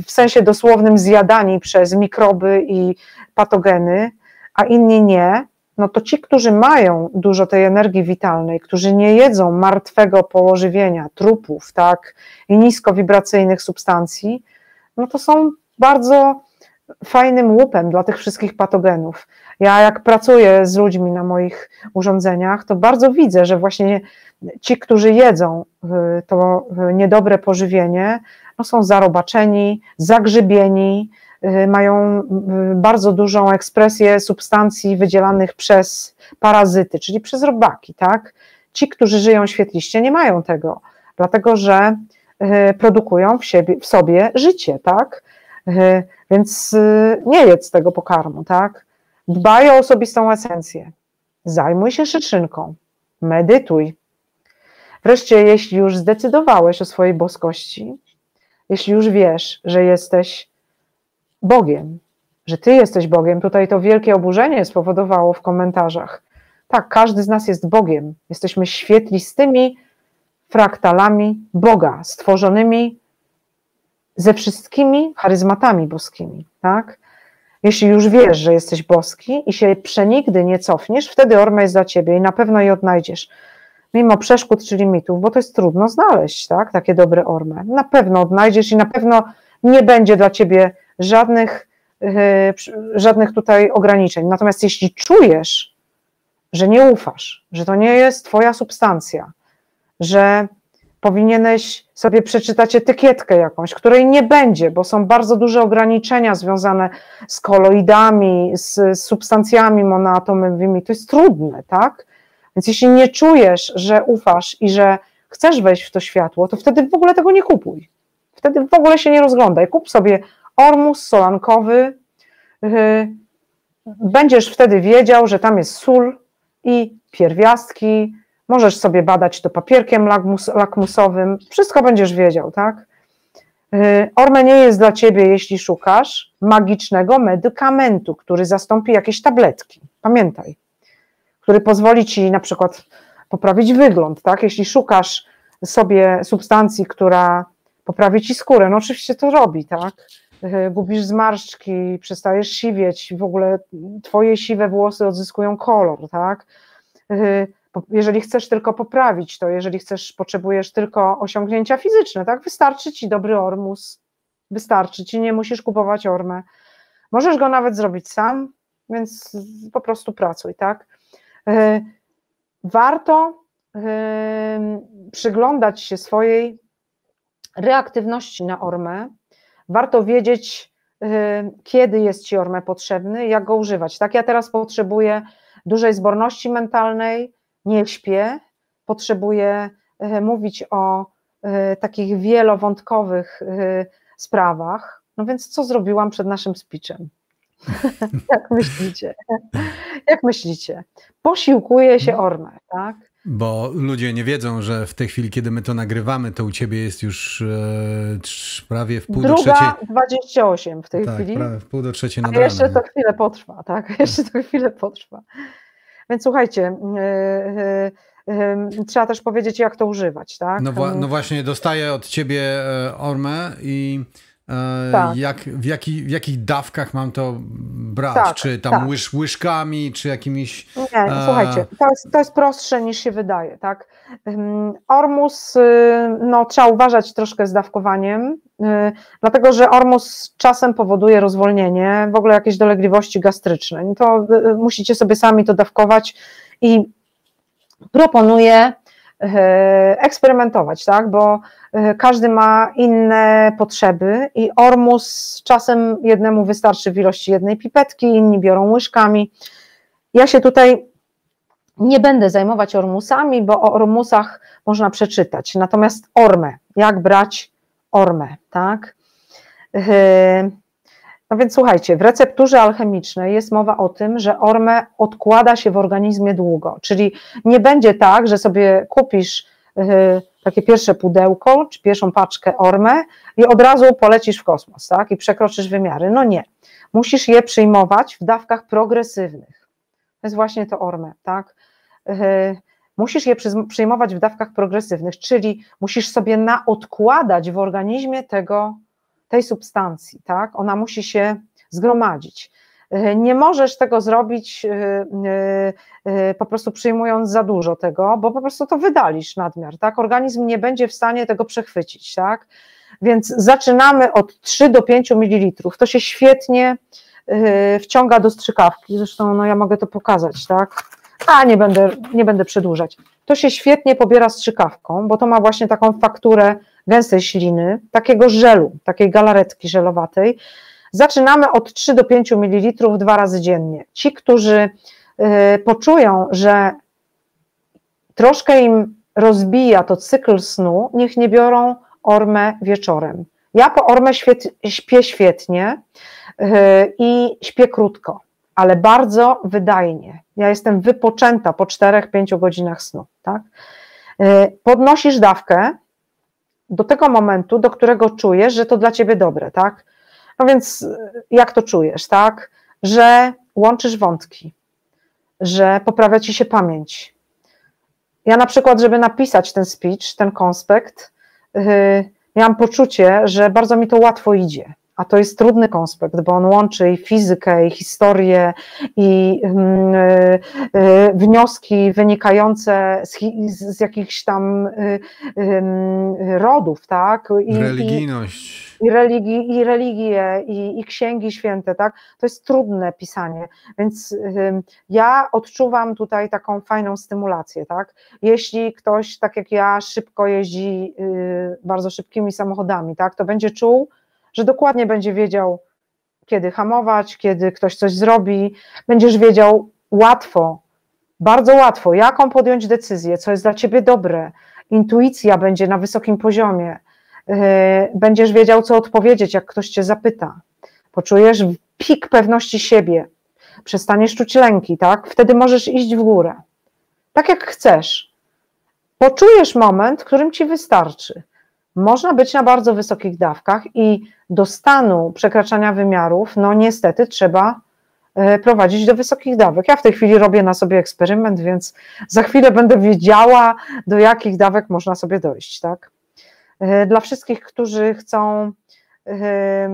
w sensie dosłownym zjadani przez mikroby i patogeny, a inni nie, no to ci, którzy mają dużo tej energii witalnej, którzy nie jedzą martwego pożywienia, trupów, tak, i niskowibracyjnych substancji, no to są bardzo fajnym łupem dla tych wszystkich patogenów. Ja jak pracuję z ludźmi na moich urządzeniach, to bardzo widzę, że właśnie ci, którzy jedzą y, to y, niedobre pożywienie, no są zarobaczeni, zagrzybieni, y, mają bardzo dużą ekspresję substancji wydzielanych przez parazyty, czyli przez robaki, tak? Ci, którzy żyją świetliście, nie mają tego, dlatego że produkują w, siebie, w sobie życie, tak? Więc nie jedz tego pokarmu, tak? Dbaj o osobistą esencję. Zajmuj się szyczynką. Medytuj. Wreszcie, jeśli już zdecydowałeś o swojej boskości, jeśli już wiesz, że jesteś Bogiem, że Ty jesteś Bogiem, tutaj to wielkie oburzenie spowodowało w komentarzach. Tak, każdy z nas jest Bogiem. Jesteśmy świetlistymi fraktalami Boga, stworzonymi ze wszystkimi charyzmatami boskimi, tak? Jeśli już wiesz, że jesteś boski i się przenigdy nie cofniesz, wtedy orma jest dla ciebie i na pewno je odnajdziesz. Mimo przeszkód czy limitów, bo to jest trudno znaleźć, tak? Takie dobre ormy. Na pewno odnajdziesz i na pewno nie będzie dla ciebie żadnych, yy, żadnych tutaj ograniczeń. Natomiast jeśli czujesz, że nie ufasz, że to nie jest twoja substancja, że powinieneś sobie przeczytać etykietkę jakąś, której nie będzie, bo są bardzo duże ograniczenia związane z koloidami, z, substancjami monoatomowymi. To jest trudne, tak? Więc jeśli nie czujesz, że ufasz i że chcesz wejść w to światło, to wtedy w ogóle tego nie kupuj. Wtedy w ogóle się nie rozglądaj. Kup sobie ormus solankowy. Yy, będziesz wtedy wiedział, że tam jest sól i pierwiastki, Możesz sobie badać to papierkiem lakmus, lakmusowym, wszystko będziesz wiedział, tak? Y, Orme nie jest dla ciebie, jeśli szukasz magicznego medykamentu, który zastąpi jakieś tabletki. Pamiętaj, który pozwoli ci na przykład poprawić wygląd, tak? Jeśli szukasz sobie substancji, która poprawi ci skórę, no oczywiście to robi, tak? Y, gubisz zmarszczki, przestajesz siwieć, w ogóle twoje siwe włosy odzyskują kolor, tak? Jeżeli chcesz tylko poprawić to, jeżeli chcesz, potrzebujesz tylko osiągnięcia fizyczne, tak? Wystarczy ci dobry ormus, wystarczy ci, nie musisz kupować ormę. Możesz go nawet zrobić sam, więc po prostu pracuj, tak? E, warto e, przyglądać się swojej reaktywności na ormę, warto wiedzieć, y, kiedy jest Ci ormę potrzebny jak go używać. Tak, ja teraz potrzebuję dużej zborności mentalnej, nie śpię, potrzebuję y, mówić o y, takich wielowątkowych sprawach. No więc co zrobiłam przed naszym speechem? Jak myślicie? Jak myślicie? Posiłkuje się ormę, tak? Bo ludzie nie wiedzą, że w tej chwili, kiedy my to nagrywamy, to u ciebie jest już e, prawie w pół Druga do trzeciej. 28 w tej tak, chwili. prawie w pół do trzeciej nad A jeszcze to chwilę potrwa, tak? Jeszcze to chwilę potrwa. Więc słuchajcie, yy, yy, yy, trzeba też powiedzieć, jak to używać, tak? No, no właśnie, dostaję od ciebie e, ormę i E, tak. Jak, w, jaki, w jakich dawkach mam to brać? Tak, czy tam tak. łyż, łyżkami, czy jakimiś. Nie, e... słuchajcie, to jest, to jest prostsze niż się wydaje, tak? Ormus, y, no trzeba uważać troszkę z dawkowaniem, dlatego że ormus czasem powoduje rozwolnienie, w ogóle jakieś dolegliwości gastryczne. No to y, musicie sobie sami to dawkować i proponuję eksperymentować, tak? bo każdy ma inne potrzeby i ormus czasem jednemu wystarczy w ilości jednej pipetki, inni biorą łyżkami. Ja się tutaj nie będę zajmować ormusami, bo o ormusach można przeczytać. Natomiast ormę, jak brać ormę, tak? E, no więc słuchajcie, w recepturze alchemicznej jest mowa o tym, że ormę odkłada się w organizmie długo, czyli nie będzie tak, że sobie kupisz yy, takie pierwsze pudełko, czy pierwszą paczkę ormę i od razu polecisz w kosmos, tak, i przekroczysz wymiary. No nie. Musisz je przyjmować w dawkach progresywnych. To jest właśnie to ormę, tak. Musisz je przyjmować w dawkach progresywnych, czyli musisz sobie naodkładać w organizmie tego tej substancji, tak? Ona musi się zgromadzić. E, nie możesz tego zrobić e, e, po prostu przyjmując za dużo tego, bo po prostu to wydalisz nadmiar, tak? Organizm nie będzie w stanie tego przechwycić, tak? Więc zaczynamy od 3 do 5 ml. To się świetnie wciąga do strzykawki. Zresztą no, ja mogę to pokazać, tak? A nie będę, nie będę przedłużać. To się świetnie pobiera strzykawką, bo to ma właśnie taką fakturę gęstej śliny, takiego żelu, takiej galaretki żelowatej. Zaczynamy od 3 do 5 ml dwa razy dziennie. Ci, którzy y, poczują, że troszkę im rozbija to cykl snu, niech nie biorą ormę wieczorem. Ja po ormę śpię świetnie yy, i śpię krótko, ale bardzo wydajnie. Ja jestem wypoczęta po 4-5 godzinach snu. Tak? Yy, podnosisz dawkę, do tego momentu, do którego czujesz, że to dla ciebie dobre, tak? No więc y, jak to czujesz, tak? Że łączysz wątki, że poprawia ci się pamięć. Ja na przykład, żeby napisać ten speech, ten konspekt, yy, miałam poczucie, że bardzo mi to łatwo idzie a to jest trudny konspekt, bo on łączy i fizykę, i historię, i y, y, wnioski wynikające z, z jakichś tam y, rodów, tak? I, Religijność. I, i, religi, i religie, i, i księgi święte, tak? To jest trudne pisanie, więc ja odczuwam tutaj taką fajną stymulację, tak? Jeśli ktoś, tak jak ja, szybko jeździ bardzo szybkimi samochodami, tak? To będzie czuł, że dokładnie będzie wiedział, kiedy hamować, kiedy ktoś coś zrobi, będziesz wiedział łatwo, bardzo łatwo, jaką podjąć decyzję, co jest dla ciebie dobre. Intuicja będzie na wysokim poziomie. Yy, będziesz wiedział, co odpowiedzieć, jak ktoś cię zapyta. Poczujesz pik pewności siebie, przestaniesz czuć lęki, tak? Wtedy możesz iść w górę. Tak jak chcesz. Poczujesz moment, którym ci wystarczy można być na bardzo wysokich dawkach i do stanu przekraczania wymiarów, no niestety trzeba e, prowadzić do wysokich dawek. Ja w tej chwili robię na sobie eksperyment, więc za chwilę będę wiedziała, do jakich dawek można sobie dojść, tak? E, dla wszystkich, którzy chcą e,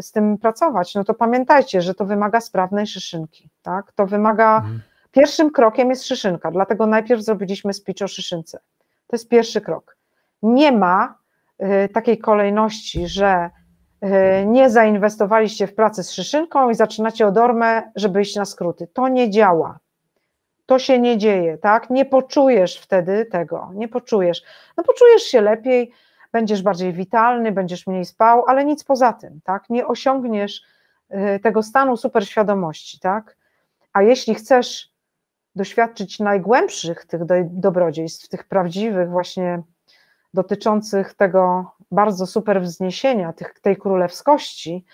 z tym pracować, no to pamiętajcie, że to wymaga sprawnej szyszynki, tak? To wymaga, mhm. pierwszym krokiem jest szyszynka, dlatego najpierw zrobiliśmy speech o szyszynce. To jest pierwszy krok nie ma y, takiej kolejności, że y, nie zainwestowaliście w pracę z szyszynką i zaczynacie od ormę, żeby iść na skróty. To nie działa. to się nie dzieje, tak? Nie poczujesz wtedy tego, nie poczujesz. No poczujesz się lepiej, będziesz bardziej witalny, będziesz mniej spał, ale nic poza tym, tak? Nie osiągniesz y, tego stanu superświadomości, tak? A jeśli chcesz doświadczyć najgłębszych tych dobrodziejstw, tych prawdziwych właśnie dotyczących tego bardzo super wzniesienia, tych, tej królewskości,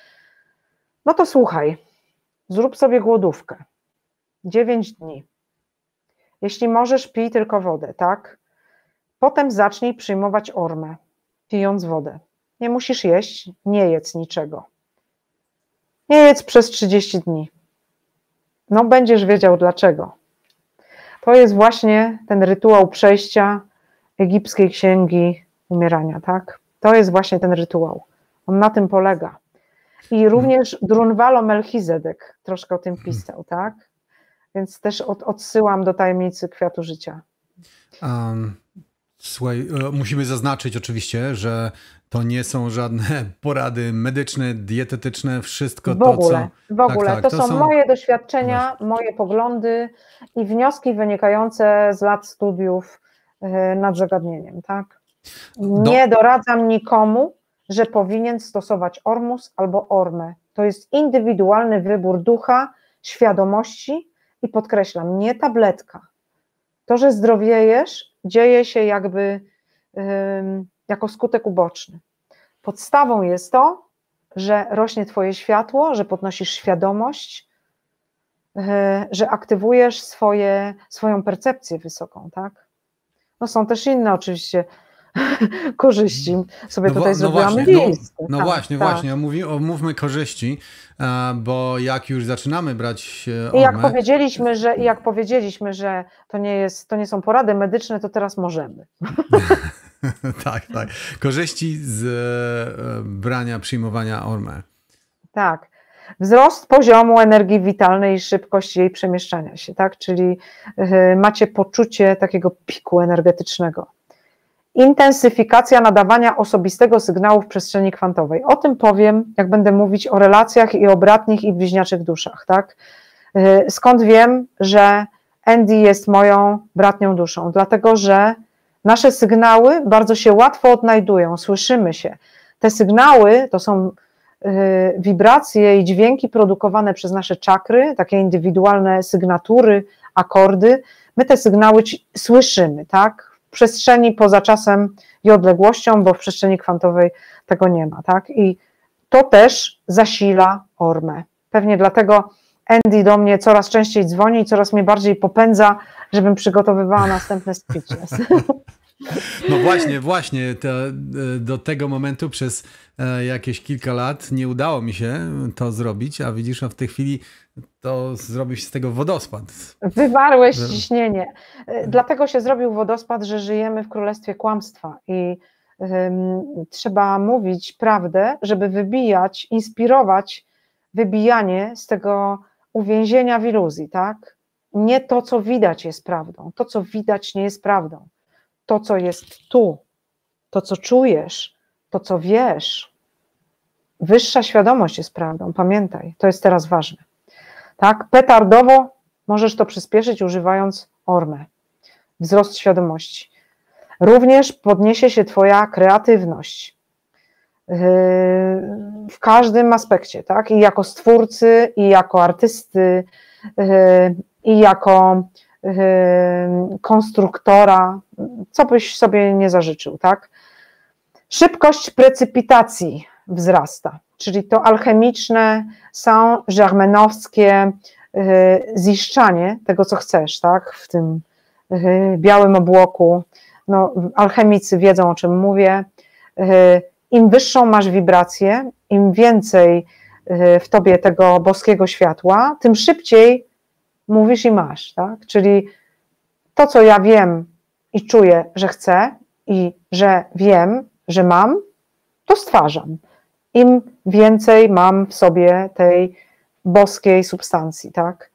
no to słuchaj, zrób sobie głodówkę. 9 dni. Jeśli możesz, pij tylko wodę, tak? Potem zacznij przyjmować ormę, pijąc wodę. Nie musisz jeść, nie jedz niczego. Nie jedz przez 30 dni. No, będziesz wiedział dlaczego. To jest właśnie ten rytuał przejścia egipskiej księgi umierania, tak? To jest właśnie ten rytuał. On na tym polega. I również Drunvalo Melchizedek troszkę o tym mhm. pisał, tak? Więc też od, odsyłam do tajemnicy kwiatu życia. Um, słuchaj, e, musimy zaznaczyć oczywiście, że to nie są żadne porady medyczne, dietetyczne, wszystko w ogóle, co... W ogóle, tak, tak, to, to, są moje doświadczenia, moje poglądy i wnioski wynikające z lat studiów nad zagadnieniem, tak? Nie Do... doradzam nikomu, że powinien stosować ormus albo ormę. To jest indywidualny wybór ducha, świadomości i podkreślam, nie tabletka. To, że zdrowiejesz, dzieje się jakby jako skutek uboczny. Podstawą jest to, że rośnie Twoje światło, że podnosisz świadomość, e, że aktywujesz swoje, swoją percepcję wysoką, tak? No są też inne oczywiście korzyści. Sobie no, tutaj no zrobiłam właśnie, list. No, no tak, właśnie, tak. właśnie. Mówi, omówmy korzyści, bo jak już zaczynamy brać ormę, I jak powiedzieliśmy, że, jak powiedzieliśmy, że to nie, jest, to nie są porady medyczne, to teraz możemy. tak, tak. Korzyści z e, brania, przyjmowania ormę. Tak. Wzrost poziomu energii witalnej i szybkość jej przemieszczania się, tak? Czyli e, macie poczucie takiego piku energetycznego intensyfikacja nadawania osobistego sygnału w przestrzeni kwantowej. O tym powiem, jak będę mówić o relacjach i o bratnich i bliźniaczych duszach, tak? Y, skąd wiem, że Andy jest moją bratnią duszą? Dlatego, że nasze sygnały bardzo się łatwo odnajdują, słyszymy się. Te sygnały to są wibracje i dźwięki produkowane przez nasze czakry, takie indywidualne sygnatury, akordy. My te sygnały słyszymy, tak? przestrzeni poza czasem i odległością, bo w przestrzeni kwantowej tego nie ma, tak? I to też zasila ormę. Pewnie dlatego Andy do mnie coraz częściej dzwoni i coraz mnie bardziej popędza, żebym przygotowywała następne speeches. No właśnie, właśnie to, e, do tego momentu przez e, jakieś kilka lat nie udało mi się to zrobić, a widzisz, no w tej chwili to zrobił się z tego wodospad. Wywarłeś ciśnienie. E, dlatego się zrobił wodospad, że żyjemy w królestwie kłamstwa i um, trzeba mówić prawdę, żeby wybijać, inspirować wybijanie z tego uwięzienia w iluzji, tak? Nie to, co widać jest prawdą. To, co widać nie jest prawdą to, co jest tu, to, co czujesz, to, co wiesz, wyższa świadomość jest prawdą. Pamiętaj, to jest teraz ważne. Tak, petardowo możesz to przyspieszyć używając ormę. Wzrost świadomości. Również podniesie się Twoja kreatywność yy, w każdym aspekcie, tak? I jako stwórcy, i jako artysty, yy, i jako konstruktora, co byś sobie nie zażyczył, tak? Szybkość precypitacji wzrasta, czyli to alchemiczne, saint-germainowskie y, ziszczanie tego, co chcesz, tak? W tym y, białym obłoku. No, alchemicy wiedzą, o czym mówię. Y, Im wyższą masz wibrację, im więcej w tobie tego boskiego światła, tym szybciej mówisz i masz, tak? Czyli to, co ja wiem i czuję, że chcę i że wiem, że mam, to stwarzam. Im więcej mam w sobie tej boskiej substancji, tak?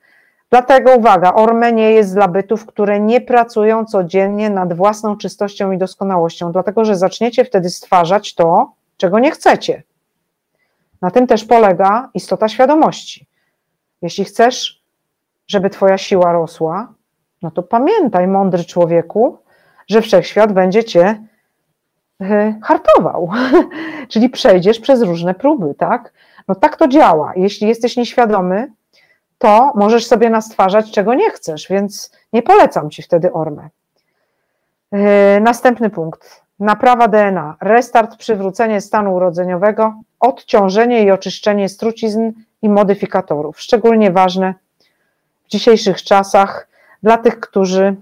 Dlatego uwaga, orme nie jest dla bytów, które nie pracują codziennie nad własną czystością i doskonałością, dlatego że zaczniecie wtedy stwarzać to, czego nie chcecie. Na tym też polega istota świadomości. Jeśli chcesz żeby Twoja siła rosła, no to pamiętaj, mądry człowieku, że wszechświat będzie cię e, hartował, czyli przejdziesz przez różne próby, tak? No tak to działa. Jeśli jesteś nieświadomy, to możesz sobie nastwarzać, czego nie chcesz, więc nie polecam ci wtedy ormę. E, następny punkt. Naprawa DNA, restart, przywrócenie stanu urodzeniowego, odciążenie i oczyszczenie strucizn i modyfikatorów. Szczególnie ważne dzisiejszych czasach dla tych, którzy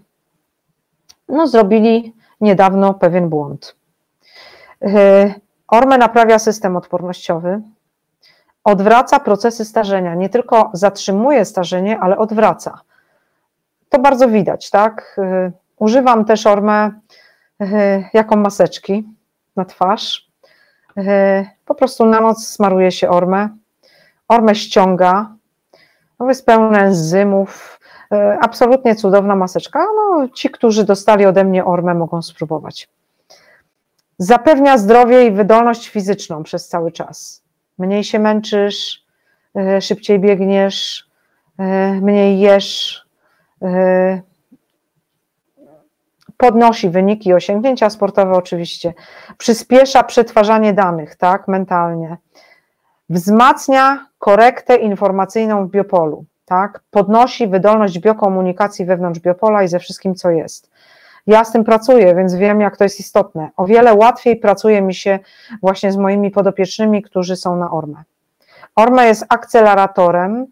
no, zrobili niedawno pewien błąd. E, Orme naprawia system odpornościowy, odwraca procesy starzenia, nie tylko zatrzymuje starzenie, ale odwraca. To bardzo widać, tak? E, używam też ormę e, jako maseczki na twarz. Po prostu na noc smaruje się ormę. Ormę ściąga. Jest pełne enzymów, E, absolutnie cudowna maseczka. No, ci, którzy dostali ode mnie ormę, mogą spróbować. Zapewnia zdrowie i wydolność fizyczną przez cały czas. Mniej się męczysz, e, szybciej biegniesz, e, mniej jesz. Podnosi wyniki, osiągnięcia sportowe oczywiście. Przyspiesza przetwarzanie danych, tak, mentalnie. Wzmacnia korektę informacyjną w biopolu tak, podnosi wydolność biokomunikacji wewnątrz biopola i ze wszystkim, co jest. Ja z tym pracuję, więc wiem, jak to jest istotne. O wiele łatwiej pracuje mi się właśnie z moimi podopiecznymi, którzy są na ORME. ORME jest akceleratorem,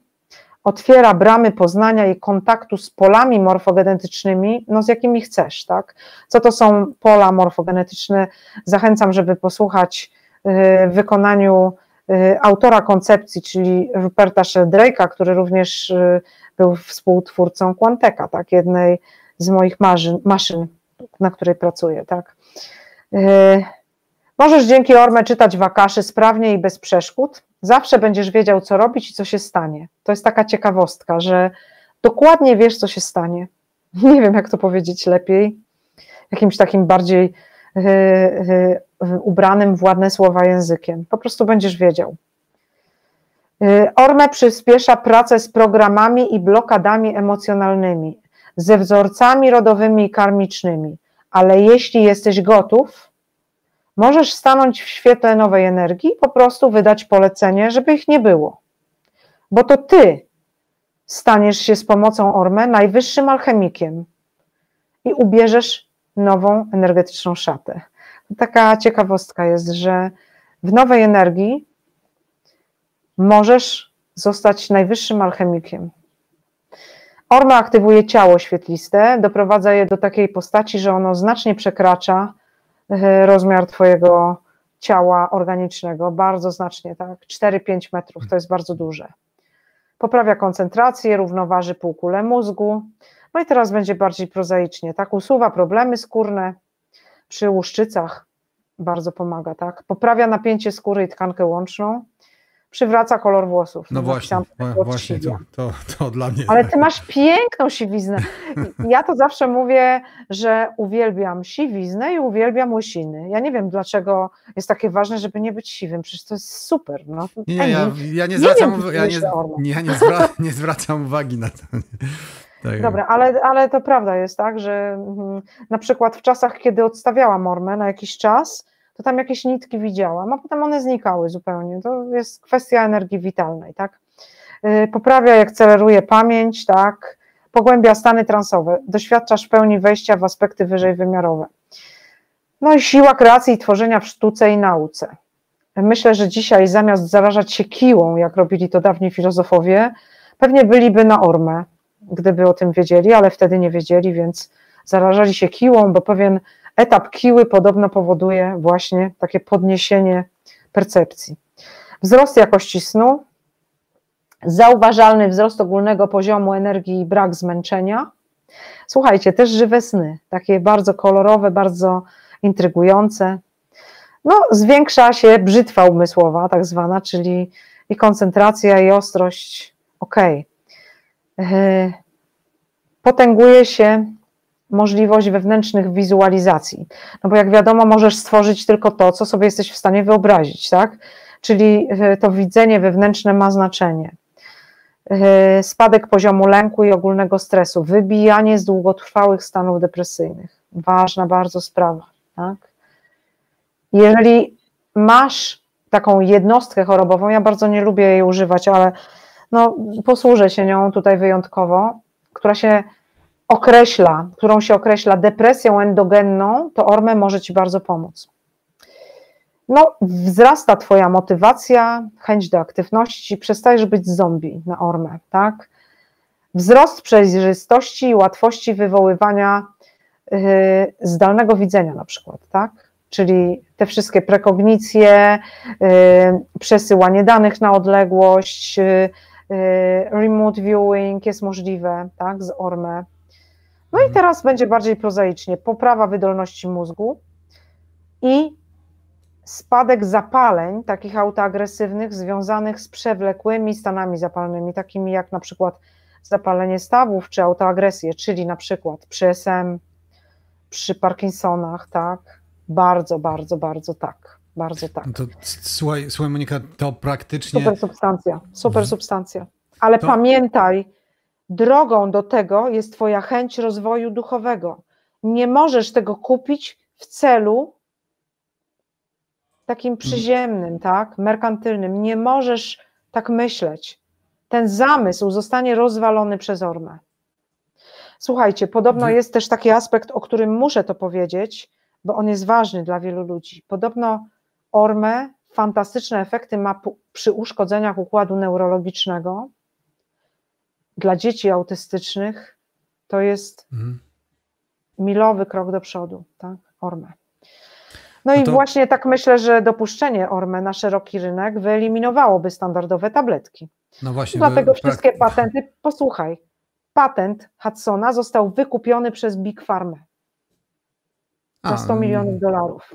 otwiera bramy poznania i kontaktu z polami morfogenetycznymi, no z jakimi chcesz, tak? Co to są pola morfogenetyczne? Zachęcam, żeby posłuchać y, w wykonaniu autora koncepcji, czyli Ruperta Sheldrake'a, który również y, był współtwórcą Quanteca, tak, jednej z moich maszyn, maszyn na której pracuję. Tak. Y, możesz dzięki Orme czytać wakaszy sprawnie i bez przeszkód. Zawsze będziesz wiedział, co robić i co się stanie. To jest taka ciekawostka, że dokładnie wiesz, co się stanie. Nie wiem, jak to powiedzieć lepiej, jakimś takim bardziej ubranym w ładne słowa językiem. Po prostu będziesz wiedział. Y, Orme przyspiesza pracę z programami i blokadami emocjonalnymi, ze wzorcami rodowymi i karmicznymi, ale jeśli jesteś gotów, możesz stanąć w świetle nowej energii i po prostu wydać polecenie, żeby ich nie było. Bo to ty staniesz się z pomocą Orme najwyższym alchemikiem i ubierzesz nową energetyczną szatę taka ciekawostka jest, że w nowej energii możesz zostać najwyższym alchemikiem. Orma aktywuje ciało świetliste, doprowadza je do takiej postaci, że ono znacznie przekracza e, rozmiar Twojego ciała organicznego, bardzo znacznie, tak? 4-5 metrów to jest bardzo duże. Poprawia koncentrację, równoważy półkulę mózgu. No i teraz będzie bardziej prozaicznie, tak? Usuwa problemy skórne, przy łuszczycach bardzo pomaga, tak? Poprawia napięcie skóry i tkankę łączną, przywraca kolor włosów. No właśnie, właśnie to, to, to, dla mnie. Ale ty masz piękną siwiznę. Ja to zawsze mówię, że uwielbiam siwiznę i uwielbiam łysiny. Ja nie wiem, dlaczego jest takie ważne, żeby nie być siwym, przecież to jest super. No. Nie, ja, ja nie zwracam, nie wiem, ja nie, ja nie zwracam uwagi na to. Tak. Dobra, ale, ale to prawda jest, tak, że mm, na przykład w czasach, kiedy odstawiałam mormę na jakiś czas, to tam jakieś nitki widziałam, a potem one znikały zupełnie. To jest kwestia energii witalnej, tak. Y, poprawia i akceleruje pamięć, tak, pogłębia stany transowe, doświadczasz w pełni wejścia w aspekty wyżej wymiarowe. No i siła kreacji i tworzenia w sztuce i nauce. Myślę, że dzisiaj zamiast zarażać się kiłą, jak robili to dawni filozofowie, pewnie byliby na ormę, gdyby o tym wiedzieli, ale wtedy nie wiedzieli, więc zarażali się kiłą, bo pewien etap kiły podobno powoduje właśnie takie podniesienie percepcji. Wzrost jakości snu, zauważalny wzrost ogólnego poziomu energii i brak zmęczenia. Słuchajcie, też żywe sny, takie bardzo kolorowe, bardzo intrygujące. No, zwiększa się brzytwa umysłowa, tak zwana, czyli i koncentracja, i ostrość. Ok. E, potęguje się możliwość wewnętrznych wizualizacji. No bo jak wiadomo, możesz stworzyć tylko to, co sobie jesteś w stanie wyobrazić, tak? Czyli e, to widzenie wewnętrzne ma znaczenie. yy, spadek poziomu lęku i ogólnego stresu, wybijanie z długotrwałych stanów depresyjnych. Ważna bardzo sprawa. Tak? Jeżeli masz taką jednostkę chorobową, ja bardzo nie lubię jej używać, ale no, posłużę się nią tutaj wyjątkowo, która się określa, którą się określa depresją endogenną, to orme może Ci bardzo pomóc. No, wzrasta Twoja motywacja, chęć do aktywności, przestajesz być zombie na ormę, tak? Wzrost przejrzystości i łatwości wywoływania yy, zdalnego widzenia na przykład, tak? Czyli te wszystkie prekognicje, yy, przesyłanie danych na odległość, yy, remote viewing jest możliwe, tak, z ormę. No i mhm. teraz będzie bardziej prozaicznie. Poprawa wydolności mózgu i spadek zapaleń takich autoagresywnych związanych z przewlekłymi stanami zapalnymi, takimi jak na przykład zapalenie stawów czy autoagresję, czyli na przykład przy SM, przy Parkinsonach, tak? Bardzo, bardzo, bardzo tak. Bardzo tak. No to, słuchaj, słuchaj, Monika, to praktycznie. Super substancja, super substancja. Ale to... pamiętaj, drogą do tego jest Twoja chęć rozwoju duchowego. Nie możesz tego kupić w celu takim mm. przyziemnym, tak, merkantylnym. Nie możesz tak myśleć. Ten zamysł zostanie rozwalony przez Ormę. Słuchajcie, podobno jest też taki aspekt, o którym muszę to powiedzieć, bo on jest ważny dla wielu ludzi. Podobno Ormę fantastyczne efekty ma przy uszkodzeniach układu neurologicznego, dla dzieci autystycznych to jest mhm. milowy krok do przodu, tak? Orme. No, no i to... właśnie tak myślę, że dopuszczenie Orme na szeroki rynek wyeliminowałoby standardowe tabletki. No właśnie. Dlatego wy... wszystkie patenty, posłuchaj, patent Hudsona został wykupiony przez Big Pharma za 100 milionów dolarów.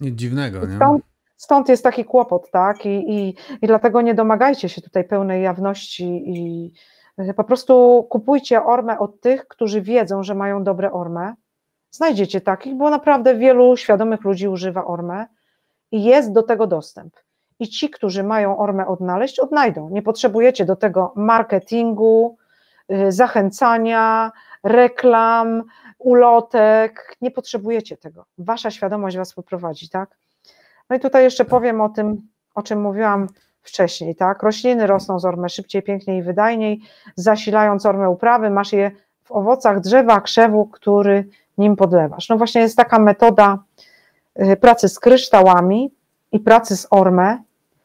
Nic dziwnego, nie? Stąd, stąd jest taki kłopot, tak? I, i, I dlatego nie domagajcie się tutaj pełnej jawności i, E, po prostu kupujcie ormę od tych, którzy wiedzą, że mają dobre ormę. Znajdziecie takich, bo naprawdę wielu świadomych ludzi używa ormę i jest do tego dostęp. I ci, którzy mają ormę odnaleźć, odnajdą. Nie potrzebujecie do tego marketingu, y, zachęcania, reklam, ulotek. Nie potrzebujecie tego. Wasza świadomość was poprowadzi, tak? No i tutaj jeszcze powiem o tym, o czym mówiłam wcześniej, tak? Rośliny rosną z ormy szybciej, piękniej i wydajniej, zasilając ormę uprawy, masz je w owocach drzewa, krzewu, który nim podlewasz. No właśnie jest taka metoda y, pracy z kryształami i pracy z ormę,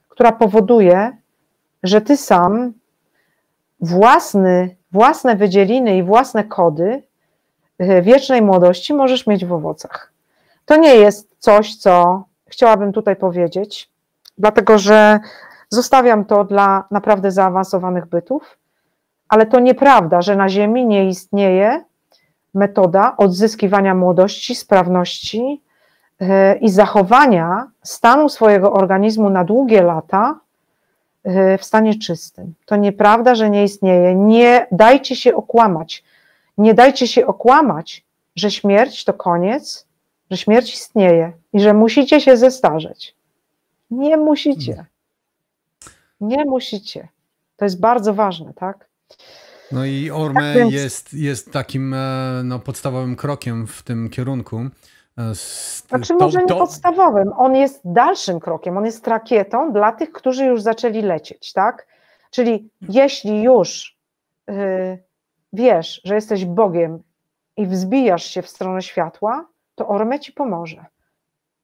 która powoduje, że ty sam własny, własne wydzieliny i własne kody y, wiecznej młodości możesz mieć w owocach. To nie jest coś, co chciałabym tutaj powiedzieć, dlatego że Zostawiam to dla naprawdę zaawansowanych bytów, ale to nieprawda, że na Ziemi nie istnieje metoda odzyskiwania młodości, sprawności e, i zachowania stanu swojego organizmu na długie lata e, w stanie czystym. To nieprawda, że nie istnieje. Nie dajcie się okłamać. Nie dajcie się okłamać, że śmierć to koniec, że śmierć istnieje i że musicie się zestarzeć. Nie musicie. Nie musicie. To jest bardzo ważne, tak? No i Orme tak więc... jest, jest takim e, no, podstawowym krokiem w tym kierunku. Znaczy to, może nie to... podstawowym, on jest dalszym krokiem, on jest rakietą dla tych, którzy już zaczęli lecieć, tak? Czyli jeśli już yy, wiesz, że jesteś Bogiem i wzbijasz się w stronę światła, to Orme ci pomoże.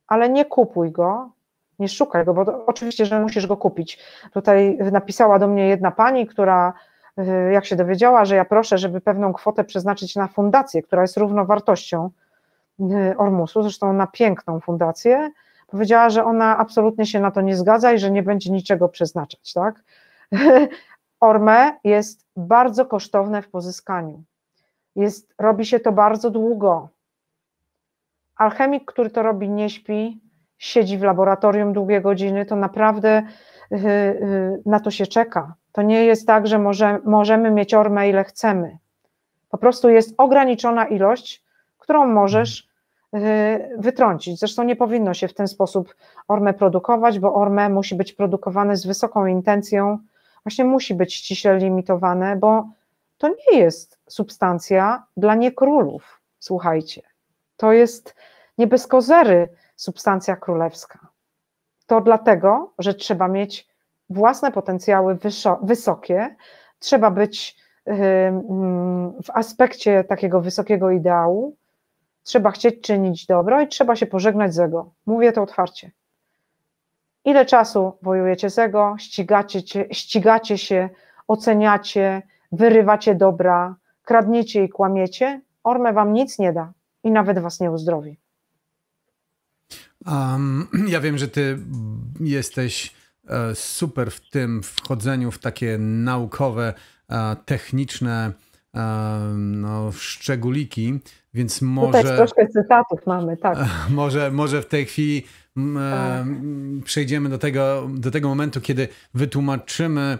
Ale nie kupuj go, nie szukaj go, bo to, oczywiście, że musisz go kupić. Tutaj napisała do mnie jedna pani, która y, jak się dowiedziała, że ja proszę, żeby pewną kwotę przeznaczyć na fundację, która jest równowartością y, Ormusu, zresztą na piękną fundację, powiedziała, że ona absolutnie się na to nie zgadza i że nie będzie niczego przeznaczać, tak? Orme jest bardzo kosztowne w pozyskaniu. Jest, robi się to bardzo długo. Alchemik, który to robi, nie śpi, siedzi w laboratorium długie godziny, to naprawdę y, y, na to się czeka. To nie jest tak, że może, możemy mieć ormę ile chcemy. Po prostu jest ograniczona ilość, którą możesz y, wytrącić. Zresztą nie powinno się w ten sposób ormę produkować, bo ormę musi być produkowane z wysoką intencją, właśnie musi być ściśle limitowane, bo to nie jest substancja dla niekrólów, słuchajcie. To jest nie bez kozery substancja królewska. To dlatego, że trzeba mieć własne potencjały wysokie, trzeba być w aspekcie takiego wysokiego ideału, trzeba chcieć czynić dobro i trzeba się pożegnać z ego. Mówię to otwarcie. Ile czasu wojujecie z ego, ścigacie, ścigacie się, oceniacie, wyrywacie dobra, kradniecie i kłamiecie, Orme wam nic nie da i nawet was nie uzdrowi. Um, ja wiem, że ty jesteś e, super w tym wchodzeniu w takie naukowe, e, techniczne e, no, szczególiki, więc może... Tutaj troszkę cytatów mamy, tak. Może, może w tej chwili tak. przejdziemy do tego, do tego momentu, kiedy wytłumaczymy,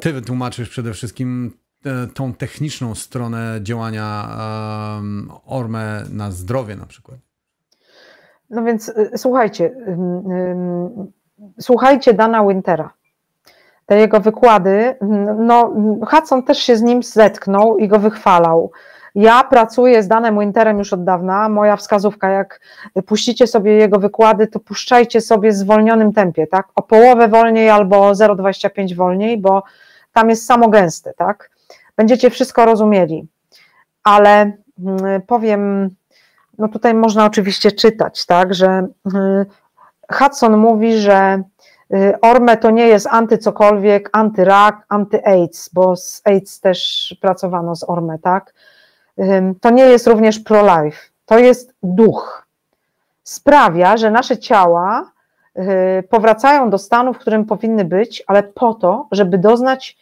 ty wytłumaczysz przede wszystkim tą techniczną stronę działania ORME na zdrowie na przykład. No więc y, słuchajcie, słuchajcie Dana Wintera. Te jego wykłady, no Hudson też się z nim zetknął i go wychwalał. Ja pracuję z Danem Winterem już od dawna. Moja wskazówka, jak puścicie sobie jego wykłady, to puszczajcie sobie w zwolnionym tempie, tak? O połowę wolniej albo 0,25 wolniej, bo tam jest samo gęste, tak? Będziecie wszystko rozumieli. Ale powiem no tutaj można oczywiście czytać, tak, że y, Hudson mówi, że y, Orme to nie jest anty cokolwiek, antyrak, anty-AIDS, bo z AIDS też pracowano z Orme, tak? To nie jest również pro-life, to jest duch. Sprawia, że nasze ciała y, powracają do stanu, w którym powinny być, ale po to, żeby doznać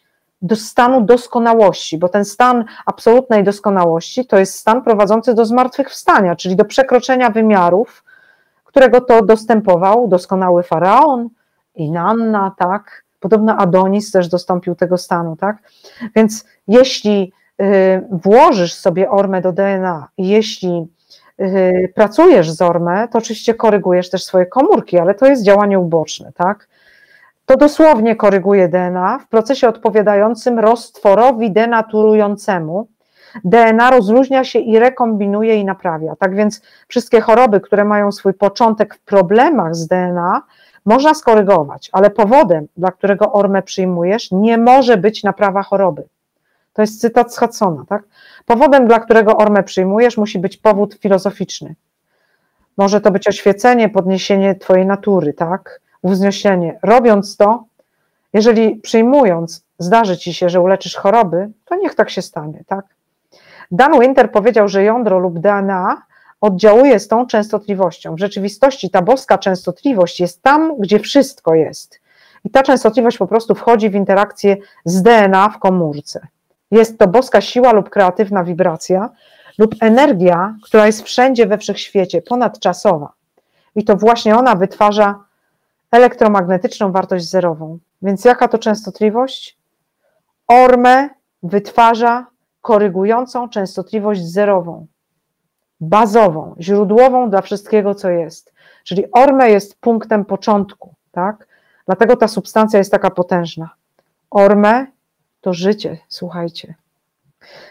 do stanu doskonałości, bo ten stan absolutnej doskonałości to jest stan prowadzący do zmartwychwstania, czyli do przekroczenia wymiarów, którego to dostępował doskonały faraon, Inanna, tak, podobno Adonis też dostąpił tego stanu, tak, więc jeśli y, włożysz sobie ormę do DNA i jeśli y, pracujesz z ormę, to oczywiście korygujesz też swoje komórki, ale to jest działanie uboczne, tak, to dosłownie koryguje DNA w procesie odpowiadającym roztworowi denaturującemu. DNA rozluźnia się i rekombinuje i naprawia. Tak więc wszystkie choroby, które mają swój początek w problemach z DNA, można skorygować, ale powodem, dla którego ormę przyjmujesz, nie może być naprawa choroby. To jest cytat z Hudsona, tak? Powodem, dla którego ormę przyjmujesz, musi być powód filozoficzny. Może to być oświecenie, podniesienie Twojej natury, tak? Wzniesienie. Robiąc to, jeżeli przyjmując, zdarzy ci się, że uleczysz choroby, to niech tak się stanie, tak? Dan Winter powiedział, że jądro lub DNA oddziałuje z tą częstotliwością. W rzeczywistości ta boska częstotliwość jest tam, gdzie wszystko jest. I ta częstotliwość po prostu wchodzi w interakcję z DNA w komórce. Jest to boska siła lub kreatywna wibracja lub energia, która jest wszędzie we wszechświecie, ponadczasowa. I to właśnie ona wytwarza elektromagnetyczną wartość zerową. Więc jaka to częstotliwość? Orme wytwarza korygującą częstotliwość zerową, bazową, źródłową dla wszystkiego, co jest. Czyli orme jest punktem początku, tak? Dlatego ta substancja jest taka potężna. Orme to życie, słuchajcie.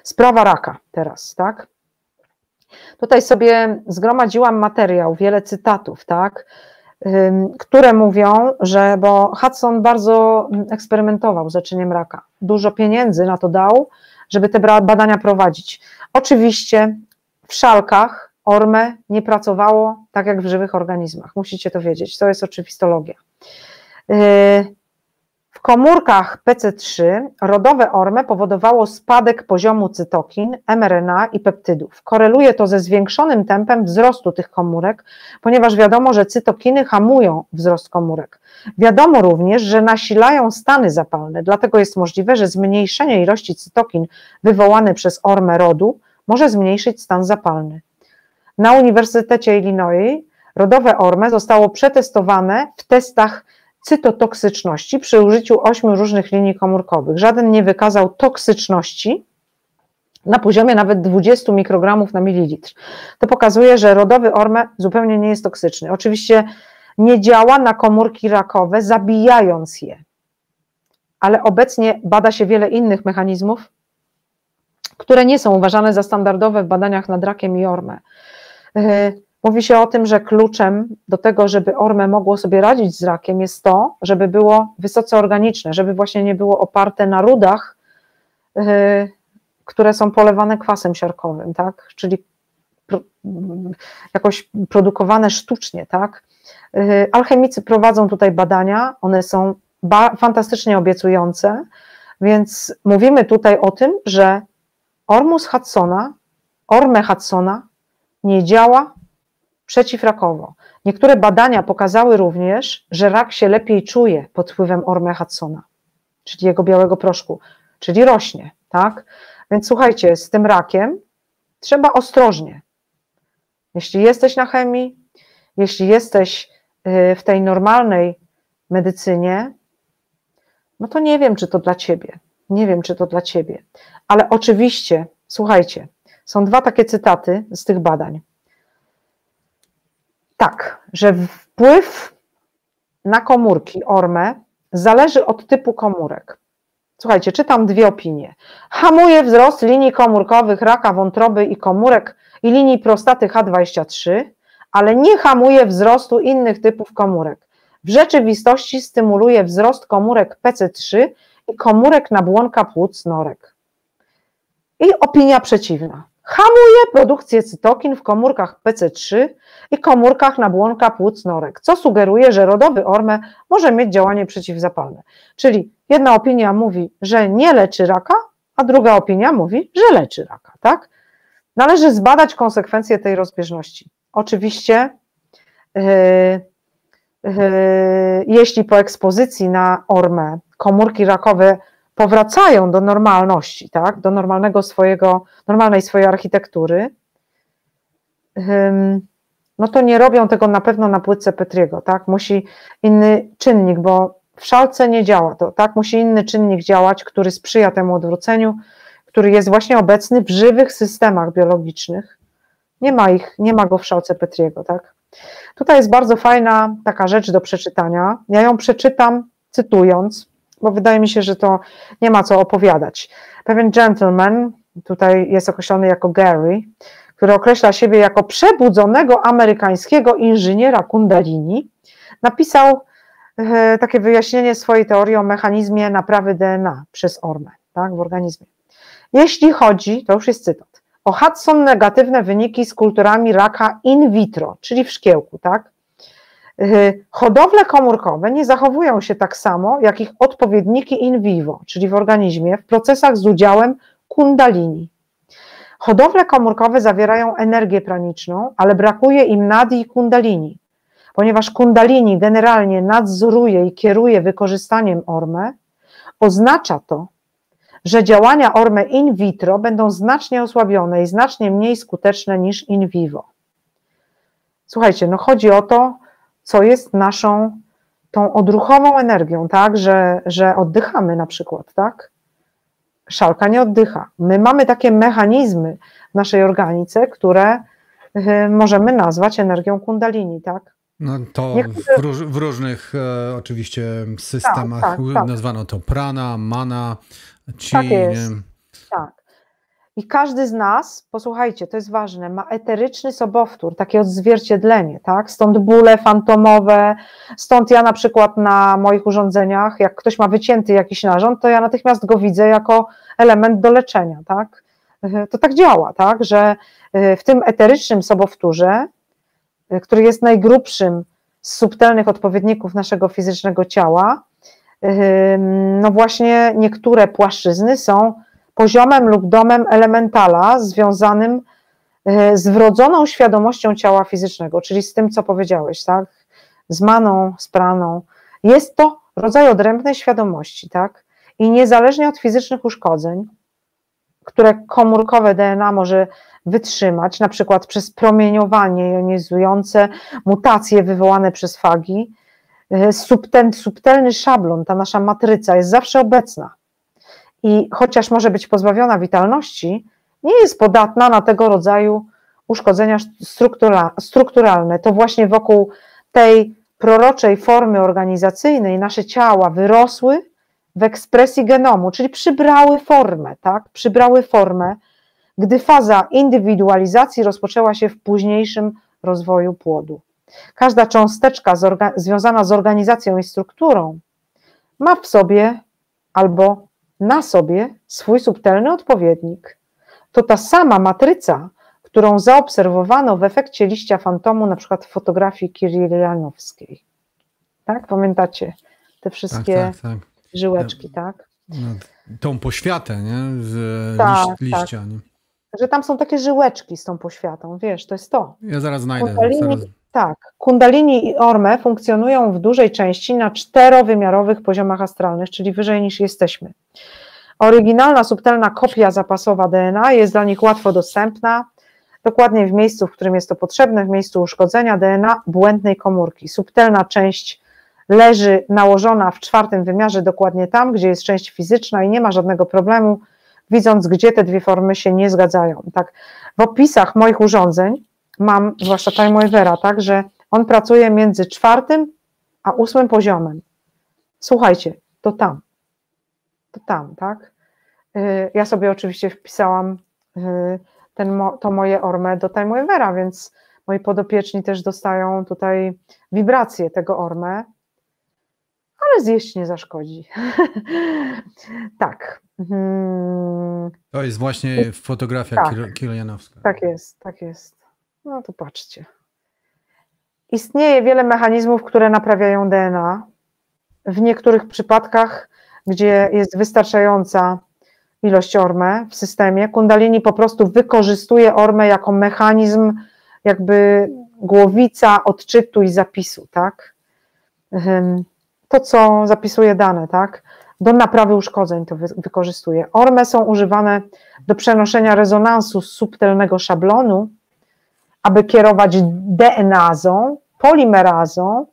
Sprawa raka teraz, tak? Tutaj sobie zgromadziłam materiał, wiele cytatów, tak? Które mówią, że, bo Hudson bardzo eksperymentował z leczeniem raka, dużo pieniędzy na to dał, żeby te badania prowadzić. Oczywiście w szalkach orme nie pracowało tak jak w żywych organizmach, musicie to wiedzieć, to jest oczywistologia. Komórkach PC3 rodowe ORME powodowało spadek poziomu cytokin, mRNA i peptydów. Koreluje to ze zwiększonym tempem wzrostu tych komórek, ponieważ wiadomo, że cytokiny hamują wzrost komórek. Wiadomo również, że nasilają stany zapalne, dlatego jest możliwe, że zmniejszenie ilości cytokin wywołane przez ORME rodu może zmniejszyć stan zapalny. Na Uniwersytecie Illinois rodowe ORME zostało przetestowane w testach cytotoksyczności przy użyciu ośmiu różnych linii komórkowych. Żaden nie wykazał toksyczności na poziomie nawet 20 mikrogramów na mililitr. To pokazuje, że rodowy orme zupełnie nie jest toksyczny. Oczywiście nie działa na komórki rakowe, zabijając je, ale obecnie bada się wiele innych mechanizmów, które nie są uważane za standardowe w badaniach nad rakiem i ormę. Mówi się o tym, że kluczem do tego, żeby ormę mogło sobie radzić z rakiem, jest to, żeby było wysoce organiczne, żeby właśnie nie było oparte na rudach, yy, które są polewane kwasem siarkowym, tak? Czyli jakoś produkowane sztucznie, tak? Yy, alchemicy prowadzą tutaj badania, one są fantastycznie obiecujące, więc mówimy tutaj o tym, że Ormus Hudsona, Orme Hudsona nie działa przeciwrakowo. Niektóre badania pokazały również, że rak się lepiej czuje pod wpływem Orme Hudsona, czyli jego białego proszku, czyli rośnie, tak? Więc słuchajcie, z tym rakiem trzeba ostrożnie. Jeśli jesteś na chemii, jeśli jesteś y, w tej normalnej medycynie, no to nie wiem, czy to dla ciebie. Nie wiem, czy to dla ciebie. Ale oczywiście, słuchajcie, są dwa takie cytaty z tych badań tak, że wpływ na komórki ORME zależy od typu komórek. Słuchajcie, czytam dwie opinie. Hamuje wzrost linii komórkowych raka wątroby i komórek i linii prostaty H23, ale nie hamuje wzrostu innych typów komórek. W rzeczywistości stymuluje wzrost komórek PC3 i komórek nabłonka płuc norek. I opinia przeciwna. Hamuje produkcję cytokin w komórkach PC3 i komórkach nabłonka płuc norek, co sugeruje, że rodowy orme może mieć działanie przeciwzapalne. Czyli jedna opinia mówi, że nie leczy raka, a druga opinia mówi, że leczy raka. Tak? Należy zbadać konsekwencje tej rozbieżności. Oczywiście, yy, yy, jeśli po ekspozycji na ormę komórki rakowe powracają do normalności, tak, do normalnego swojego, normalnej swojej architektury, no to nie robią tego na pewno na płytce Petriego, tak, musi inny czynnik, bo w szalce nie działa to, tak, musi inny czynnik działać, który sprzyja temu odwróceniu, który jest właśnie obecny w żywych systemach biologicznych. Nie ma ich, nie ma go w szalce Petriego, tak. Tutaj jest bardzo fajna taka rzecz do przeczytania. Ja ją przeczytam cytując, bo wydaje mi się, że to nie ma co opowiadać. Pewien gentleman, tutaj jest określony jako Gary, który określa siebie jako przebudzonego amerykańskiego inżyniera Kundalini, napisał e, takie wyjaśnienie swojej teorii o mechanizmie naprawy DNA przez ormę tak, w organizmie. Jeśli chodzi, to już jest cytat, o Hudson negatywne wyniki z kulturami raka in vitro, czyli w szkiełku, tak, hodowle komórkowe nie zachowują się tak samo jak ich odpowiedniki in vivo, czyli w organizmie, w procesach z udziałem kundalini. Hodowle komórkowe zawierają energię praniczną, ale brakuje im nadi i kundalini. Ponieważ kundalini generalnie nadzoruje i kieruje wykorzystaniem orme, oznacza to, że działania orme in vitro będą znacznie osłabione i znacznie mniej skuteczne niż in vivo. Słuchajcie, no chodzi o to, co jest naszą tą odruchową energią, tak, że, że oddychamy na przykład, tak? Szalka nie oddycha. My mamy takie mechanizmy w naszej organice, które y, możemy nazwać energią kundalini, tak? No to Niektóre... w, róż, w, różnych e, oczywiście systemach tak, tak, tak. nazwano to prana, mana, chi. Tak jest. I każdy z nas, posłuchajcie, to jest ważne, ma eteryczny sobowtór, takie odzwierciedlenie, tak? Stąd bóle fantomowe, stąd ja na przykład na moich urządzeniach, jak ktoś ma wycięty jakiś narząd, to ja natychmiast go widzę jako element do leczenia, tak? To tak działa, tak? Że y, w tym eterycznym sobowtórze, y, który jest najgrubszym z subtelnych odpowiedników naszego fizycznego ciała, no właśnie niektóre płaszczyzny są poziomem lub domem elementala związanym e, z wrodzoną świadomością ciała fizycznego, czyli z tym, co powiedziałeś, tak? Z maną, z praną. Jest to rodzaj odrębnej świadomości, tak? I niezależnie od fizycznych uszkodzeń, które komórkowe DNA może wytrzymać, na przykład przez promieniowanie jonizujące, mutacje wywołane przez fagi, e, subtelny szablon, ta nasza matryca jest zawsze obecna i chociaż może być pozbawiona witalności, nie jest podatna na tego rodzaju uszkodzenia struktura, strukturalne. To właśnie wokół tej proroczej formy organizacyjnej nasze ciała wyrosły w ekspresji genomu, czyli przybrały formę, tak? Przybrały formę, gdy faza indywidualizacji rozpoczęła się w późniejszym rozwoju płodu. Każda cząsteczka związana z organizacją i strukturą ma w sobie albo na sobie swój subtelny odpowiednik. To ta sama matryca, którą zaobserwowano w efekcie liścia fantomu, na przykład w fotografii Kirilianowskiej. Tak? Pamiętacie te wszystkie tak, tak, tak. żyłeczki, tak? No, tą poświatę, nie? Z tak, liść, tak. liścia. Nie? Że tam są takie żyłeczki z tą poświatą, wiesz, to jest to. Ja zaraz znajdę. Kundalini, zaraz... Tak. Kundalini i Orme funkcjonują w dużej części na czterowymiarowych poziomach astralnych, czyli wyżej niż jesteśmy. Oryginalna, subtelna kopia zapasowa DNA jest dla nich łatwo dostępna, dokładnie w miejscu, w którym jest to potrzebne, w miejscu uszkodzenia DNA błędnej komórki. Subtelna część leży nałożona w czwartym wymiarze, dokładnie tam, gdzie jest część fizyczna i nie ma żadnego problemu, widząc, gdzie te dwie formy się nie zgadzają. Tak, w opisach moich urządzeń mam, zwłaszcza Time Wavera, tak, że on pracuje między czwartym a ósmym poziomem. Słuchajcie, to tam. To tam, tak? Y, ja sobie oczywiście wpisałam y, ten, to moje orme do Time Wavera, więc moi podopieczni też dostają tutaj wibracje tego orme, ale zjeść nie zaszkodzi. tak. Hmm. To jest właśnie fotografia tak. Kilojanowska. Tak jest, tak jest. No to patrzcie. Istnieje wiele mechanizmów, które naprawiają DNA. W niektórych przypadkach, gdzie jest wystarczająca ilość orme w systemie, Kundalini po prostu wykorzystuje ormę jako mechanizm, jakby głowica odczytu i zapisu, tak? To, co zapisuje dane, tak? Do naprawy uszkodzeń to wykorzystuje. Orme są używane do przenoszenia rezonansu z subtelnego szablonu aby kierować DNazą, polimerazą,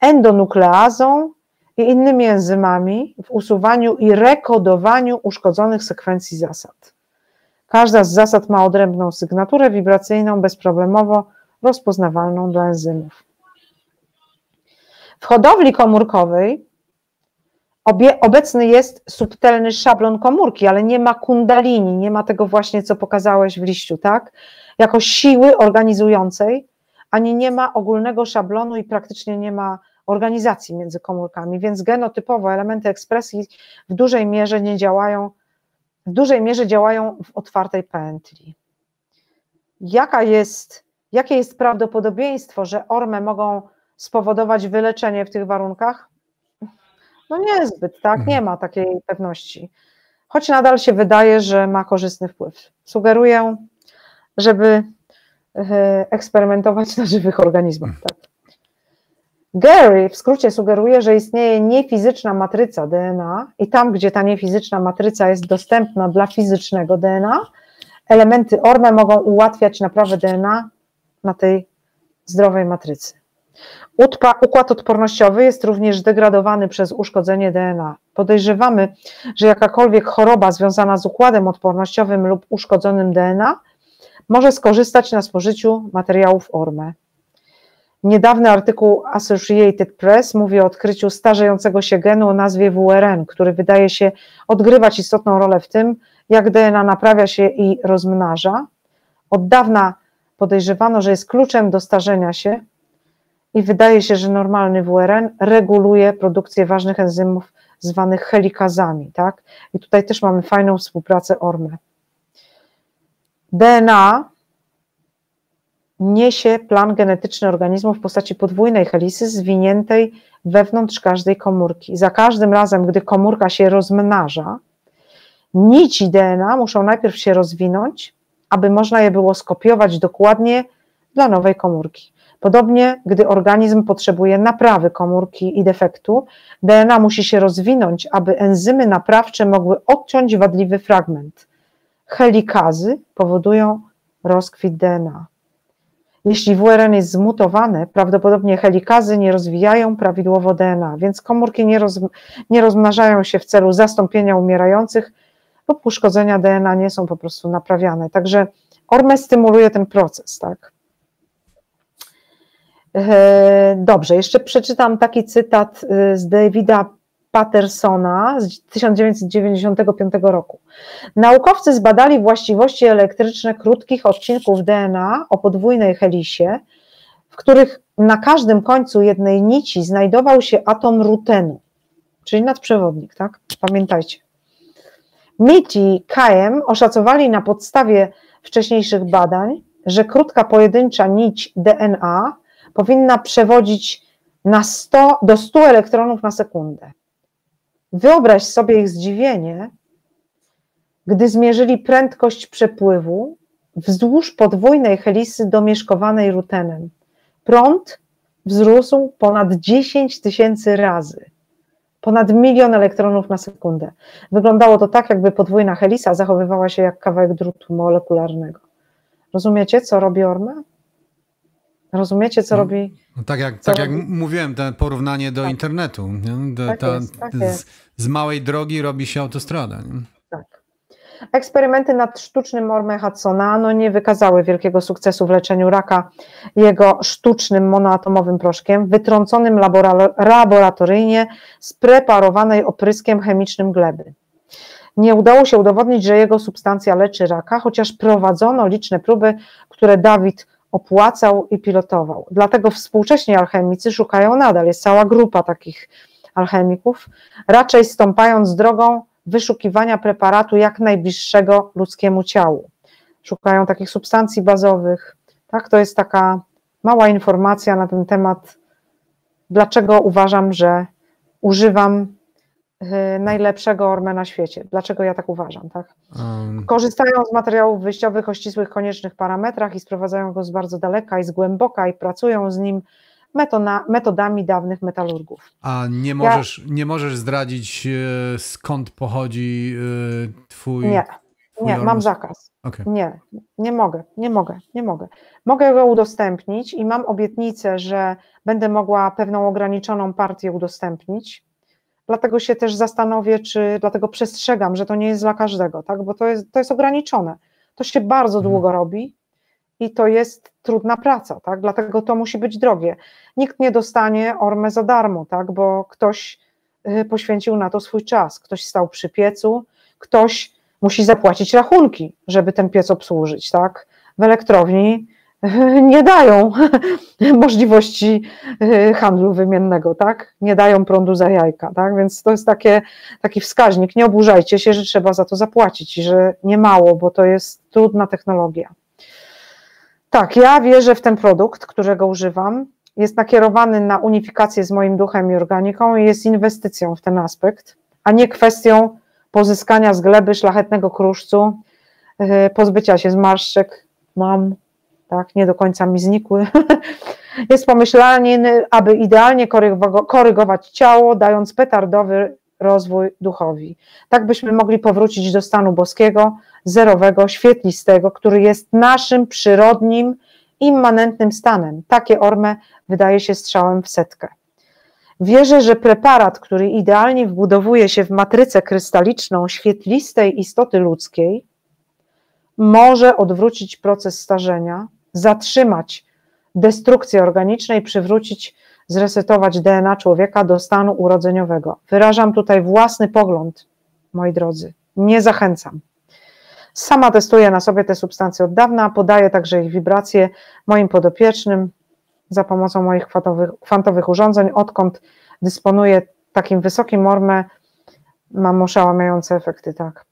endonukleazą i innymi enzymami w usuwaniu i rekodowaniu uszkodzonych sekwencji zasad. Każda z zasad ma odrębną sygnaturę wibracyjną, bezproblemowo rozpoznawalną dla enzymów. W hodowli komórkowej obecny jest subtelny szablon komórki, ale nie ma kundalini, nie ma tego właśnie, co pokazałeś w liściu, tak? Jako siły organizującej, ani nie ma ogólnego szablonu i praktycznie nie ma organizacji między komórkami, więc genotypowo elementy ekspresji w dużej mierze nie działają, w dużej mierze działają w otwartej pętli. Jaka jest, jakie jest prawdopodobieństwo, że ormy mogą spowodować wyleczenie w tych warunkach? No niezbyt, tak? Nie ma takiej pewności. Choć nadal się wydaje, że ma korzystny wpływ. Sugeruję żeby e, eksperymentować na żywych organizmach. Hmm. Tak. Gary w skrócie sugeruje, że istnieje niefizyczna matryca DNA i tam, gdzie ta niefizyczna matryca jest dostępna dla fizycznego DNA, elementy ORME mogą ułatwiać naprawę DNA na tej zdrowej matrycy. Układ odpornościowy jest również degradowany przez uszkodzenie DNA. Podejrzewamy, że jakakolwiek choroba związana z układem odpornościowym lub uszkodzonym DNA może skorzystać na spożyciu materiałów ORME. Niedawny artykuł Associated Press mówi o odkryciu starzejącego się genu o nazwie WRN, który wydaje się odgrywać istotną rolę w tym, jak DNA naprawia się i rozmnaża. Od dawna podejrzewano, że jest kluczem do starzenia się i wydaje się, że normalny WRN reguluje produkcję ważnych enzymów zwanych helikazami. Tak? I tutaj też mamy fajną współpracę ORME. DNA niesie plan genetyczny organizmu w postaci podwójnej helisy zwiniętej wewnątrz każdej komórki. Za każdym razem, gdy komórka się rozmnaża, nici DNA muszą najpierw się rozwinąć, aby można je było skopiować dokładnie dla nowej komórki. Podobnie, gdy organizm potrzebuje naprawy komórki i defektu, DNA musi się rozwinąć, aby enzymy naprawcze mogły odciąć wadliwy fragment helikazy powodują rozkwit DNA. Jeśli WRN jest zmutowany, prawdopodobnie helikazy nie rozwijają prawidłowo DNA, więc komórki nie, roz, nie rozmnażają się w celu zastąpienia umierających lub uszkodzenia DNA nie są po prostu naprawiane. Także ORME stymuluje ten proces, tak? E, dobrze, jeszcze przeczytam taki cytat e, z Davida Pattersona z 1995 roku. Naukowcy zbadali właściwości elektryczne krótkich odcinków DNA o podwójnej helisie, w których na każdym końcu jednej nici znajdował się atom rutenu, czyli nadprzewodnik, tak? Pamiętajcie. Mitty i Kajem oszacowali na podstawie wcześniejszych badań, że krótka pojedyncza nić DNA powinna przewodzić na 100, do 100 elektronów na sekundę. Wyobraź sobie ich zdziwienie, gdy zmierzyli prędkość przepływu wzdłuż podwójnej helisy domieszkowanej rutenem. Prąd wzrósł ponad 10 tysięcy razy, ponad milion elektronów na sekundę. Wyglądało to tak, jakby podwójna helisa zachowywała się jak kawałek drutu molekularnego. Rozumiecie, co robi Orme? Rozumiecie, co no, robi. No tak jak, tak robi? jak mówiłem, to porównanie do tak. internetu. Do, tak ta, jest, tak z, z, małej drogi robi się autostrada. Nie? Tak. Eksperymenty nad sztucznym Orme Hudsona no, nie wykazały wielkiego sukcesu w leczeniu raka jego sztucznym monoatomowym proszkiem, wytrąconym laboratoryjnie spreparowanej opryskiem chemicznym gleby. Nie udało się udowodnić, że jego substancja leczy raka, chociaż prowadzono liczne próby, które Dawid opłacał i pilotował. Dlatego współcześni alchemicy szukają nadal, jest cała grupa takich alchemików, raczej stąpając drogą wyszukiwania preparatu jak najbliższego ludzkiemu ciału. Szukają takich substancji bazowych. Tak, to jest taka mała informacja na ten temat, dlaczego uważam, że używam najlepszego orme na świecie. Dlaczego ja tak uważam? Tak? Um. Korzystają z materiałów wyjściowych o ścisłych, koniecznych parametrach i sprowadzają go z bardzo daleka i z głęboka i pracują z nim metodami dawnych metalurgów. A nie możesz, ja... nie możesz zdradzić e, skąd pochodzi e, twój... Nie, twój nie, mam zakaz. Okay. Nie, nie mogę, nie mogę, nie mogę. Mogę go udostępnić i mam obietnicę, że będę mogła pewną ograniczoną partię udostępnić, Dlatego się też zastanowię, czy dlatego przestrzegam, że to nie jest dla każdego, tak? bo to jest, to jest ograniczone. To się bardzo mhm. długo robi i to jest trudna praca, tak? dlatego to musi być drogie. Nikt nie dostanie ormę za darmo, tak? bo ktoś y, poświęcił na to swój czas, ktoś stał przy piecu, ktoś musi zapłacić rachunki, żeby ten piec obsłużyć. Tak? W elektrowni nie dają możliwości y, handlu wymiennego, tak? Nie dają prądu za jajka, tak? Więc to jest takie, taki wskaźnik. Nie oburzajcie się, że trzeba za to zapłacić i że nie mało, bo to jest trudna technologia. Tak, ja wierzę w ten produkt, którego używam. Jest nakierowany na unifikację z moim duchem i organiką i jest inwestycją w ten aspekt, a nie kwestią pozyskania z gleby szlachetnego kruszcu, y, pozbycia się zmarszczek. Mam tak, nie do końca mi znikły. Jest pomyślany, aby idealnie korygować ciało, dając petardowy rozwój duchowi. Tak byśmy mogli powrócić do stanu boskiego, zerowego, świetlistego, który jest naszym przyrodnim, immanentnym stanem. Takie orme wydaje się strzałem w setkę. Wierzę, że preparat, który idealnie wbudowuje się w matrycę krystaliczną świetlistej istoty ludzkiej, może odwrócić proces starzenia, zatrzymać destrukcję organicznej, przywrócić, zresetować DNA człowieka do stanu urodzeniowego. Wyrażam tutaj własny pogląd, moi drodzy. Nie zachęcam. Sama testuję na sobie te substancje od dawna, podaję także ich wibracje moim podopiecznym za pomocą moich kwantowych, kwantowych urządzeń. Odkąd dysponuję takim wysokim orme, mam oszałamiające efekty, tak.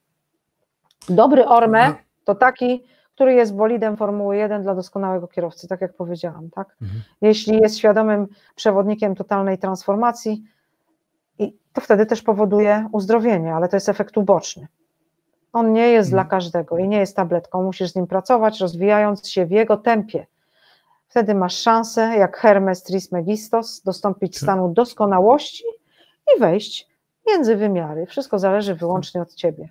Dobry orme to taki, który jest bolidem Formuły 1 dla doskonałego kierowcy, tak jak powiedziałam. Tak? Mhm. Jeśli jest świadomym przewodnikiem totalnej transformacji, i to wtedy też powoduje uzdrowienie, ale to jest efekt uboczny. On nie jest mhm. dla każdego i nie jest tabletką. Musisz z nim pracować, rozwijając się w jego tempie. Wtedy masz szansę, jak Hermes Trismegistos, dostąpić tak. stanu doskonałości i wejść między wymiary. Wszystko zależy wyłącznie od ciebie.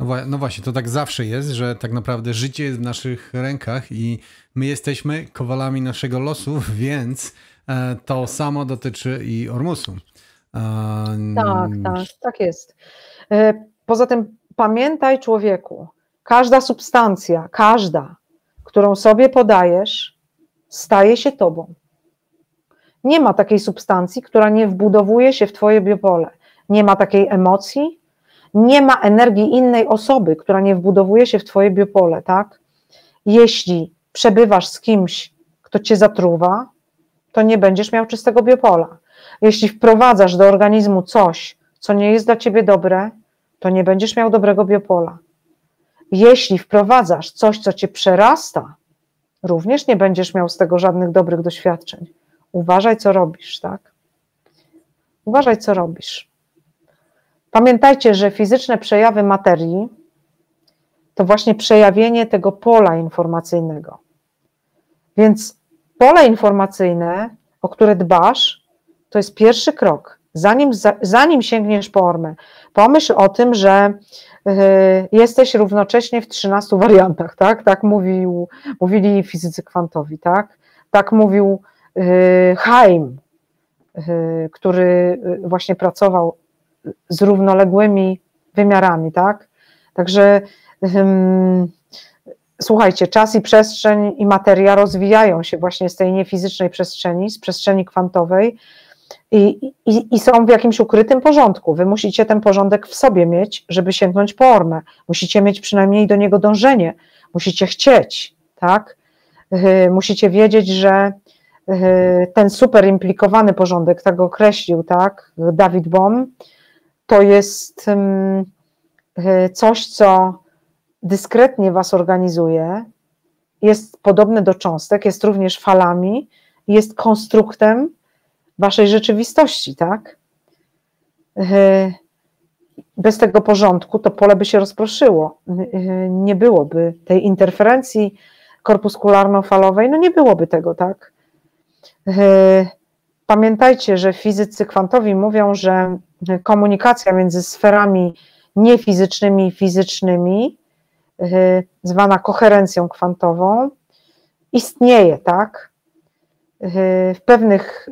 No, no, właśnie, to tak zawsze jest, że tak naprawdę życie jest w naszych rękach i my jesteśmy kowalami naszego losu, więc e, to samo dotyczy i Ormusu. Tak, tak, tak jest. E, poza tym pamiętaj człowieku, każda substancja, każda, którą sobie podajesz, staje się tobą. Nie ma takiej substancji, która nie wbudowuje się w twoje biopole. nie ma takiej emocji, nie ma energii innej osoby, która nie wbudowuje się w Twoje biopole, tak? Jeśli przebywasz z kimś, kto Cię zatruwa, to nie będziesz miał czystego biopola. Jeśli wprowadzasz do organizmu coś, co nie jest dla Ciebie dobre, to nie będziesz miał dobrego biopola. Jeśli wprowadzasz coś, co Cię przerasta, również nie będziesz miał z tego żadnych dobrych doświadczeń. Uważaj, co robisz, tak? Uważaj, co robisz. Pamiętajcie, że fizyczne przejawy materii to właśnie przejawienie tego pola informacyjnego. Więc pole informacyjne, o które dbasz, to jest pierwszy krok. Zanim, zanim sięgniesz po ormę, pomyśl o tym, że y, jesteś równocześnie w 13 wariantach, tak? Tak mówił, mówili fizycy kwantowi, tak? Tak mówił y, Haim, y, który właśnie pracował z równoległymi wymiarami, tak? Także słuchajcie, czas i przestrzeń i materia rozwijają się właśnie z tej niefizycznej przestrzeni, z przestrzeni kwantowej i, i, i, są w jakimś ukrytym porządku. Wy musicie ten porządek w sobie mieć, żeby sięgnąć po ormę. Musicie mieć przynajmniej do niego dążenie, musicie chcieć, tak? Yy, musicie wiedzieć, że yy, ten super implikowany porządek, tak go określił, tak, David Bohm, to jest yy, coś, co dyskretnie was organizuje, jest podobny do cząstek, jest również falami, jest konstruktem waszej rzeczywistości, tak? Bez tego porządku to pole by się rozproszyło. Nie byłoby tej interferencji korpuskularno-falowej, no nie byłoby tego, tak? Pamiętajcie, że fizycy kwantowi mówią, że komunikacja między sferami niefizycznymi i fizycznymi Y, zwana koherencją kwantową, istnieje, tak? Y, w pewnych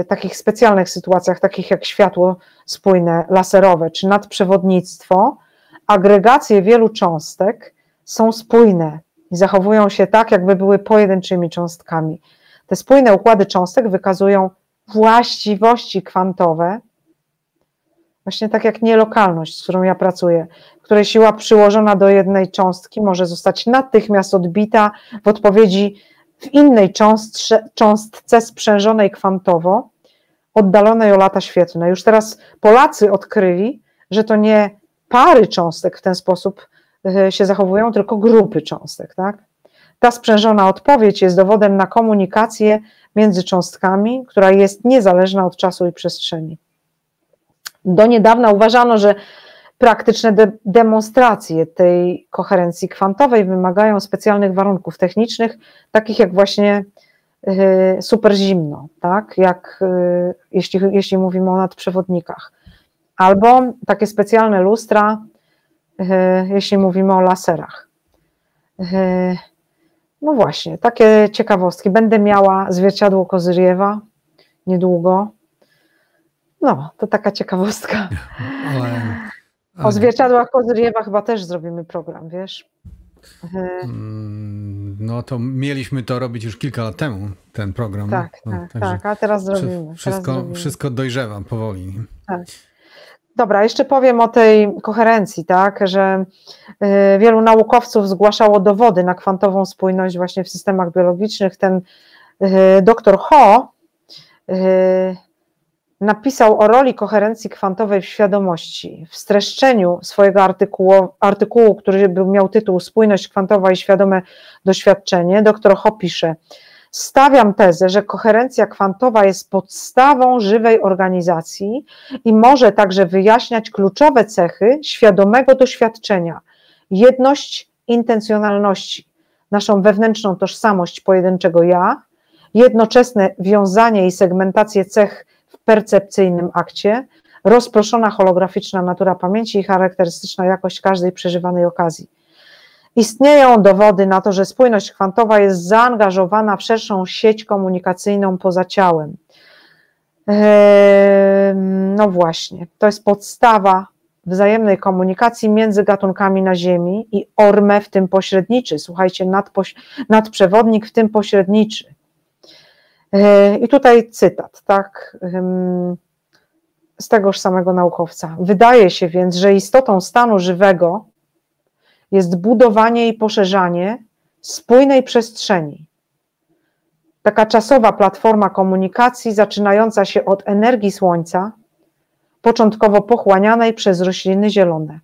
y, takich specjalnych sytuacjach, takich jak światło spójne, laserowe czy nadprzewodnictwo, agregacje wielu cząstek są spójne i zachowują się tak, jakby były pojedynczymi cząstkami. Te spójne układy cząstek wykazują właściwości kwantowe, właśnie tak jak nielokalność, z którą ja pracuję, której siła przyłożona do jednej cząstki może zostać natychmiast odbita w odpowiedzi w innej cząstce, cząstce sprzężonej kwantowo, oddalonej o lata świetlne. Już teraz Polacy odkryli, że to nie pary cząstek w ten sposób e, się zachowują, tylko grupy cząstek. Tak? Ta sprzężona odpowiedź jest dowodem na komunikację między cząstkami, która jest niezależna od czasu i przestrzeni. Do niedawna uważano, że praktyczne de demonstracje tej koherencji kwantowej wymagają specjalnych warunków technicznych, takich jak właśnie y, super zimno, tak? jak y, jeśli, jeśli mówimy o nadprzewodnikach, albo takie specjalne lustra, y, jeśli mówimy o laserach. No właśnie, takie ciekawostki. Będę miała zwierciadło Kozyriewa niedługo. No, to taka ciekawostka. Ale o zwierciadłach Kozyriewa chyba też zrobimy program, wiesz? Mm, no to mieliśmy to robić już kilka lat temu, ten program. Tak, no, tak, tak, a teraz zrobimy. Wszystko, teraz zrobimy. wszystko dojrzewa powoli. Tak. Dobra, jeszcze powiem o tej koherencji, tak, że y, wielu naukowców zgłaszało dowody na kwantową spójność właśnie w systemach biologicznych. Ten y, doktor Ho y, napisał o roli koherencji kwantowej w świadomości. W streszczeniu swojego artykułu, artykułu który miał tytuł Spójność kwantowa i świadome doświadczenie, dr Ho pisze, Stawiam tezę, że koherencja kwantowa jest podstawą żywej organizacji i może także wyjaśniać kluczowe cechy świadomego doświadczenia, jedność intencjonalności, naszą wewnętrzną tożsamość pojedynczego ja, jednoczesne wiązanie i segmentację cech percepcyjnym akcie, rozproszona holograficzna natura pamięci i charakterystyczna jakość każdej przeżywanej okazji. Istnieją dowody na to, że spójność kwantowa jest zaangażowana w szerszą sieć komunikacyjną poza ciałem. Ehm, no właśnie, to jest podstawa wzajemnej komunikacji między gatunkami na Ziemi i orme w tym pośredniczy. Słuchajcie, nadprzewodnik w tym pośredniczy. E, I tutaj cytat, tak. z tegoż samego naukowca. Wydaje się więc, że istotą stanu żywego jest budowanie i poszerzanie spójnej przestrzeni. Taka czasowa platforma komunikacji, zaczynająca się od energii słońca, początkowo pochłanianej przez rośliny zielone.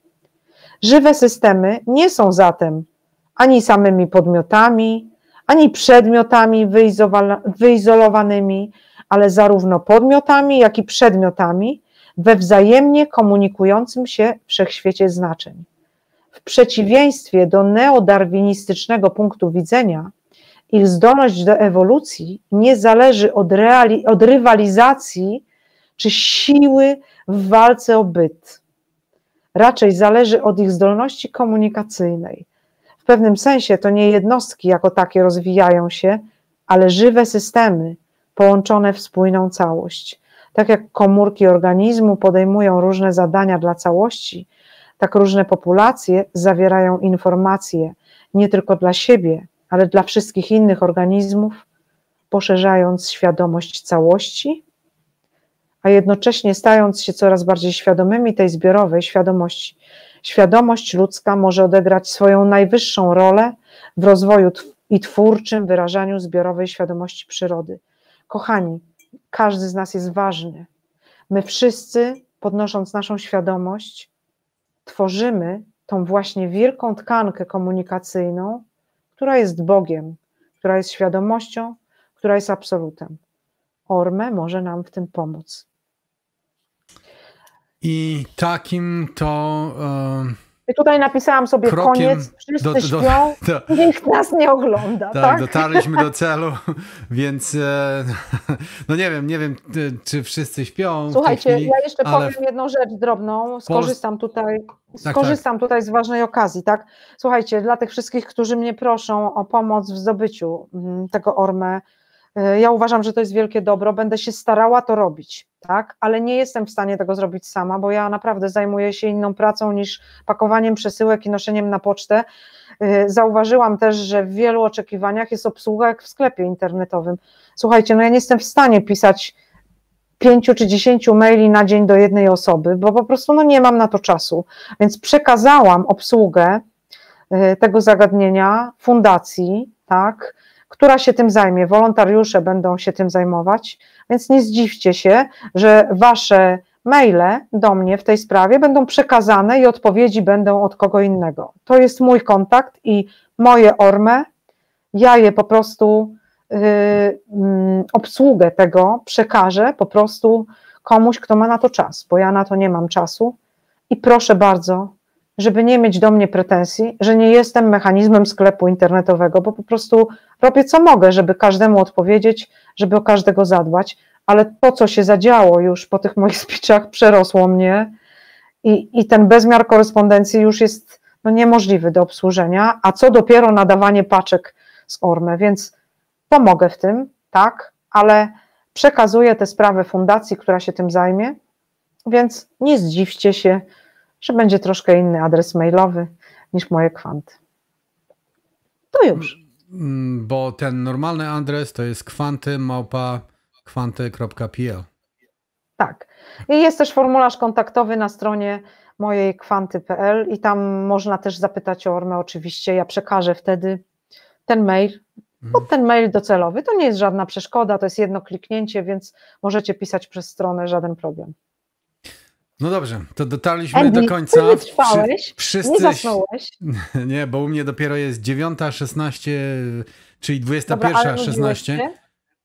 Żywe systemy nie są zatem ani samymi podmiotami, ani przedmiotami wyizolowanymi, ale zarówno podmiotami, jak i przedmiotami we wzajemnie komunikującym się wszechświecie znaczeń. W przeciwieństwie do neodarwinistycznego punktu widzenia, ich zdolność do ewolucji nie zależy od, reali- od rywalizacji czy siły w walce o byt. Raczej zależy od ich zdolności komunikacyjnej. W pewnym sensie to nie jednostki jako takie rozwijają się, ale żywe systemy połączone w spójną całość. Tak jak komórki organizmu podejmują różne zadania dla całości, tak różne populacje zawierają informacje nie tylko dla siebie, ale dla wszystkich innych organizmów, poszerzając świadomość całości, a jednocześnie stając się coraz bardziej świadomymi tej zbiorowej świadomości. Świadomość ludzka może odegrać swoją najwyższą rolę w rozwoju i twórczym wyrażaniu zbiorowej świadomości przyrody. Kochani, każdy z nas jest ważny. My wszyscy, podnosząc naszą świadomość, tworzymy tą właśnie wielką tkankę komunikacyjną, która jest Bogiem, która jest świadomością, która jest absolutem. Orme może nam w tym pomóc. I takim to. I tutaj napisałam sobie koniec, wszyscy do, do, śpią, do, nikt nas nie ogląda. Tak, tak? dotarliśmy do celu, więc e, no nie wiem, nie wiem, czy wszyscy śpią. Słuchajcie, chwili, ja jeszcze powiem jedną rzecz drobną, skorzystam tutaj, tak, skorzystam tak. tutaj z ważnej okazji, tak? Słuchajcie, dla tych wszystkich, którzy mnie proszą o pomoc w zdobyciu mm, tego orme, E, ja uważam, że to jest wielkie dobro, będę się starała to robić, tak, ale nie jestem w stanie tego zrobić sama, bo ja naprawdę zajmuję się inną pracą niż pakowaniem przesyłek i noszeniem na pocztę. E, zauważyłam też, że w wielu oczekiwaniach jest obsługa jak w sklepie internetowym. Słuchajcie, no ja nie jestem w stanie pisać pięciu czy dziesięciu maili na dzień do jednej osoby, bo po prostu no nie mam na to czasu, więc przekazałam obsługę e, tego zagadnienia fundacji, tak, która się tym zajmie. Wolontariusze będą się tym zajmować, więc nie zdziwcie się, że wasze maile do mnie w tej sprawie będą przekazane i odpowiedzi będą od kogo innego. To jest mój kontakt i moje orme. Ja je po prostu yy, yy, obsługę tego przekażę po prostu komuś, kto ma na to czas, bo ja na to nie mam czasu. I proszę bardzo, żeby nie mieć do mnie pretensji, że nie jestem mechanizmem sklepu internetowego, bo po prostu robię co mogę, żeby każdemu odpowiedzieć, żeby o każdego zadbać, ale to, co się zadziało już po tych moich speechach, przerosło mnie i, i ten bezmiar korespondencji już jest no, niemożliwy do obsłużenia, a co dopiero nadawanie paczek z Orme, więc pomogę w tym, tak, ale przekazuję tę sprawę fundacji, która się tym zajmie, więc nie zdziwcie się, że będzie troszkę inny adres mailowy niż moje kwanty. To już. Mm, bo ten normalny adres to jest kwanty małpa kwanty.pl. Tak. I jest też formularz kontaktowy na stronie mojej kwanty.pl i tam można też zapytać o Ormę oczywiście. Ja przekażę wtedy ten mail, bo mhm. ten mail docelowy to nie jest żadna przeszkoda, to jest jedno kliknięcie, więc możecie pisać przez stronę, żaden problem. No dobrze, to dotarliśmy Andy, do końca. Ty wytrwałeś, wszyscy... nie zasnąłeś. Nie, bo u mnie dopiero jest 9.16, czyli 21.16.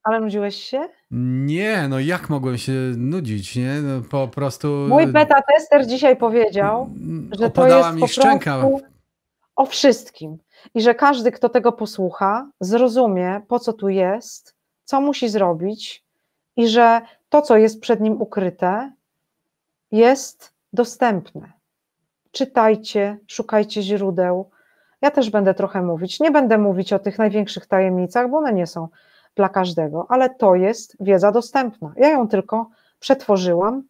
Ale nudziłeś się? Nie, no jak mogłem się nudzić, nie? No po prostu... Mój beta tester dzisiaj powiedział, że to jest mi po szczęka. o wszystkim i że każdy, kto tego posłucha, zrozumie, po co tu jest, co musi zrobić i że to, co jest przed nim ukryte, jest dostępne. Czytajcie, szukajcie źródeł. Ja też będę trochę mówić. Nie będę mówić o tych największych tajemnicach, bo one nie są dla każdego, ale to jest wiedza dostępna. Ja ją tylko przetworzyłam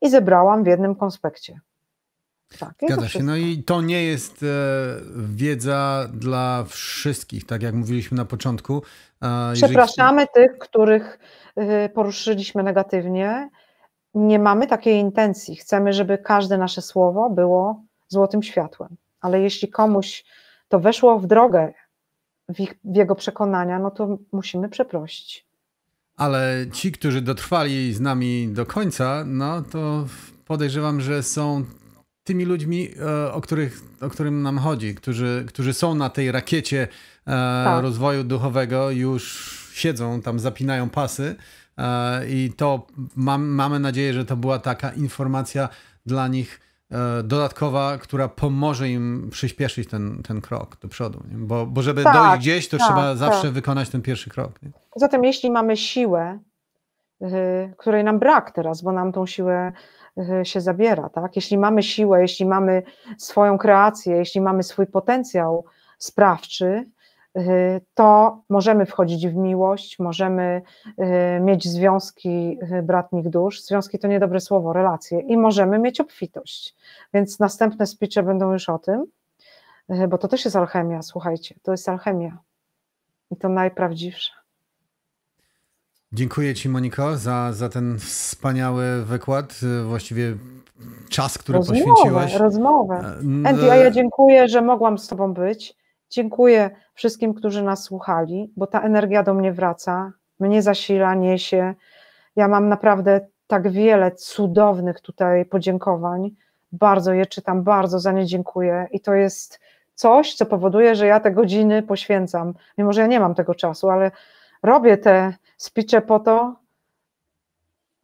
i zebrałam w jednym konspekcie. Tak, Zgadza się. No i to nie jest e, wiedza dla wszystkich, tak jak mówiliśmy na początku. E, Przepraszamy jeżeli... tych, których e, poruszyliśmy negatywnie nie mamy takiej intencji. Chcemy, żeby każde nasze słowo było złotym światłem. Ale jeśli komuś to weszło w drogę, w, ich, w jego przekonania, no to musimy przeprosić. Ale ci, którzy dotrwali z nami do końca, no to podejrzewam, że są tymi ludźmi, e, o, których, o którym nam chodzi, którzy, którzy są na tej rakiecie e, tak. rozwoju duchowego, już siedzą tam, zapinają pasy i to mam, mamy nadzieję, że to była taka informacja dla nich dodatkowa, która pomoże im przyspieszyć ten, ten krok do przodu. Nie? Bo, bo żeby tak, dojść gdzieś, to tak, trzeba tak. zawsze wykonać ten pierwszy krok. Nie? Zatem jeśli mamy siłę, której nam brak teraz, bo nam tą siłę Y, się zabiera. Tak? Jeśli mamy siłę, jeśli mamy swoją kreację, jeśli mamy swój potencjał sprawczy, y, to możemy wchodzić w miłość, możemy y, mieć związki bratnich dusz. Związki to niedobre słowo, relacje i możemy mieć obfitość. Więc następne speeche będą już o tym, bo to też jest alchemia, słuchajcie, to jest alchemia i to najprawdziwsza. Dziękuję Ci, Moniko, za, za ten wspaniały wykład, właściwie czas, który rozmowę, poświęciłaś. Rozmowę. Andy, a ja dziękuję, że mogłam z Tobą być. Dziękuję wszystkim, którzy nas słuchali, bo ta energia do mnie wraca, mnie zasila, niesie. Ja mam naprawdę tak wiele cudownych tutaj podziękowań. Bardzo je czytam, bardzo za nie dziękuję i to jest coś, co powoduje, że ja te godziny poświęcam, mimo że ja nie mam tego czasu, ale robię te speeche po to,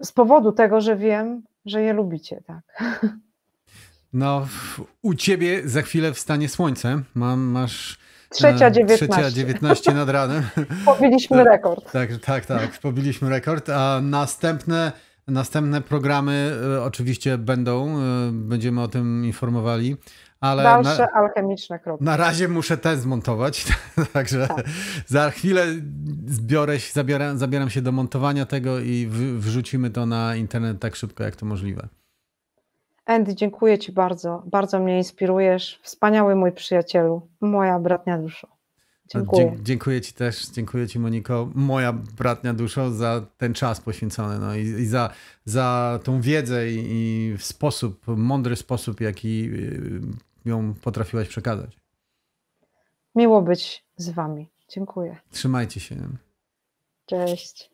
z powodu tego, że wiem, że je lubicie, tak. No, u ciebie za chwilę wstanie słońce. Mam, masz. Trzecia 19. Trzecia 19 nad ranem. Pobiliśmy rekord. Tak, tak, tak. Pobiliśmy rekord. A następne, następne programy e, oczywiście będą. E, będziemy o tym informowali. Ale Dalsze na, alchemiczne kroki. Na razie muszę ten zmontować, także tak. za chwilę zbiorę, zabieram, zabieram się do montowania tego i w, wrzucimy to na internet tak szybko, jak to możliwe. Andy, dziękuję Ci bardzo. Bardzo mnie inspirujesz. Wspaniały mój przyjacielu, moja bratnia duszo. Dziękuję. Dzie dziękuję Ci też, dziękuję Ci Moniko, moja bratnia duszo, za ten czas poświęcony no, i, i za, za tą wiedzę i, i sposób, mądry sposób, jaki y, ją potrafiłaś przekazać. Miło być z Wami. Dziękuję. Trzymajcie się. Cześć.